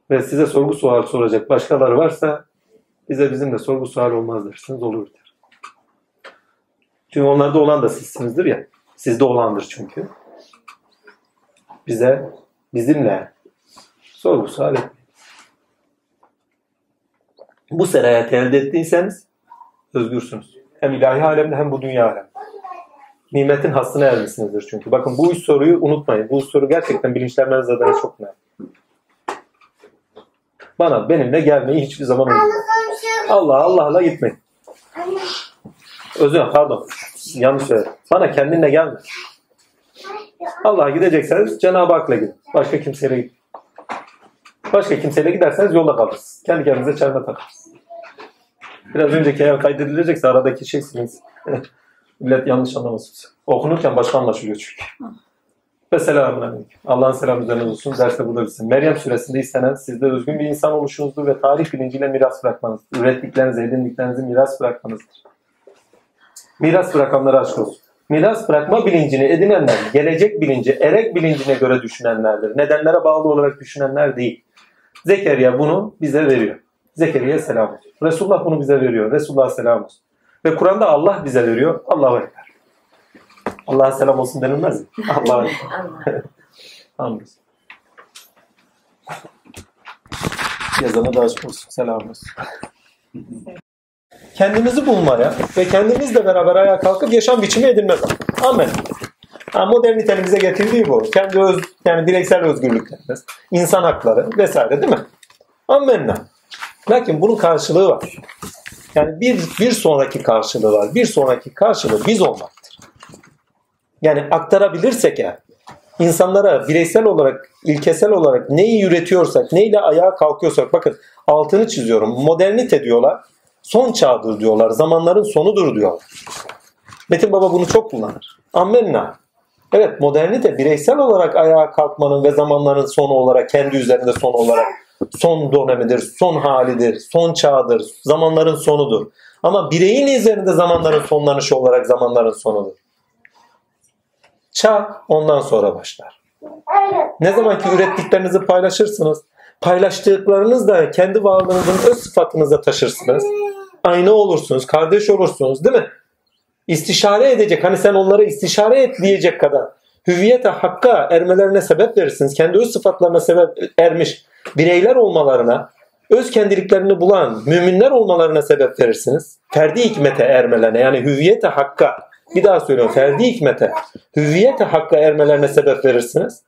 Ve size sorgu sual soracak başkaları varsa bize bizim de sorgu sual olmaz dersiniz olur der. Çünkü onlarda olan da sizsinizdir ya. Sizde olandır çünkü. Bize, bizimle sorgu sual etmeyin. Bu serayeti elde ettiyseniz özgürsünüz. Hem ilahi alemde hem bu dünya alemde. Nimetin hassına ermişsinizdir çünkü. Bakın bu üç soruyu unutmayın. Bu soru gerçekten bilinçlenmeniz adına çok önemli. Bana benimle gelmeyi hiçbir zaman unutmayın. Allah Allah'la gitmeyin. Özür pardon. Yanlış söyledim. Bana kendinle gelme. Allah'a gidecekseniz Cenab-ı Hak'la gidin. Başka kimseyle gidin. Başka kimseyle giderseniz yolda kalırsınız. Kendi kendinize çelme takarsınız. Biraz önceki eğer kaydedilecekse aradaki şey silinsin. Millet yanlış anlamasın. Okunurken başka anlaşılıyor çünkü. Ve selamun aleyküm. Allah'ın selamı üzerine olsun. Derste burada bitsin. Meryem suresinde istenen sizde özgün bir insan oluşunuzdur ve tarih bilinciyle miras bırakmanızdır. Ürettiklerinizi, edindiklerinizi miras bırakmanızdır. Miras bırakanlara aşk olsun. Miras bırakma bilincini edinenler, gelecek bilinci, erek bilincine göre düşünenlerdir. Nedenlere bağlı olarak düşünenler değil. Zekeriya bunu bize veriyor. Zekeriya selam olsun. Resulullah bunu bize veriyor. Resulullah selam olsun. Ve Kur'an'da Allah bize veriyor. Allah'a ekber. Allah'a selam olsun denilmez mi? Allah'a. Hamdolsun. Yazana da aşk olsun. Selam olsun. Kendimizi bulmaya ve kendimizle beraber ayağa kalkıp yaşam biçimi edinme zamanı. Amen. Ha, modernitenin bize getirdiği bu. Kendi öz, yani bireysel özgürlüklerimiz, insan hakları vesaire değil mi? Amenna. Lakin bunun karşılığı var. Yani bir, bir sonraki karşılığı var. Bir sonraki karşılığı biz olmaktır. Yani aktarabilirsek eğer insanlara bireysel olarak, ilkesel olarak neyi üretiyorsak, neyle ayağa kalkıyorsak bakın altını çiziyorum. Modernite diyorlar. Son çağdır diyorlar. Zamanların sonudur diyorlar. Metin Baba bunu çok kullanır. Ammenna. Evet modernite bireysel olarak ayağa kalkmanın ve zamanların sonu olarak kendi üzerinde son olarak son dönemidir, son halidir, son çağdır, zamanların sonudur. Ama bireyin üzerinde zamanların sonlanışı olarak zamanların sonudur. Çağ ondan sonra başlar. Ne zaman ki ürettiklerinizi paylaşırsınız, paylaştıklarınız da kendi varlığınızın öz sıfatınıza taşırsınız. Aynı olursunuz, kardeş olursunuz değil mi? İstişare edecek, hani sen onlara istişare et diyecek kadar hüviyete hakka ermelerine sebep verirsiniz. Kendi öz sıfatlarına sebep ermiş bireyler olmalarına, öz kendiliklerini bulan müminler olmalarına sebep verirsiniz. Ferdi hikmete ermelerine yani hüviyete hakka bir daha söylüyorum ferdi hikmete hüviyete hakka ermelerine sebep verirsiniz.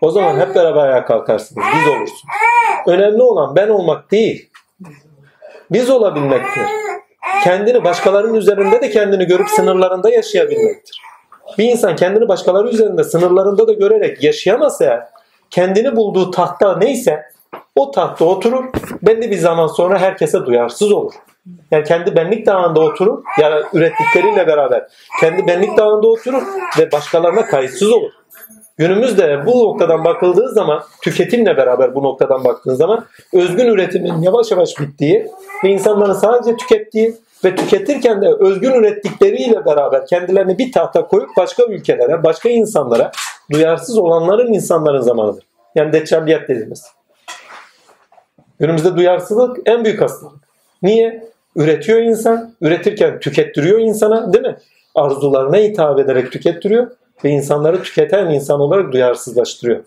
O zaman hep beraber ayağa kalkarsınız. Biz olursunuz. Önemli olan ben olmak değil. Biz olabilmektir. Kendini başkalarının üzerinde de kendini görüp sınırlarında yaşayabilmektir. Bir insan kendini başkaları üzerinde sınırlarında da görerek yaşayamazsa kendini bulduğu tahta neyse o tahtta oturur belli bir zaman sonra herkese duyarsız olur. Yani kendi benlik dağında oturur yani ürettikleriyle beraber kendi benlik dağında oturur ve başkalarına kayıtsız olur. Günümüzde bu noktadan bakıldığı zaman tüketimle beraber bu noktadan baktığın zaman özgün üretimin yavaş yavaş bittiği ve insanların sadece tükettiği ve tüketirken de özgün ürettikleriyle beraber kendilerini bir tahta koyup başka ülkelere, başka insanlara duyarsız olanların insanların zamanıdır. Yani deccalliyet dediğimiz. Günümüzde duyarsızlık en büyük hastalık. Niye? Üretiyor insan, üretirken tükettiriyor insana değil mi? Arzularına hitap ederek tükettiriyor ve insanları tüketen insan olarak duyarsızlaştırıyor.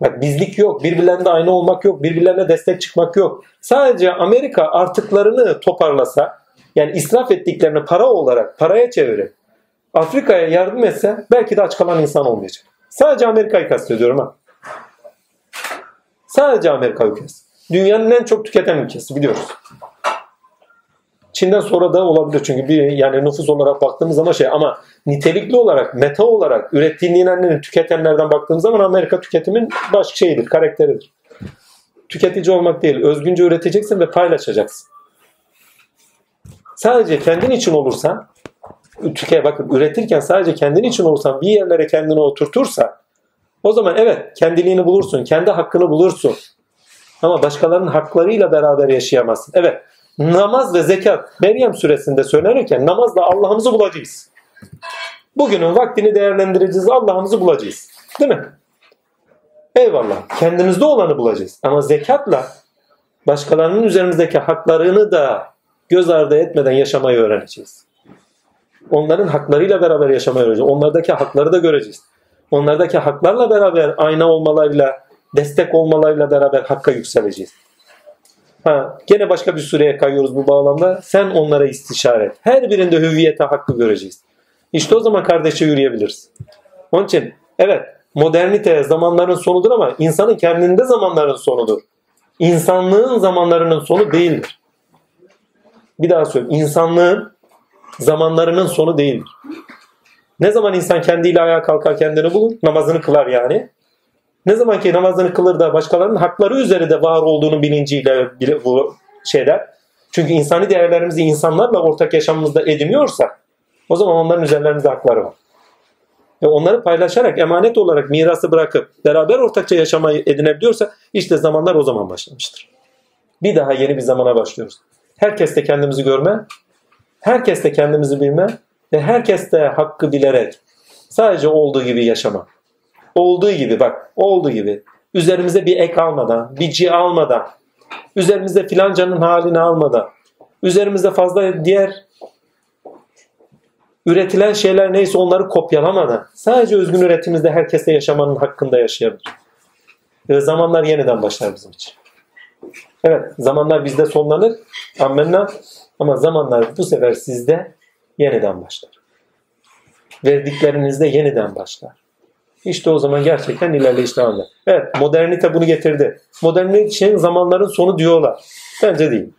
Bak bizlik yok, birbirlerine aynı olmak yok, birbirlerine destek çıkmak yok. Sadece Amerika artıklarını toparlasa, yani israf ettiklerini para olarak paraya çevirip Afrika'ya yardım etse belki de aç kalan insan olmayacak. Sadece Amerika'yı kastediyorum ha. Sadece Amerika ülkesi. Dünyanın en çok tüketen ülkesi biliyoruz. Çin'den sonra da olabilir çünkü bir yani nüfus olarak baktığımız zaman şey ama nitelikli olarak, meta olarak ürettiğinden tüketenlerden baktığımız zaman Amerika tüketimin baş şeyidir, karakteridir. Tüketici olmak değil, özgünce üreteceksin ve paylaşacaksın. Sadece kendin için olursan, tüke bakın üretirken sadece kendin için olursan bir yerlere kendini oturtursa o zaman evet kendiliğini bulursun, kendi hakkını bulursun. Ama başkalarının haklarıyla beraber yaşayamazsın. Evet namaz ve zekat Meryem suresinde söylenirken namazla Allah'ımızı bulacağız. Bugünün vaktini değerlendireceğiz, Allah'ımızı bulacağız. Değil mi? Eyvallah. Kendimizde olanı bulacağız. Ama zekatla başkalarının üzerimizdeki haklarını da göz ardı etmeden yaşamayı öğreneceğiz. Onların haklarıyla beraber yaşamayı öğreneceğiz. Onlardaki hakları da göreceğiz. Onlardaki haklarla beraber ayna olmalarıyla, destek olmalarıyla beraber hakka yükseleceğiz. Ha, gene başka bir sureye kayıyoruz bu bağlamda. Sen onlara istişare et. Her birinde hüviyete hakkı göreceğiz. İşte o zaman kardeşe yürüyebiliriz. Onun için evet modernite zamanların sonudur ama insanın kendinde zamanların sonudur. İnsanlığın zamanlarının sonu değildir. Bir daha söyleyeyim. İnsanlığın zamanlarının sonu değildir. Ne zaman insan kendiyle ayağa kalkar kendini bulur? Namazını kılar yani. Ne zaman ki namazını kılır da başkalarının hakları üzerinde var olduğunu bilinciyle bile bu şeyler. Çünkü insani değerlerimizi insanlarla ortak yaşamımızda ediniyorsak o zaman onların üzerlerimizde hakları var. Ve onları paylaşarak, emanet olarak mirası bırakıp beraber ortakça yaşamayı edinebiliyorsa işte zamanlar o zaman başlamıştır. Bir daha yeni bir zamana başlıyoruz. Herkes de kendimizi görme, herkes de kendimizi bilme ve herkes de hakkı bilerek sadece olduğu gibi yaşama. Olduğu gibi bak, olduğu gibi. Üzerimize bir ek almadan, bir ci almadan, üzerimize filancanın halini almadan, üzerimize fazla diğer üretilen şeyler neyse onları kopyalamadan sadece özgün üretimimizde herkesle yaşamanın hakkında yaşayabilir. Ve zamanlar yeniden başlar bizim için. Evet zamanlar bizde sonlanır. Ammenna. Ama zamanlar bu sefer sizde yeniden başlar. Verdiklerinizde yeniden başlar. İşte o zaman gerçekten ilerleyiş devam eder. Evet modernite bunu getirdi. Modernite için zamanların sonu diyorlar. Bence değil.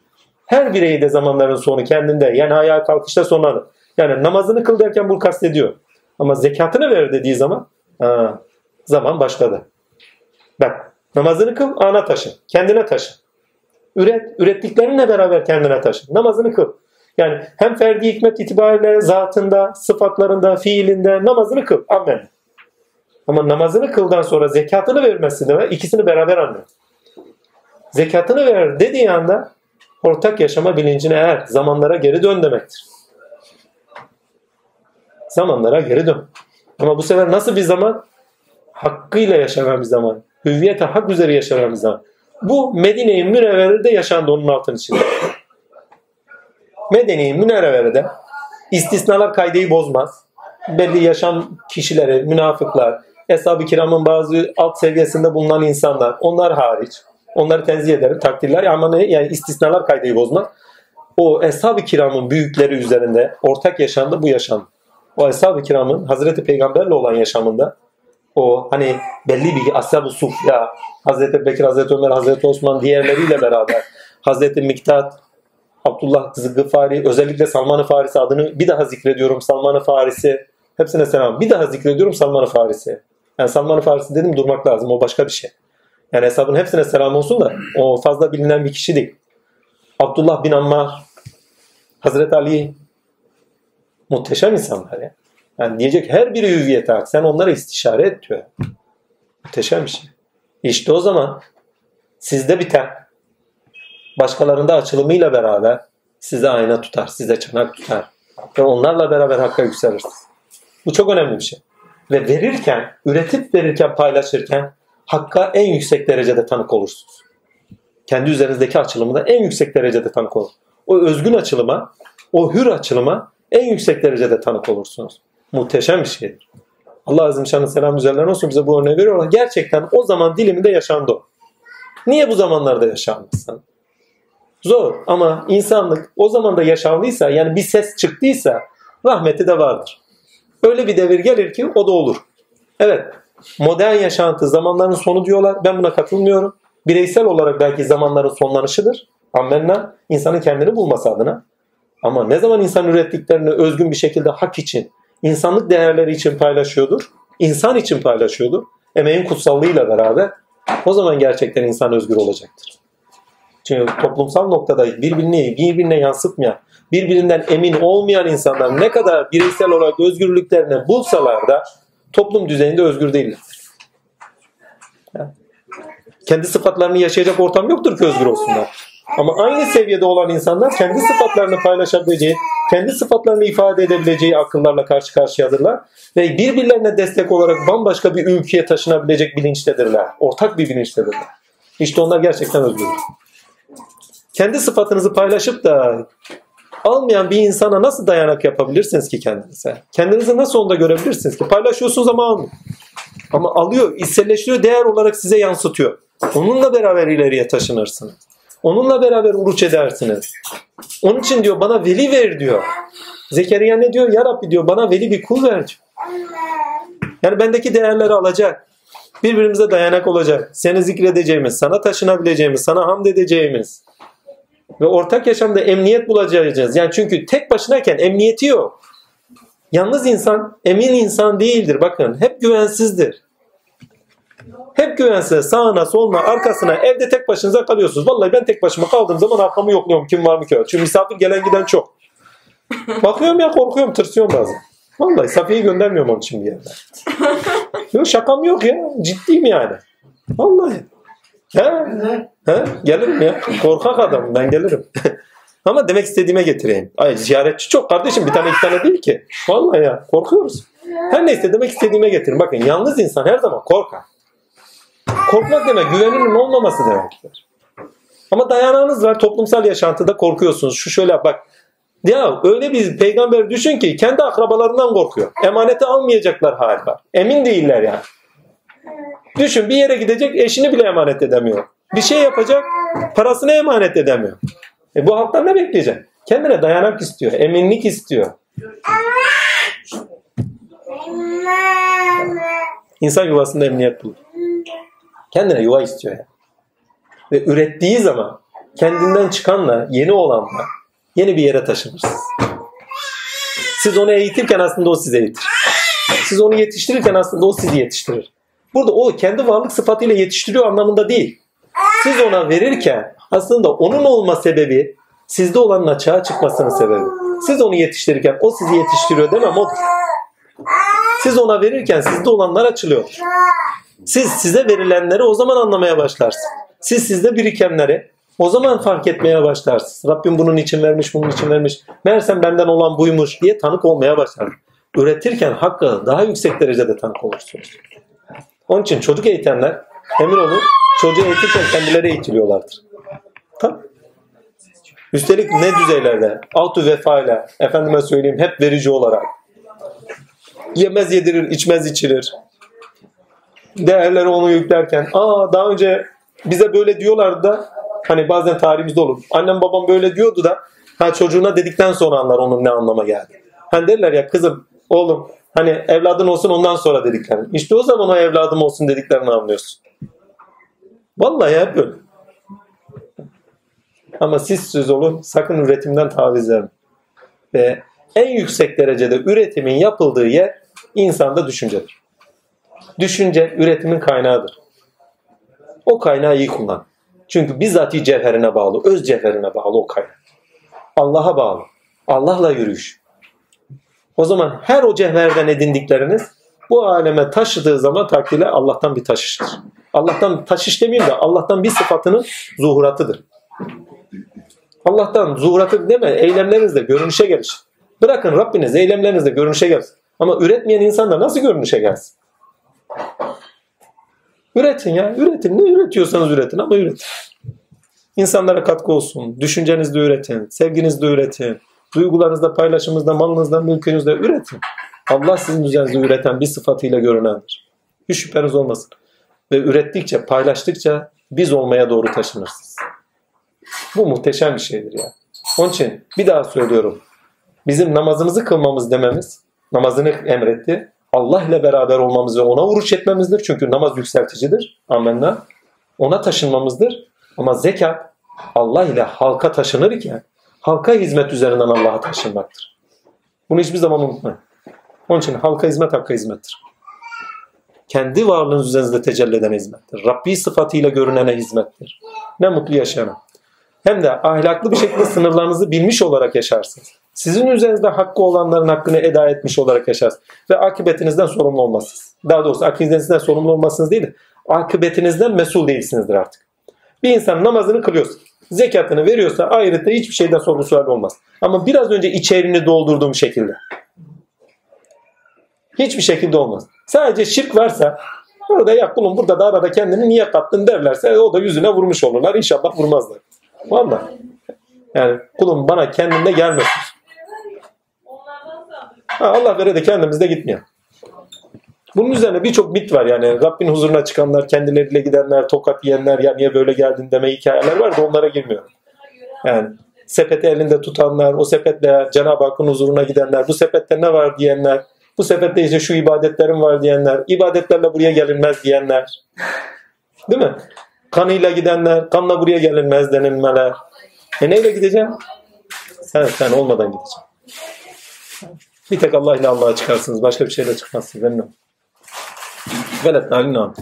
Her bireyi de zamanların sonu kendinde. Yani ayağa kalkışta sonlanır. Yani namazını kıl derken bunu kastediyor. Ama zekatını ver dediği zaman ha, zaman başladı. Bak namazını kıl ana taşı. Kendine taşı. Üret. Ürettiklerinle beraber kendine taşı. Namazını kıl. Yani hem ferdi hikmet itibariyle zatında, sıfatlarında, fiilinde namazını kıl. Amen. Ama namazını kıldan sonra zekatını vermesi de ikisini beraber anlıyor. Zekatını ver dediği anda ortak yaşama bilincine eğer zamanlara geri dön demektir. Zamanlara geri dön. Ama bu sefer nasıl bir zaman? Hakkıyla yaşanan bir zaman. Hüviyete hak üzere yaşanan bir zaman. Bu Medine-i Münevvere'de yaşandı onun altın içinde. Medine-i Münevvere'de istisnalar kaydeyi bozmaz. Belli yaşam kişileri, münafıklar, Eshab-ı kiramın bazı alt seviyesinde bulunan insanlar, onlar hariç. Onları tenzih ederim, takdirler ama ne? Yani istisnalar kaydeyi bozmaz. O Eshab-ı kiramın büyükleri üzerinde ortak yaşamda bu yaşam. O Eshab-ı kiramın Hazreti Peygamberle olan yaşamında o hani belli bir Ashab-ı Sufya, Hazreti Bekir, Hazreti Ömer, Hazreti Osman diğerleriyle beraber Hazreti Miktat, Abdullah Gıfari, özellikle Salman-ı Farisi adını bir daha zikrediyorum. Salman-ı Farisi, hepsine selam. Bir daha zikrediyorum Salman-ı Farisi. Yani Salman-ı Farisi dedim durmak lazım. O başka bir şey. Yani hesabın hepsine selam olsun da o fazla bilinen bir kişi değil. Abdullah bin Ammar, Hazreti Ali muhteşem insanlar ya. Yani diyecek her biri hüviyete hak. Sen onlara istişare et diyor. Muhteşem bir şey. İşte o zaman sizde biten başkalarında açılımıyla beraber size ayna tutar, size çanak tutar. Ve onlarla beraber hakka yükselirsiniz. Bu çok önemli bir şey. Ve verirken, üretip verirken, paylaşırken hakka en yüksek derecede tanık olursunuz. Kendi üzerinizdeki açılımı da en yüksek derecede tanık olur. O özgün açılıma, o hür açılıma en yüksek derecede tanık olursunuz. Muhteşem bir şeydir. Allah Azim Şan'ın selam üzerlerine olsun bize bu örneği veriyorlar. Gerçekten o zaman diliminde yaşandı o. Niye bu zamanlarda yaşanmasın? Zor ama insanlık o zaman da yaşanlıysa yani bir ses çıktıysa rahmeti de vardır. Öyle bir devir gelir ki o da olur. Evet modern yaşantı zamanların sonu diyorlar. Ben buna katılmıyorum. Bireysel olarak belki zamanların sonlanışıdır. Ammenna insanın kendini bulması adına. Ama ne zaman insan ürettiklerini özgün bir şekilde hak için, insanlık değerleri için paylaşıyordur, insan için paylaşıyordur, emeğin kutsallığıyla beraber o zaman gerçekten insan özgür olacaktır. Çünkü toplumsal noktada birbirini birbirine yansıtmayan, birbirinden emin olmayan insanlar ne kadar bireysel olarak özgürlüklerini bulsalar da toplum düzeyinde özgür değillerdir. Kendi sıfatlarını yaşayacak ortam yoktur ki özgür olsunlar. Ama aynı seviyede olan insanlar kendi sıfatlarını paylaşabileceği, kendi sıfatlarını ifade edebileceği akıllarla karşı karşıyadırlar. Ve birbirlerine destek olarak bambaşka bir ülkeye taşınabilecek bilinçtedirler. Ortak bir bilinçtedirler. İşte onlar gerçekten özgür. Kendi sıfatınızı paylaşıp da almayan bir insana nasıl dayanak yapabilirsiniz ki kendinize? Kendinizi nasıl onda görebilirsiniz ki? Paylaşıyorsunuz ama almıyor. Ama alıyor, içselleştiriyor, değer olarak size yansıtıyor. Onunla beraber ileriye taşınırsınız. Onunla beraber uruç edersiniz. Onun için diyor bana veli ver diyor. Zekeriya ne diyor? Ya Rabbi diyor bana veli bir kul ver diyor. Yani bendeki değerleri alacak. Birbirimize dayanak olacak. Seni zikredeceğimiz, sana taşınabileceğimiz, sana hamd edeceğimiz. Ve ortak yaşamda emniyet bulacağız. Yani çünkü tek başınayken emniyeti yok. Yalnız insan emin insan değildir. Bakın hep güvensizdir. Hep güvensiz. Sağına, soluna, arkasına evde tek başınıza kalıyorsunuz. Vallahi ben tek başıma kaldığım zaman arkamı yokluyorum. Kim var mı ki? Çünkü misafir gelen giden çok. Bakıyorum ya korkuyorum, tırsıyorum bazen. Vallahi Safiye'yi göndermiyorum onun için bir yerden. Yok şakam yok ya. Ciddiyim yani. Vallahi. He? He? Gelirim ya. Korkak adamım ben gelirim. Ama demek istediğime getireyim. Ay ziyaretçi çok kardeşim bir tane iki tane değil ki. Vallahi ya korkuyoruz. Her neyse demek istediğime getirin. Bakın yalnız insan her zaman korkar. Korkmak demek güveninin olmaması demektir. Ama dayanağınız var. Toplumsal yaşantıda korkuyorsunuz. Şu şöyle bak. Ya öyle bir peygamber düşün ki kendi akrabalarından korkuyor. Emaneti almayacaklar hali var. Emin değiller yani. Düşün bir yere gidecek eşini bile emanet edemiyor. Bir şey yapacak parasını emanet edemiyor. E bu halktan ne bekleyecek? Kendine dayanak istiyor, eminlik istiyor. İnsan yuvasında emniyet bulur. Kendine yuva istiyor yani. Ve ürettiği zaman kendinden çıkanla, yeni olanla yeni bir yere taşınırsınız. Siz onu eğitirken aslında o sizi eğitir. Siz onu yetiştirirken aslında o sizi yetiştirir. Burada o kendi varlık sıfatıyla yetiştiriyor anlamında değil. Siz ona verirken aslında onun olma sebebi sizde olanın açığa çıkmasının sebebi. Siz onu yetiştirirken o sizi yetiştiriyor demem odur. Siz ona verirken sizde olanlar açılıyor. Siz size verilenleri o zaman anlamaya başlarsınız. Siz sizde birikenleri o zaman fark etmeye başlarsınız. Rabbim bunun için vermiş, bunun için vermiş. Meğersem benden olan buymuş diye tanık olmaya başlarsınız. Üretirken hakkı daha yüksek derecede tanık olursunuz. Onun için çocuk eğitenler emin olun çocuğu eğitirken kendileri eğitiliyorlardır. Tabii. Üstelik ne düzeylerde? Altı vefayla, efendime söyleyeyim hep verici olarak. Yemez yedirir, içmez içirir. Değerleri onu yüklerken. Aa daha önce bize böyle diyorlardı da hani bazen tarihimizde olur. Annem babam böyle diyordu da ha çocuğuna dedikten sonra anlar onun ne anlama geldi. Hani derler ya kızım, oğlum hani evladın olsun ondan sonra dediklerini. İşte o zaman o evladım olsun dediklerini anlıyorsun. Vallahi hep böyle. Ama siz söz olun sakın üretimden taviz vermeyin. Ve en yüksek derecede üretimin yapıldığı yer insanda düşüncedir. Düşünce üretimin kaynağıdır. O kaynağı iyi kullan. Çünkü bizzati cevherine bağlı, öz cevherine bağlı o kaynak. Allah'a bağlı. Allah'la yürüyüş. O zaman her o cevherden edindikleriniz bu aleme taşıdığı zaman takdirle Allah'tan bir taşıştır. Allah'tan taşış demeyeyim de Allah'tan bir sıfatının zuhuratıdır. Allah'tan zuhuratı deme eylemlerinizle görünüşe gelir. Bırakın Rabbiniz eylemlerinizle görünüşe gelsin. Ama üretmeyen insan da nasıl görünüşe gelsin? Üretin ya, üretin. Ne üretiyorsanız üretin ama üretin. İnsanlara katkı olsun. Düşüncenizde üretin. Sevginizde üretin. Duygularınızda, paylaşımınızda, malınızda, mülkünüzde üretin. Allah sizin üzerinizde üreten bir sıfatıyla görünendir. Hiç şüpheniz olmasın. Ve ürettikçe, paylaştıkça biz olmaya doğru taşınırsınız. Bu muhteşem bir şeydir ya. Onun için bir daha söylüyorum. Bizim namazımızı kılmamız dememiz, namazını emretti. Allah ile beraber olmamız ve ona vuruş etmemizdir. Çünkü namaz yükselticidir. Amenna. Ona taşınmamızdır. Ama zekat Allah ile halka taşınır iken halka hizmet üzerinden Allah'a taşınmaktır. Bunu hiçbir zaman unutmayın. Onun için halka hizmet hakka hizmettir. Kendi varlığınız üzerinizde tecelli eden hizmettir. Rabbi sıfatıyla görünene hizmettir. Ne mutlu yaşayana. Hem de ahlaklı bir şekilde sınırlarınızı bilmiş olarak yaşarsınız. Sizin üzerinizde hakkı olanların hakkını eda etmiş olarak yaşarsınız. Ve akıbetinizden sorumlu olmazsınız. Daha doğrusu akıbetinizden sorumlu olmazsınız değil de akıbetinizden mesul değilsinizdir artık. Bir insan namazını kılıyorsa, zekatını veriyorsa ahirette hiçbir şeyden sorumlu sual olmaz. Ama biraz önce içerini doldurduğum şekilde. Hiçbir şekilde olmaz. Sadece şirk varsa orada ya kulum burada da arada kendini niye kattın derlerse o da yüzüne vurmuş olurlar. İnşallah vurmazlar. Vallahi. Yani kulum bana kendinde gelmesin. Ha, Allah vere de kendimizde gitmiyor. Bunun üzerine birçok mit var yani Rabbin huzuruna çıkanlar, kendileriyle gidenler, tokat yiyenler, ya niye böyle geldin deme hikayeler var da onlara girmiyorum. Yani sepeti elinde tutanlar, o sepetle Cenab-ı Hakk'ın huzuruna gidenler, bu sepette ne var diyenler, bu sepette işte şu ibadetlerim var diyenler, ibadetlerle buraya gelinmez diyenler. Değil mi? Kanıyla gidenler, kanla buraya gelinmez denilmeler. E neyle gideceğim? Sen, sen olmadan gideceğim. Bir tek Allah ile Allah'a çıkarsınız. Başka bir şeyle çıkmazsınız. Emin. Velet nalin nam.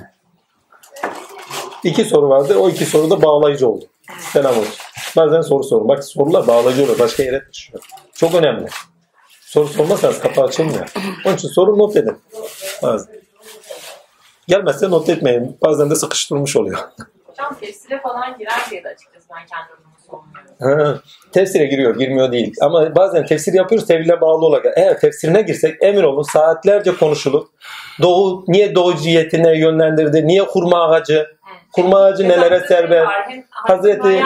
İki soru vardı. O iki soru da bağlayıcı oldu. Selam olsun. Bazen soru sorun. Bak sorular bağlayıcı oluyor. Başka yere taşıyor. Çok önemli. Soru sormazsanız kapı açılmıyor. Onun için soru not edin. Bazen. Gelmezse not etmeyin. Bazen de sıkıştırmış oluyor. Hocam tefsire falan girer diye de açıkçası ben kendi adıma sormuyorum. Tefsire giriyor, girmiyor değil. Ama bazen tefsir yapıyoruz tevhile bağlı olarak. Eğer tefsirine girsek emin olun saatlerce konuşulur. Doğu niye doğu cihetine yönlendirdi? Niye hurma ağacı? Hurma ağacı Hem nelere var, Hem Hazreti-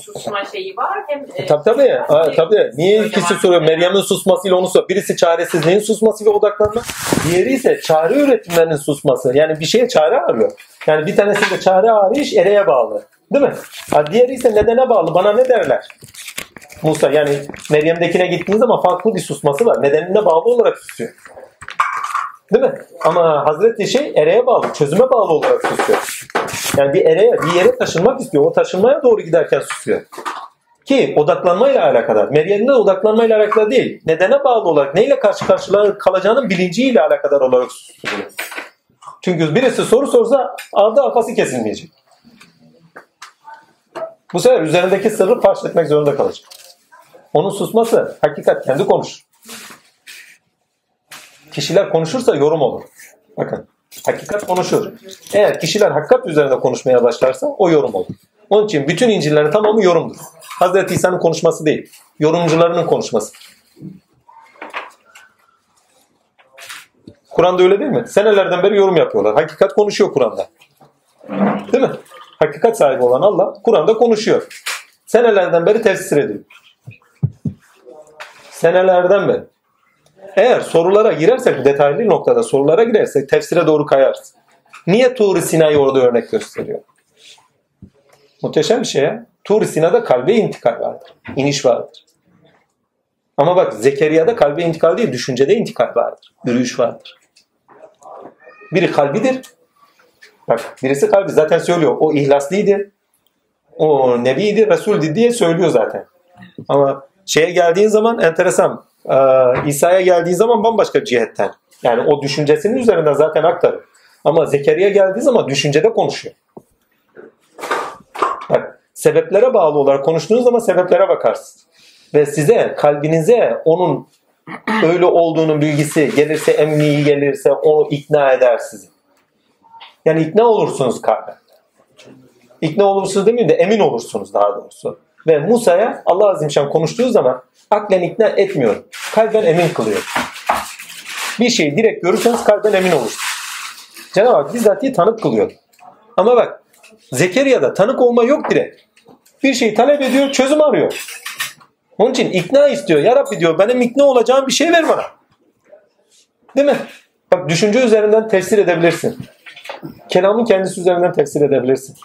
susma şeyi var hem e, Tabii tabii. Ha, tabii. Niye ikisi soruyor? Meryem'in susmasıyla onu soruyor. Birisi çaresizliğin susmasıyla odaklanma. Diğeri ise çare üretimlerinin susması. Yani bir şeye çare arıyor. Yani bir tanesi de çare arayış ereye bağlı. Değil mi? Ha, diğeri ise nedene bağlı. Bana ne derler? Musa yani Meryem'dekine gittiğin zaman farklı bir susması var. Nedenine bağlı olarak susuyor. Değil mi? Ama Hazreti şey ereye bağlı, çözüme bağlı olarak susuyor. Yani bir ereye, bir yere taşınmak istiyor. O taşınmaya doğru giderken susuyor. Ki odaklanmayla alakadar. Meryem'in de odaklanmayla alakalı değil. Nedene bağlı olarak, neyle karşı karşıya kalacağının bilinciyle alakadar olarak susuyor. Çünkü birisi soru sorsa ardı arkası kesilmeyecek. Bu sefer üzerindeki sırrı fark etmek zorunda kalacak. Onun susması hakikat kendi konuşur. Kişiler konuşursa yorum olur. Bakın hakikat konuşur. Eğer kişiler hakikat üzerinde konuşmaya başlarsa o yorum olur. Onun için bütün İncil'lerin tamamı yorumdur. Hazreti İsa'nın konuşması değil. Yorumcularının konuşması. Kur'an'da öyle değil mi? Senelerden beri yorum yapıyorlar. Hakikat konuşuyor Kur'an'da. Değil mi? Hakikat sahibi olan Allah Kur'an'da konuşuyor. Senelerden beri tefsir ediyor. Senelerden beri. Eğer sorulara girersek, detaylı noktada sorulara girersek tefsire doğru kayarız. Niye Tur-i Sina'yı orada örnek gösteriyor? Muhteşem bir şey ya. Tur-i Sina'da kalbe intikal vardır. İniş vardır. Ama bak Zekeriya'da kalbe intikal değil, düşüncede intikal vardır. Yürüyüş vardır. Biri kalbidir. Bak birisi kalbi zaten söylüyor. O ihlaslıydı. O nebiydi, resuldi diye söylüyor zaten. Ama şeye geldiğin zaman enteresan. Ee, İsa'ya geldiği zaman bambaşka cihetten. Yani o düşüncesinin üzerinden zaten aktarır. Ama Zekeriya geldiği zaman düşüncede konuşuyor. Bak sebeplere bağlı olarak konuştuğunuz zaman sebeplere bakarsın. Ve size, kalbinize onun öyle olduğunun bilgisi gelirse, emniyi gelirse onu ikna eder sizi. Yani ikna olursunuz kalben. İkna olursunuz demeyeyim de emin olursunuz daha doğrusu. Ve Musa'ya Allah Azimşan konuştuğu zaman aklen ikna etmiyor. Kalben emin kılıyor. Bir şeyi direkt görürseniz kalben emin olursunuz. Cenab-ı Hak bizzat tanık kılıyor. Ama bak Zekeriya'da tanık olma yok direkt. Bir şeyi talep ediyor, çözüm arıyor. Onun için ikna istiyor. Ya Rabbi diyor benim ikna olacağım bir şey ver bana. Değil mi? Bak düşünce üzerinden tefsir edebilirsin. Kelamın kendisi üzerinden tefsir edebilirsin.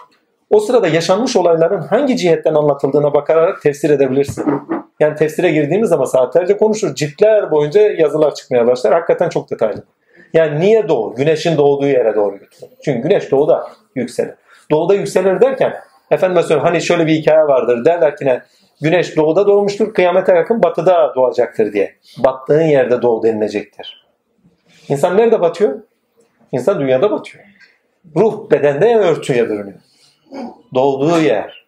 O sırada yaşanmış olayların hangi cihetten anlatıldığına bakarak tefsir edebilirsin. Yani tefsire girdiğimiz zaman saatlerce konuşur. Ciltler boyunca yazılar çıkmaya başlar. Hakikaten çok detaylı. Yani niye doğu? Güneşin doğduğu yere doğru götürür. Çünkü güneş doğuda yükselir. Doğuda yükselir derken efendim mesela hani şöyle bir hikaye vardır. Derler ki ne? Güneş doğuda doğmuştur. Kıyamete yakın batıda doğacaktır diye. Battığın yerde doğu denilecektir. İnsan nerede batıyor? İnsan dünyada batıyor. Ruh bedende örtüye bürünüyor. Doğduğu yer.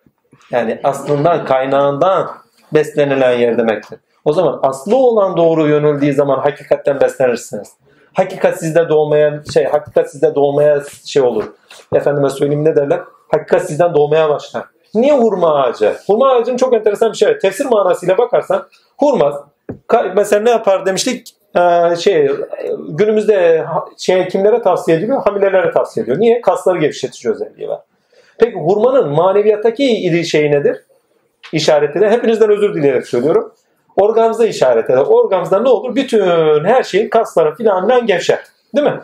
Yani aslından, kaynağından beslenilen yer demektir. O zaman aslı olan doğru yönüldüğü zaman hakikatten beslenirsiniz. Hakikat sizde doğmaya şey, hakikat sizde doğmaya şey olur. Efendime söyleyeyim ne derler? Hakikat sizden doğmaya başlar. Niye hurma ağacı? Hurma ağacının çok enteresan bir şey. Tefsir manasıyla bakarsan hurma mesela ne yapar demiştik? Ee, şey günümüzde şey kimlere tavsiye ediliyor? Hamilelere tavsiye ediyor. Niye? Kasları gevşetici özelliği var. Peki hurmanın maneviyattaki ili nedir? İşareti de hepinizden özür dileyerek söylüyorum. Organza işaret eder. Organza ne olur? Bütün her şeyin kasları filandan gevşer. Değil mi?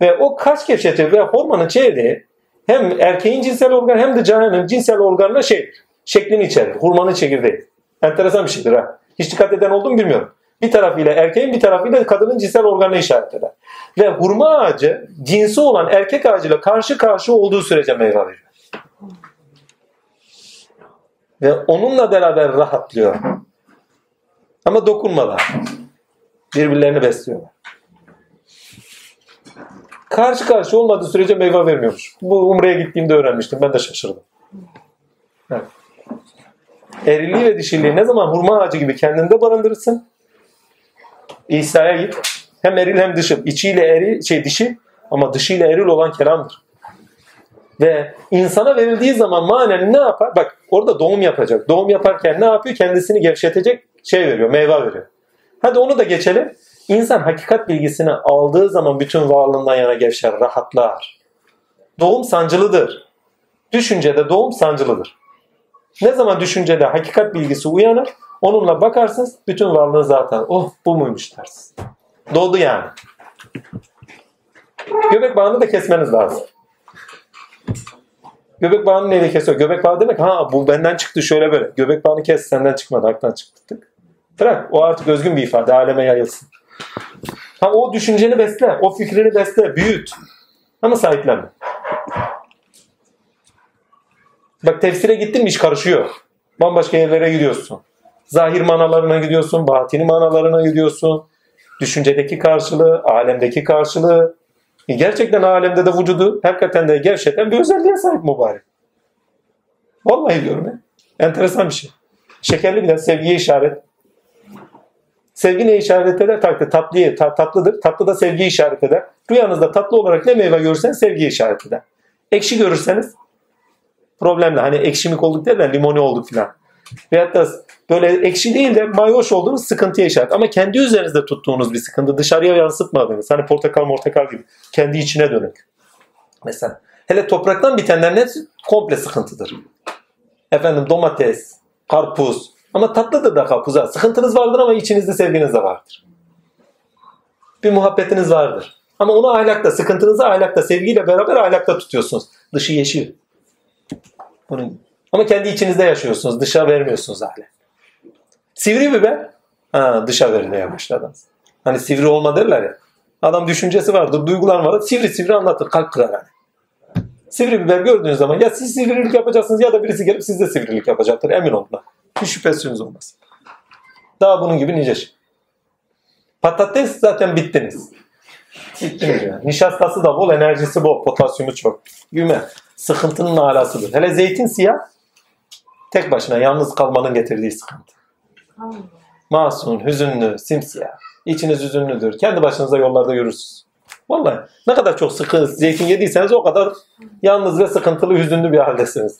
Ve o kas gevşetiyor ve hormonun çeyreği hem erkeğin cinsel organ hem de canının cinsel organına şey şeklini içerir. Hurmanın çekirdeği. Enteresan bir şeydir ha. Hiç dikkat eden oldu mu bilmiyorum. Bir tarafıyla erkeğin bir tarafıyla kadının cinsel organına işaret eder. Ve hurma ağacı cinsi olan erkek ağacıyla karşı karşı olduğu sürece meyve verir. Ve onunla beraber rahatlıyor. Ama dokunmadan. Birbirlerini besliyorlar. Karşı karşı olmadığı sürece meyve vermiyormuş. Bu Umre'ye gittiğimde öğrenmiştim. Ben de şaşırdım. Evet. Eriliği ve dişiliği ne zaman hurma ağacı gibi kendinde barındırırsın. İsa'ya git. Hem eril hem dışı. İçiyle eri, şey dişi ama dışıyla eril olan kelamdır. Ve insana verildiği zaman manen ne yapar? Bak orada doğum yapacak. Doğum yaparken ne yapıyor? Kendisini gevşetecek şey veriyor, meyve veriyor. Hadi onu da geçelim. İnsan hakikat bilgisini aldığı zaman bütün varlığından yana gevşer, rahatlar. Doğum sancılıdır. Düşüncede doğum sancılıdır. Ne zaman düşüncede hakikat bilgisi uyanır, onunla bakarsınız bütün varlığın zaten oh bu muymuş dersiniz. Doğdu yani. Göbek bağını da kesmeniz lazım. Göbek bağını neyle kesiyor? Göbek bağı demek ha bu benden çıktı şöyle böyle. Göbek bağını kes senden çıkmadı haktan çıktı. Tık. Bırak o artık özgün bir ifade aleme yayılsın. Ha o düşünceni besle, o fikrini besle, büyüt. Ama sahiplenme. Bak tefsire gittin mi iş karışıyor. Bambaşka yerlere gidiyorsun. Zahir manalarına gidiyorsun, batini manalarına gidiyorsun. Düşüncedeki karşılığı, alemdeki karşılığı. Gerçekten alemde de vücudu hakikaten de gevşeten bir özelliğe sahip mübarek. Vallahi diyorum ya. Enteresan bir şey. Şekerli bir de sevgiye işaret. Sevgi ne işaret eder? Tatlı, tatlıya, ta- tatlıdır. Tatlı da sevgiye işaret eder. Rüyanızda tatlı olarak ne meyve görürseniz sevgiye işaret eder. Ekşi görürseniz problemle hani ekşimik olduk değil de limoni olduk filan. Veyahut da böyle ekşi değil de mayoş olduğunuz sıkıntıya işaret. Ama kendi üzerinizde tuttuğunuz bir sıkıntı dışarıya yansıtmadığınız. Hani portakal mortakal gibi. Kendi içine dönük. Mesela. Hele topraktan bitenlerin hepsi komple sıkıntıdır. Efendim domates, karpuz. Ama tatlıdır da karpuz. ha. Sıkıntınız vardır ama içinizde sevginiz de vardır. Bir muhabbetiniz vardır. Ama onu ahlakta, sıkıntınızı ahlakta, sevgiyle beraber ahlakta tutuyorsunuz. Dışı yeşil. Bunun. Ama kendi içinizde yaşıyorsunuz. Dışa vermiyorsunuz hala. Sivri biber. Ha, dışa vermeye başladınız. Hani sivri olma derler ya. Adam düşüncesi vardır, duygular vardır. Sivri sivri anlatır. Kalp kırar hani. Sivri biber gördüğünüz zaman ya siz sivrilik yapacaksınız ya da birisi gelip siz de sivrilik yapacaktır. Emin olun. Hiç şüphesiniz olmaz. Daha bunun gibi nice şey. Patates zaten bittiniz. Bittiniz yani. Nişastası da bol, enerjisi bol, potasyumu çok. Güme. Sıkıntının alasıdır. Hele zeytin siyah tek başına yalnız kalmanın getirdiği sıkıntı. Masum, hüzünlü, simsiyah. İçiniz hüzünlüdür. Kendi başınıza yollarda yürürsünüz. Vallahi ne kadar çok sıkı zeytin yediyseniz o kadar yalnız ve sıkıntılı, hüzünlü bir haldesiniz.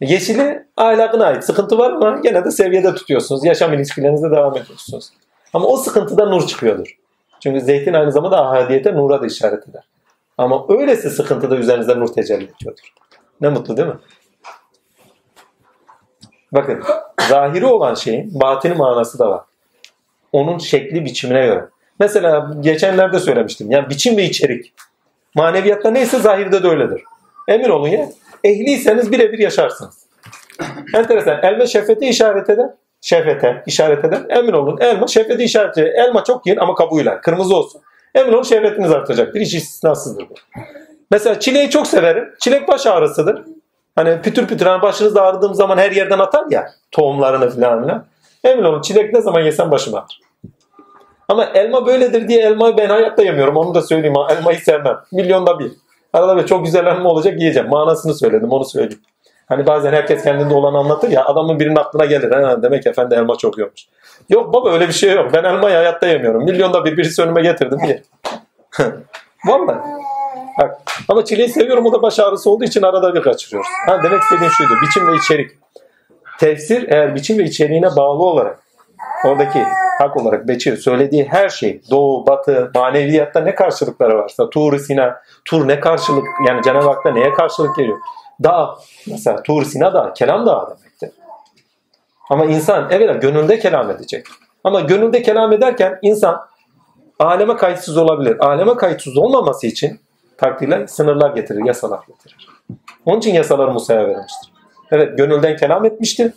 Yeşili ahlakına ait. Sıkıntı var ama gene de seviyede tutuyorsunuz. Yaşam ilişkilerinize devam ediyorsunuz. Ama o sıkıntıda nur çıkıyordur. Çünkü zeytin aynı zamanda ahadiyete, nura da işaret eder. Ama öylesi sıkıntıda üzerinizde nur tecelli ediyordur. Ne mutlu değil mi? Bakın zahiri olan şeyin batini manası da var. Onun şekli biçimine göre. Mesela geçenlerde söylemiştim. Yani biçim ve içerik. Maneviyatta neyse zahirde de öyledir. Emin olun ya. Ehliyseniz birebir yaşarsınız. Enteresan. Elma şehvete işaret eder. Şehvete işaret eder. Emin olun elma şehvete işaret eder. Elma çok yiyin ama kabuğuyla. Kırmızı olsun. Emin olun şehvetiniz artacaktır. Hiç istisnasızdır bu. Mesela çileği çok severim. Çilek baş ağrısıdır. Hani pütür pütür hani başınız ağrıdığım zaman her yerden atar ya tohumlarını falan filan. Emin olun çilek ne zaman yesem başım ağrır. Ama elma böyledir diye elmayı ben hayatta yemiyorum. Onu da söyleyeyim. Elmayı sevmem. Milyonda bir. Arada bir çok güzel elma olacak yiyeceğim. Manasını söyledim onu söyleyeyim. Hani bazen herkes kendinde olanı anlatır ya adamın birinin aklına gelir. Ha, demek efendi elma çok yiyormuş. Yok baba öyle bir şey yok. Ben elmayı hayatta yemiyorum. Milyonda bir birisi önüme getirdim diye. Vallahi. Bak. Ama çileği seviyorum o da baş ağrısı olduğu için arada bir kaçırıyoruz. Ha, demek istediğim şuydu. Biçim ve içerik. Tefsir eğer biçim ve içeriğine bağlı olarak oradaki hak olarak Beçir söylediği her şey doğu, batı, maneviyatta ne karşılıkları varsa Tur Sina, Tur ne karşılık yani Cenab-ı Hak'ta neye karşılık geliyor? Dağ mesela Tur Sina da kelam dağı demektir. Ama insan evet gönülde kelam edecek. Ama gönülde kelam ederken insan aleme kayıtsız olabilir. Aleme kayıtsız olmaması için takdirler sınırlar getirir, yasalar getirir. Onun için yasalar Musa'ya verilmiştir. Evet gönülden kelam etmişti.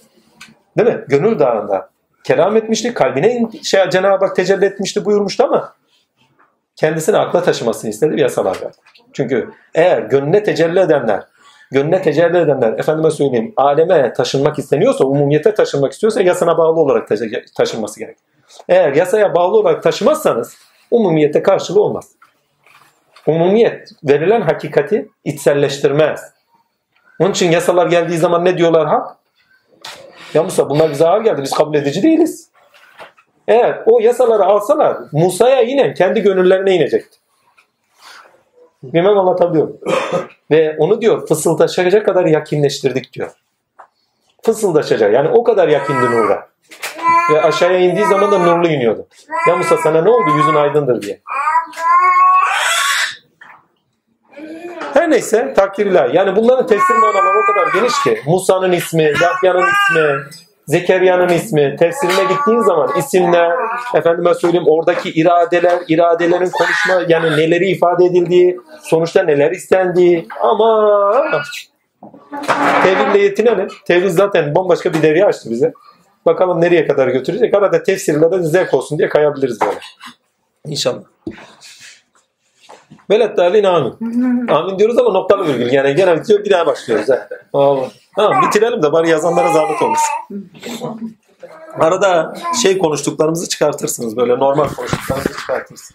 Değil mi? Gönül dağında kelam etmişti. Kalbine in- şey, Cenab-ı Hak tecelli etmişti buyurmuştu ama kendisini akla taşımasını istedi ve yasalar verdi. Çünkü eğer gönlüne tecelli edenler gönlüne tecelli edenler, efendime söyleyeyim, aleme taşınmak isteniyorsa, umumiyete taşınmak istiyorsa yasana bağlı olarak taşı- taşınması gerek. Eğer yasaya bağlı olarak taşımazsanız umumiyete karşılığı olmaz. Umumiyet verilen hakikati içselleştirmez. Onun için yasalar geldiği zaman ne diyorlar hak? Ya Musa bunlar bize ağır geldi. Biz kabul edici değiliz. Eğer o yasaları alsalar Musa'ya inen kendi gönüllerine inecekti. Bilmem anlatabiliyor muyum? Ve onu diyor fısıldaşacak kadar yakinleştirdik diyor. Fısıldaşacak. Yani o kadar yakindi nura. Ve aşağıya indiği zaman da nurlu iniyordu. Ya Musa sana ne oldu yüzün aydındır diye. Her neyse takdir ilahi. Yani bunların tefsir manaları o kadar geniş ki. Musa'nın ismi, Yahya'nın ismi, Zekeriya'nın ismi, tefsirine gittiğin zaman isimler, efendime söyleyeyim oradaki iradeler, iradelerin konuşma yani neleri ifade edildiği, sonuçta neler istendiği ama tevhidle yetinelim. Tevhid zaten bambaşka bir derya açtı bize. Bakalım nereye kadar götürecek. Arada tefsirle de zevk olsun diye kayabiliriz böyle. İnşallah. Velet dalin amin. amin diyoruz ama noktalı virgül. Yani gene bitiyor bir daha başlıyoruz. Ha. Allah. Tamam bitirelim de bari yazanlara zahmet olmasın. Arada şey konuştuklarımızı çıkartırsınız. Böyle normal konuştuklarımızı çıkartırsınız.